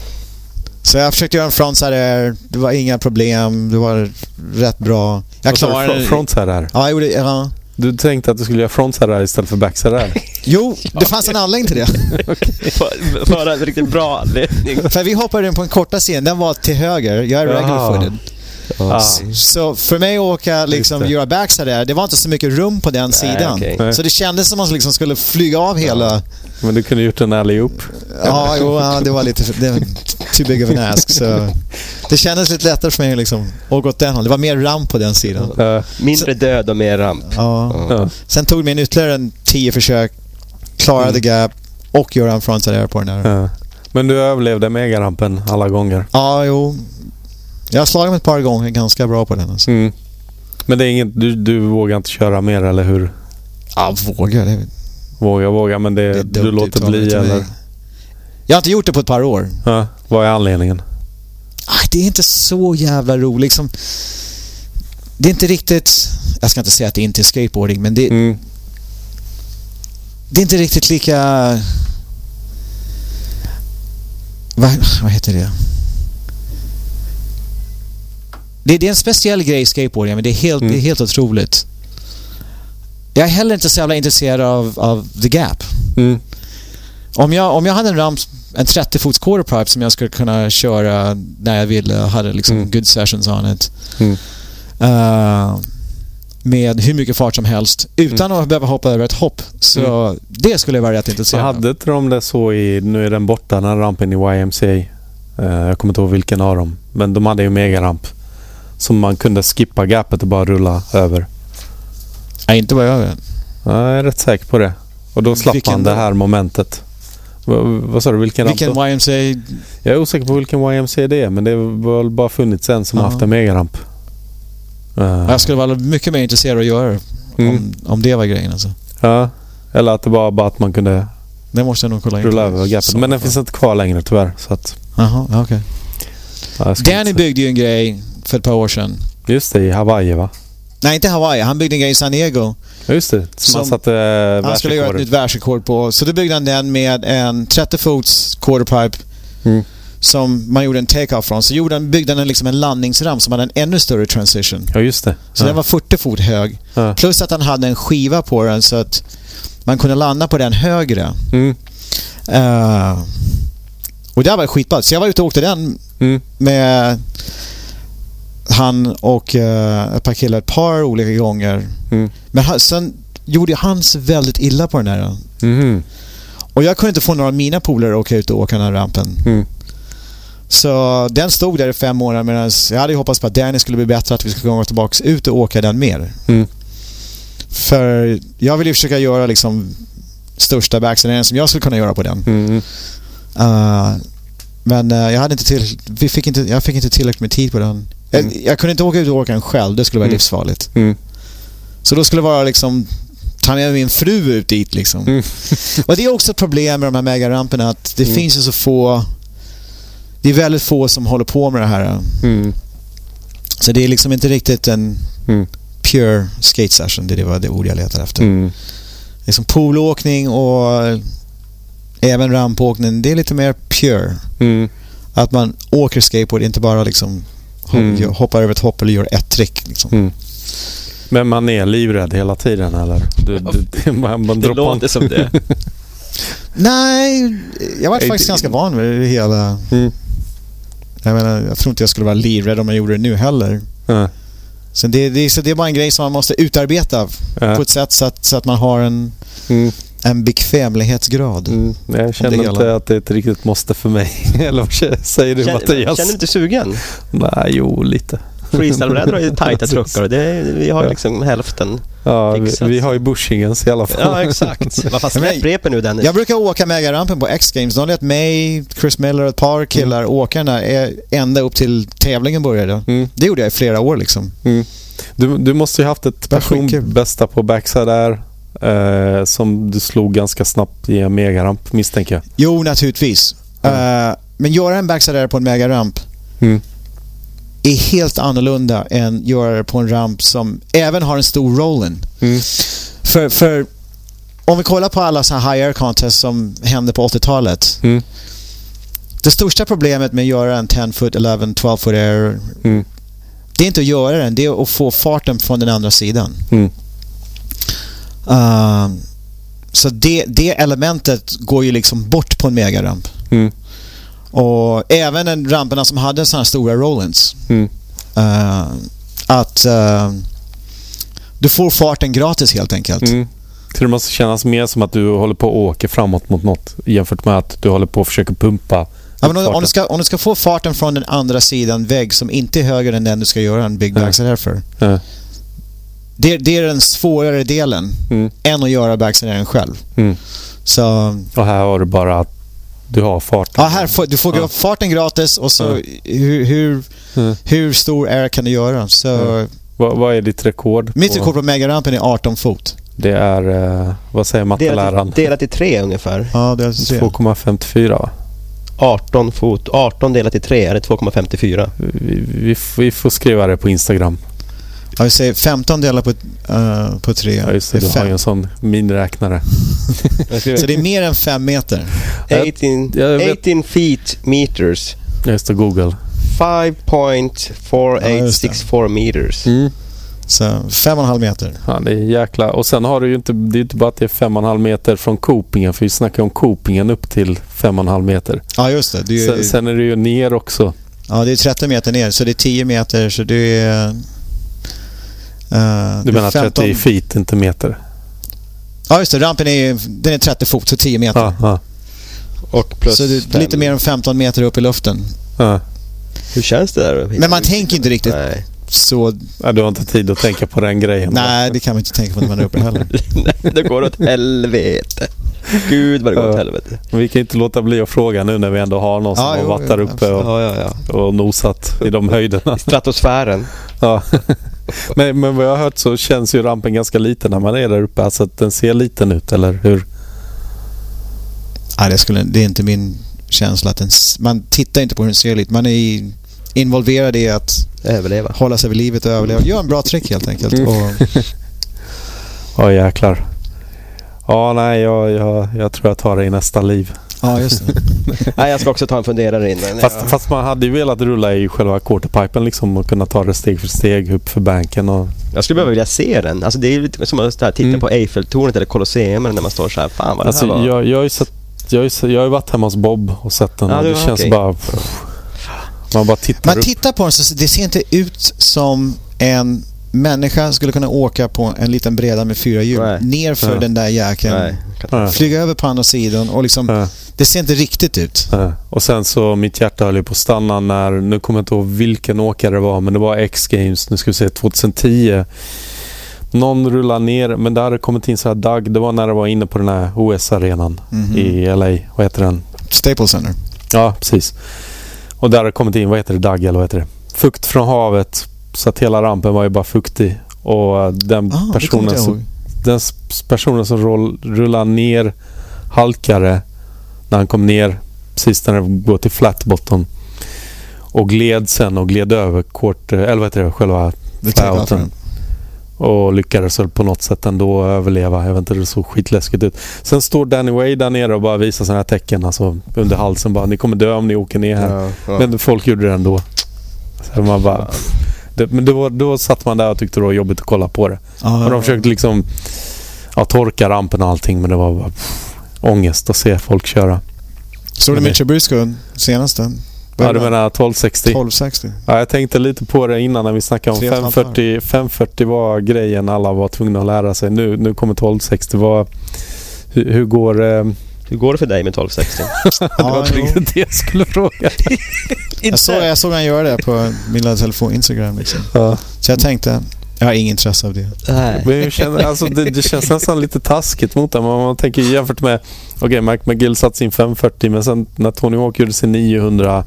Så jag försökte göra en frontside Det var inga problem. Det var rätt bra. Jag
klarade... Frontside här?
Ja, jag gjorde... Ja.
Du tänkte att du skulle göra frontside istället för backside
Jo, det fanns en anledning till det.
för, för en riktigt bra anledning.
För vi hoppade in på en korta scen. Den var till höger. Jag är regular footed. Så för mig att åka, liksom, göra backside där, det var inte så mycket rum på den Nej, sidan. Okay. Så det kändes som att man liksom skulle flyga av hela...
Men du kunde gjort en alley-oop.
Ja, jo, ja, det var lite... Det var too big of an ask. Så det kändes lite lättare för mig liksom, att gå åt den hållet. Det var mer ramp på den sidan. Uh,
mindre död och mer ramp.
Ja. Uh. Sen tog det mig ytterligare en tio försök, klarade mm. gap och göra en frontside air på den där. Uh.
Men du överlevde megarampen alla gånger?
Ja, jo. Jag har slagit mig ett par gånger ganska bra på den. Alltså.
Mm. Men det är inget, du, du vågar inte köra mer, eller hur?
Ja, vågar. Det...
Våga, våga, men det, det du låter bli eller?
Jag har inte gjort det på ett par år.
Ja, vad är anledningen?
Aj, det är inte så jävla roligt. Liksom, det är inte riktigt... Jag ska inte säga att det inte är skateboarding, men det... Mm. Det är inte riktigt lika... Vad, vad heter det? Det? Det är en speciell grej i skateboarding, men det är helt, mm. det är helt otroligt. Jag är heller inte så jävla intresserad av, av The Gap.
Mm.
Om, jag, om jag hade en ramp, en 30-fots quarterpipe som jag skulle kunna köra när jag ville och hade liksom mm. good sessions on it.
Mm.
Uh, med hur mycket fart som helst utan mm. att behöva hoppa över ett hopp. Så mm. det skulle jag vara rätt intresserad
av. Hade inte de det så i, nu är den borta, den här rampen i YMCA. Uh, eh, jag kommer inte ihåg vilken av dem. Men de hade ju megaramp. Som man kunde skippa gapet och bara rulla över.
Nej, inte vad jag vet.
Jag är rätt säker på det. Och då slapp vilken man det här momentet. V vad sa du? Vilken,
vilken ramp? YMCA?
Jag är osäker på vilken YMCA det är men det har väl bara funnits en som uh -huh. haft en megaramp.
Uh. Jag skulle vara mycket mer intresserad av att göra det. Mm. Om, om det var grejen alltså.
Ja. Eller att det var bara att man kunde
det måste jag nog kolla
in. Rulla över gapet. Men den finns inte kvar längre tyvärr.
Jaha, okej. Okay. Ja, Danny byggde ju en grej för ett par år sedan.
Just det, i Hawaii va?
Nej, inte Hawaii. Han byggde en grej i San Diego.
Just det, som, han satte
uh, Han skulle göra ett nytt världsrekord på. Så då byggde han den med en 30 fots quarterpipe
mm.
som man gjorde en take-off från. Så gjorde han, byggde han liksom en landningsram som hade en ännu större transition.
Ja, just det.
Så
ja.
den var 40 fot hög. Ja. Plus att han hade en skiva på den så att man kunde landa på den högre.
Mm.
Uh, och det var skitbra. Så jag var ute och åkte den
mm.
med han och uh, ett par killar ett par olika gånger.
Mm.
Men han, sen gjorde han sig väldigt illa på den där.
Mm.
Och jag kunde inte få några av mina polare att åka ut och åka den här rampen.
Mm.
Så den stod där i fem månader medan jag hade hoppats på att Danny skulle bli bättre, att vi skulle gå tillbaka ut och åka den mer.
Mm.
För jag vill ju försöka göra liksom största backsidern som jag skulle kunna göra på den. Uh, men uh, jag hade inte till, vi fick inte, jag fick inte tillräckligt med tid på den. Mm. Jag, jag, kunde inte åka ut och åka den själv, det skulle vara mm. livsfarligt.
Mm.
Så då skulle det vara liksom ta med min fru ut dit liksom.
Mm.
och det är också ett problem med de här megaramperna att det mm. finns ju så få... Det är väldigt få som håller på med det här.
Mm.
Så det är liksom inte riktigt en pure skate session. Det var det ord jag letar efter.
Mm.
Det är som poolåkning och även rampåkning. Det är lite mer pure. Att man åker skateboard, inte bara liksom mm. hoppar över ett hopp eller gör ett trick. Liksom.
Mm. Men man är livrädd hela tiden eller? Du,
du, man, man det låter som det.
Nej, jag var faktiskt ganska van vid det hela.
Mm.
Jag menar, jag tror inte jag skulle vara livrädd om jag gjorde det nu heller.
Mm.
Så, det, det, så det är bara en grej som man måste utarbeta mm. på ett sätt så att, så att man har en,
mm.
En bekvämlighetsgrad.
Mm. Jag känner inte att det är ett riktigt måste för mig. Eller vad säger du
känner,
Mattias?
Känner du inte sugen?
Nej, jo lite.
Freestyle-brädor har ju tajta truckar och det, vi har liksom hälften
Ja, vi, vi, har ju Bushingens i alla fall.
Ja, exakt. Vad fan släpp repen nu Dennis.
Jag brukar åka megarampen på X-Games. De lät mig, Chris Miller och ett par killar mm. åka den där ända upp till tävlingen började.
Mm.
Det gjorde jag i flera år liksom.
Mm. Du, du måste ju haft ett personbästa på backside där. Eh, som du slog ganska snabbt i en megaramp misstänker jag.
Jo, naturligtvis. Mm. Uh, men göra en backside på en megaramp mm. är helt annorlunda än göra det på en ramp som även har en stor rollen. Mm. För, för om vi kollar på alla så här high air contests som hände på 80-talet. Mm. Det största problemet med att göra en 10 foot, 11, 12 foot air. Mm. Det är inte att göra den, det är att få farten från den andra sidan. Mm. Uh, så det, det elementet går ju liksom bort på en megaramp. Mm. Och även en ramperna som hade sådana här stora Rollins. Mm. Uh, att uh, du får farten gratis helt enkelt. Mm.
Så det måste kännas mer som att du håller på att åka framåt mot något jämfört med att du håller på att försöka pumpa
Ja, men om, du ska, om du ska få farten från den andra sidan vägg som inte är högre än den du ska göra en big backside ja. för. Ja. Det, det, är den svårare delen mm. än att göra backsideren själv. Mm. Så,
och här har du bara att du har farten.
Ja, här får, du får ja. farten gratis och så hur, hur, hur stor air kan du göra? Så,
vad, vad är ditt rekord?
Mitt rekord på megarampen är 18 fot.
Det är, eh, vad säger matteläraren?
Delat i tre ungefär.
Ja, delat i tre.
2,54 va?
18 fot. 18 delat i tre är det 2,54.
Vi, vi, vi, får skriva det på Instagram.
Ja, vi säger 15 delat på, uh, på 3.
Ja, just det. det du har ju en sån miniräknare.
så det är mer än 5 meter?
18, 18 feet meters.
Just det, Google.
5.4864 ja, meters. Mm.
Så fem och en halv meter.
Ja, det är jäkla... Och sen har du ju inte... Det är inte bara att det är fem och en halv meter från kopingen. För vi snackar om kopingen upp till fem och en halv meter.
Ja, just det. det
är sen, sen, är det ju ner också.
Ja, det är 30 meter ner. Så det är 10 meter. Så det är...
Uh, du menar 15... 30 feet, inte meter?
Ja, just det. Rampen är, den är 30 fot, så 10 meter. Ja, ja. Och plus så det är lite mer än 15 meter upp i luften. Ja.
Hur känns det där?
Men man tänker inte riktigt Nej så...
Ja, du har inte tid att tänka på den grejen.
Nej, det kan man inte tänka på när man är uppe heller.
Nej, det går åt helvete. Gud vad det går åt helvete.
Vi kan inte låta bli att fråga nu när vi ändå har någon som ja, har varit där uppe och, ja, ja, och nosat i de höjderna.
Stratosfären.
Ja. Men, men vad jag har hört så känns ju rampen ganska liten när man är där uppe. Alltså att den ser liten ut, eller hur?
Nej, det, skulle, det är inte min känsla att den... Man tittar inte på hur den ser ut. Man är i involverad i att
överleva.
hålla sig vid livet och överleva. Gör en bra trick helt enkelt. Mm. Och...
ja, jäklar. Ja, nej, jag, jag, jag tror jag tar det i nästa liv.
Ja, just det.
nej, jag ska också ta en funderare innan.
Fast, jag... fast man hade ju velat rulla i själva quarterpipen liksom och kunna ta det steg för steg upp för banken. Och...
Jag skulle bara vilja se den. Alltså, det är lite som att titta mm. på Eiffeltornet eller Colosseum när man står så här. Fan vad det alltså, här var.
Jag, jag, har ju sett, jag, har ju, jag har varit hemma hos Bob och sett den ja, och det, det känns okay. bara... Pff, man bara tittar
Man upp. tittar på den så det ser inte ut som en människa skulle kunna åka på en liten breda med fyra hjul Nej. nerför ja. den där jäkeln. Flyga över på andra sidan och liksom... Ja. Det ser inte riktigt ut.
Ja. Och sen så mitt hjärta höll ju på att stanna när, nu kommer jag inte ihåg vilken åkare det var, men det var X-Games, nu ska vi se, 2010. Någon rullar ner, men där hade kommit in så här Doug, det var när det var inne på den här OS-arenan mm -hmm. i LA. Vad heter den?
Staples Center.
Ja, precis. Och där har kommit in, vad heter det, dagg eller vad heter det? Fukt från havet. Så att hela rampen var ju bara fuktig. Och den ah, personen som, den personen som roll, rullar ner halkare när han kom ner precis när det går till flat bottom. Och gled sen och gled över kort, eller vad heter det, själva flyouten. Och lyckades på något sätt ändå överleva. Jag vet inte, det såg skitläskigt ut. Sen står Danny Way där nere och bara visar sådana här tecken alltså, under halsen. Bara, ni kommer dö om ni åker ner här. Ja, ja. Men folk gjorde det ändå. Så man bara... Det, men då, då satt man där och tyckte det var jobbigt att kolla på det. Ah, och de försökte liksom ja, torka rampen och allting men det var bara pff, ångest att se folk köra.
Såg du Mitchell Briscoe senaste?
Ja, du menar 1260?
1260.
Ja, jag tänkte lite på det innan när vi snackade om 540. 540 var grejen alla var tvungna att lära sig. Nu, nu kommer 1260. Var, hur, hur går... Eh...
Hur går det för dig med 1260?
det var inte riktigt det jag skulle fråga.
jag, såg, jag såg han göra det på min lilla telefon, Instagram. Liksom. Ja. Så jag tänkte, jag har inget intresse av det.
Nej. Men jag känner, alltså, det, det känns nästan lite taskigt mot dem. Man tänker jämfört med... Okej, okay, Mike McGill satte sin 540 men sen när Tony Hawk gjorde sin 900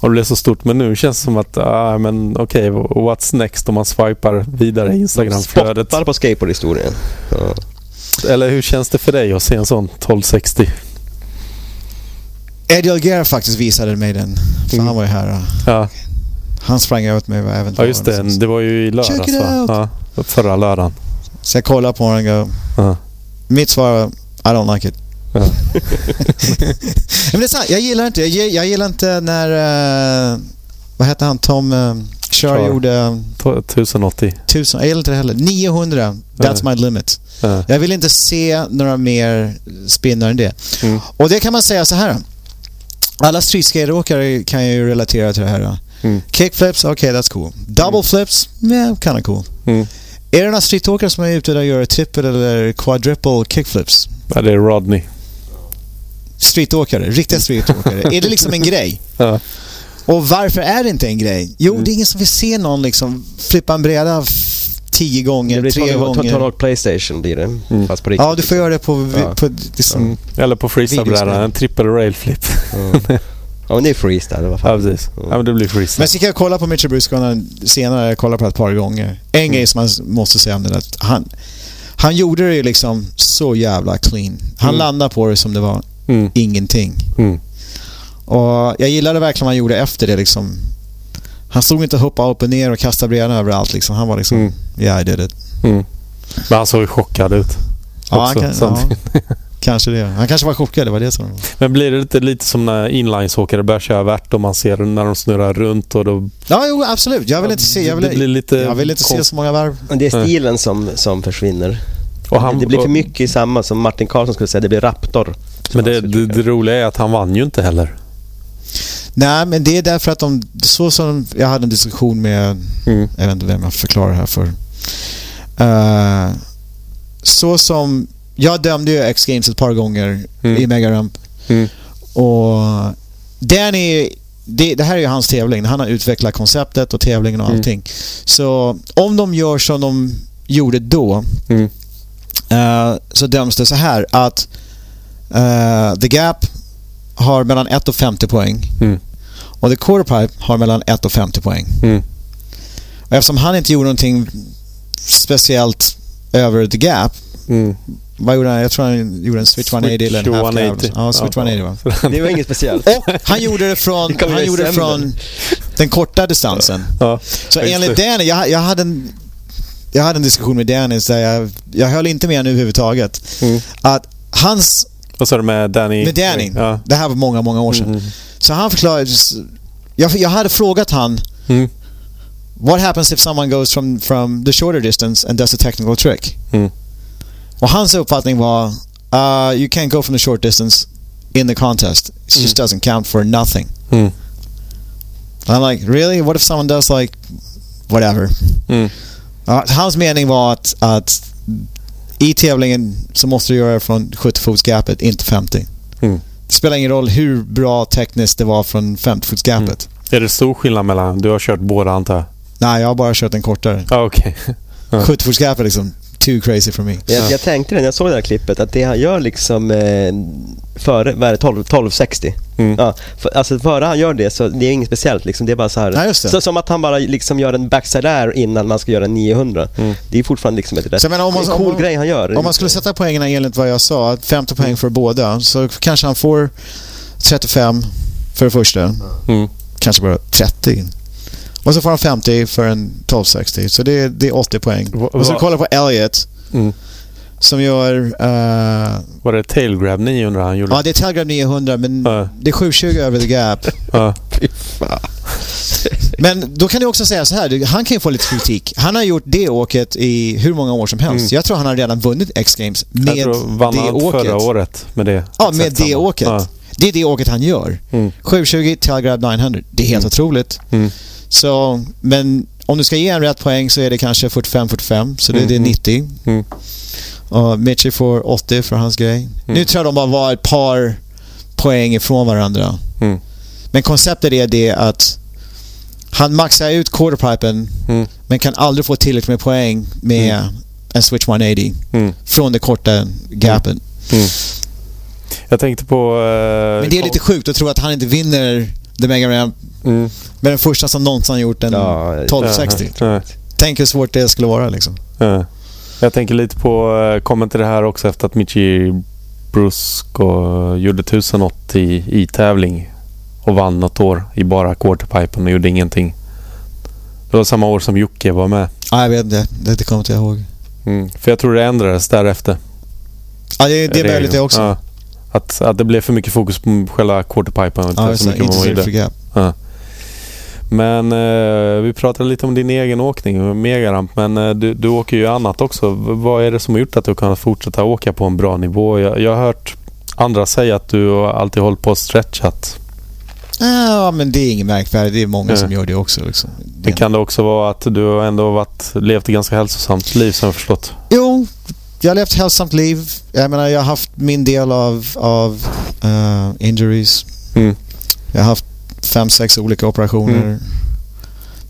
och det blev så stort. Men nu känns det som att, ah, men okej, okay, what's next om man swipar vidare i Instagram-flödet?
Spottar på skateboardhistorien. Ja.
Eller hur känns det för dig att se en sån 1260?
Eddie Alger faktiskt visade mig den. För mm. han var ju här. Ja. Han sprang ut mig även
Ja just det, det var ju i lördags va? Ja, förra lördagen.
Så jag kollade på den och uh. Mitt svar var I don't like it. Ja. Men det är sant, jag gillar inte, jag, gillar inte när, uh, vad hette han, Tom Shar gjorde...
1080.
1000, jag gillar inte det heller. 900, that's my limit. Jag vill inte se några mer spinnar än det. Mm. Och det kan man säga så här. Alla streetskateåkare kan ju relatera till det här. Mm. Kickflips, okej okay, that's cool. Double mm. flips, yeah, kind of cool. Mm. Är det några streetåkare som är ute och gör trippel eller quadruple kickflips?
Ja, det är Rodney.
Streetåkare, riktiga streetåkare. är det liksom en grej? Ja. Och varför är det inte en grej? Jo, mm. det är ingen som vill se någon liksom flippa en bräda tio gånger, det blir tre gånger.
Ta Playstation blir det. Mm. Fast på
riktigt. Ja, du får göra det på... Ja. på liksom, mm.
Eller på freestyle en trippel rail flip.
Mm. Ja, men det är freestyle i alla fall.
Ja, precis. Ja, men det blir freestyle.
Men så kan jag kolla på Mitchell Bruscona senare. Jag kollar på det ett par gånger. En mm. grej som man måste säga om det att han, han gjorde det ju liksom så jävla clean. Han mm. landade på det som det var mm. ingenting. Mm. Och jag gillade verkligen vad han gjorde efter det liksom. Han stod inte och hoppade upp och ner och kastade brädan överallt liksom. Han var liksom, mm. yeah I did it. Mm.
Men han såg chockad ut.
Ja, han kan, ja. Kanske det. Han kanske var chockad, det var det som...
Men blir det inte lite som när inlinesåkare börjar köra värt och man ser när de snurrar runt och då...
Ja, jo, absolut. Jag vill inte se, jag vill, det blir lite jag vill inte se så många varv.
Men det är stilen som, som försvinner. Och han, det blir för mycket i samma som Martin Karlsson skulle säga, det blir Raptor.
Men det, det, det roliga är att han vann ju inte heller.
Nej, men det är därför att de... Så som jag hade en diskussion med... Mm. Jag vet inte vem jag förklarar det här för. Uh, så som jag dömde ju X-Games ett par gånger mm. i Megaramp. Mm. Och Danny, det, det, här är ju hans tävling. Han har utvecklat konceptet och tävlingen och mm. allting. Så om de gör som de gjorde då uh, så döms det så här att uh, The Gap har mellan 1 och 50 poäng. Mm. Och The Quarterpipe har mellan 1 och 50 poäng. Mm. Och eftersom han inte gjorde någonting speciellt över The Gap mm. Vad gjorde han? Jag tror han gjorde en Switch 180 eller en half 180. Ja, Switch ja, 180
va? Det var inget speciellt.
Och han gjorde det från, han gjorde det från den korta distansen. Ja, så enligt Danny, jag, jag, hade en, jag hade en diskussion med Danny där jag, jag höll inte med honom överhuvudtaget. Mm. Att hans...
Vad sa du med Danny?
Med Danny. Ja. Det här var många, många år sedan. Mm. Så han förklarade... Jag, jag hade frågat han mm. What happens if someone goes from, from the shorter distance and does a technical trick? Mm. Och hans uppfattning var uh, you can't go from the short distance in the contest. It mm. just doesn't count for nothing. Mm. I'm like, really? What if someone does like whatever? Mm. Uh, hans mening var att, att i tävlingen så måste du göra från 70-fotsgapet, inte 50. Mm. Det spelar ingen roll hur bra tekniskt det var från 50-fotsgapet. Mm.
Är det stor skillnad mellan... Du har kört båda antar jag?
Nej, jag har bara kört en kortare.
Ah, okay.
70-fotsgapet liksom too crazy for me.
Jag, jag tänkte det när jag såg det här klippet att det han gör liksom eh, före, vad är det, 12, 1260? Mm. Ja, för, alltså före han gör det så det är inget speciellt liksom. Det är bara så här.
Ja,
så, som att han bara liksom gör en backside air innan man ska göra en 900. Mm. Det är fortfarande liksom ett rätt så, men om man, cool om, grej han gör.
Om man skulle sätta poängen enligt vad jag sa, 50 poäng för båda, så kanske han får 35 för det första. Mm. Kanske bara 30. Och så får han 50 för en 1260. Så det är, det är 80 poäng. Och så kollar på Elliot. Mm. Som gör... Uh,
Var det Tailgrab 900 han gjorde?
Ja, det är Tailgrab 900 men uh. det är 720 över the gap. Uh. men då kan du också säga så här, han kan ju få lite kritik. Han har gjort det åket i hur många år som helst. Mm. Jag tror han har redan vunnit X-Games med jag tror, vann det åket.
förra året med det.
Ja, med det åket. Det är det åket han gör. Mm. 720 Tailgrab 900. Det är helt mm. otroligt. Mm. Så, men om du ska ge en rätt poäng så är det kanske 45-45, så det, mm. det är 90. Mm. Och Mitchie får 80 för hans grej. Mm. Nu tror jag de bara var ett par poäng ifrån varandra. Mm. Men konceptet är det att han maxar ut quarterpipen mm. men kan aldrig få tillräckligt med poäng med mm. en Switch 180 från det korta gapet.
Jag tänkte på...
Uh, men det är lite sjukt att tro att han inte vinner The Mega Ramp Mm. Men den första som någonsin gjort en ja, 1260. Ja, ja. Tänk hur svårt det skulle vara liksom. Ja.
Jag tänker lite på, eh, kommer till det här också efter att Michi Brusco gjorde 1080 i tävling och vann något år i bara quarterpipen och gjorde ingenting. Det var samma år som Jocke var med.
Ja, jag vet inte. Det kommer inte jag ihåg.
Mm, för jag tror det ändrades därefter.
Ja, det, det är möjligt det också. Ja.
Att, att det blev för mycket fokus på själva quarterpipen.
Ja, så mycket inte så gap. Ja.
Men eh, vi pratade lite om din egen åkning, megaramp. Men eh, du, du åker ju annat också. Vad är det som har gjort att du kan fortsätta åka på en bra nivå? Jag, jag har hört andra säga att du alltid hållit på och stretchat.
Ja, men det är inget märkvärdigt. Det är många som gör det också. Liksom.
Men kan det också vara att du ändå varit, levt ett ganska hälsosamt liv som jag förstått?
Jo, jag har levt ett hälsosamt liv. Jag menar, jag har haft min del av, av uh, injuries. Mm. Jag har haft fem, sex olika operationer. Mm.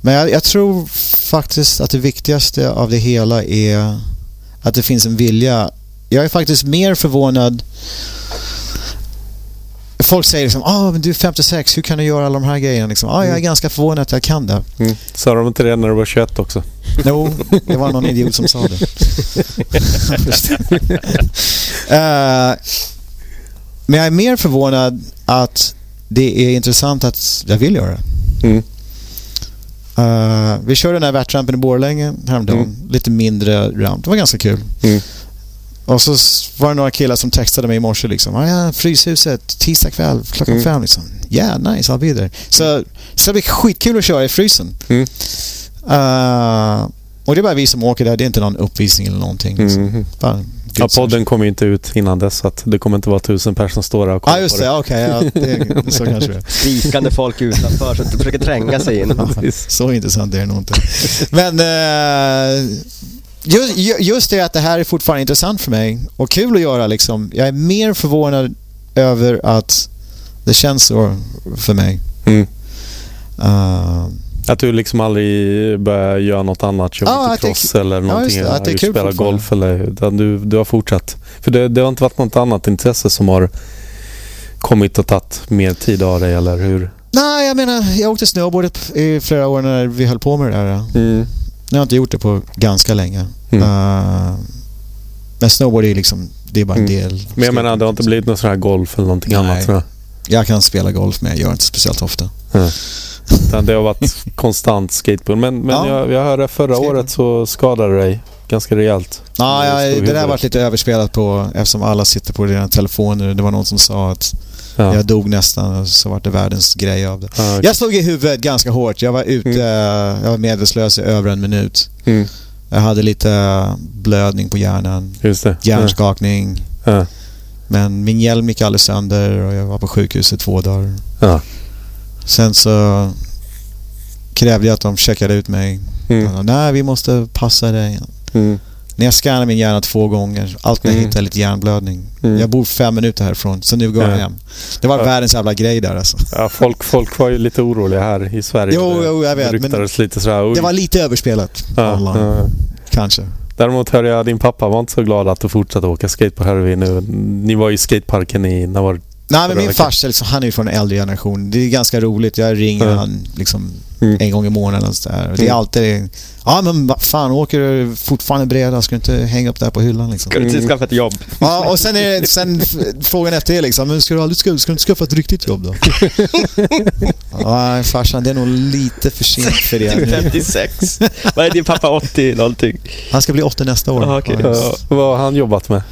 Men jag, jag, tror faktiskt att det viktigaste av det hela är att det finns en vilja. Jag är faktiskt mer förvånad Folk säger liksom ah, men du är 56, hur kan du göra alla de här grejerna? Liksom, ah, jag är mm. ganska förvånad att jag kan det.
Mm. Sa de inte det när du var 21 också?
Jo, no, det var någon idiot som sa det. uh, men jag är mer förvånad att det är intressant att jag vill göra det. Mm. Uh, vi körde den här värtrampen i Borlänge häromdagen. Mm. Lite mindre ramp. Det var ganska kul. Mm. Och så var det några killar som textade mig i morse liksom. Ah, ja, Fryshuset, tisdag kväll klockan mm. fem liksom. Yeah, nice, I'll be there. Så, så det blir skitkul att köra i frysen. Mm. Uh, och det är bara vi som åker där. Det är inte någon uppvisning eller någonting. Liksom. Mm.
Bara, ja, podden kommer ju inte ut innan dess så att det kommer inte vara tusen personer som står där och kollar
ah, just det. Okej, okay, ja, det, så kanske det
Skrikande folk utanför som försöker tränga sig in.
Ja, så intressant är det nog inte. Men uh, just, just det att det här är fortfarande intressant för mig och kul att göra liksom. Jag är mer förvånad över att det känns så för mig. Mm.
Uh, att du liksom aldrig börjar göra något annat, köra lite cross det, eller någonting. Ja, det, det kul spela golf eller utan du, du har fortsatt. För det, det har inte varit något annat intresse som har kommit och tagit mer tid av dig eller hur?
Nej, jag menar jag åkte snowboard i flera år när vi höll på med det där. Mm. Jag har inte gjort det på ganska länge. Mm. Uh, men snowboard är liksom, det är bara en mm. del.
Men jag menar, det har inte blivit någon sån här golf eller någonting Nej. annat? Tror
jag. kan spela golf men jag gör inte speciellt ofta.
Mm. Det har varit konstant skateboard. Men, men ja. jag, jag hörde förra skateboard. året så skadade du dig ganska rejält.
Ja, ja det där har varit lite överspelat på eftersom alla sitter på sina telefoner. Det var någon som sa att Ja. Jag dog nästan och så var det världens grej av det. Ah, okay. Jag slog i huvudet ganska hårt. Jag var ute, mm. jag var medvetslös i över en minut. Mm. Jag hade lite blödning på hjärnan.
Det.
Hjärnskakning. Ja. Men min hjälm gick alldeles sönder och jag var på sjukhuset två dagar. Ja. Sen så krävde jag att de checkade ut mig. Mm. Nej, vi måste passa dig. Mm. När jag scannade min hjärna två gånger, allt när jag mm. hittade lite hjärnblödning. Mm. Jag bor fem minuter härifrån, så nu går jag hem. Det var ja. världens jävla grej där alltså.
Ja, folk, folk var ju lite oroliga här i Sverige.
Jo, jo jag vet. Men lite sådär, det var lite överspelat. Ja, ja. Kanske.
Däremot hörde jag att din pappa var inte så glad att du fortsatte åka skate på Hervey nu. Ni var i skateparken i... När var
Nej, men min farsa, liksom, han är ju från en äldre generation. Det är ganska roligt. Jag ringer mm. han liksom mm. en gång i månaden. Och så där. Det är mm. alltid... Ja, men vad fan, åker du fortfarande breda? Ska du inte hänga upp där på hyllan liksom?
Ska du inte skaffa ett jobb?
Ja, och sen är det, sen frågan efter det liksom, men ska du aldrig ska, ska du inte skaffa ett riktigt jobb då? ja, farsan, det är nog lite för sent för det.
Du är 56. Vad är din pappa, 80 någonting?
Han ska bli 80 nästa år.
Ah, okay. ja, vad har han jobbat med?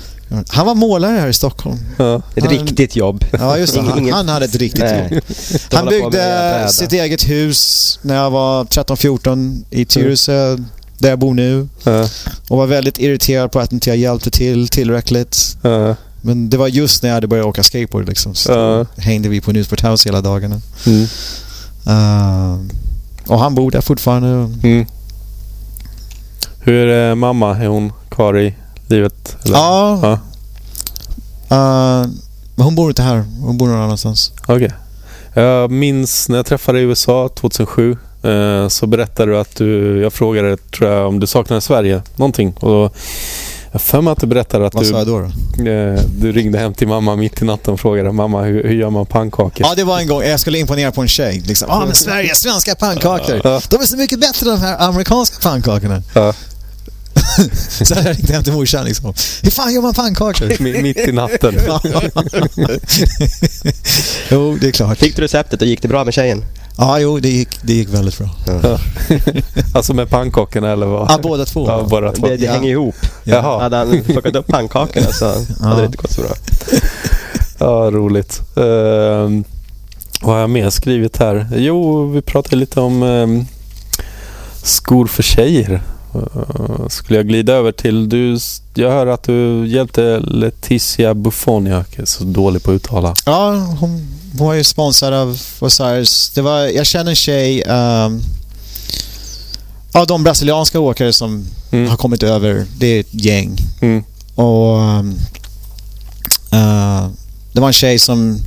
Han var målare här i Stockholm.
Ja. Ett han, riktigt jobb.
Ja, just det. Han, han hade ett riktigt Nej. jobb. Han byggde sitt eget hus när jag var 13-14 i Tyresö, mm. där jag bor nu. Ja. Och var väldigt irriterad på att inte jag hjälpte till tillräckligt. Ja. Men det var just när jag hade börjat åka skateboard liksom. Så ja. hängde vi på Newsport House hela dagarna. Mm. Uh, och han bor där fortfarande. Mm.
Hur är mamma? Är hon kvar i livet?
Eller? Ja. ja. Uh, hon bor inte här. Hon bor någon annanstans.
Okej. Okay. Jag minns när jag träffade dig i USA 2007 uh, så berättade du att du, jag frågade tror jag, om du saknade Sverige, någonting. Och jag för mig att du berättade att
Vad
du...
Sa jag då? då?
Uh, du ringde hem till mamma mitt i natten och frågade mamma hur, hur gör man pannkakor?
Ja, det var en gång. Jag skulle imponera på en tjej. Liksom. Ja, ah, men Sverige, svenska pannkakor. De är så mycket bättre än de här amerikanska pannkakorna. så hade jag ringt hem till morsan liksom. Hur fan gör man pannkakor?
Mitt i natten.
jo, det är klart.
Fick du receptet och gick det bra med tjejen?
Ja, jo, det gick, det gick väldigt bra. Ja.
alltså med pannkakorna eller vad?
Ja, båda två.
Ja, båda två.
Det, det
ja.
hänger ihop.
Jaha.
Hade han fuckat upp pannkakorna så hade det inte gått så bra.
ja, roligt. Uh, vad har jag mer skrivit här? Jo, vi pratade lite om um, skor för tjejer. Uh, skulle jag glida över till... Du, jag hör att du hjälpte Leticia Buffon. Jag är så dålig på att uttala.
Ja, hon, hon var ju sponsrad av Osiris. Det var, jag känner en tjej... Um, av de brasilianska åkare som mm. har kommit över. Det är ett gäng.
Mm.
Och... Um, uh, det var en tjej som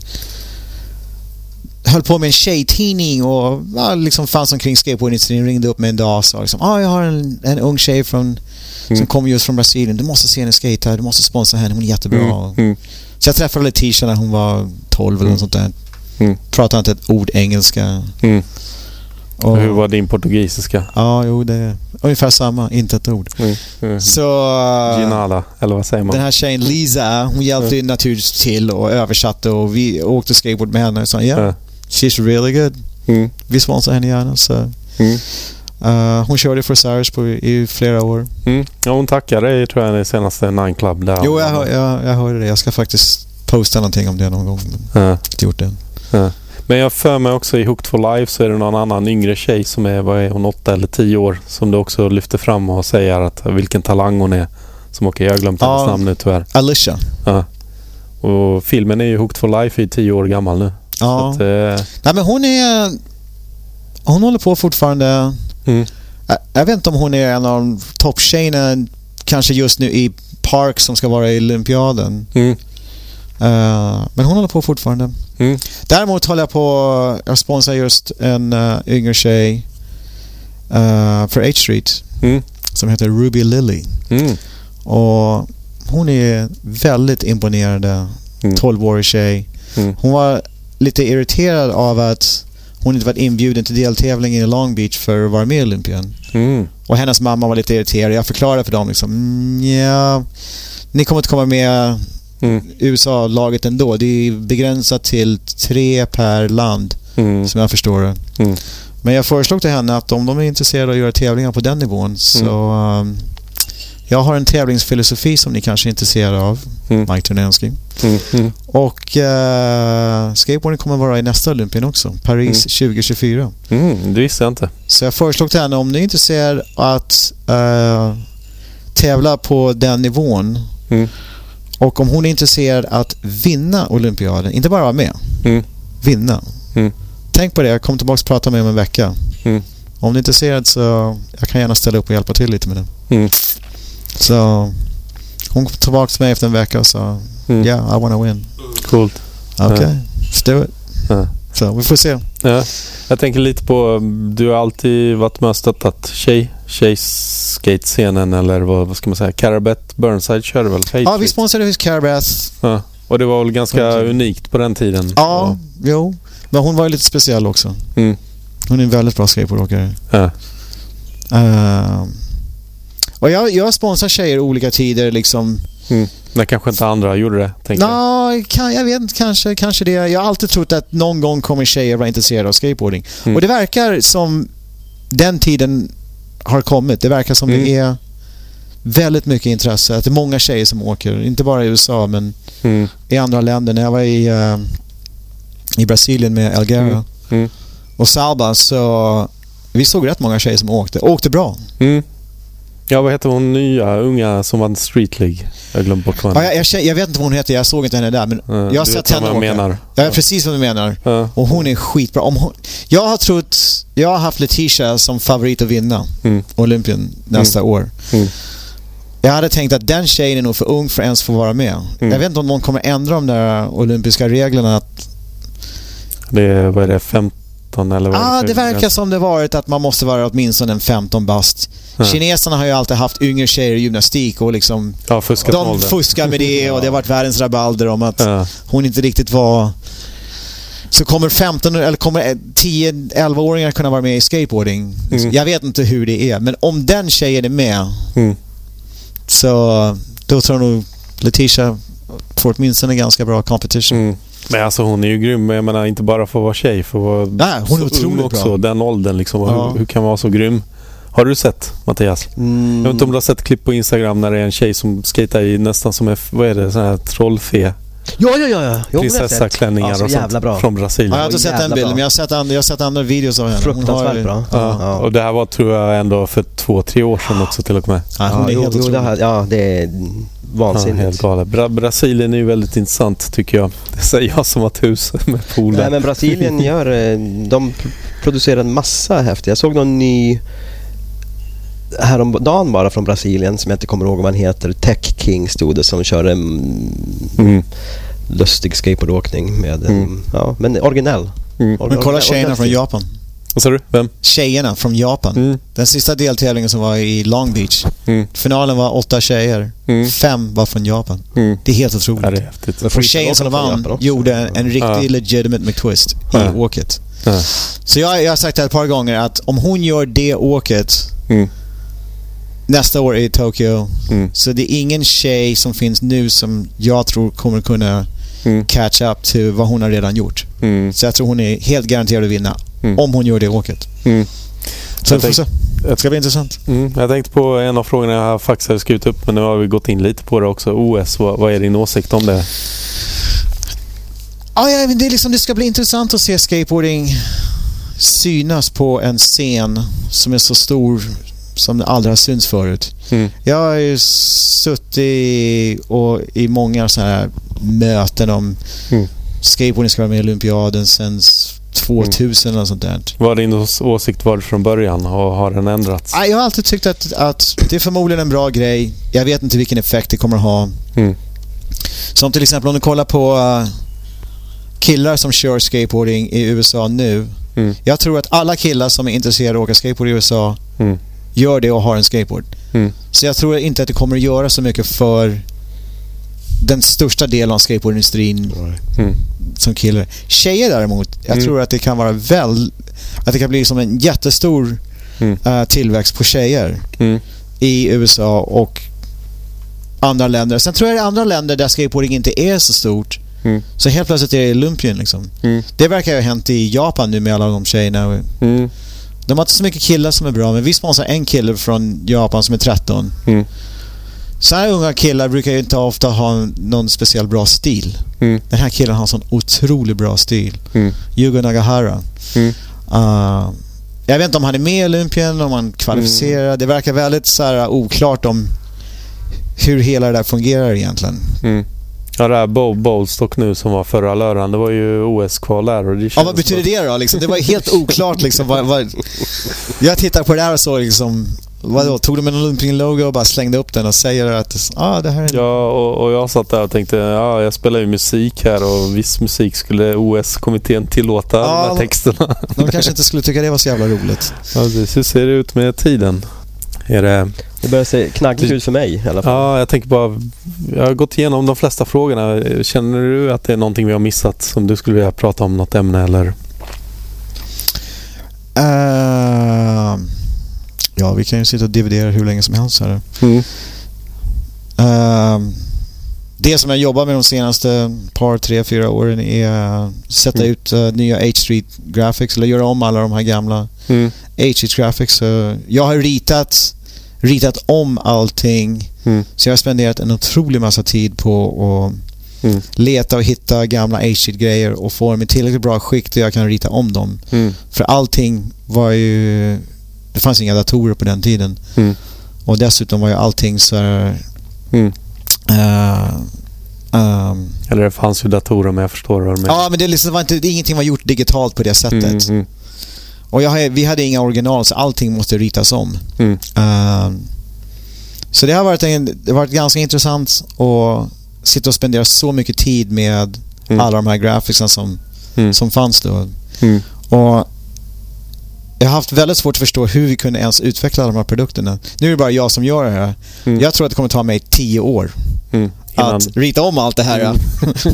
höll på med en tjejtidning och ja, liksom fanns omkring skateboardindustrin. Ringde upp mig en dag och sa liksom, ah, jag har en, en ung tjej från, mm. som kommer just från Brasilien. Du måste se henne skata, du måste sponsra henne, hon är jättebra. Mm. Mm. Så jag träffade Letitia när hon var 12 eller något sånt där.
Mm.
Pratade inte ett ord engelska.
Mm. Och, Hur var din portugisiska?
Ja, jo, det är ungefär samma. Inte ett ord. Mm. Mm. Så...
Ginala, eller vad säger man?
Den här tjejen Lisa, hon hjälpte mm. naturligtvis till och översatte och vi åkte skateboard med henne och sa ja, she's really good.
Mm.
Vi sponsrar henne gärna. Så.
Mm.
Uh, hon körde för Cyrus på, i flera år.
Mm. Ja, hon tackade dig tror jag i senaste Nine Club. Där
jo, jag, jag, jag hörde det. Jag ska faktiskt posta någonting om det någon gång. Men
ja.
inte gjort det
ja. Men jag för mig också i Hooked for Life så är det någon annan yngre tjej som är, vad är hon, åtta eller tio år som du också lyfter fram och säger att vilken talang hon är. Som åker, jag har glömt hennes namn nu tyvärr.
Alicia.
Ja. Och filmen är ju Hooked for Life i tio år gammal nu.
Ja.
Att, eh...
Nej men hon är... Hon håller på fortfarande.
Mm.
Jag, jag, vet inte om hon är en av topptjejerna kanske just nu i Park som ska vara i Olympiaden.
Mm.
Uh, men hon håller på fortfarande.
Mm.
Däremot håller jag på... Jag sponsrar just en uh, yngre tjej uh, för H-Street
mm.
som heter Ruby Lily.
Mm.
Och hon är väldigt imponerande 12-årig mm. tjej.
Mm.
Hon var lite irriterad av att hon inte varit inbjuden till deltävlingen i Long Beach för att vara med i Olympien.
Mm.
Och hennes mamma var lite irriterad. Jag förklarade för dem liksom, mm, ja, ni kommer inte komma med
mm.
USA-laget ändå. Det är begränsat till tre per land,
mm.
som jag förstår det.
Mm.
Men jag föreslog till henne att om de är intresserade av att göra tävlingar på den nivån så um, jag har en tävlingsfilosofi som ni kanske är intresserade av,
mm.
Mike Turnensky.
Mm, mm.
Och uh, skateboarding kommer vara i nästa Olympien också, Paris 2024.
Mm, det visste jag inte.
Så jag föreslog till henne om ni är intresserad att uh, tävla på den nivån
mm.
och om hon är intresserad att vinna Olympiaden, inte bara vara med,
mm.
vinna.
Mm.
Tänk på det, kom tillbaka och prata med mig om en vecka.
Mm.
Om ni är intresserad så jag kan gärna ställa upp och hjälpa till lite med det. Så hon kom tillbaka till mig efter en vecka och sa
Mm.
Yeah, I wanna win.
Coolt.
Okej, okay. let's do it.
Ja.
Så vi får se.
Ja. Jag tänker lite på, du har alltid varit med och stöttat tjej, tjejskate-scenen eller vad, vad ska man säga? Carabet Burnside körde väl?
Ja, vi sponsrade hos Carabet.
Ja. Och det var väl ganska mm. unikt på den tiden?
Ja, och... jo. Men hon var ju lite speciell också.
Mm.
Hon är en väldigt bra skateboardåkare.
Ja.
Uh, och jag, jag sponsrar tjejer olika tider liksom.
Mm. När kanske inte andra gjorde det?
Nå, jag. Kan, jag vet inte. Kanske, kanske det. Jag har alltid trott att någon gång kommer tjejer vara intresserade av skateboarding. Mm. Och det verkar som den tiden har kommit. Det verkar som mm. det är väldigt mycket intresse. Att det är många tjejer som åker. Inte bara i USA men
mm.
i andra länder. När jag var i, uh, i Brasilien med Elgara
mm. mm.
och Salba så vi såg rätt många tjejer som åkte. Åkte bra.
Mm. Ja, vad heter hon nya unga som vann Street League? Jag glömde bort vad
ja, jag, jag, jag, vet inte vad hon heter, jag såg inte henne där. Men
ja,
jag har sett henne åka.
Menar.
Jag vet precis vad du menar.
Ja.
Och hon är skitbra. Om hon, jag har trott... Jag har haft Letitia som favorit att vinna
mm.
Olympien nästa
mm.
år.
Mm.
Jag hade tänkt att den tjejen är nog för ung för att ens få vara med.
Mm.
Jag vet inte om någon kommer ändra de där olympiska reglerna. Att...
Det är, vad är det, 15 eller vad
ah, det, det verkar som det varit att man måste vara åtminstone en 15 bast. Kineserna har ju alltid haft yngre tjejer i gymnastik och liksom...
Ja,
de fuskar med det och det har varit världens rabalder om att
ja.
hon inte riktigt var... Så kommer 15 eller kommer 10-11-åringar kunna vara med i skateboarding?
Mm.
Jag vet inte hur det är, men om den tjejen är med
mm.
Så då tror jag nog Letitia får åtminstone ganska bra competition. Mm.
Men alltså hon är ju grym. Jag menar inte bara för att vara tjej. För att vara
Nej, hon är otroligt också. Bra.
Den åldern liksom. Ja. Hur, hur, kan man vara så grym? Har du sett Mattias? Mm. Jag vet inte om du har sett klipp på Instagram när det är en tjej som skejtar i nästan som en, vad är det, sån här trollfe.
Ja, ja, ja. ja.
Prinsessaklänningar och sånt bra. från Brasilien.
Ja, jag har inte sett den bilden, men jag har sett, andra, jag har sett andra videos av henne.
Fruktansvärt har, bra. Ja.
ja. Och det här var, tror jag, ändå för två, tre år sedan också till och med.
Ja, hon är helt jo, det här, ja, det är vansinnigt. Ja, helt
galet. Bra Brasilien är ju väldigt intressant, tycker jag. Det säger jag som har hus med pooler.
Nej, men Brasilien gör... Eh, de producerar en massa häftigt. Jag såg någon ny häromdagen bara från Brasilien som jag inte kommer ihåg vad han heter. Tech King stod det som kör en mm. lustig skateboardåkning med mm. ja, men originell.
Mm. Or men kolla tjejerna från Japan.
Vad sa du? Vem?
Tjejerna från Japan. Mm. Den sista deltävlingen som var i Long Beach. Mm. Finalen var åtta tjejer. Mm. Fem var från Japan. Mm. Det är helt otroligt. Ja, det är häftigt. Och tjejen som vann gjorde en, en riktig ja. legitimate McTwist i åket. Så jag, jag har sagt det ett par gånger att om hon gör det åket mm nästa år i Tokyo. Mm. Så det är ingen tjej som finns nu som jag tror kommer kunna mm. catch up till vad hon har redan gjort. Mm. Så jag tror hon är helt garanterad att vinna mm. om hon gör det åket. Mm. Så får se. Det ska bli intressant.
Mm. Jag tänkte på en av frågorna jag faktiskt hade skrivit upp, men nu har vi gått in lite på det också. OS, vad, vad är din åsikt om det?
Ja, ja, det, är liksom, det ska bli intressant att se skateboarding synas på en scen som är så stor som aldrig har synts förut. Mm. Jag har ju suttit och, i många sådana här möten om mm. skateboarding ska vara med i olympiaden sen 2000 mm. eller sånt där.
Vad din åsikt var från början och har den ändrats?
Jag har alltid tyckt att, att det är förmodligen en bra grej. Jag vet inte vilken effekt det kommer att ha. Mm. Som till exempel om du kollar på uh, killar som kör skateboarding i USA nu. Mm. Jag tror att alla killar som är intresserade av att åka skateboard i USA mm gör det och har en skateboard. Mm. Så jag tror inte att det kommer att göra så mycket för den största delen av skateboardindustrin mm. som killar. Tjejer däremot, jag mm. tror att det kan vara väl... Att det kan bli som en jättestor uh, tillväxt på tjejer mm. i USA och andra länder. Sen tror jag det är andra länder där skateboarding inte är så stort. Mm. Så helt plötsligt är det Olympien liksom. Mm. Det verkar ju ha hänt i Japan nu med alla de tjejerna. Mm. De har inte så mycket killar som är bra, men vi sponsrar en kille från Japan som är 13. Mm. Så här unga killar brukar ju inte ofta ha någon speciellt bra stil. Mm. Den här killen har en sån otroligt bra stil. Mm. Yugo Nagahara. Mm. Uh, jag vet inte om han är med i Olympien, om han kvalificerar. Mm. Det verkar väldigt så här, oklart om hur hela det där fungerar egentligen. Mm.
Ja, det här Bo Bowlstock nu som var förra lördagen, det var ju OS-kval där. Och det
ja, vad betyder det då? Liksom? Det var helt oklart liksom. Vad, vad... Jag tittar på det där och så liksom... Vadå, tog de en Olympian-logo och bara slängde upp den och säger att ah, det här är...
Ja, och, och, jag satt där och tänkte ja, jag spelar ju musik här och viss musik skulle OS-kommittén tillåta ja, de här texterna.
De kanske inte skulle tycka det var så jävla roligt.
Ja, det, hur ser det ut med tiden? Är det...
Det börjar se knaggligt ut för mig i alla fall.
Ja, jag tänker bara... Jag har gått igenom de flesta frågorna. Känner du att det är någonting vi har missat som du skulle vilja prata om? Något ämne eller?
Uh, ja, vi kan ju sitta och dividera hur länge som helst här. Mm. Uh, det som jag jobbar med de senaste par, tre, fyra åren är att sätta mm. ut uh, nya H-Street Graphics eller göra om alla de här gamla mm. H-Street Graphics. jag har ritat ritat om allting. Mm. Så jag har spenderat en otrolig massa tid på att mm. leta och hitta gamla A-sheet-grejer och få dem i tillräckligt bra skick där jag kan rita om dem. Mm. För allting var ju... Det fanns inga datorer på den tiden. Mm. Och dessutom var ju allting så här... Uh,
um, Eller det fanns ju datorer men jag förstår vad du
menar. Ja, men det, liksom var inte, ingenting var gjort digitalt på det sättet. Mm, mm. Och jag, vi hade inga original så allting måste ritas om. Mm. Uh, så det har varit, en, det har varit ganska intressant att sitta och spendera så mycket tid med mm. alla de här graphicsen som, mm. som fanns då. Mm. Och jag har haft väldigt svårt att förstå hur vi kunde ens utveckla de här produkterna. Nu är det bara jag som gör det här. Mm. Jag tror att det kommer ta mig tio år mm. att rita om allt det här mm.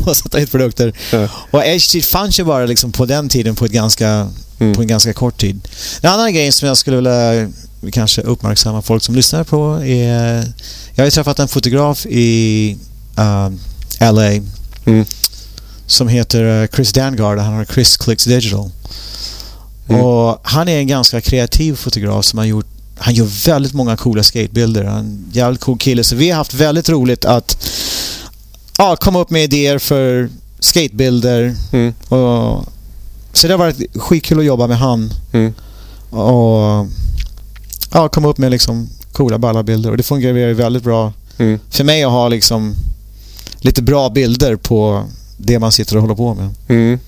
och sätta ut produkter. Ja. Och HT fanns ju bara liksom på den tiden på ett ganska mm. på en ganska kort tid. En annan grej som jag skulle vilja vi kanske uppmärksammar folk som lyssnar på är... Jag har ju träffat en fotograf i uh, LA mm. som heter uh, Chris Dangard. Han har Chris Clicks Digital. Mm. Och han är en ganska kreativ fotograf som har gjort han gör väldigt många coola skatebilder. Han är en jävligt cool kille. Så vi har haft väldigt roligt att ja, komma upp med idéer för skatebilder. Mm. Och, så det har varit skitkul att jobba med han. Mm. Och ja, komma upp med liksom coola balla bilder. Och det fungerar väldigt bra mm. för mig att ha liksom lite bra bilder på det man sitter och håller på med.
Mm.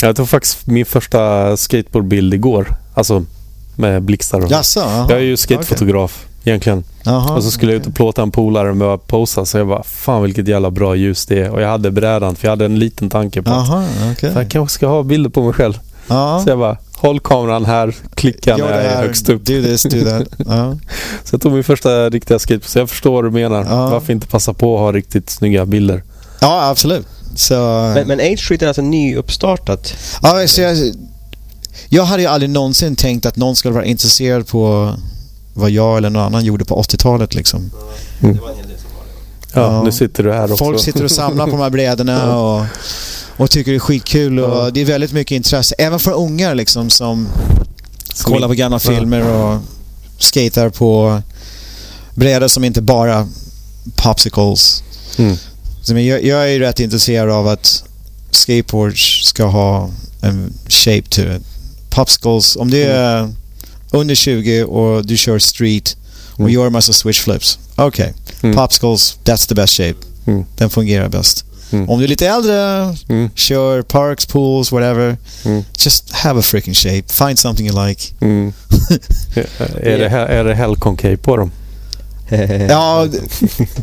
Jag tog faktiskt min första skateboardbild igår. Alltså med blixtar och
Jaså,
Jag är ju skatefotograf okay. egentligen. Aha, och så skulle okay. jag ut och plåta en polare med att posa så jag bara fan vilket jävla bra ljus det är. Och jag hade brädan för jag hade en liten tanke på
Aha, okay.
att jag kanske ska ha bilder på mig själv. Aha. Så jag bara håll kameran här, klicka när jag är högst upp.
Do this, do that.
så jag tog min första riktiga skate så jag förstår vad du menar. Varför inte passa på att ha riktigt snygga bilder?
Ja, absolut. Så...
Men, men Age Street är alltså nyuppstartat?
Ja, så jag, jag hade ju aldrig någonsin tänkt att någon skulle vara intresserad på vad jag eller någon annan gjorde på 80-talet liksom. Mm.
Ja, nu sitter du här också.
Folk sitter och samlar på de här brädorna och, och tycker det är skitkul och ja. det är väldigt mycket intresse. Även för ungar liksom som som kollar på gamla filmer och skater på brädor som inte bara popsicles. Mm. Så jag, jag är ju rätt intresserad av att skateboards ska ha en shape to it popsicles. Om det är mm. under 20 och du kör street och mm. gör massa switch flips. Okej, okay. mm. popsicles, that's the best shape. Mm. Den fungerar bäst. Mm. Om du är lite äldre, mm. kör parks, pools, whatever. Just have a freaking shape. Find something you like.
är, det, är det Hellcon på dem?
ja,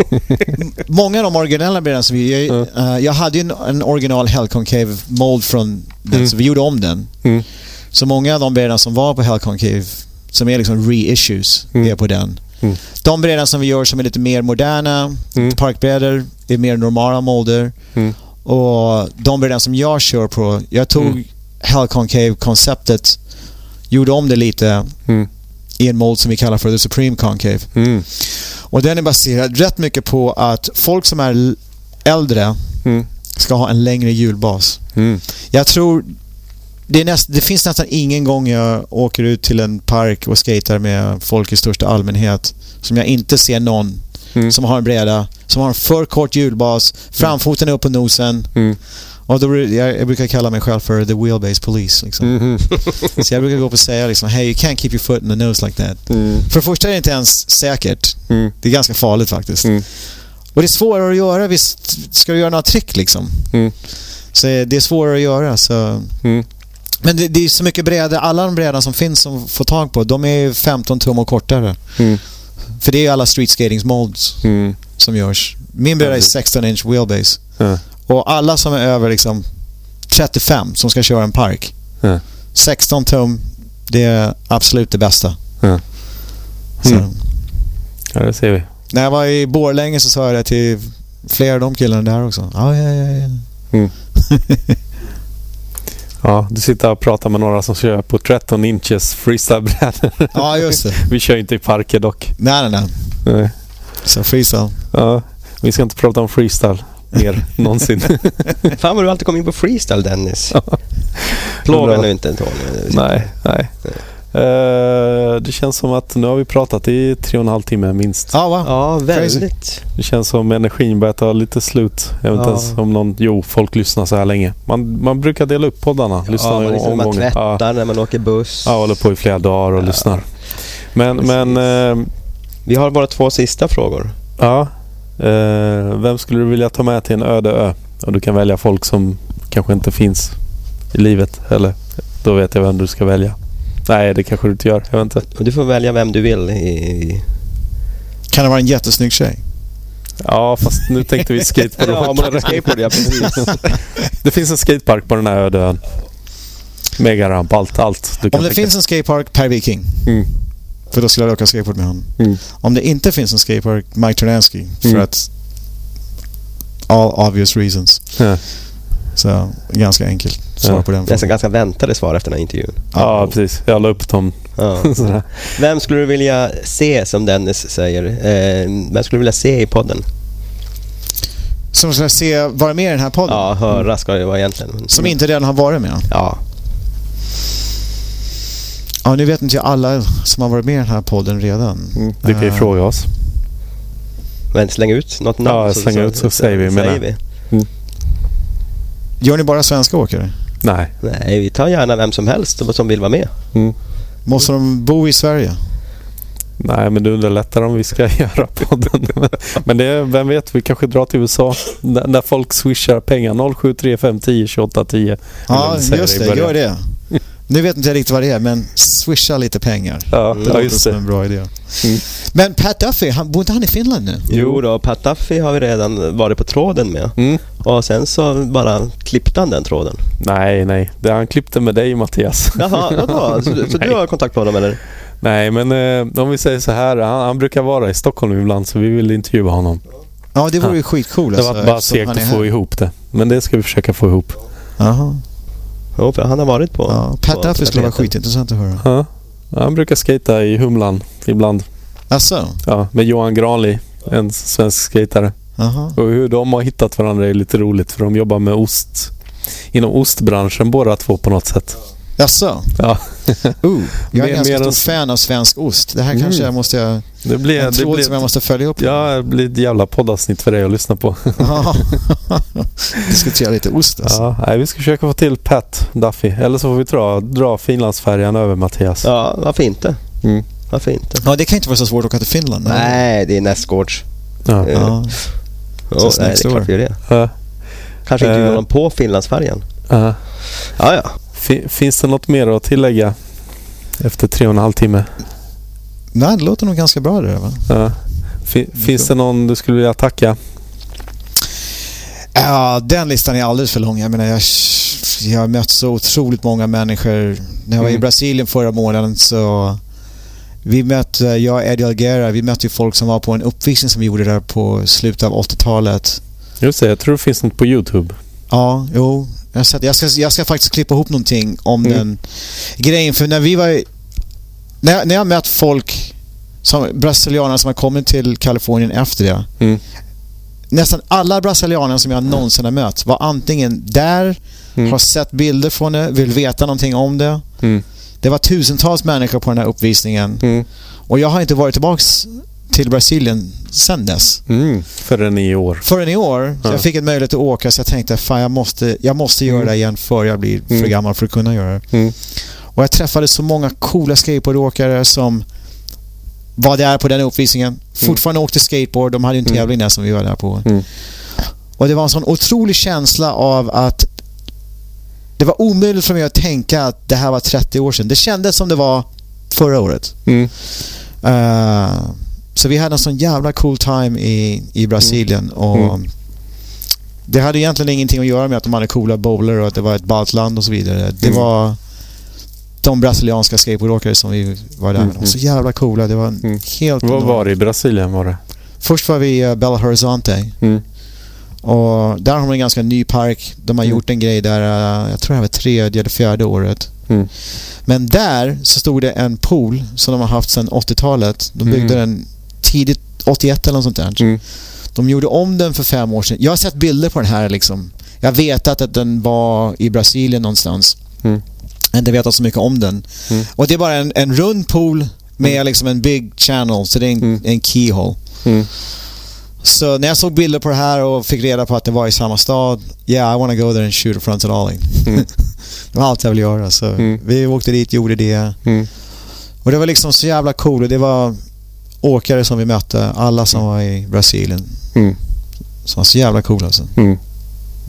många av de originella brädorna som vi... Jag, uh, jag hade ju en, en original Hellcon mold från den, mm. så vi gjorde om den. Mm. Så många av de brädorna som var på Hellcon som är liksom reissues, mm. är på den. Mm. De brädorna som vi gör som är lite mer moderna, mm. parkbrädor, är mer normala molder. Mm. Och de brädorna som jag kör på, jag tog mm. Hellcon konceptet gjorde om det lite mm. i en mold som vi kallar för The Supreme Concave. Mm. Och den är baserad rätt mycket på att folk som är äldre mm. ska ha en längre hjulbas. Mm. Jag tror det, näst, det, finns nästan ingen gång jag åker ut till en park och skater med folk i största allmänhet som jag inte ser någon mm. som har en bräda, som har en för kort hjulbas, framfoten är upp på nosen. Mm. Och då, jag, jag, brukar kalla mig själv för the wheelbase police. Liksom. Mm -hmm. så jag brukar gå upp och säga liksom, hey you can't keep your foot in the nose like that. Mm. För det första är det inte ens säkert. Mm. Det är ganska farligt faktiskt. Mm. Och det är svårare att göra visst. Ska du göra några trick liksom. Mm. Så det är svårare att göra. Så mm. Men det, det är så mycket brädor. Alla de brädor som finns som får tag på, de är 15 tum och kortare. Mm. För det är alla street skating molds mm. som görs. Min bräda är 16 inch wheelbase. Mm. Och alla som är över liksom 35 som ska köra en park. 16 tum, det är absolut det bästa.
Mm. Ja, det ser vi.
När jag var i Borlänge så sa jag det till flera av de killarna där också. Ja, ja, ja. ja. Mm.
Ja, du sitter och pratar med några som kör på 13 inches freestylebrädor.
Ja, just det.
Vi kör inte i parker dock.
Nej, nej, nej. nej. Så freestyle.
Ja, vi ska inte prata om freestyle mer någonsin.
Fan vad du alltid kommer in på freestyle Dennis. Ja. Plåga nu inte Tony.
Nej, nej. Uh, det känns som att nu har vi pratat i tre och en halv timme minst.
Ja, va?
ja väldigt.
Det känns som energin börjar ta lite slut. Jag vet inte ja. ens om någon... Jo, folk lyssnar så här länge. Man, man brukar dela upp poddarna.
Ja, man, liksom, man tvättar ja. när man åker buss.
Ja, håller på i flera dagar och ja. lyssnar. Men... men uh,
vi har bara två sista frågor.
Ja. Uh, vem skulle du vilja ta med till en öde ö? Och du kan välja folk som kanske inte finns i livet. Eller då vet jag vem du ska välja. Nej, det kanske du inte gör. Jag vet inte.
Du får välja vem du vill. I...
Kan det vara en jättesnygg tjej?
Ja, fast nu tänkte vi skateboard.
ja, skateboard, ja precis.
det finns en skatepark på den här öde ön. Megaramp, allt, allt.
Om det tänka. finns en skatepark, Per Viking. Mm. För då skulle jag åka skateboard med honom. Mm. Om det inte finns en skatepark, Mike Ternansky. För mm. att... All obvious reasons. Ja. Så ganska enkelt svar ja. på den frågan.
Nästan ganska väntade svar efter den här intervjun.
Ja, precis. Jag la upp dem
Ja. vem skulle du vilja se, som Dennis säger, eh, vem skulle du vilja se i podden?
Som ska se, vara med i den här podden?
Ja, höra ska det vara egentligen.
Som inte redan har varit med?
Ja.
Ja, nu vet inte jag alla som har varit med i den här podden redan.
Mm, du kan ju uh, fråga oss.
Men släng ut något namn.
Ja, släng ut så, så, säger vi. Säger vi. Mm.
Gör ni bara svenska åkare?
Nej.
Nej, vi tar gärna vem som helst som vill vara med.
Mm. Måste de bo i Sverige?
Nej, men det underlättar om vi ska göra podden. men det, vem vet, vi kanske drar till USA när folk swishar pengar 0735 10 28 10.
Ja, just det. Gör det. Nu vet inte jag riktigt vad det är, men swisha lite pengar.
Ja, det låter som
en bra idé. Mm. Men Pat Duffy, han, bor inte han i Finland nu?
Jo då, Pat Duffy har vi redan varit på tråden med. Mm. Och sen så bara klippte han den tråden.
Nej, nej. Det han klippte med dig Mattias.
Jaha, vadå? Så, så du har kontakt med honom eller?
Nej, men eh, om vi säger så här. Han, han, brukar vara i Stockholm ibland så vi vill intervjua honom.
Ja, det vore ju skitcoolt.
Det var alltså, bara segt att få ihop det. Men det ska vi försöka få ihop.
Jaha.
Jo, för han har varit på...
Ja, Pat Duffy skulle vara skitintressant att höra.
Ja. Han brukar skata i Humlan ibland.
Asså?
Ja, med Johan Granli, en svensk skatare.
Aha.
Och hur de har hittat varandra är lite roligt för de jobbar med ost. Inom ostbranschen båda två på något sätt.
Jaså?
Ja.
uh, jag är ganska stor fan av svensk ost. Det här mm. kanske jag måste...
Det blir,
en
tråd
som jag måste följa upp.
Ja, det blir ett jävla poddavsnitt för dig att lyssna på.
Diskutera lite ost alltså.
Ja, nej, vi ska försöka få till Pat Duffy. Eller så får vi dra, dra Finlandsfärjan över Mattias.
Ja, varför inte? Mm. Varför inte?
Ja, det kan inte vara så svårt att åka till Finland.
Nej, nej det är nästgårds.
Ja. Uh, ja.
Oh, nej, det är klart vi gör det. Ja. Kanske inte uh, någon på Finlandsfärjan.
Uh.
Ja, ja.
Finns det något mer att tillägga efter tre och en halv timme?
Nej, det låter nog ganska bra det va?
Ja. Finns det någon du skulle vilja tacka?
Ja, den listan är alldeles för lång. Jag menar, jag, jag har mött så otroligt många människor. När jag var mm. i Brasilien förra månaden så vi mötte, jag och Eddie Alguera, vi mötte ju folk som var på en uppvisning som vi gjorde där på slutet av 80-talet.
Just det, jag tror det finns något på YouTube.
Ja, jo. Jag ska, jag ska, jag ska faktiskt klippa ihop någonting om mm. den grejen. För när vi var... När, jag, när jag mött folk, som brasilianer som har kommit till Kalifornien efter det. Mm. Nästan alla brasilianer som jag någonsin har mött var antingen där, mm. har sett bilder från det, vill veta någonting om det.
Mm.
Det var tusentals människor på den här uppvisningen. Mm. Och jag har inte varit tillbaks till Brasilien sen dess.
Mm, förrän i år.
Förrän i år. Ja. jag fick en möjlighet att åka så jag tänkte fan jag måste, jag måste göra mm. det igen för jag blir för mm. gammal för att kunna göra det.
Mm.
Och jag träffade så många coola skateboardåkare som var där på den uppvisningen. Mm. Fortfarande åkte skateboard. De hade ju en mm. tävling där som vi var där på. Och det var en sån otrolig känsla av att det var omöjligt för mig att tänka att det här var 30 år sedan. Det kändes som det var förra året.
Mm.
Uh, så vi hade en sån jävla cool time i, i Brasilien. Mm. Och mm. Det hade egentligen ingenting att göra med att de hade coola bowler och att det var ett ballt land och så vidare. Det mm. var de brasilianska skateboardåkare som vi var där med. De var så mm. jävla coola. Det var mm. helt...
Vad var det i Brasilien var det?
Först var vi i uh, Belo Horizonte.
Mm.
Och där har de en ganska ny park. De har mm. gjort en grej där, uh, jag tror det här var tredje eller fjärde året.
Mm.
Men där så stod det en pool som de har haft sedan 80-talet. De byggde den tidigt 81 eller något sånt där.
Mm.
De gjorde om den för fem år sedan. Jag har sett bilder på den här liksom. Jag vet att den var i Brasilien någonstans.
Mm.
Jag har inte vetat så mycket om den.
Mm.
Och det är bara en, en rund pool med mm. liksom en big channel. Så det är en, mm. en keyhole. Så när jag såg bilder på det här och fick reda på att det var i samma stad. Yeah, I wanna go there and shoot a fronted ollie. Mm. det var allt jag ville göra. Så mm. vi åkte dit, gjorde det.
Mm.
Och det var liksom så jävla cool. Det var åkare som vi mötte, alla som var i Brasilien.
Mm.
Som var så jävla coola alltså.
Mm.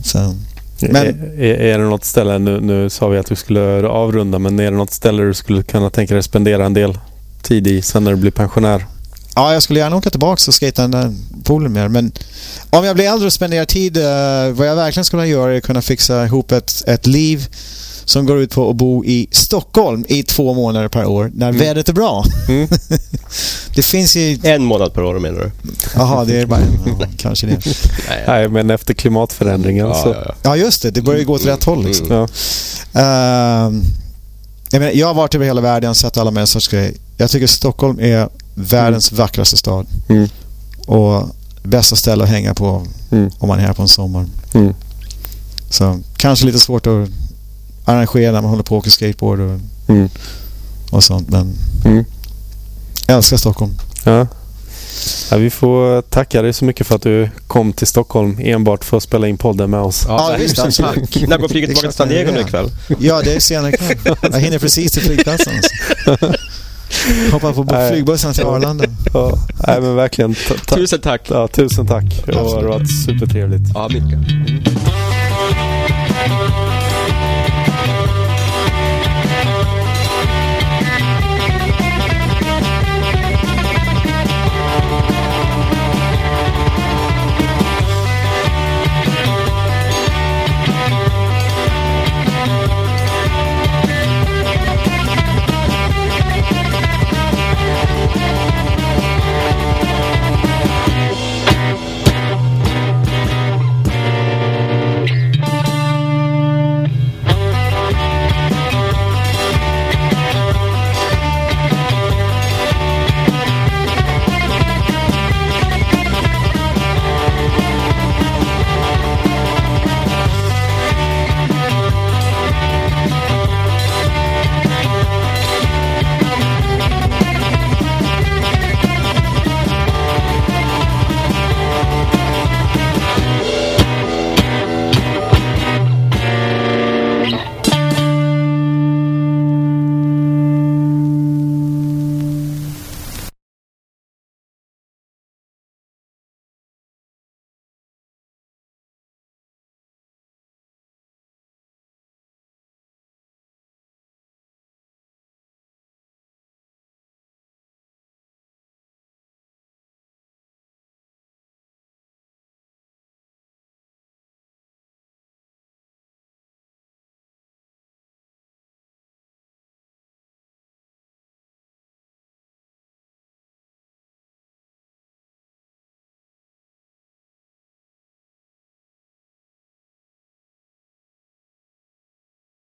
Så,
men, är, är det något ställe, nu, nu sa vi att vi skulle avrunda, men är det något ställe du skulle kunna tänka dig spendera en del tid i sen när du blir pensionär?
Ja, jag skulle gärna åka tillbaka och skata den poolen mer. Men om jag blir äldre och spenderar tid, uh, vad jag verkligen skulle göra är att kunna fixa ihop ett, ett liv som går ut på att bo i Stockholm i två månader per år när mm. vädret är bra.
Mm.
det finns ju...
En månad per år menar du?
Jaha, det är bara ja, kanske det.
Nej, men efter klimatförändringen
ja,
så...
Ja, ja. ja, just det. Det börjar ju gå åt rätt håll liksom.
Ja.
Uh, Jag, menar, jag har varit över hela världen, sett alla sorts grejer. Jag tycker Stockholm är världens mm. vackraste stad. Mm. Och bästa ställe att hänga på mm. om man är här på en sommar. Mm. Så kanske lite svårt att arrangera när man håller på och åker skateboard och, mm. och sånt. Men mm. jag älskar Stockholm.
Ja. Ja, vi får tacka dig så mycket för att du kom till Stockholm enbart för att spela in podden med oss.
Ja, ja visst. Tack.
När går flyget tillbaka till San Diego nu ikväll?
Ja, det är senare ikväll. Jag hinner precis till flygplatsen. Hoppa på flygbussen till Arlanda.
Ja, nej, men verkligen.
tusen tack.
Ja, tusen tack. Det har varit supertrevligt.
Ja, mycket. Mm.